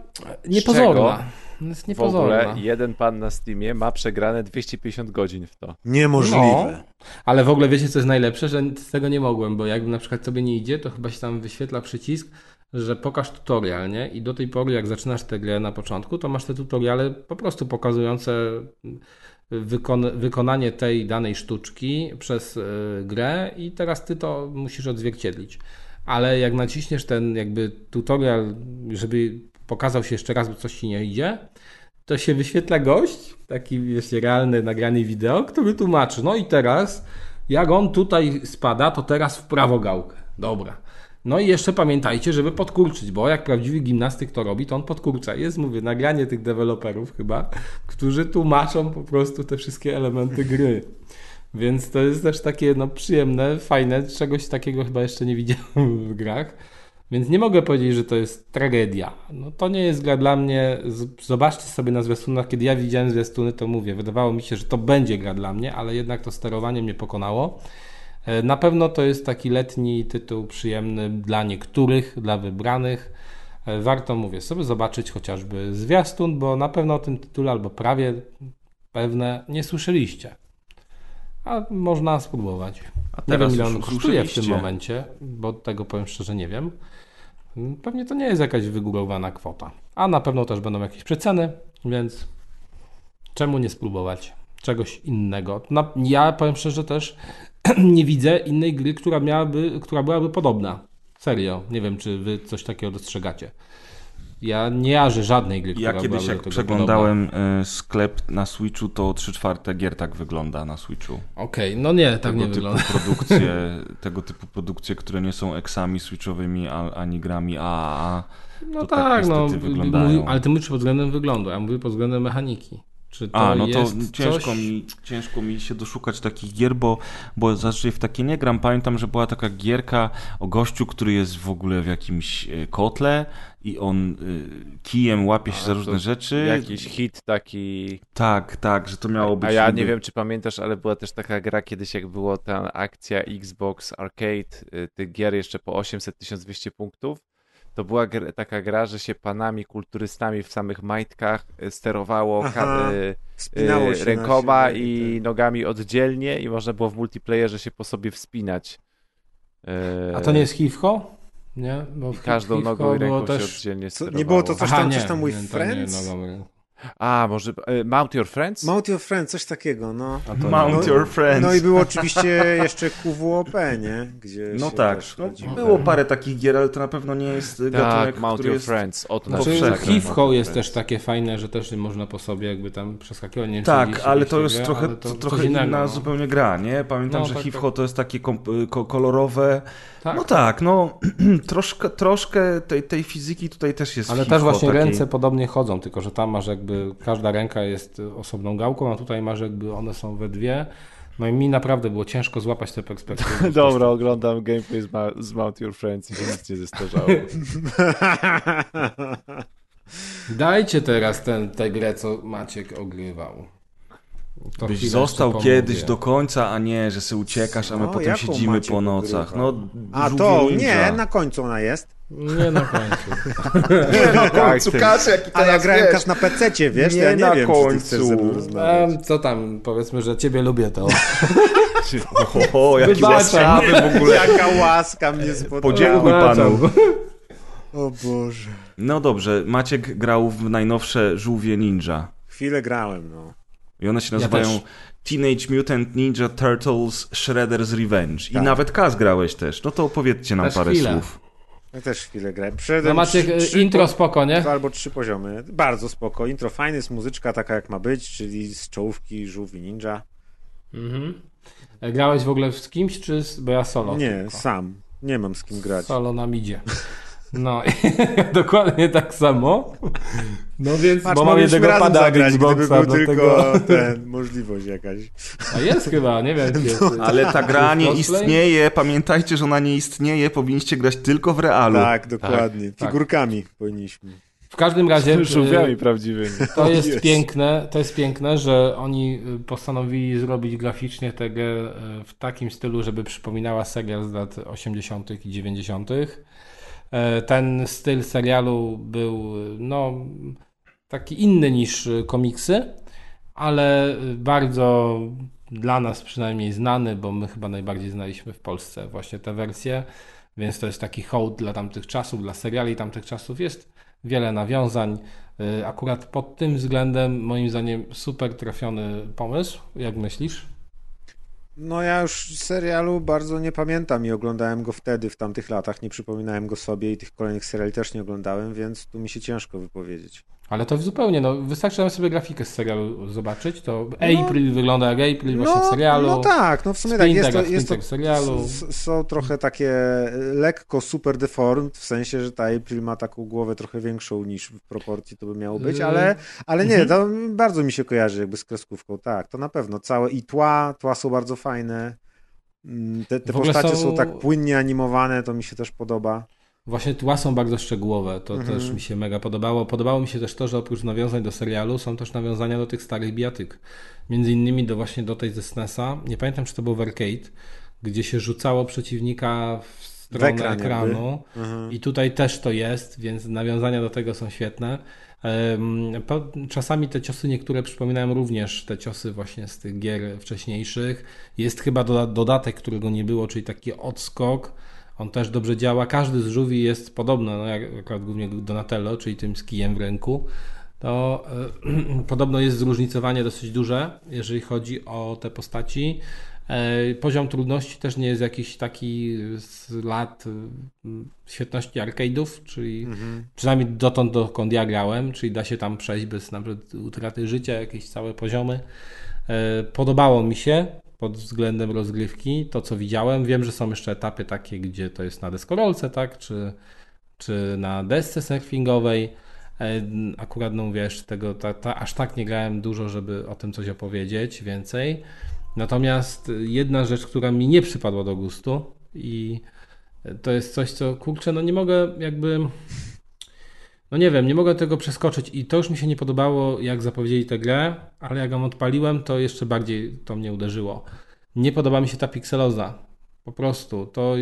niepozorna. Jest w niepozorna. ogóle jeden pan na Steamie ma przegrane 250 godzin w to. Niemożliwe. Ale w ogóle wiecie, co jest najlepsze? Że z tego nie mogłem, bo jakby na przykład sobie nie idzie, to chyba się tam wyświetla przycisk, że pokaż tutorial, nie? I do tej pory, jak zaczynasz tę grę na początku, to masz te tutoriale po prostu pokazujące wykon wykonanie tej danej sztuczki przez y, grę i teraz ty to musisz odzwierciedlić. Ale jak naciśniesz ten jakby tutorial, żeby pokazał się jeszcze raz, bo coś ci nie idzie, to się wyświetla gość, taki wiesz, realny nagrany wideo, który tłumaczy, no i teraz jak on tutaj spada, to teraz w prawo gałkę. Dobra. No i jeszcze pamiętajcie, żeby podkurczyć, bo jak prawdziwy gimnastyk to robi, to on podkurcza. Jest, mówię, nagranie tych deweloperów chyba, którzy tłumaczą po prostu te wszystkie elementy gry. Więc to jest też takie no, przyjemne, fajne, czegoś takiego chyba jeszcze nie widziałem w grach. Więc nie mogę powiedzieć, że to jest tragedia. No, to nie jest gra dla mnie. Zobaczcie sobie na zwiastunach. Kiedy ja widziałem zwiastuny, to mówię, wydawało mi się, że to będzie gra dla mnie, ale jednak to sterowanie mnie pokonało. E, Na pewno to jest taki letni tytuł przyjemny dla niektórych, dla wybranych. E, Warto, mówię, sobie zobaczyć chociażby zwiastun, bo na pewno o tym tytule, albo prawie pewne nie słyszeliście. A można spróbować. A Nie wiem, teraz ile on kosztuje w tym momencie, bo tego powiem szczerze nie wiem. Pewnie to nie jest jakaś wygórowana kwota. A na pewno też będą jakieś przeceny, więc czemu nie spróbować czegoś innego? Na, ja powiem szczerze też (clears throat) nie widzę innej gry, która, miałaby, która byłaby podobna. Serio. Nie wiem, czy wy coś takiego dostrzegacie. Ja nie jarzę żadnej gry, Ja kiedyś jak przeglądałem e, sklep na Switchu, to 3 czwarte gier tak wygląda na Switchu. podobna. Okej, no nie, tak tego nie typu wygląda. produkcje, (laughs) tego typu produkcje, które nie są eksami switchowymi, ani grami AAA. No tak tak, no, wyglądają. ale ty mówisz pod względem wyglądu, a mówię pod względem mechaniki. Czy to A, no to ciężko, coś... mi, ciężko mi się doszukać takich gier, bo, bo zazwyczaj w takie nie gram. Pamiętam, że była taka gierka o gościu, który jest w ogóle w jakimś e, kotle i on y, kijem łapie się A, za różne rzeczy. Jakiś hit taki. Tak, tak, że to miało być... A ja nie wiem, czy pamiętasz, ale była też taka gra kiedyś, jak była ta akcja Xbox Arcade, y, tych gier jeszcze po 800-1200 punktów. To była gr- taka gra, że się panami kulturystami w samych majtkach y, sterowało Aha. y, y, się rękoma i tak. nogami oddzielnie i można było w multiplayerze się po sobie wspinać. Y, A to nie jest Hivko? Nie? Bo w Każdą nogą i ręką się też... oddzielnie Co, sterowało. nie było to coś Aha, tam, nie, coś tam nie, to Friends? Nie, nogą. A, może y, Mount Your Friends? Mount Your Friends, coś takiego, no. Mount No- Your Friends. No i było oczywiście jeszcze QWOP, nie? Gdzie No się tak, no, było parę takich gier, ale to na pewno nie jest gatunek, tak, Mount który Your jest... Friends. O to No, Znaczy, tak, Your jest Friends. też takie fajne, że też można po sobie jakby tam przeskakiwać. Nie Tak, ale to jest trochę, to trochę innego, inna no. zupełnie gra, nie? Pamiętam, No, że tak, Hivko to jest takie ko, kolorowe. Tak. No tak, no (clears throat) troszkę, troszkę tej, tej fizyki tutaj też jest Ale też właśnie takiej. ręce podobnie chodzą, tylko że tam masz jakby, każda ręka jest osobną gałką, a tutaj masz jakby, one są we dwie. No i mi naprawdę było ciężko złapać tę perspektywę. (laughs) Dobra, oglądam gameplay z, Ma- z Mount Your Friends i się nic nie zestarzało. Dajcie teraz ten, tę grę, co Maciek ogrywał. To Byś został kiedyś pomówię. do końca, a nie, że se uciekasz, a my No, potem siedzimy po nocach. No, A żółwie to, ninja. nie, na końcu ona jest. Nie na końcu. (laughs) Nie na końcu, Kasia, jaki A ja grałem kas na PC, wiesz, Nie to ja nie na wiem, końcu. Em, co tam, powiedzmy, że ciebie lubię to. (laughs) O, jaki łaskawy w ogóle. Jaka łaska mnie spotkała. Podziękuj panu. O Boże. No dobrze, Maciek grał w najnowsze żółwie ninja. Chwilę grałem, no. I one się Ja nazywają też. Teenage Mutant Ninja Turtles Shredder's Revenge. I Tak. nawet Kaz grałeś też. No to opowiedzcie nam Też parę chwilę. słów. Ja też chwilę grałem. No Maciek, trzy- trzy intro po- spoko, nie? Dwa albo trzy poziomy. Bardzo spoko. Intro fajne, jest muzyczka taka jak ma być, czyli z czołówki żółwi ninja. Mhm. E, Grałeś w ogóle z kimś, czy z... bo ja solo? Nie, tylko. sam. Nie mam z kim grać. Solo nam idzie. No, (laughs) dokładnie tak samo. No więc, Patrz, bo mam jednego pada zagrać, Xboxa, gdyby był dlatego... tylko ten, możliwość jakaś. A jest chyba, nie wiem. Jest, Ale ta gra nie Cosplay? istnieje. Pamiętajcie, że ona nie istnieje. Powinniście grać tylko w realu. Tak, dokładnie. tak. Figurkami powinniśmy. W każdym razie... Żółwiami y, prawdziwymi. To jest Jest. piękne, to jest piękne, że oni y, postanowili zrobić graficznie tę grę y, w takim stylu, żeby przypominała serial z lat 80. i 90. E, Ten styl serialu był no, taki inny niż komiksy, ale bardzo dla nas przynajmniej znany, bo my chyba najbardziej znaliśmy w Polsce właśnie tę wersję, więc to jest taki hołd dla tamtych czasów, dla seriali tamtych czasów. Jest wiele nawiązań. Y, Akurat pod tym względem, moim zdaniem, super trafiony pomysł. Jak myślisz? No ja już serialu bardzo nie pamiętam i oglądałem go wtedy, w tamtych latach. Nie przypominałem go sobie i tych kolejnych seriali też nie oglądałem, więc tu mi się ciężko wypowiedzieć. Ale to zupełnie, no wystarczy nam sobie grafikę z serialu zobaczyć, to April wygląda jak April właśnie w serialu. no tak, no w sumie tak, jest to, jest to serialu. są trochę takie lekko super deformed, w sensie, że ta April ma taką głowę trochę większą niż w proporcji to by miało być, ale, ale nie, mhm. to bardzo mi się kojarzy jakby z kreskówką, tak, to na pewno, całe i tła, tła są bardzo fajne, Mm, te, te postacie są- są tak płynnie animowane, to mi się też podoba. Właśnie tła są bardzo szczegółowe, to Mhm. też mi się mega podobało. Podobało mi się też to, że oprócz nawiązań do serialu są też nawiązania do tych starych bijatyk. Między innymi do właśnie do tej ze SNESa. Nie pamiętam, czy to był w arcade, gdzie się rzucało przeciwnika w stronę ekran ekranu. Mhm. I tutaj też to jest, więc nawiązania do tego są świetne. Czasami te ciosy niektóre przypominają również te ciosy właśnie z tych gier wcześniejszych. Jest chyba doda- dodatek, którego nie było, czyli taki odskok. On też dobrze działa. Każdy z żółwi jest podobny, no jak akurat głównie Donatello, czyli tym z kijem w ręku. To e, (clears throat) podobno jest zróżnicowanie dosyć duże, jeżeli chodzi o te postaci. E, Poziom trudności też nie jest jakiś taki z lat e, świetności arcade'ów, czyli Mhm. przynajmniej dotąd, dokąd ja grałem, czyli da się tam przejść bez na przykład utraty życia, jakieś całe poziomy. Podobało mi się pod względem rozgrywki to, co widziałem. Wiem, że są jeszcze etapy takie, gdzie to jest na deskorolce, tak, czy, czy na desce surfingowej. E, Akurat, no wiesz, tego ta, ta, aż tak nie grałem dużo, żeby o tym coś opowiedzieć więcej. Natomiast jedna rzecz, która mi nie przypadła do gustu i to jest coś, co kurczę, no nie mogę jakby. No nie wiem, nie mogę tego przeskoczyć i to już mi się nie podobało, jak zapowiedzieli tę grę, ale jak ją odpaliłem, to jeszcze bardziej to mnie uderzyło. Nie podoba mi się ta pikseloza. Po prostu. To,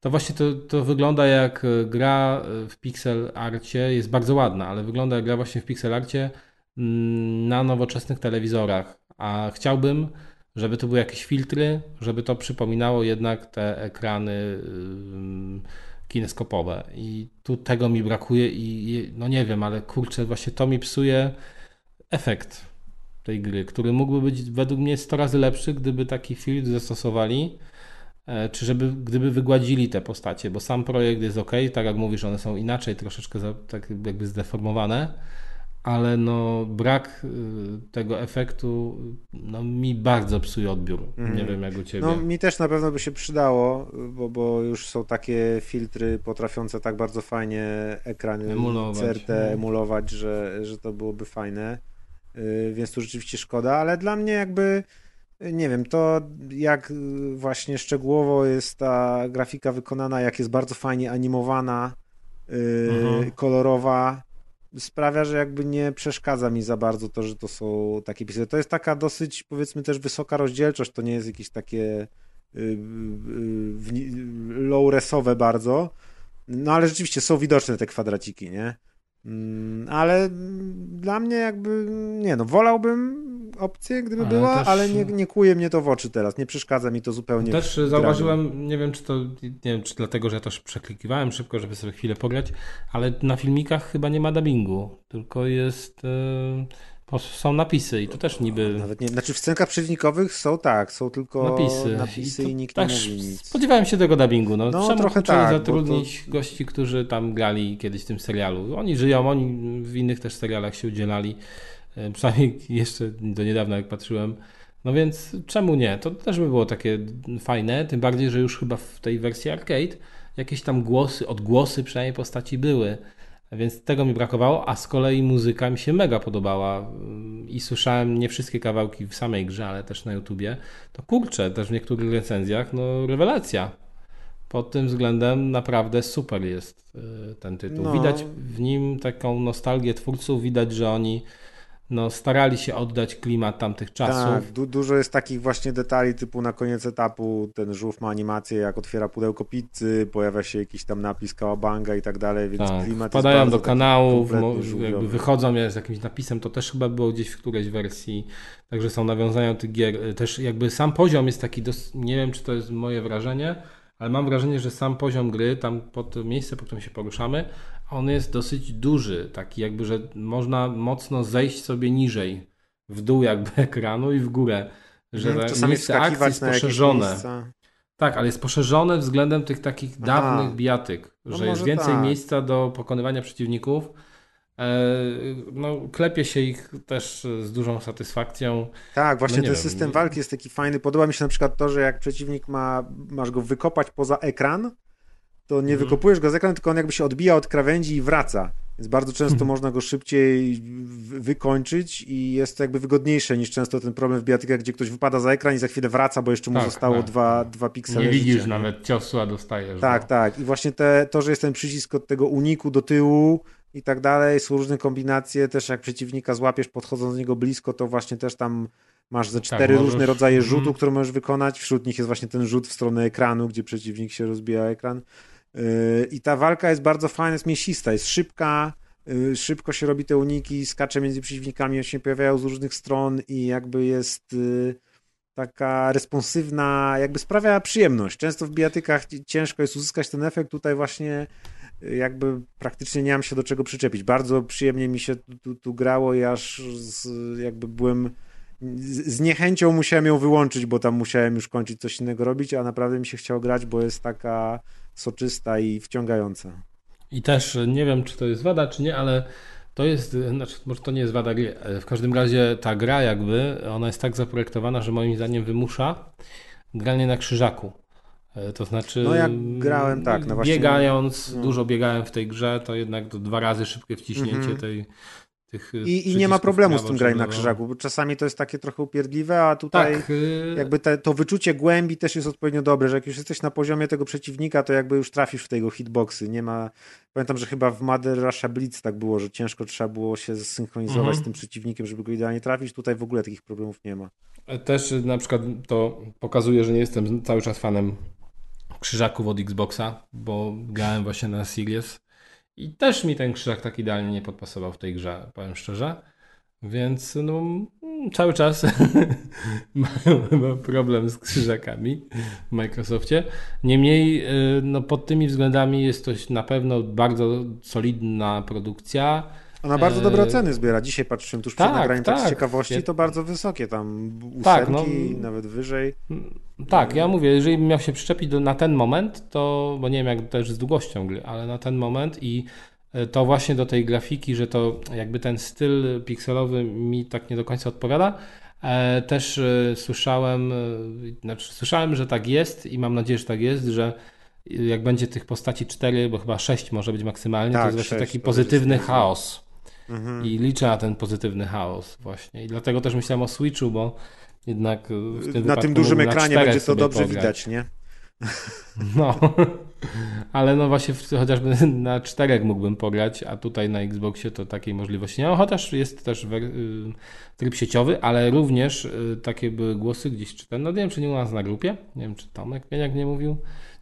to właśnie to, to wygląda jak gra w pixel arcie, jest bardzo ładna, ale wygląda jak gra właśnie w pixel arcie mm, na nowoczesnych telewizorach. A chciałbym, żeby to były jakieś filtry, żeby to przypominało jednak te ekrany ym, kineskopowe. I tu tego mi brakuje i no nie wiem, ale kurczę, właśnie to mi psuje efekt tej gry, który mógłby być według mnie 100 razy lepszy, gdyby taki filtr zastosowali, e, czy żeby gdyby wygładzili te postacie, bo sam projekt jest ok, tak jak mówisz, one są inaczej, troszeczkę tak jakby zdeformowane, ale no brak y, tego efektu no, mi bardzo psuje odbiór. Mhm. Nie wiem jak u Ciebie. No mi też na pewno by się przydało, bo, bo już są takie filtry potrafiące tak bardzo fajnie ekrany Emulować. CRT Mhm. emulować, że, że to byłoby fajne. Yy, Więc tu rzeczywiście szkoda, ale dla mnie jakby nie wiem, to jak yy, właśnie szczegółowo jest ta grafika wykonana, jak jest bardzo fajnie animowana, Mhm. kolorowa, sprawia, że jakby nie przeszkadza mi za bardzo to, że to są takie pisy. To jest taka dosyć, powiedzmy, też wysoka rozdzielczość, to nie jest jakieś takie yy, wni- low-resowe bardzo, no ale rzeczywiście są widoczne te kwadraciki, nie? Mm, Ale dla mnie jakby, nie no, wolałbym opcję, gdyby Ale była, też- ale nie, nie kuje mnie to w oczy teraz, nie przeszkadza mi to zupełnie. Też zauważyłem, nie wiem czy to, nie wiem czy dlatego, że ja też przeklikiwałem szybko, żeby sobie chwilę pograć, ale na filmikach chyba nie ma dubbingu, tylko jest, po- są napisy i to też niby Nawet nie, znaczy w scenkach przeciwnikowych są tak, są tylko napisy. napisy i, to nikt tak nie mówi nic. Spodziewałem się tego dubbingu, no, No, czemu trochę tak, zatrudnić gości, którzy tam grali kiedyś w tym serialu. Oni żyją, oni w innych też serialach się udzielali, przynajmniej (laughs) jeszcze do niedawna jak patrzyłem. No więc czemu nie? To też by było takie fajne, tym bardziej, że już chyba w tej wersji arcade jakieś tam głosy, odgłosy przynajmniej postaci były. Więc tego mi brakowało, a z kolei muzyka mi się mega podobała ym, i słyszałem nie wszystkie kawałki w samej grze, ale też na YouTubie. To kurczę, też w niektórych recenzjach, no rewelacja. Pod tym względem naprawdę super jest y, ten tytuł. No. Widać w nim taką nostalgię twórców, widać, że oni no, starali się oddać klimat tamtych czasów. Tak, du dużo jest takich właśnie detali, typu na koniec etapu ten żółw ma animację, jak otwiera pudełko pizzy, pojawia się jakiś tam napis kałabanga i tak dalej, więc Tak, klimat wpadają jest do kanałów, jakby wychodzą z jakimś napisem, to też chyba było gdzieś w którejś wersji, także są nawiązania tych gier. Też jakby sam poziom jest taki, nie wiem czy to jest moje wrażenie, ale mam wrażenie, że sam poziom gry, tam pod miejsce, po którym się poruszamy, on jest dosyć duży, taki jakby, że można mocno zejść sobie niżej, w dół jakby (laughs) ekranu i w górę, że Mhm, ta Czasami miejsce akcji jest poszerzone. Tak, ale jest poszerzone względem tych takich Aha. dawnych bijatyk, No że jest więcej tak. miejsca do pokonywania przeciwników. E, No, klepie się ich też z dużą satysfakcją. Tak, właśnie No ten wiem. system walki jest taki fajny. Podoba mi się na przykład to, że jak przeciwnik ma, masz go wykopać poza ekran, to nie Mhm. wykopujesz go z ekranu, tylko on jakby się odbija od krawędzi i wraca. Więc bardzo często Mhm. można go szybciej wykończyć i jest to jakby wygodniejsze niż często ten problem w bijatykach, gdzie ktoś wypada za ekran i za chwilę wraca, bo jeszcze mu Tak, zostało tak. dwa, dwa piksele Nie widzisz życia. nawet ciosu, a dostajesz. Tak, go. tak. I właśnie te, to, że jest ten przycisk od tego uniku do tyłu i tak dalej. Są różne kombinacje, też jak przeciwnika złapiesz podchodząc do niego blisko, to właśnie też tam masz ze cztery możesz- różne rodzaje Mhm. rzutu, które możesz wykonać. Wśród nich jest właśnie ten rzut w stronę ekranu, gdzie przeciwnik się rozbija ekran. Yy, I ta walka jest bardzo fajna, jest mięsista, jest szybka, yy, szybko się robi te uniki, skacze między przeciwnikami, się pojawiają z różnych stron i jakby jest yy, taka responsywna, jakby sprawia przyjemność. Często w bijatykach ci- ciężko jest uzyskać ten efekt, tutaj właśnie jakby praktycznie nie mam się do czego przyczepić. Bardzo przyjemnie mi się tu, tu, grało i aż z, jakby byłem z niechęcią musiałem ją wyłączyć, bo tam musiałem już kończyć coś innego robić, a naprawdę mi się chciało grać, bo jest taka soczysta i wciągająca. I też e, nie wiem, czy to jest wada, czy nie, ale to jest, e, znaczy może to nie jest wada gry. W każdym razie ta gra jakby, ona jest tak zaprojektowana, że moim zdaniem wymusza granie na krzyżaku. E, To znaczy, No jak grałem, tak, no właśnie- biegając, no. dużo biegałem w tej grze, to jednak to dwa razy szybkie wciśnięcie Mhm. tej, tych e, I, I nie ma problemu z tym graniem na lewo. krzyżaku, bo czasami to jest takie trochę upierdliwe, a tutaj Tak, e, jakby te, to wyczucie głębi też jest odpowiednio dobre, że jak już jesteś na poziomie tego przeciwnika, to jakby już trafisz w tego hitboxy. Nie ma. Pamiętam, że chyba w Mother Russia Blitz tak było, że ciężko trzeba było się zsynchronizować Mhm. z tym przeciwnikiem, żeby go idealnie trafić. Tutaj w ogóle takich problemów nie ma. Też y, na przykład to pokazuje, że nie jestem cały czas fanem krzyżaków od Xboxa, bo grałem właśnie na Series i też mi ten krzyżak tak idealnie nie podpasował w tej grze, powiem szczerze. Więc no, mm, cały czas (laughs) chyba problem z krzyżakami w Microsoftie. Niemniej y, no, pod tymi względami jest to na pewno bardzo solidna produkcja. Ona bardzo dobre Eee, oceny zbiera. Dzisiaj patrzyłem tuż przed tak, nagraniem, tak, z tak. ciekawości, Ja- to bardzo wysokie, tam ósemki, Tak, no. nawet wyżej. Tak, ja mówię, jeżeli bym miał się przyczepić do, na ten moment, to, bo nie wiem jak też z długością gry, ale na ten moment i e, to właśnie do tej grafiki, że to jakby ten styl pikselowy mi tak nie do końca odpowiada. E, też e, słyszałem, znaczy słyszałem, że tak jest i mam nadzieję, że tak jest, że jak będzie tych postaci 4, bo chyba 6 może być maksymalnie, to Tak, jest właśnie taki to pozytywny chaos. Mhm. I liczę na ten pozytywny chaos właśnie. I dlatego też myślałem o Switchu, bo jednak w tym Na tym dużym ekranie będzie to dobrze pograć. widać, nie? No, (laughs) ale no właśnie chociażby (laughs) na czterech mógłbym pograć, a tutaj na Xboxie to takiej możliwości nie ma, chociaż jest też y, tryb sieciowy, ale również y, takie były głosy gdzieś czytałem, no nie wiem czy nie u nas na grupie, nie wiem czy Tomek jak nie mówił,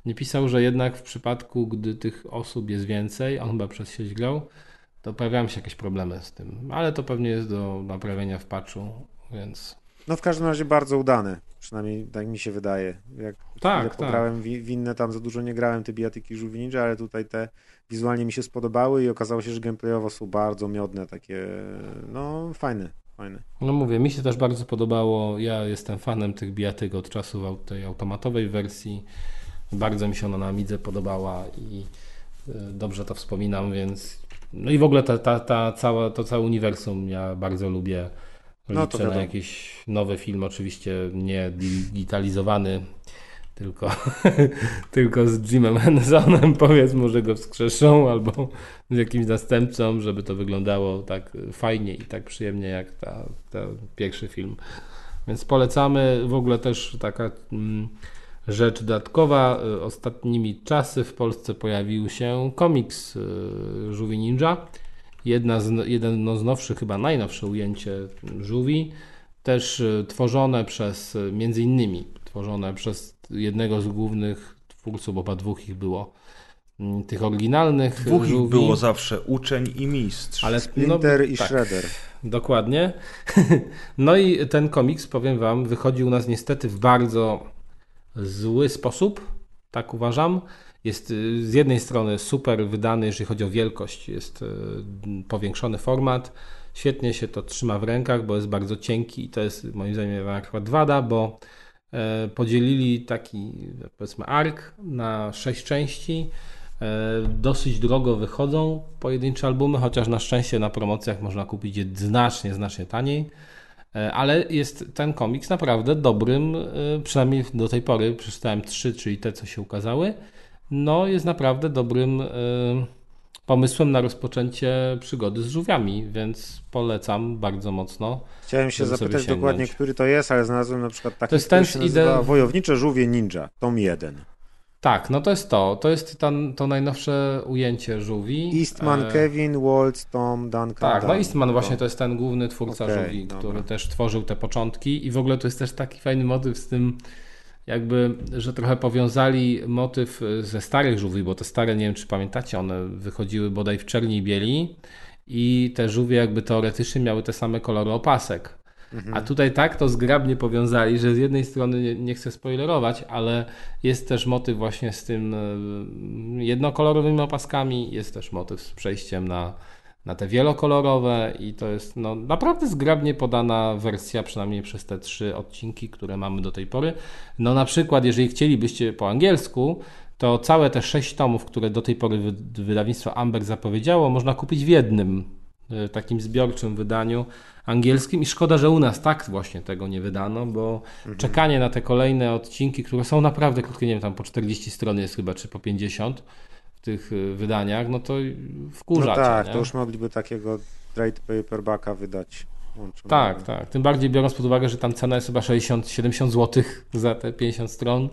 nie pisał, że jednak w przypadku, gdy tych osób jest więcej, on chyba przez sieć grał, to pojawiają się jakieś problemy z tym, ale to pewnie jest do naprawienia w patchu, więc... No w każdym razie bardzo udane, przynajmniej tak mi się wydaje. Jak Tak, ile tak. pograłem w, w inne, tam za dużo nie grałem, te bijatyki Żółwi Ninja, ale tutaj te wizualnie mi się spodobały i okazało się, że gameplayowo są bardzo miodne, takie, no fajne, fajne. No mówię, mi się też bardzo podobało. Ja jestem fanem tych bijatyk od czasów tej automatowej wersji. Bardzo mi się ona na Amidze podobała i y, dobrze to wspominam, więc no i w ogóle ta, ta, ta cała, to całe uniwersum ja bardzo lubię. No Liczę to na jakiś nowy film, oczywiście nie digitalizowany, tylko, (laughs) tylko z Jimem Hensonem, (laughs) powiedzmy, że go wskrzeszą, albo z jakimś następcą, żeby to wyglądało tak fajnie i tak przyjemnie jak ta, ta pierwszy film. Więc polecamy. W ogóle też taka mm, rzecz dodatkowa. Y, Ostatnimi czasy w Polsce pojawił się komiks y, Żółwi Ninja. Jedna z, jedno z nowszych, chyba najnowsze ujęcie Żółwi. Też y, tworzone przez, między innymi, tworzone przez jednego z głównych twórców, bo chyba dwóch ich było, mm, tych oryginalnych Dwóch ich Żółwi. było zawsze, uczeń i mistrz. ale Splinter i tak. Shredder. Dokładnie. (laughs) No i ten komiks, powiem Wam, wychodzi u nas niestety w bardzo zły sposób, tak uważam. Jest y, z jednej strony super wydany, jeżeli chodzi o wielkość, jest y, powiększony format. Świetnie się to trzyma w rękach, bo jest bardzo cienki i to jest moim zdaniem akurat wada, bo e, podzielili taki powiedzmy ark na sześć części. E, Dosyć drogo wychodzą pojedyncze albumy, chociaż na szczęście na promocjach można kupić je znacznie, znacznie taniej. E, Ale jest ten komiks naprawdę dobrym, e, przynajmniej do tej pory przeczytałem trzy, czyli te, co się ukazały. No, jest naprawdę dobrym e, pomysłem na rozpoczęcie przygody z żółwiami, więc polecam bardzo mocno. Chciałem się zapytać dokładnie, który to jest, ale znalazłem na przykład taki, To jest który ten się z nazywa ide- Wojownicze Żółwie Ninja, tom 1. Tak, no to jest to. To jest to, to najnowsze ujęcie żółwi. Eastman, e... Kevin, Waltz, Tom, Duncan. Tak, no Eastman właśnie to jest ten główny twórca okay, żółwi, dobra. który też tworzył te początki i w ogóle to jest też taki fajny motyw z tym jakby, że trochę powiązali motyw ze starych żółwi, bo te stare, nie wiem czy pamiętacie, one wychodziły bodaj w czerni i bieli i te żółwie jakby teoretycznie miały te same kolory opasek. Mhm. A tutaj tak to zgrabnie powiązali, że z jednej strony nie, nie, chcę spoilerować, ale jest też motyw właśnie z tym e, jednokolorowymi opaskami, jest też motyw z przejściem na, na te wielokolorowe i to jest no, naprawdę zgrabnie podana wersja, przynajmniej przez te trzy odcinki, które mamy do tej pory. No na przykład, jeżeli chcielibyście po angielsku, to całe te sześć tomów, które do tej pory wydawnictwo Amber zapowiedziało, można kupić w jednym takim zbiorczym wydaniu angielskim i szkoda, że u nas tak właśnie tego nie wydano, bo mhm. czekanie na te kolejne odcinki, które są naprawdę krótkie, nie wiem, tam po 40 stron jest chyba, czy po 50 w tych y, wydaniach, no to wkurza No tak, nie? to już mogliby takiego trade paperbacka wydać. Tak, tak. Tym bardziej biorąc pod uwagę, że tam cena jest chyba 60-70 zł za te 50 stron,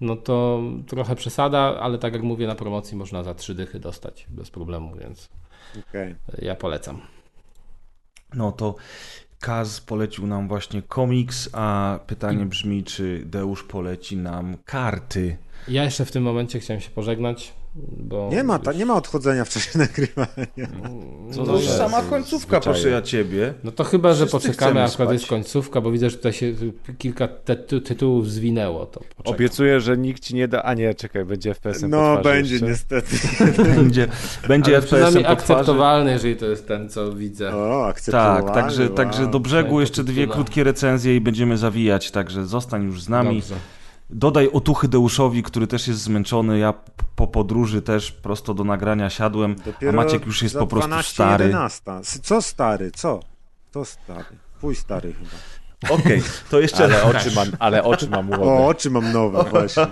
no to trochę przesada, ale tak jak mówię, na promocji można za 3 dychy dostać bez problemu, więc okay. ja polecam. No to Kaz polecił nam właśnie komiks, a pytanie brzmi, czy Deusz poleci nam karty. Ja jeszcze w tym momencie chciałem się pożegnać. Bo nie ma, ta, nie ma odchodzenia w czasie (laughs) nagrywania. Co to już sama końcówka, proszę ja ciebie. No to chyba, że Wszyscy poczekamy, akurat jest końcówka, bo widzę, że tutaj się kilka tytułów zwinęło. To Obiecuję, że nikt ci nie da. A nie, czekaj, będzie FPS-em. No, będzie jeszcze. niestety. (laughs) będzie będzie FPS-em akceptowalny, jeżeli to jest ten, co widzę. O, akceptowalny. Tak, także, wow. także do brzegu jeszcze dwie krótkie recenzje i będziemy zawijać, także zostań już z nami. Dobrze. Dodaj otuchy Deuszowi, który też jest zmęczony. Ja po podróży też prosto do nagrania siadłem, Dopiero a Maciek już jest po prostu 12, stary. 11. Co stary? Co? To stary. Twój stary chyba. Okej, okay, to jeszcze ale raz. Oczy mam, ale oczy mam nowe. O, oczy mam nowe, właśnie.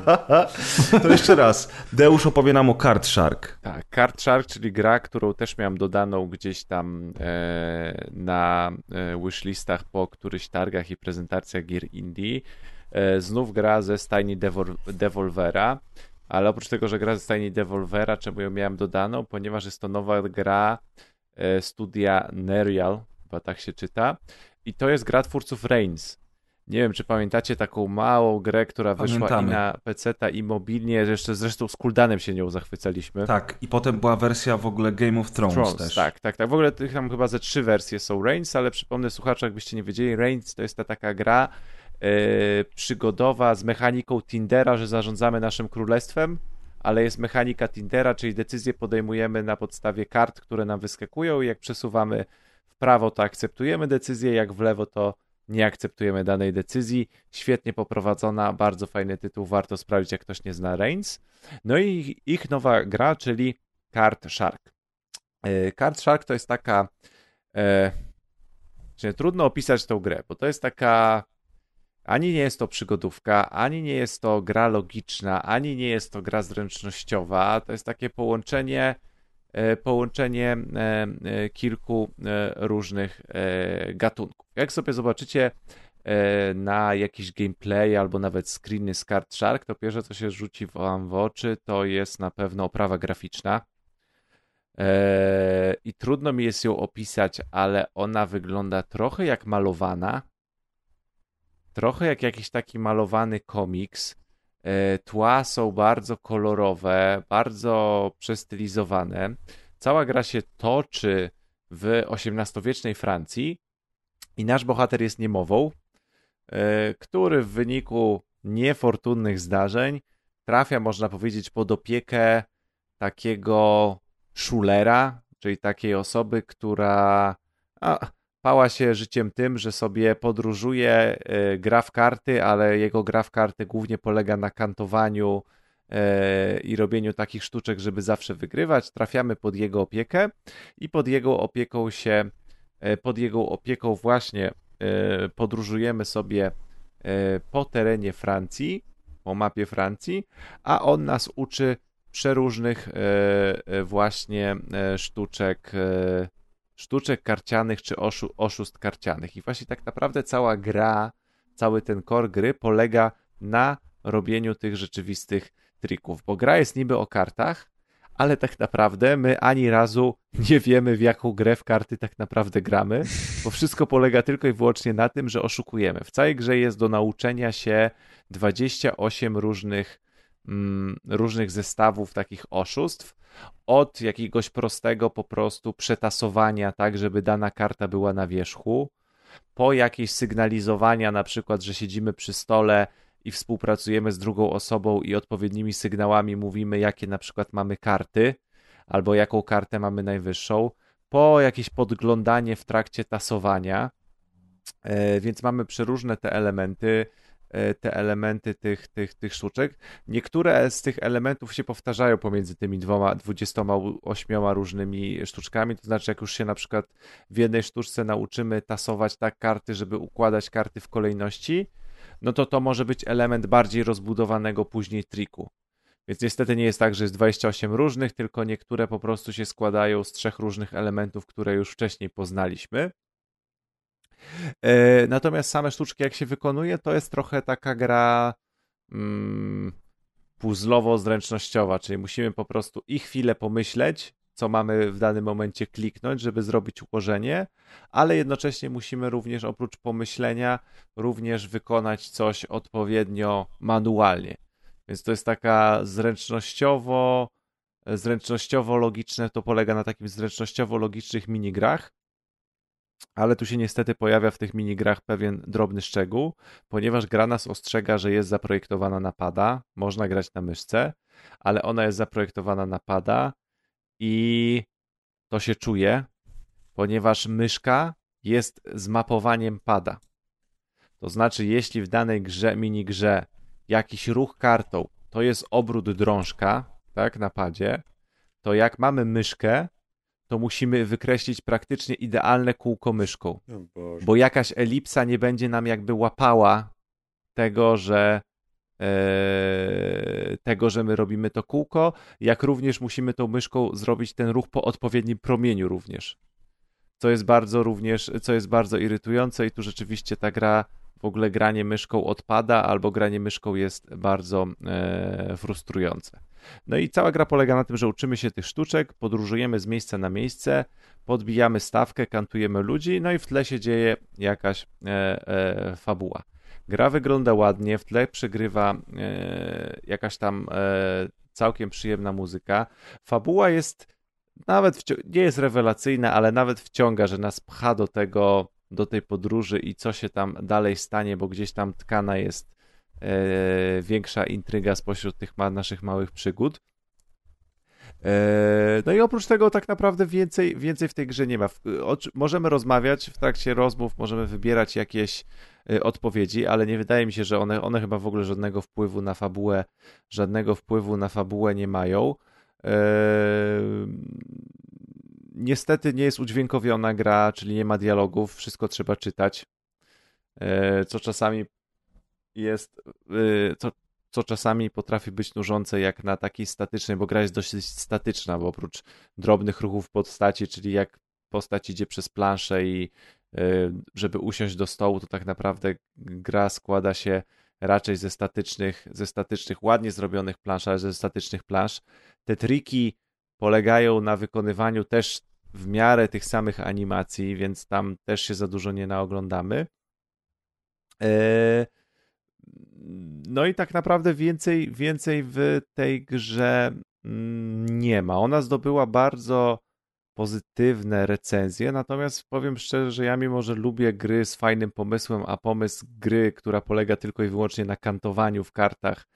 (laughs) to jeszcze raz. Deusz opowie nam o Card Shark. Tak, Card Shark, czyli gra, którą też miałem dodaną gdzieś tam e, na e, wishlistach po którychś targach i prezentacjach gier indie. E, znów gra ze stajni Devol Devolvera, ale oprócz tego, że gra ze stajni Devolvera, czemu ją miałem dodaną? Ponieważ jest to nowa gra e, studia Nerial, chyba tak się czyta, i to jest gra twórców Reigns. Nie wiem, czy pamiętacie taką małą grę, która wyszła Pamiętamy. i na PC i mobilnie, jeszcze zresztą z Kuldanem się nią zachwycaliśmy. Tak, i potem była wersja w ogóle Game of Thrones, Thrones też. Tak, tak, tak. W ogóle tych tam chyba ze trzy wersje są Reigns, ale przypomnę słuchaczom, jakbyście nie wiedzieli, Reigns to jest ta taka gra, przygodowa z mechaniką Tindera, że zarządzamy naszym królestwem, ale jest mechanika Tindera, czyli decyzje podejmujemy na podstawie kart, które nam wyskakują i jak przesuwamy w prawo, to akceptujemy decyzję, jak w lewo, to nie akceptujemy danej decyzji. Świetnie poprowadzona, bardzo fajny tytuł, warto sprawdzić, jak ktoś nie zna Reigns. No i ich nowa gra, czyli Card Shark. E, Card Shark to jest taka... E, trudno opisać tą grę, bo to jest taka ani nie jest to przygodówka, ani nie jest to gra logiczna, ani nie jest to gra zręcznościowa. To jest takie połączenie, e, połączenie e, e, kilku różnych gatunków. Jak sobie zobaczycie na jakiś gameplay albo nawet screeny z Card Shark, to pierwsze co się rzuci wam w oczy to jest na pewno oprawa graficzna. I trudno mi jest ją opisać, ale ona wygląda trochę jak malowana trochę jak jakiś taki malowany komiks. E, tła są bardzo kolorowe, bardzo przestylizowane. Cała gra się toczy w XVIII-wiecznej Francji i nasz bohater jest niemową, e, który w wyniku niefortunnych zdarzeń trafia, można powiedzieć, pod opiekę takiego szulera, czyli takiej osoby, która a, pała się życiem tym, że sobie podróżuje, e, gra w karty, ale jego gra w karty głównie polega na kantowaniu e, i robieniu takich sztuczek, żeby zawsze wygrywać. Trafiamy pod jego opiekę i pod jego opieką się, e, pod jego opieką właśnie podróżujemy sobie po terenie Francji, po mapie Francji, a on nas uczy przeróżnych właśnie sztuczek sztuczek karcianych czy oszu, oszustw karcianych. I właśnie tak naprawdę cała gra, cały ten core gry polega na robieniu tych rzeczywistych trików, bo gra jest niby o kartach, ale tak naprawdę my ani razu nie wiemy, w jaką grę w karty tak naprawdę gramy, bo wszystko polega tylko i wyłącznie na tym, że oszukujemy. W całej grze jest do nauczenia się 28 różnych, różnych zestawów takich oszustw. Od jakiegoś prostego po prostu przetasowania, tak, żeby dana karta była na wierzchu, po jakieś sygnalizowania, na przykład, że siedzimy przy stole i współpracujemy z drugą osobą i odpowiednimi sygnałami mówimy, jakie na przykład mamy karty, albo jaką kartę mamy najwyższą, po jakieś podglądanie w trakcie tasowania. E, więc mamy przeróżne te elementy, te elementy tych, tych, tych sztuczek. Niektóre z tych elementów się powtarzają pomiędzy tymi dwoma, 28 różnymi sztuczkami. To znaczy, jak już się na przykład w jednej sztuczce nauczymy tasować tak karty, żeby układać karty w kolejności, no to to może być element bardziej rozbudowanego później triku. Więc niestety nie jest tak, że jest 28 różnych, tylko niektóre po prostu się składają z trzech różnych elementów, które już wcześniej poznaliśmy. E, natomiast same sztuczki, jak się wykonuje, to jest trochę taka gra mm, puzzlowo-zręcznościowa, czyli musimy po prostu i chwilę pomyśleć, co mamy w danym momencie kliknąć, żeby zrobić ułożenie, ale jednocześnie musimy również oprócz pomyślenia również wykonać coś odpowiednio manualnie. Więc to jest taka zręcznościowo zręcznościowo-logiczne, to polega na takim zręcznościowo-logicznych minigrach, ale tu się niestety pojawia w tych minigrach pewien drobny szczegół, ponieważ gra nas ostrzega, że jest zaprojektowana na pada, można grać na myszce, ale ona jest zaprojektowana na pada i to się czuje, ponieważ myszka jest zmapowaniem pada. To znaczy, jeśli w danej grze, minigrze jakiś ruch kartą to jest obrót drążka, tak, na padzie, to jak mamy myszkę, to musimy wykreślić praktycznie idealne kółko myszką. Bo jakaś elipsa nie będzie nam jakby łapała tego, że e, tego, że my robimy to kółko, jak również musimy tą myszką zrobić ten ruch po odpowiednim promieniu również. Co jest bardzo również, co jest bardzo irytujące i tu rzeczywiście ta gra w ogóle granie myszką odpada, albo granie myszką jest bardzo e, frustrujące. No i cała gra polega na tym, że uczymy się tych sztuczek, podróżujemy z miejsca na miejsce, podbijamy stawkę, kantujemy ludzi, no i w tle się dzieje jakaś e, e, fabuła. Gra wygląda ładnie, w tle przegrywa e, jakaś tam e, całkiem przyjemna muzyka. Fabuła jest nawet nie jest rewelacyjna, ale nawet wciąga, że nas pcha do tego, do tej podróży i co się tam dalej stanie, bo gdzieś tam tkana jest e, większa intryga spośród tych ma, naszych małych przygód. E, no i oprócz tego tak naprawdę więcej, więcej w tej grze nie ma. Możemy rozmawiać w trakcie rozmów, możemy wybierać jakieś e, odpowiedzi, ale nie wydaje mi się, że one, one chyba w ogóle żadnego wpływu na fabułę, żadnego wpływu na fabułę nie mają. Niestety nie jest udźwiękowiona gra, czyli nie ma dialogów, wszystko trzeba czytać, co czasami jest, e, co, co czasami potrafi być nużące jak na takiej statycznej, bo gra jest dosyć statyczna, bo oprócz drobnych ruchów postaci, czyli jak postać idzie przez planszę i e, żeby usiąść do stołu, to tak naprawdę gra składa się raczej ze statycznych, ze statycznych, ładnie zrobionych plansz, ale ze statycznych plansz. Te triki polegają na wykonywaniu też w miarę tych samych animacji, więc tam też się za dużo nie naoglądamy. E, no i tak naprawdę więcej, więcej w tej grze mm, nie ma. Ona zdobyła bardzo pozytywne recenzje, natomiast powiem szczerze, że ja mimo, że lubię gry z fajnym pomysłem, a pomysł gry, która polega tylko i wyłącznie na kantowaniu w kartach,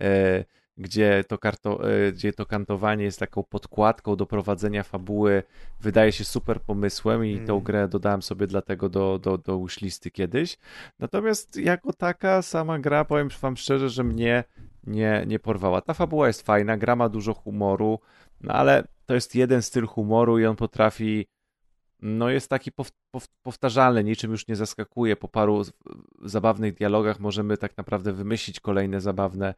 e, gdzie to, karto, e, gdzie to kantowanie jest taką podkładką do prowadzenia fabuły, wydaje się super pomysłem i mm. tą grę dodałem sobie dlatego do, do, do wishlisty kiedyś. Natomiast jako taka sama gra, powiem wam szczerze, że mnie nie, nie porwała. Ta fabuła jest fajna, gra ma dużo humoru, no ale to jest jeden styl humoru i on potrafi no jest taki powtarzalny, niczym już nie zaskakuje. Po paru zabawnych dialogach możemy tak naprawdę wymyślić kolejne zabawne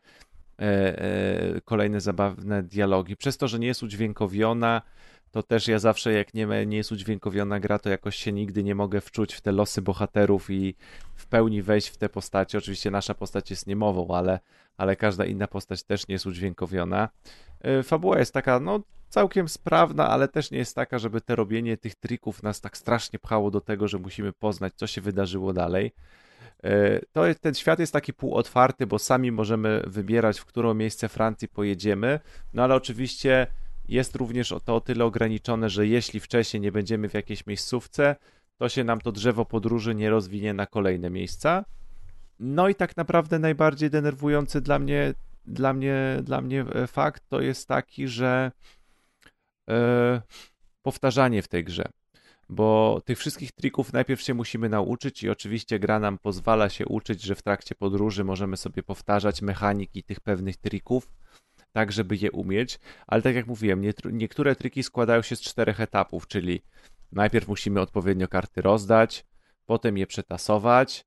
kolejne zabawne dialogi. Przez to, że nie jest udźwiękowiona, to to też ja zawsze, jak nie, nie jest udźwiękowiona gra, to jakoś się nigdy nie mogę wczuć w te losy bohaterów i w pełni wejść w te postacie. Oczywiście nasza postać jest niemową, ale, ale każda inna postać też nie jest udźwiękowiona. E, fabuła jest taka, no całkiem sprawna, ale też nie jest taka, żeby te robienie tych trików nas tak strasznie pchało do tego, że musimy poznać, co się wydarzyło dalej. E, to jest, ten świat jest taki półotwarty, bo sami możemy wybierać, w którą miejsce Francji pojedziemy, no ale oczywiście jest również to o tyle ograniczone, że jeśli wcześniej nie będziemy w jakiejś miejscówce, to się nam to drzewo podróży nie rozwinie na kolejne miejsca. No i tak naprawdę najbardziej denerwujący dla mnie, dla mnie, dla mnie e, fakt to jest taki, że e, powtarzanie w tej grze bo tych wszystkich trików najpierw się musimy nauczyć i oczywiście gra nam pozwala się uczyć, że w trakcie podróży możemy sobie powtarzać mechaniki tych pewnych trików, tak żeby je umieć, ale tak jak mówiłem, nie, niektóre triki składają się z czterech etapów, czyli najpierw musimy odpowiednio karty rozdać, potem je przetasować,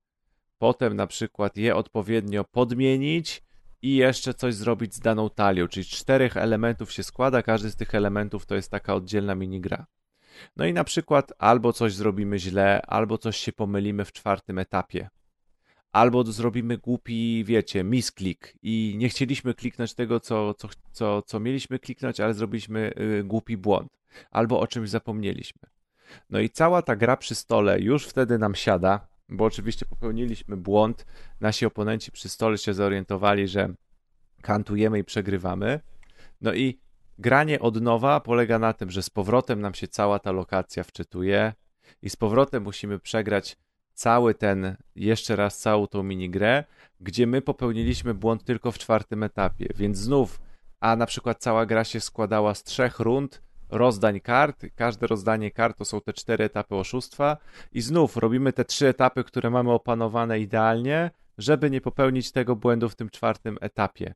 potem na przykład je odpowiednio podmienić i jeszcze coś zrobić z daną talią, czyli czterech elementów się składa, każdy z tych elementów to jest taka oddzielna minigra. No i na przykład albo coś zrobimy źle, albo coś się pomylimy w czwartym etapie. Albo zrobimy głupi, wiecie, misklik i nie chcieliśmy kliknąć tego, co, co, co, co mieliśmy kliknąć, ale zrobiliśmy y, głupi błąd. Albo o czymś zapomnieliśmy. No i cała ta gra przy stole już wtedy nam siada, bo oczywiście popełniliśmy błąd. Nasi oponenci przy stole się zorientowali, że kantujemy i przegrywamy. No i granie od nowa polega na tym, że z powrotem nam się cała ta lokacja wczytuje i z powrotem musimy przegrać cały ten, jeszcze raz całą tą minigrę, gdzie my popełniliśmy błąd tylko w czwartym etapie, więc znów, a na przykład cała gra się składała z trzech rund, rozdań kart, każde rozdanie kart to są te cztery etapy oszustwa. I znów robimy te trzy etapy, które mamy opanowane idealnie, żeby nie popełnić tego błędu w tym czwartym etapie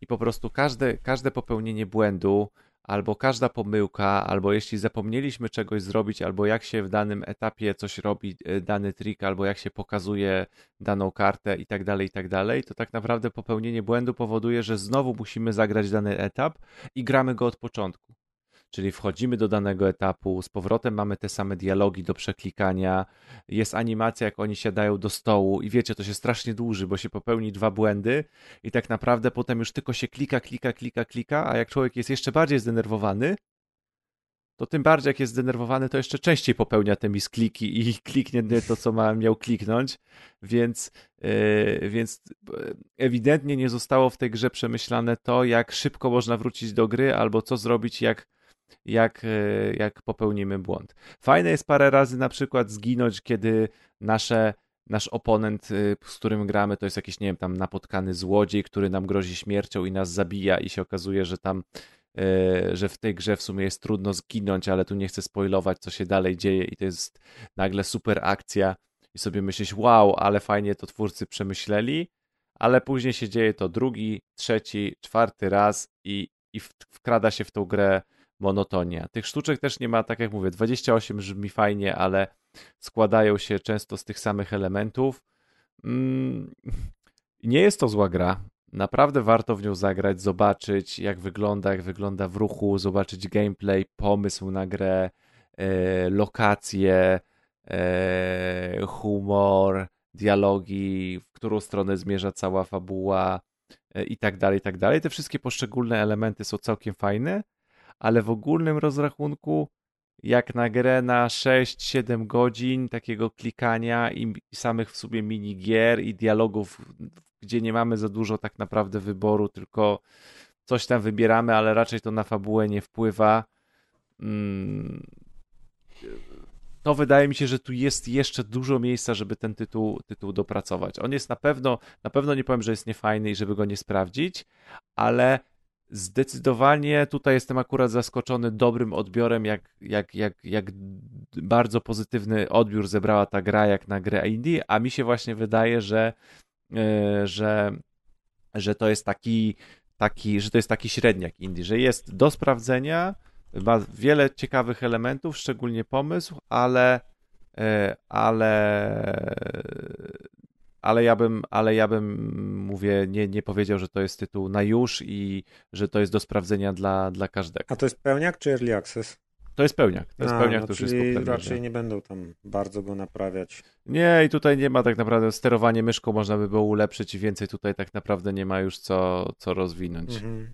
i po prostu każde, każde popełnienie błędu, albo każda pomyłka, albo jeśli zapomnieliśmy czegoś zrobić, albo jak się w danym etapie coś robi, e, dany trik, albo jak się pokazuje daną kartę i tak dalej, i tak dalej, to tak naprawdę popełnienie błędu powoduje, że znowu musimy zagrać dany etap i gramy go od początku. Czyli wchodzimy do danego etapu, z powrotem mamy te same dialogi do przeklikania, jest animacja, jak oni siadają do stołu i wiecie, to się strasznie dłuży, bo się popełni dwa błędy i tak naprawdę potem już tylko się klika, klika, klika, klika, a jak człowiek jest jeszcze bardziej zdenerwowany, to tym bardziej jak jest zdenerwowany, to jeszcze częściej popełnia te miskliki i (laughs) kliknie to, co miał kliknąć, więc, yy, więc ewidentnie nie zostało w tej grze przemyślane to, jak szybko można wrócić do gry, albo co zrobić, jak jak, e, jak popełnimy błąd. Fajne jest parę razy na przykład zginąć, kiedy nasze nasz oponent, e, z którym gramy, to jest jakiś, nie wiem, tam napotkany złodziej, który nam grozi śmiercią i nas zabija i się okazuje, że tam, e, że w tej grze w sumie jest trudno zginąć, ale tu nie chcę spoilować, co się dalej dzieje i to jest nagle super akcja i sobie myślisz, wow, ale fajnie to twórcy przemyśleli, ale później się dzieje to drugi, trzeci, czwarty raz i, i wkrada się w tą grę monotonia. Tych sztuczek też nie ma, tak jak mówię, 28 brzmi fajnie, ale składają się często z tych samych elementów. Mm, (laughs) nie jest to zła gra. Naprawdę warto w nią zagrać, zobaczyć jak wygląda, jak wygląda w ruchu, zobaczyć gameplay, pomysł na grę, e, lokacje, e, humor, dialogi, w którą stronę zmierza cała fabuła e, i tak dalej, i tak dalej. Te wszystkie poszczególne elementy są całkiem fajne, ale w ogólnym rozrachunku jak na grę na 6-7 godzin takiego klikania i samych w sobie minigier i dialogów, gdzie nie mamy za dużo tak naprawdę wyboru, tylko coś tam wybieramy, ale raczej to na fabułę nie wpływa. Mm, to wydaje mi się, że tu jest jeszcze dużo miejsca, żeby ten tytuł, tytuł dopracować. On jest na pewno, na pewno nie powiem, że jest niefajny i żeby go nie sprawdzić, ale Zdecydowanie tutaj jestem akurat zaskoczony dobrym odbiorem, jak, jak, jak, jak bardzo pozytywny odbiór zebrała ta gra jak na grę indie, a mi się właśnie wydaje, że, yy, że, że to jest taki, taki, że to jest taki średniak indie, że jest do sprawdzenia, ma wiele ciekawych elementów, szczególnie pomysł, ale, yy, ale ale ja bym, ale ja bym, mówię, nie, nie powiedział, że to jest tytuł na już i że to jest do sprawdzenia dla, dla każdego. A to jest pełniak czy early access? To jest pełniak. To jest A, pełniak, no, który jest po raczej nie będą tam bardzo go naprawiać. Nie, i tutaj nie ma tak naprawdę sterowanie myszką można by było ulepszyć i więcej tutaj tak naprawdę nie ma już co, co rozwinąć. Mhm.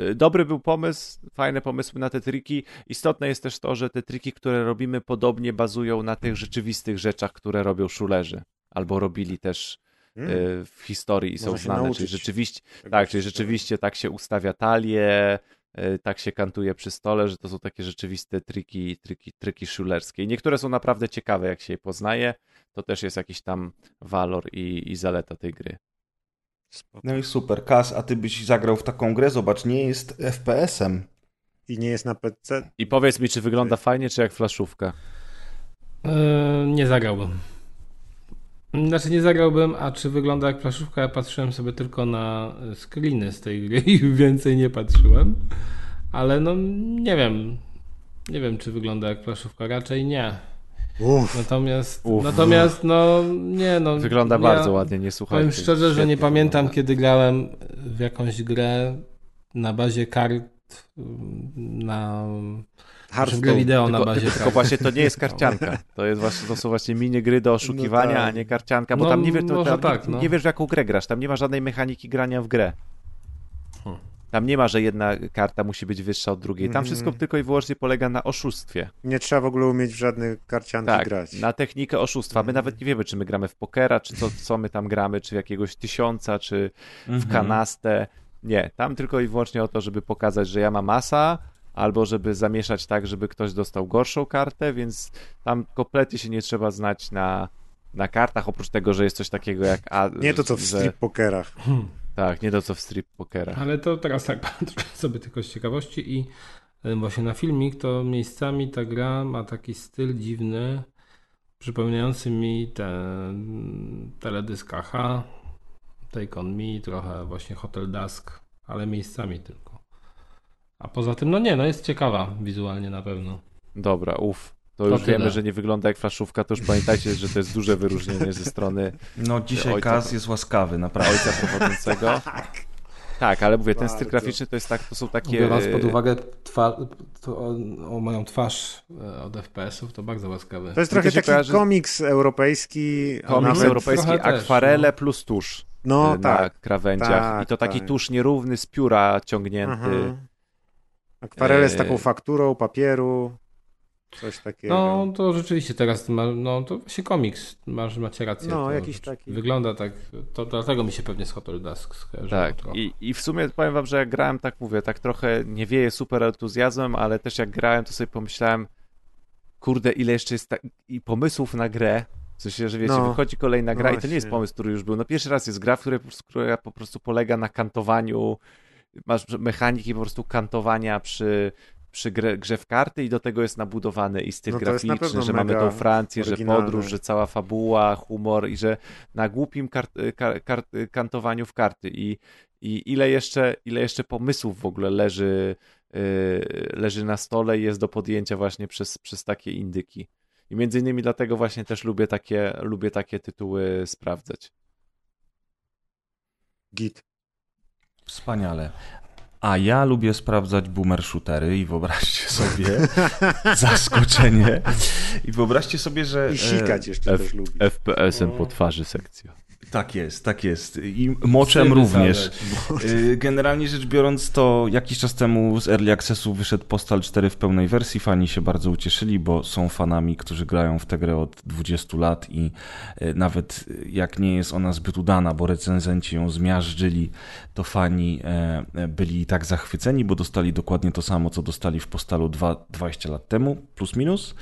Y, Dobry był pomysł, fajne pomysły na te triki. Istotne jest też to, że te triki, które robimy, podobnie bazują na tych rzeczywistych rzeczach, które robią szulerzy. Albo robili też Mm. y, w historii i są Można znane. Czyli rzeczywiście, tak, czyli rzeczywiście tak się ustawia talię, y, tak się kantuje przy stole, że to są takie rzeczywiste triki, triki, triki szulerskie. I niektóre są naprawdę ciekawe, jak się je poznaje. To też jest jakiś tam walor i, i zaleta tej gry. Spoko. No i super. Kas, a ty byś zagrał w taką grę? Zobacz, nie jest FPS-em. I nie jest na PC. I powiedz mi, czy wygląda fajnie, czy jak flaszówka? Yy, nie zagrałbym. Znaczy nie zagrałbym, a czy wygląda jak plaszówka? Ja patrzyłem sobie tylko na screeny z tej gry i (laughs) więcej nie patrzyłem. Ale no nie wiem. Nie wiem, czy wygląda jak plaszówka. Raczej nie. Uff. Natomiast, Uf. natomiast no nie no. Wygląda ja bardzo ładnie, nie słuchajcie. Powiem szczerze, że nie pamiętam wygląda. kiedy grałem w jakąś grę na bazie kart na Hearthstone. wideo na bazie tylko, tylko właśnie to nie jest (laughs) karcianka. To, jest właśnie, to są właśnie minigry do oszukiwania, tak. a nie karcianka, bo No, tam nie wiesz, to, tam, tak, nie, no. nie wiesz jaką grę grasz, tam nie ma żadnej mechaniki grania w grę. Hmm. Tam nie ma, że jedna karta musi być wyższa od drugiej. Tam Mhm. wszystko tylko i wyłącznie polega na oszustwie. Nie trzeba w ogóle umieć w żadne karcianki Tak, grać. na technikę oszustwa. My Mhm. nawet nie wiemy, czy my gramy w pokera, czy co, co my tam gramy, czy w jakiegoś tysiąca, czy w Mhm. kanastę. Nie, tam tylko i wyłącznie o to, żeby pokazać, że ja mam masa, albo żeby zamieszać tak, żeby ktoś dostał gorszą kartę, więc tam kompletnie się nie trzeba znać na, na kartach, oprócz tego, że jest coś takiego jak... A, Nie to co w że, strip pokerach. Tak, nie to co w strip pokerach. Ale to teraz tak (laughs) patrzę sobie tylko z ciekawości i y, właśnie na filmik to miejscami ta gra ma taki styl dziwny, przypominający mi ten teledysk AHA, Take On Me, trochę właśnie Hotel Dusk, ale miejscami tylko. A poza tym, no nie, no jest ciekawa wizualnie na pewno. Dobra, uff. To To już tyle. wiemy, że nie wygląda jak flaszówka, to już pamiętajcie, że to jest duże wyróżnienie ze strony No dzisiaj Ojca Kas to- jest łaskawy, naprawdę. ojca prowadzącego. (laughs) Tak, ale mówię, ten styl Bardzo. graficzny to jest tak, to są takie... Biorąc pod uwagę twa, to, o, o moją twarz e, od FPS-ów, to bardzo łaskawy. To jest trochę taki kojarzy- komiks europejski. Komiks nawet- europejski, trochę też, akwarele no. plus tusz No y, na tak. krawędziach. tak, I to taki tak. tusz nierówny z pióra ciągnięty. Aha. Akwarele z taką E, fakturą papieru. Coś takiego. No, to rzeczywiście teraz ma, no to właśnie komiks, masz, macie rację. No, jakiś taki. Wygląda tak, to dlatego mi się pewnie z Hotel Dusk skojarzyło Tak. I, i w sumie powiem wam, że jak grałem, tak mówię, tak trochę nie wieje super entuzjazmem, ale też jak grałem, to sobie pomyślałem, kurde, ile jeszcze jest tak, i pomysłów na grę, w sensie, że wiecie, No. wychodzi kolejna gra No i to nie jest pomysł, który już był. No pierwszy raz jest gra, która po prostu polega na kantowaniu, masz mechaniki po prostu kantowania przy, przy grze, grze w karty i do tego jest nabudowany i styl No graficzny, że mamy tą Francję, że podróż, że cała fabuła, humor i że na głupim kart, kar, kar, kantowaniu w karty i, i ile, jeszcze, ile jeszcze pomysłów w ogóle leży, yy, leży na stole i jest do podjęcia właśnie przez, przez takie indyki. I między innymi dlatego właśnie też lubię takie, lubię takie tytuły sprawdzać. Git. Wspaniale. A ja lubię sprawdzać boomer shootery i wyobraźcie (laughs) sobie (laughs) zaskoczenie. I wyobraźcie sobie, że. I sikać jeszcze F- też lubi. FPS-em O. po twarzy sekcja. Tak jest, tak jest. I moczem również. Y, Generalnie rzecz biorąc, to jakiś czas temu z Early Accessu wyszedł Postal 4 w pełnej wersji. Fani się bardzo ucieszyli, bo są fanami, którzy grają w tę grę od 20 lat i y, nawet y, jak nie jest ona zbyt udana, bo recenzenci ją zmiażdżyli, to fani e, e, byli tak zachwyceni, bo dostali dokładnie to samo, co dostali w Postalu 2, 20 lat temu, plus minus.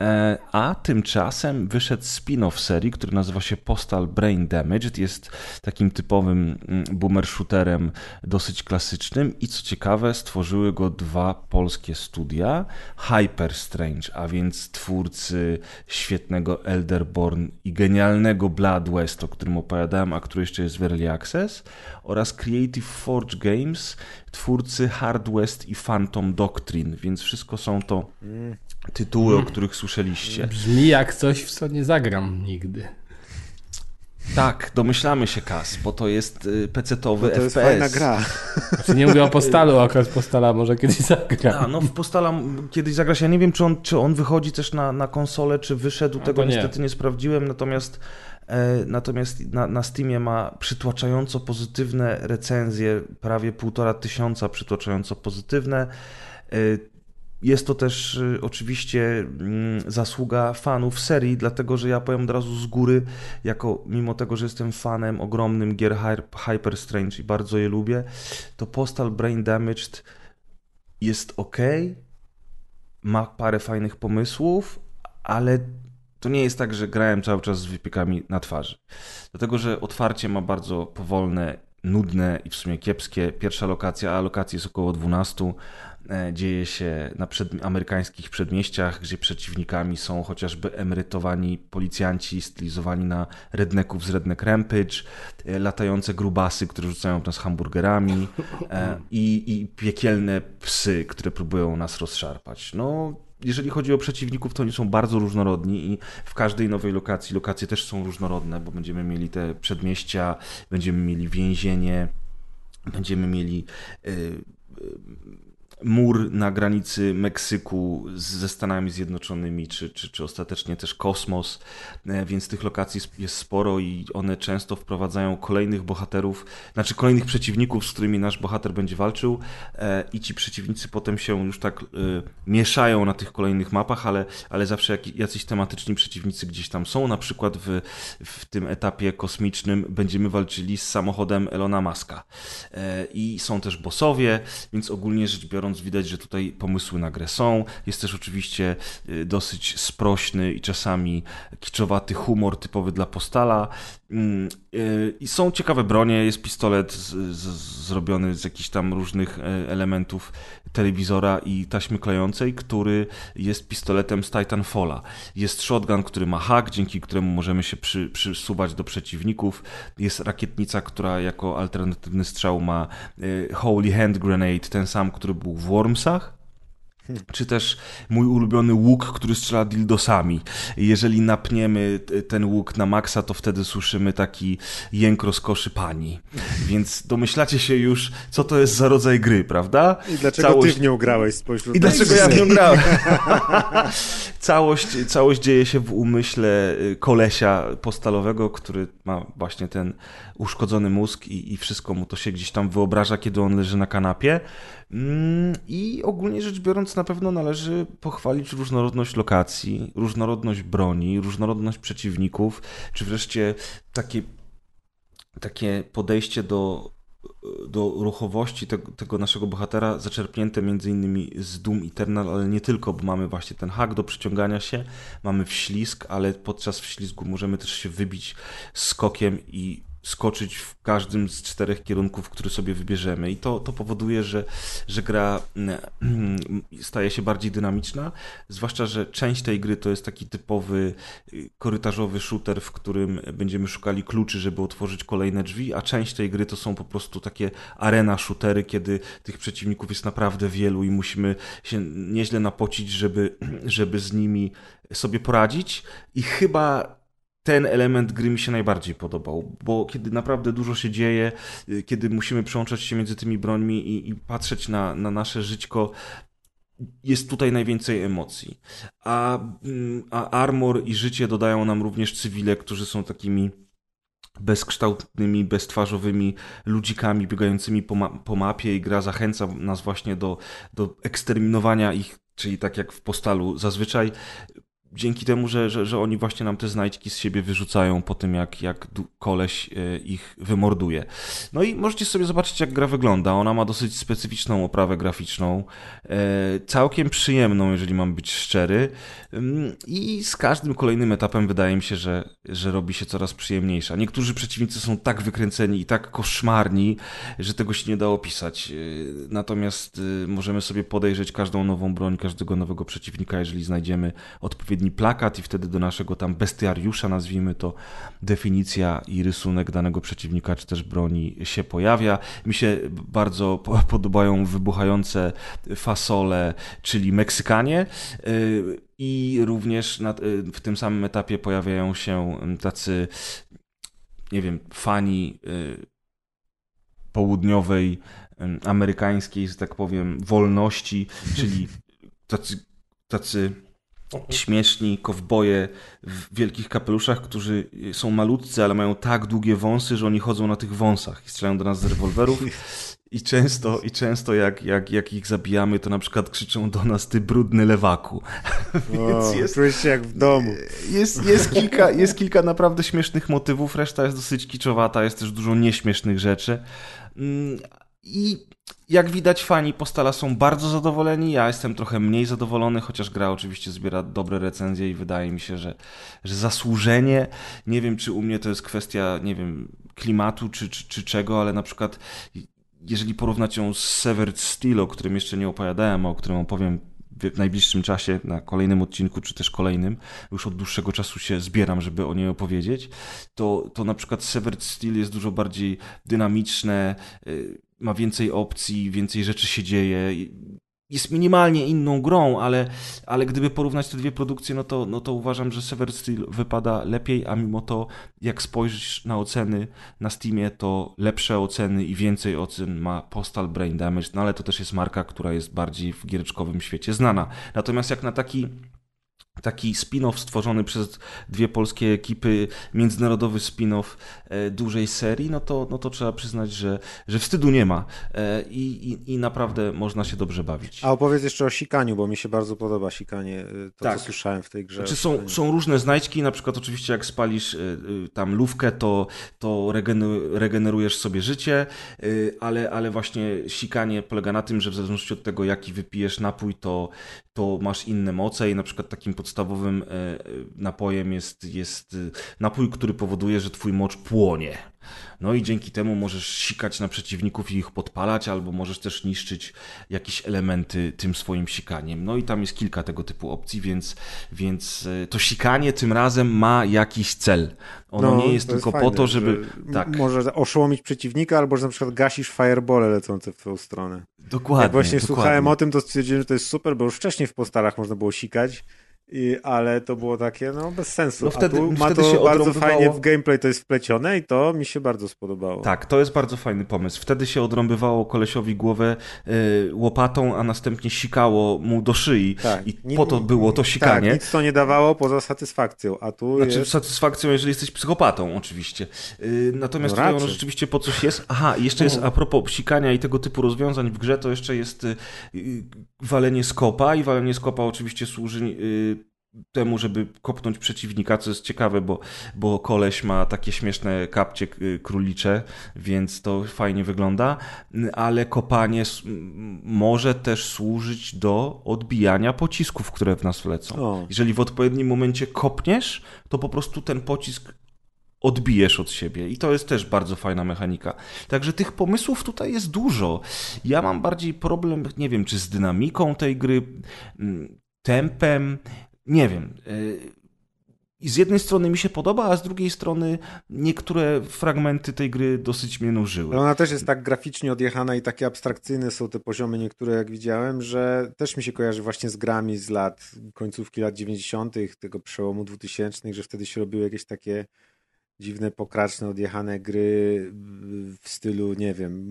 E, A tymczasem wyszedł spin-off serii, który nazywa się Postal Brain Damaged. Jest takim typowym mm, boomer shooterem, dosyć klasycznym i co ciekawe, stworzyły go dwa polskie studia, Hyper Strange, a więc twórcy świetnego Elderborn i genialnego Blood West, o którym opowiadałem, a który jeszcze jest w Early Access, oraz Creative Forge Games, twórcy Hard West i Phantom Doctrine, więc wszystko są to Tytuły, o których słyszeliście. Brzmi jak coś, w co nie zagram nigdy. Tak, domyślamy się Kas, bo to jest y, PC-towy No to FPS. jest fajna gra. Znaczy nie mówię o Postalu, a z Postala może kiedyś zagra. A, no w Postala kiedyś zagrać. Ja nie wiem, czy on, czy on wychodzi też na, na konsolę, czy wyszedł. A, Tego nie. niestety nie sprawdziłem. Natomiast, e, natomiast na, na Steamie ma przytłaczająco pozytywne recenzje. Prawie półtora tysiąca przytłaczająco pozytywne. Jest to też y, oczywiście mm, zasługa fanów serii, dlatego że ja powiem od razu z góry, jako mimo tego, że jestem fanem ogromnym gier Hy- Hyper Strange i bardzo je lubię, to Postal Brain Damaged jest ok, ma parę fajnych pomysłów, ale to nie jest tak, że grałem cały czas z wypiekami na twarzy. Dlatego, że otwarcie ma bardzo powolne, nudne i w sumie kiepskie. Pierwsza lokacja, a lokacji jest około 12. e, Dzieje się na przed, amerykańskich przedmieściach, gdzie przeciwnikami są chociażby emerytowani policjanci stylizowani na redneków z Redneck Rampage, e, latające grubasy, które rzucają nas hamburgerami e, i, i piekielne psy, które próbują nas rozszarpać. No, jeżeli chodzi o przeciwników, to oni są bardzo różnorodni i w każdej nowej lokacji, lokacje też są różnorodne, bo będziemy mieli te przedmieścia, będziemy mieli więzienie, będziemy mieli y, y, mur na granicy Meksyku ze Stanami Zjednoczonymi, czy, czy, czy ostatecznie też kosmos, e, więc tych lokacji jest sporo i one często wprowadzają kolejnych bohaterów, znaczy kolejnych przeciwników, z którymi nasz bohater będzie walczył. E, i ci przeciwnicy potem się już tak e, mieszają na tych kolejnych mapach, ale, ale zawsze jacyś tematyczni przeciwnicy gdzieś tam są, na przykład w, w tym etapie kosmicznym będziemy walczyli z samochodem Elona Muska. I są też bossowie, więc ogólnie rzecz biorąc widać, że tutaj pomysły na grę są. Jest też oczywiście y, dosyć sprośny i czasami kiczowaty humor typowy dla Postala. Mm, y, I są ciekawe bronie, jest pistolet z, z, zrobiony z jakichś tam różnych e, elementów telewizora i taśmy klejącej, który jest pistoletem z Titanfalla. Jest shotgun, który ma hak, dzięki któremu możemy się przy, przysuwać do przeciwników. Jest rakietnica, która jako alternatywny strzał ma e, Holy Hand Grenade, ten sam, który był w Wormsach. Czy też mój ulubiony łuk, który strzela dildosami. Jeżeli napniemy ten łuk na maksa, to wtedy słyszymy taki jęk rozkoszy pani. Więc domyślacie się już, co to jest za rodzaj gry, prawda? I dlaczego Całość- ty w nią grałeś spośród I dlaczego ja w nią (laughs) grałem? (laughs) całość, całość dzieje się w umyśle y, kolesia postalowego, który ma właśnie ten uszkodzony mózg i, i wszystko mu to się gdzieś tam wyobraża, kiedy on leży na kanapie. Mm, I ogólnie rzecz biorąc, na pewno należy pochwalić różnorodność lokacji, różnorodność broni, różnorodność przeciwników, czy wreszcie takie, takie podejście do do ruchowości tego, tego naszego bohatera zaczerpnięte między innymi z Doom Eternal, ale nie tylko, bo mamy właśnie ten hak do przyciągania się, mamy wślizg, ale podczas wślizgu możemy też się wybić skokiem i skoczyć w każdym z czterech kierunków, który sobie wybierzemy. I to, to powoduje, że, że gra mm, staje się bardziej dynamiczna, zwłaszcza, że część tej gry to jest taki typowy y, korytarzowy shooter, w którym będziemy szukali kluczy, żeby otworzyć kolejne drzwi, a część tej gry to są po prostu takie arena shootery, kiedy tych przeciwników jest naprawdę wielu i musimy się nieźle napocić, żeby, żeby z nimi sobie poradzić. I chyba ten element gry mi się najbardziej podobał, bo kiedy naprawdę dużo się dzieje, y, kiedy musimy przełączać się między tymi brońmi i, i patrzeć na, na nasze żyćko, jest tutaj najwięcej emocji. A, mm, a armor i życie dodają nam również cywile, którzy są takimi bezkształtnymi, beztwarzowymi ludzikami biegającymi po, ma po mapie i gra zachęca nas właśnie do, do eksterminowania ich, czyli tak jak w postalu zazwyczaj dzięki temu, że, że, że oni właśnie nam te znajdźki z siebie wyrzucają po tym, jak, jak koleś e, ich wymorduje. No i możecie sobie zobaczyć, jak gra wygląda. Ona ma dosyć specyficzną oprawę graficzną, e, całkiem przyjemną, jeżeli mam być szczery. I z każdym kolejnym etapem wydaje mi się, że, że robi się coraz przyjemniejsza. Niektórzy przeciwnicy są tak wykręceni i tak koszmarni, że tego się nie da opisać. E, Natomiast możemy sobie podejrzeć każdą nową broń, każdego nowego przeciwnika, jeżeli znajdziemy odpowiedni plakat i wtedy do naszego tam bestiariusza, nazwijmy to, definicja i rysunek danego przeciwnika czy też broni się pojawia. Mi się bardzo po- podobają wybuchające fasole, czyli Meksykanie. Yy, I również yy, w tym samym etapie pojawiają się tacy nie wiem, fani y, południowej, y, amerykańskiej, że tak powiem, wolności, czyli tacy, tacy śmieszni kowboje w wielkich kapeluszach, którzy są malutcy, ale mają tak długie wąsy, że oni chodzą na tych wąsach i strzelają do nas z rewolwerów. I często, i często jak, jak, jak ich zabijamy, to na przykład krzyczą do nas, ty brudny lewaku. (laughs) Więc jest, czułeś się jak w domu. Jest, jest, kilka, jest kilka naprawdę śmiesznych motywów, reszta jest dosyć kiczowata, jest też dużo nieśmiesznych rzeczy. Mm, I jak widać, fani Postala są bardzo zadowoleni. Ja jestem trochę mniej zadowolony, chociaż gra oczywiście zbiera dobre recenzje i wydaje mi się, że, że zasłużenie. Nie wiem, czy u mnie to jest kwestia, nie wiem, klimatu czy, czy, czy czego, ale na przykład jeżeli porównać ją z Severed Steel, o którym jeszcze nie opowiadałem, a o którym opowiem w najbliższym czasie, na kolejnym odcinku, czy też kolejnym, już od dłuższego czasu się zbieram, żeby o niej opowiedzieć, to, to na przykład Severed Steel jest dużo bardziej dynamiczne, y, ma więcej opcji, więcej rzeczy się dzieje jest minimalnie inną grą, ale, ale gdyby porównać te dwie produkcje, no to, no to uważam, że Severed Steel wypada lepiej, a mimo to jak spojrzysz na oceny na Steamie, to lepsze oceny i więcej ocen ma Postal Brain Damage, no ale to też jest marka, która jest bardziej w giereczkowym świecie znana. Natomiast jak na taki taki spin-off stworzony przez dwie polskie ekipy, międzynarodowy spin-off dużej serii, no to, no to trzeba przyznać, że, że wstydu nie ma e, i, i, i naprawdę można się dobrze bawić. A opowiedz jeszcze o sikaniu, bo mi się bardzo podoba sikanie, e, to tak. co słyszałem w tej grze. Znaczy są, są różne znajdźki, na przykład oczywiście jak spalisz tam lówkę, to, to regenerujesz sobie życie, ale, ale właśnie sikanie polega na tym, że w zależności od tego, jaki wypijesz napój, to, to masz inne moce i na przykład takim podstawowym e, e, napojem jest, jest e, napój, który powoduje, że twój mocz płonie. No i dzięki temu możesz sikać na przeciwników i ich podpalać, albo możesz też niszczyć jakieś elementy tym swoim sikaniem. No i tam jest kilka tego typu opcji, więc, więc to sikanie tym razem ma jakiś cel. Ono no, nie jest tylko jest po to, żeby. Tak. Może oszołomić przeciwnika, albo że na przykład gasisz firebole lecące w twoją stronę. Dokładnie. Jak właśnie dokładnie. słuchałem o tym, to stwierdziłem, że to jest super, bo już wcześniej w postarach można było sikać i, ale to było takie, no bez sensu. No wtedy, ma to się bardzo fajnie w gameplay to jest wplecione i to mi się bardzo spodobało. Tak, to jest bardzo fajny pomysł. Wtedy się odrąbywało kolesiowi głowę y, łopatą, a następnie sikało mu do szyi. Tak. I po to było to sikanie. Tak, nic to nie dawało poza satysfakcją, a tu Znaczy jest... satysfakcją, jeżeli jesteś psychopatą oczywiście. Y, natomiast no tutaj ono rzeczywiście po coś jest. Aha, jeszcze jest a propos sikania i tego typu rozwiązań w grze, to jeszcze jest y, walenie skopa i walenie skopa oczywiście służy temu, żeby kopnąć przeciwnika, co jest ciekawe, bo, bo koleś ma takie śmieszne kapcie królicze, więc to fajnie wygląda, ale kopanie może też służyć do odbijania pocisków, które w nas lecą. O. Jeżeli w odpowiednim momencie kopniesz, to po prostu ten pocisk odbijesz od siebie i to jest też bardzo fajna mechanika. Także tych pomysłów tutaj jest dużo. Ja mam bardziej problem, nie wiem, czy z dynamiką tej gry, tempem, nie wiem. Y, I z jednej strony mi się podoba, a z drugiej strony niektóre fragmenty tej gry dosyć mnie nużyły. Ona też jest tak graficznie odjechana i takie abstrakcyjne są te poziomy niektóre, jak widziałem, że też mi się kojarzy właśnie z grami z lat, końcówki lat 90., tego przełomu 2000, że wtedy się robiły jakieś takie dziwne, pokraczne, odjechane gry w stylu, nie wiem,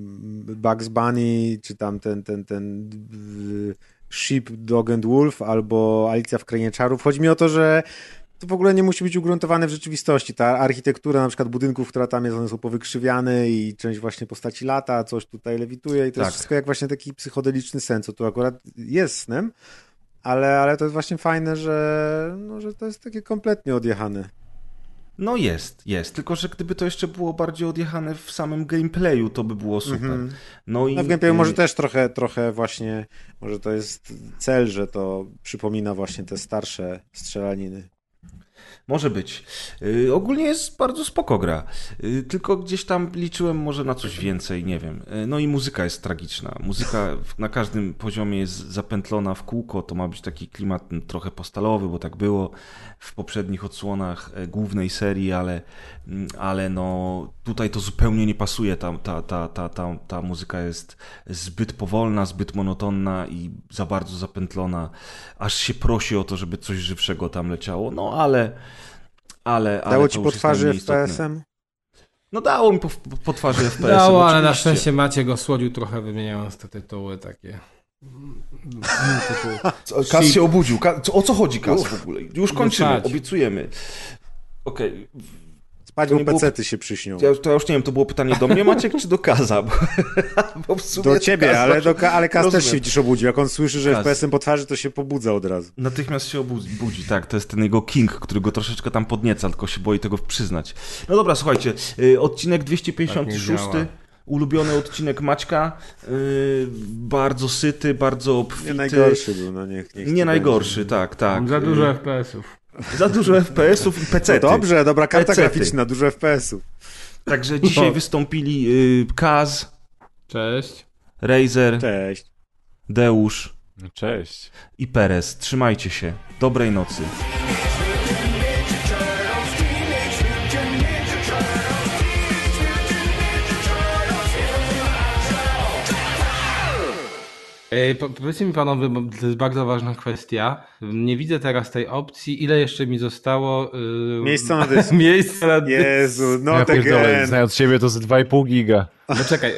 Bugs Bunny, czy tam ten, ten, ten Sheep, Dog and Wolf albo Alicja w Krainie Czarów. Chodzi mi o to, że to w ogóle nie musi być ugruntowane w rzeczywistości. Ta architektura na przykład budynków, która tam jest, one są powykrzywiane i część właśnie postaci lata, coś tutaj lewituje i to tak. jest wszystko jak właśnie taki psychodeliczny sen, co tu akurat jest snem, ale, ale to jest właśnie fajne, że, no, że to jest takie kompletnie odjechane. No jest, jest. Tylko, że gdyby to jeszcze było bardziej odjechane w samym gameplayu, to by było super. Mm -hmm. No, i, no w gameplayu może też trochę, trochę właśnie, może to jest cel, że to przypomina właśnie te starsze strzelaniny. Może być. Yy, ogólnie jest bardzo spoko gra. Yy, tylko gdzieś tam liczyłem może na coś więcej, nie wiem. Yy, no i muzyka jest tragiczna. Muzyka na każdym poziomie jest zapętlona w kółko. To ma być taki klimat trochę postalowy, bo tak było w poprzednich odsłonach e, głównej serii, ale, mm, ale no tutaj to zupełnie nie pasuje. Ta, ta, ta, ta, ta, ta muzyka jest zbyt powolna, zbyt monotonna i za bardzo zapętlona. Aż się prosi o to, żeby coś żywszego tam leciało. No ale ale, Dało ci po twarzy FPS-em? No dało mi po, po twarzy FPS. Dało, ale na oczywiście. szczęście Macie go słodził trochę, wymieniając te tytuły takie. Tytuł. Co, Kas się obudził. O co chodzi Kas w ogóle? Już kończymy, obiecujemy. Okej, Spać, To nie było- pecety się przyśnią. ja, to ja już nie wiem, to było pytanie do mnie Maciek czy do Kaza? (laughs) Bo, bo w sumie Do ciebie, Kaz ale, do, ale też Rozumiem. się widzisz obudził. Jak on słyszy, że Kaz. FPS-em po twarzy, to się pobudza od razu. Natychmiast się obudzi, budzi, tak, to jest ten jego king, który go troszeczkę tam podnieca, tylko się boi tego przyznać. No dobra, słuchajcie, y, odcinek 256, Tak nie ulubiony odcinek Maćka, y, bardzo syty, bardzo Nie obfity. najgorszy był, no niech, niech Nie najgorszy, tak, tak. Za Y, dużo FPS-ów. Za dużo FPS-ów i pecety. No dobrze, dobra karta Pecety. graficzna, dużo FPS-ów. Także dzisiaj No. wystąpili y, Kaz, Cześć. Razer, Cześć. Deusz Cześć. i Perez. Trzymajcie się. Dobrej nocy. Po- powiedzcie mi panowie, bo to jest bardzo ważna kwestia. Nie widzę teraz tej opcji. Ile jeszcze mi zostało? Yy... Miejsca na (laughs) dysku. Miejsca na dysku. Jezu, no ja tak znając ciebie to z 2,5 giga. No czekaj.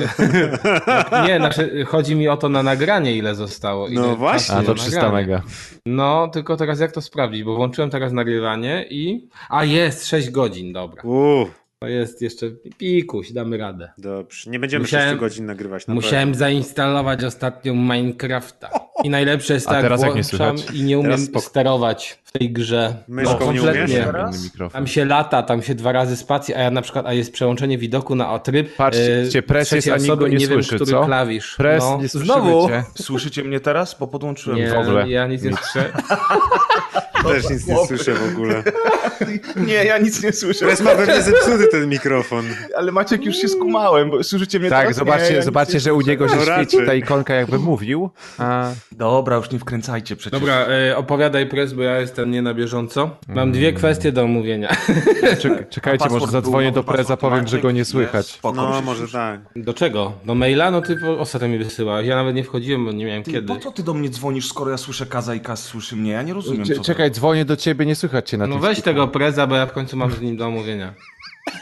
(laughs) nie, znaczy chodzi mi o to na nagranie, ile zostało. Ile No właśnie. A na to 300 nagranie. mega. No, tylko teraz jak to sprawdzić? Bo włączyłem teraz nagrywanie i. A jest 6 godzin, dobra. Uuu, To jest jeszcze pikuś, damy radę. dobrze. Nie będziemy Musiałem- 6 godzin nagrywać. Na Musiałem zainstalować ostatnio Minecrafta. I najlepsze jest tak, teraz jak nie włączam słychać? i nie umiem sterować w tej grze. Myszką nie umiesz? Inny mikrofon. Tam się lata, tam się dwa razy spacji, a ja na przykład, a jest przełączenie widoku na tryb. Patrzcie, e, Pres jest, a nikt osoby go i nie nie wiem, słyszy, który co? klawisz. Pres, no, nie słyszymy znowu. cię. Słyszycie mnie teraz? Bo podłączyłem Nie, w ogóle. ja nic nie słyszę. (laughs) Też nic nie słyszę w ogóle. (laughs) Nie, ja nic nie słyszę. Teraz ma pewnie zepsuty ten mikrofon. Ale Maciek już się skumałem, bo słyszycie mnie Tak, teraz? zobaczcie, nie, ja zobaczcie że u niego się No świeci ta ikonka jakby mówił. A... Dobra, już nie wkręcajcie przecież. Dobra, e, opowiadaj pres, bo ja jestem nie na bieżąco. Mam dwie kwestie do omówienia. (laughs) Czek- czekajcie, może zadzwonię do Preza, powiem, że go nie słychać. No, może tak. Do czego? Do maila? No ty po- ostatnio mi wysyłałeś. Ja nawet nie wchodziłem, bo nie miałem Ty, kiedy. po co ty do mnie dzwonisz, skoro ja słyszę Kaza i Kaz słyszy mnie? Ja nie rozumiem, Cze- co Czekaj, dzwonię do ciebie, nie słychać cię na No tym weź tego preza, bo ja w końcu mam z nim do omówienia.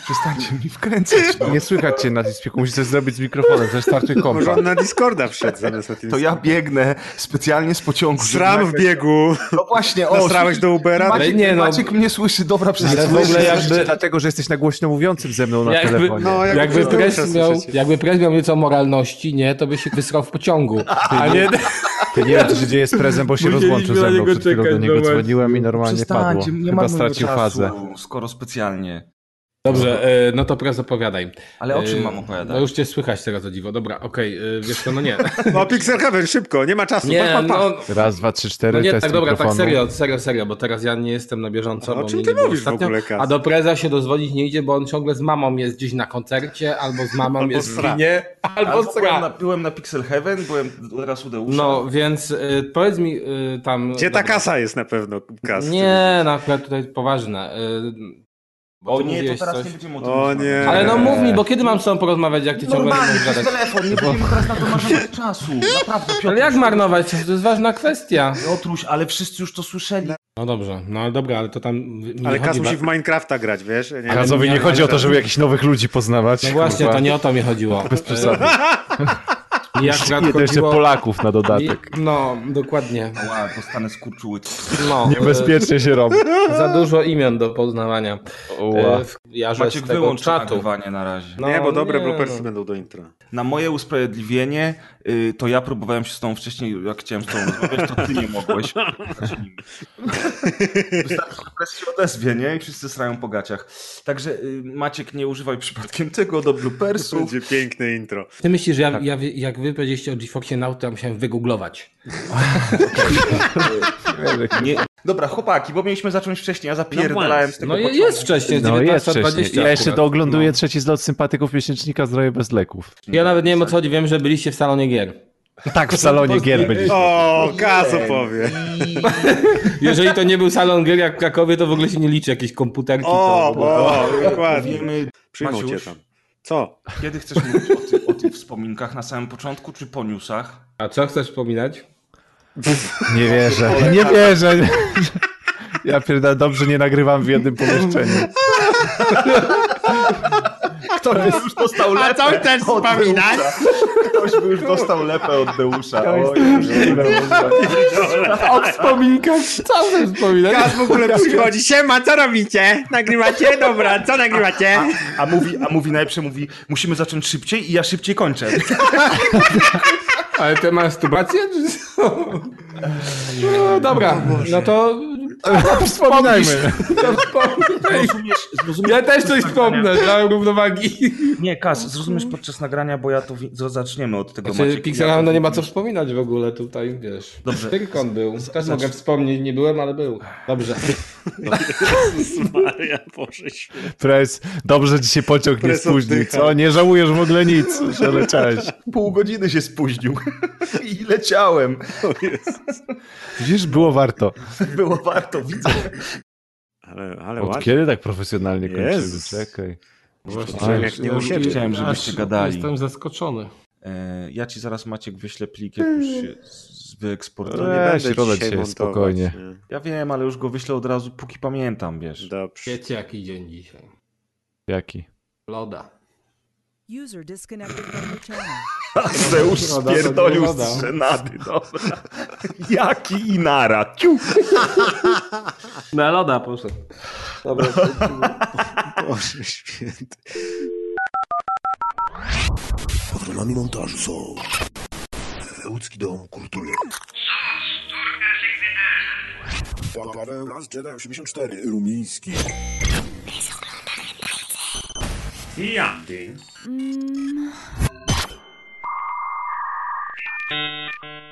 Przestańcie mi wkręcać. No. Nie słychać cię na tym spiku, musisz coś zrobić z mikrofonem, zestarczy Może kompa. on na Discorda wszedł zamiast na. To ja biegnę specjalnie z pociągu. Sram w biegu. No właśnie, o. Nasrałeś do Ubera? Maciek, Ale nie, no. Maciek mnie słyszy, dobra, przez Ale w ogóle Jakby... jakby- Dlatego, że jesteś na głośno mówiącym ze mną na Jakby- telefonie. No, jak Jakby pres, Deusza miał, jakby pres miał nieco moralności, nie, to by się wysrał w pociągu. A nie... Ty nie wiem, co się dzieje z prezem, bo się rozłączył ze mną. Przed chwilą do czekać, niego no właśnie. dzwoniłem i normalnie padło. Nie Chyba stracił czasu, fazę. skoro specjalnie. Dobrze, e, no to prez opowiadaj. Ale o czym E, mam opowiadać? No już cię słychać teraz o dziwo. Dobra, okej, e, wiesz co, no nie. (laughs) O, Pixel Heaven, szybko, nie ma czasu. Nie, pa, pa, pa. no, Raz, dwa, trzy, cztery, no nie, test tak dobra, tak mikrofonu. serio, serio, serio, bo teraz ja nie jestem na bieżąco. A o bo czym ty mówisz w ostatnio. ogóle, Kaz? A do preza się dozwolić nie idzie, bo on ciągle z mamą jest gdzieś na koncercie, albo z mamą Albo jest w kinie, albo Albo byłem, sra. na, byłem na Pixel Heaven, byłem teraz u Deusza. No, więc y, powiedz mi y, tam... Gdzie ta dobra. kasa jest na pewno? Kas, Nie, no akurat tutaj poważne. Y, bo O nie, to teraz coś- nie będziemy o tym O rozmawiać. nie. Ale no mów mi, bo kiedy mam z tobą porozmawiać, jak ty ciągle nie Normalnie, możesz przez gadać? telefon, nie będziemy teraz na to marnować czasu. (laughs) Naprawdę, Piotr. Ale jak marnować? To jest ważna kwestia. Otruś, ale wszyscy już to słyszeli. No dobrze, no ale dobra, ale to tam... mi Ale nie Kas chodzi musi ba- w Minecrafta grać, wiesz? Nie, Kazowi nie chodzi o to, żeby jakichś nowych ludzi poznawać. No właśnie, to nie o to mi chodziło. Bez przesady. (laughs) Akurat Nie, to jeszcze chodziło... Polaków na dodatek. mi- No, dokładnie. Ła, dostanę skurczuły. No, Niebezpiecznie się robi. e, za dużo imion do poznawania. Ła. E, Ja Maciek, wyłącz czatu. na razie. No, Nie, bo dobre nie, bloopersy no. będą do intra. Na moje usprawiedliwienie, to ja próbowałem się z tobą wcześniej, jak chciałem z tobą rozmawiać, to ty nie mogłeś. Wystarczy, że się odezwie, nie? I wszyscy srają po gaciach. Także y, Maciek, nie używaj przypadkiem tego do bloopersów. Będzie piękne intro. Ty myślisz, że ja, ja, wie- jak wy powiedzieliście o GeForce Now, to ja musiałem wygooglować. (laughs) Nie. Dobra, chłopaki, bo mieliśmy zacząć wcześniej, ja zapierdalałem z tego No jest wcześniej, No jest 19.20 wcześniej. Ja jeszcze doogląduję trzeci zlot sympatyków miesięcznika Zdrowie bez leków. Ja nawet nie wiem o co chodzi, wiem, że byliście w salonie gier. Tak, w salonie gier będzie. O, Kas opowie. (laughs) Jeżeli to nie był salon gier jak w Krakowie, to w ogóle się nie liczy jakieś komputerki. O, to... o, dokładnie. Przyjmą cię tam. Co? kiedy chcesz mówić o, ty, o tych wspominkach na samym początku, czy po newsach? A co chcesz wspominać? Nie wierzę. (laughs) Nie wierzę. Ja pierdolę, dobrze nie nagrywam w jednym pomieszczeniu. Ktoś by już dostał lepę A co chcesz wspominać? Ktoś by już dostał lepę od Deusza. (laughs) O wspominkach czasem wspominać. Gaz w ogóle przychodzi. Siema, co robicie? Nagrywacie? Dobra, co nagrywacie? a mówi, a mówi najlepsze, mówi, musimy zacząć szybciej i ja szybciej kończę. (laughs) Ale te masturbacje? No dobra, no to Wspominajmy. Zrozumiesz, zrozumiesz Ja też coś wspomnę dla równowagi. Nie, Kas, zrozumiesz podczas nagrania, bo ja wi- zaczniemy od tego Znaczy, Maciek. Pixel no nie ma co wspominać w ogóle tutaj, wiesz. Dobrze. Tyrkon był. Też mogę wspomnieć, nie byłem, ale był. Dobrze. Maria, Boże. Pres, dobrze ci się pociąg nie spóźnił, co? Nie żałujesz w ogóle nic, że leciałeś. Pół godziny się spóźnił i leciałem. Widzisz, było warto. Było warto, widzę. Ale, ale Od ładnie. kiedy tak profesjonalnie kończymy? Czekaj. Czułem jak nie u siebie. Chciałem, żebyście gadali. Jestem zaskoczony. E, ja ci zaraz, Maciek, wyślę plik, jak już się z- wyeksportuję. No nie będę środa dzisiaj dzisiaj, montować, spokojnie. nie. Ja wiem, ale już go wyślę od razu, póki pamiętam, wiesz. Dobrze. Wiecie jaki dzień dzisiaj? Jaki? Loda. User disconnected from your channel. Zeusz spierdolił z woda. żenady, dobra. Jaki inara, ciu. Na loda poszedł. Dobra, Boże święty. Patronami montażu są Łódzki Dom Kultury. Pa- Paweł Jedi 84 Rumiński. Jandy. Thank you.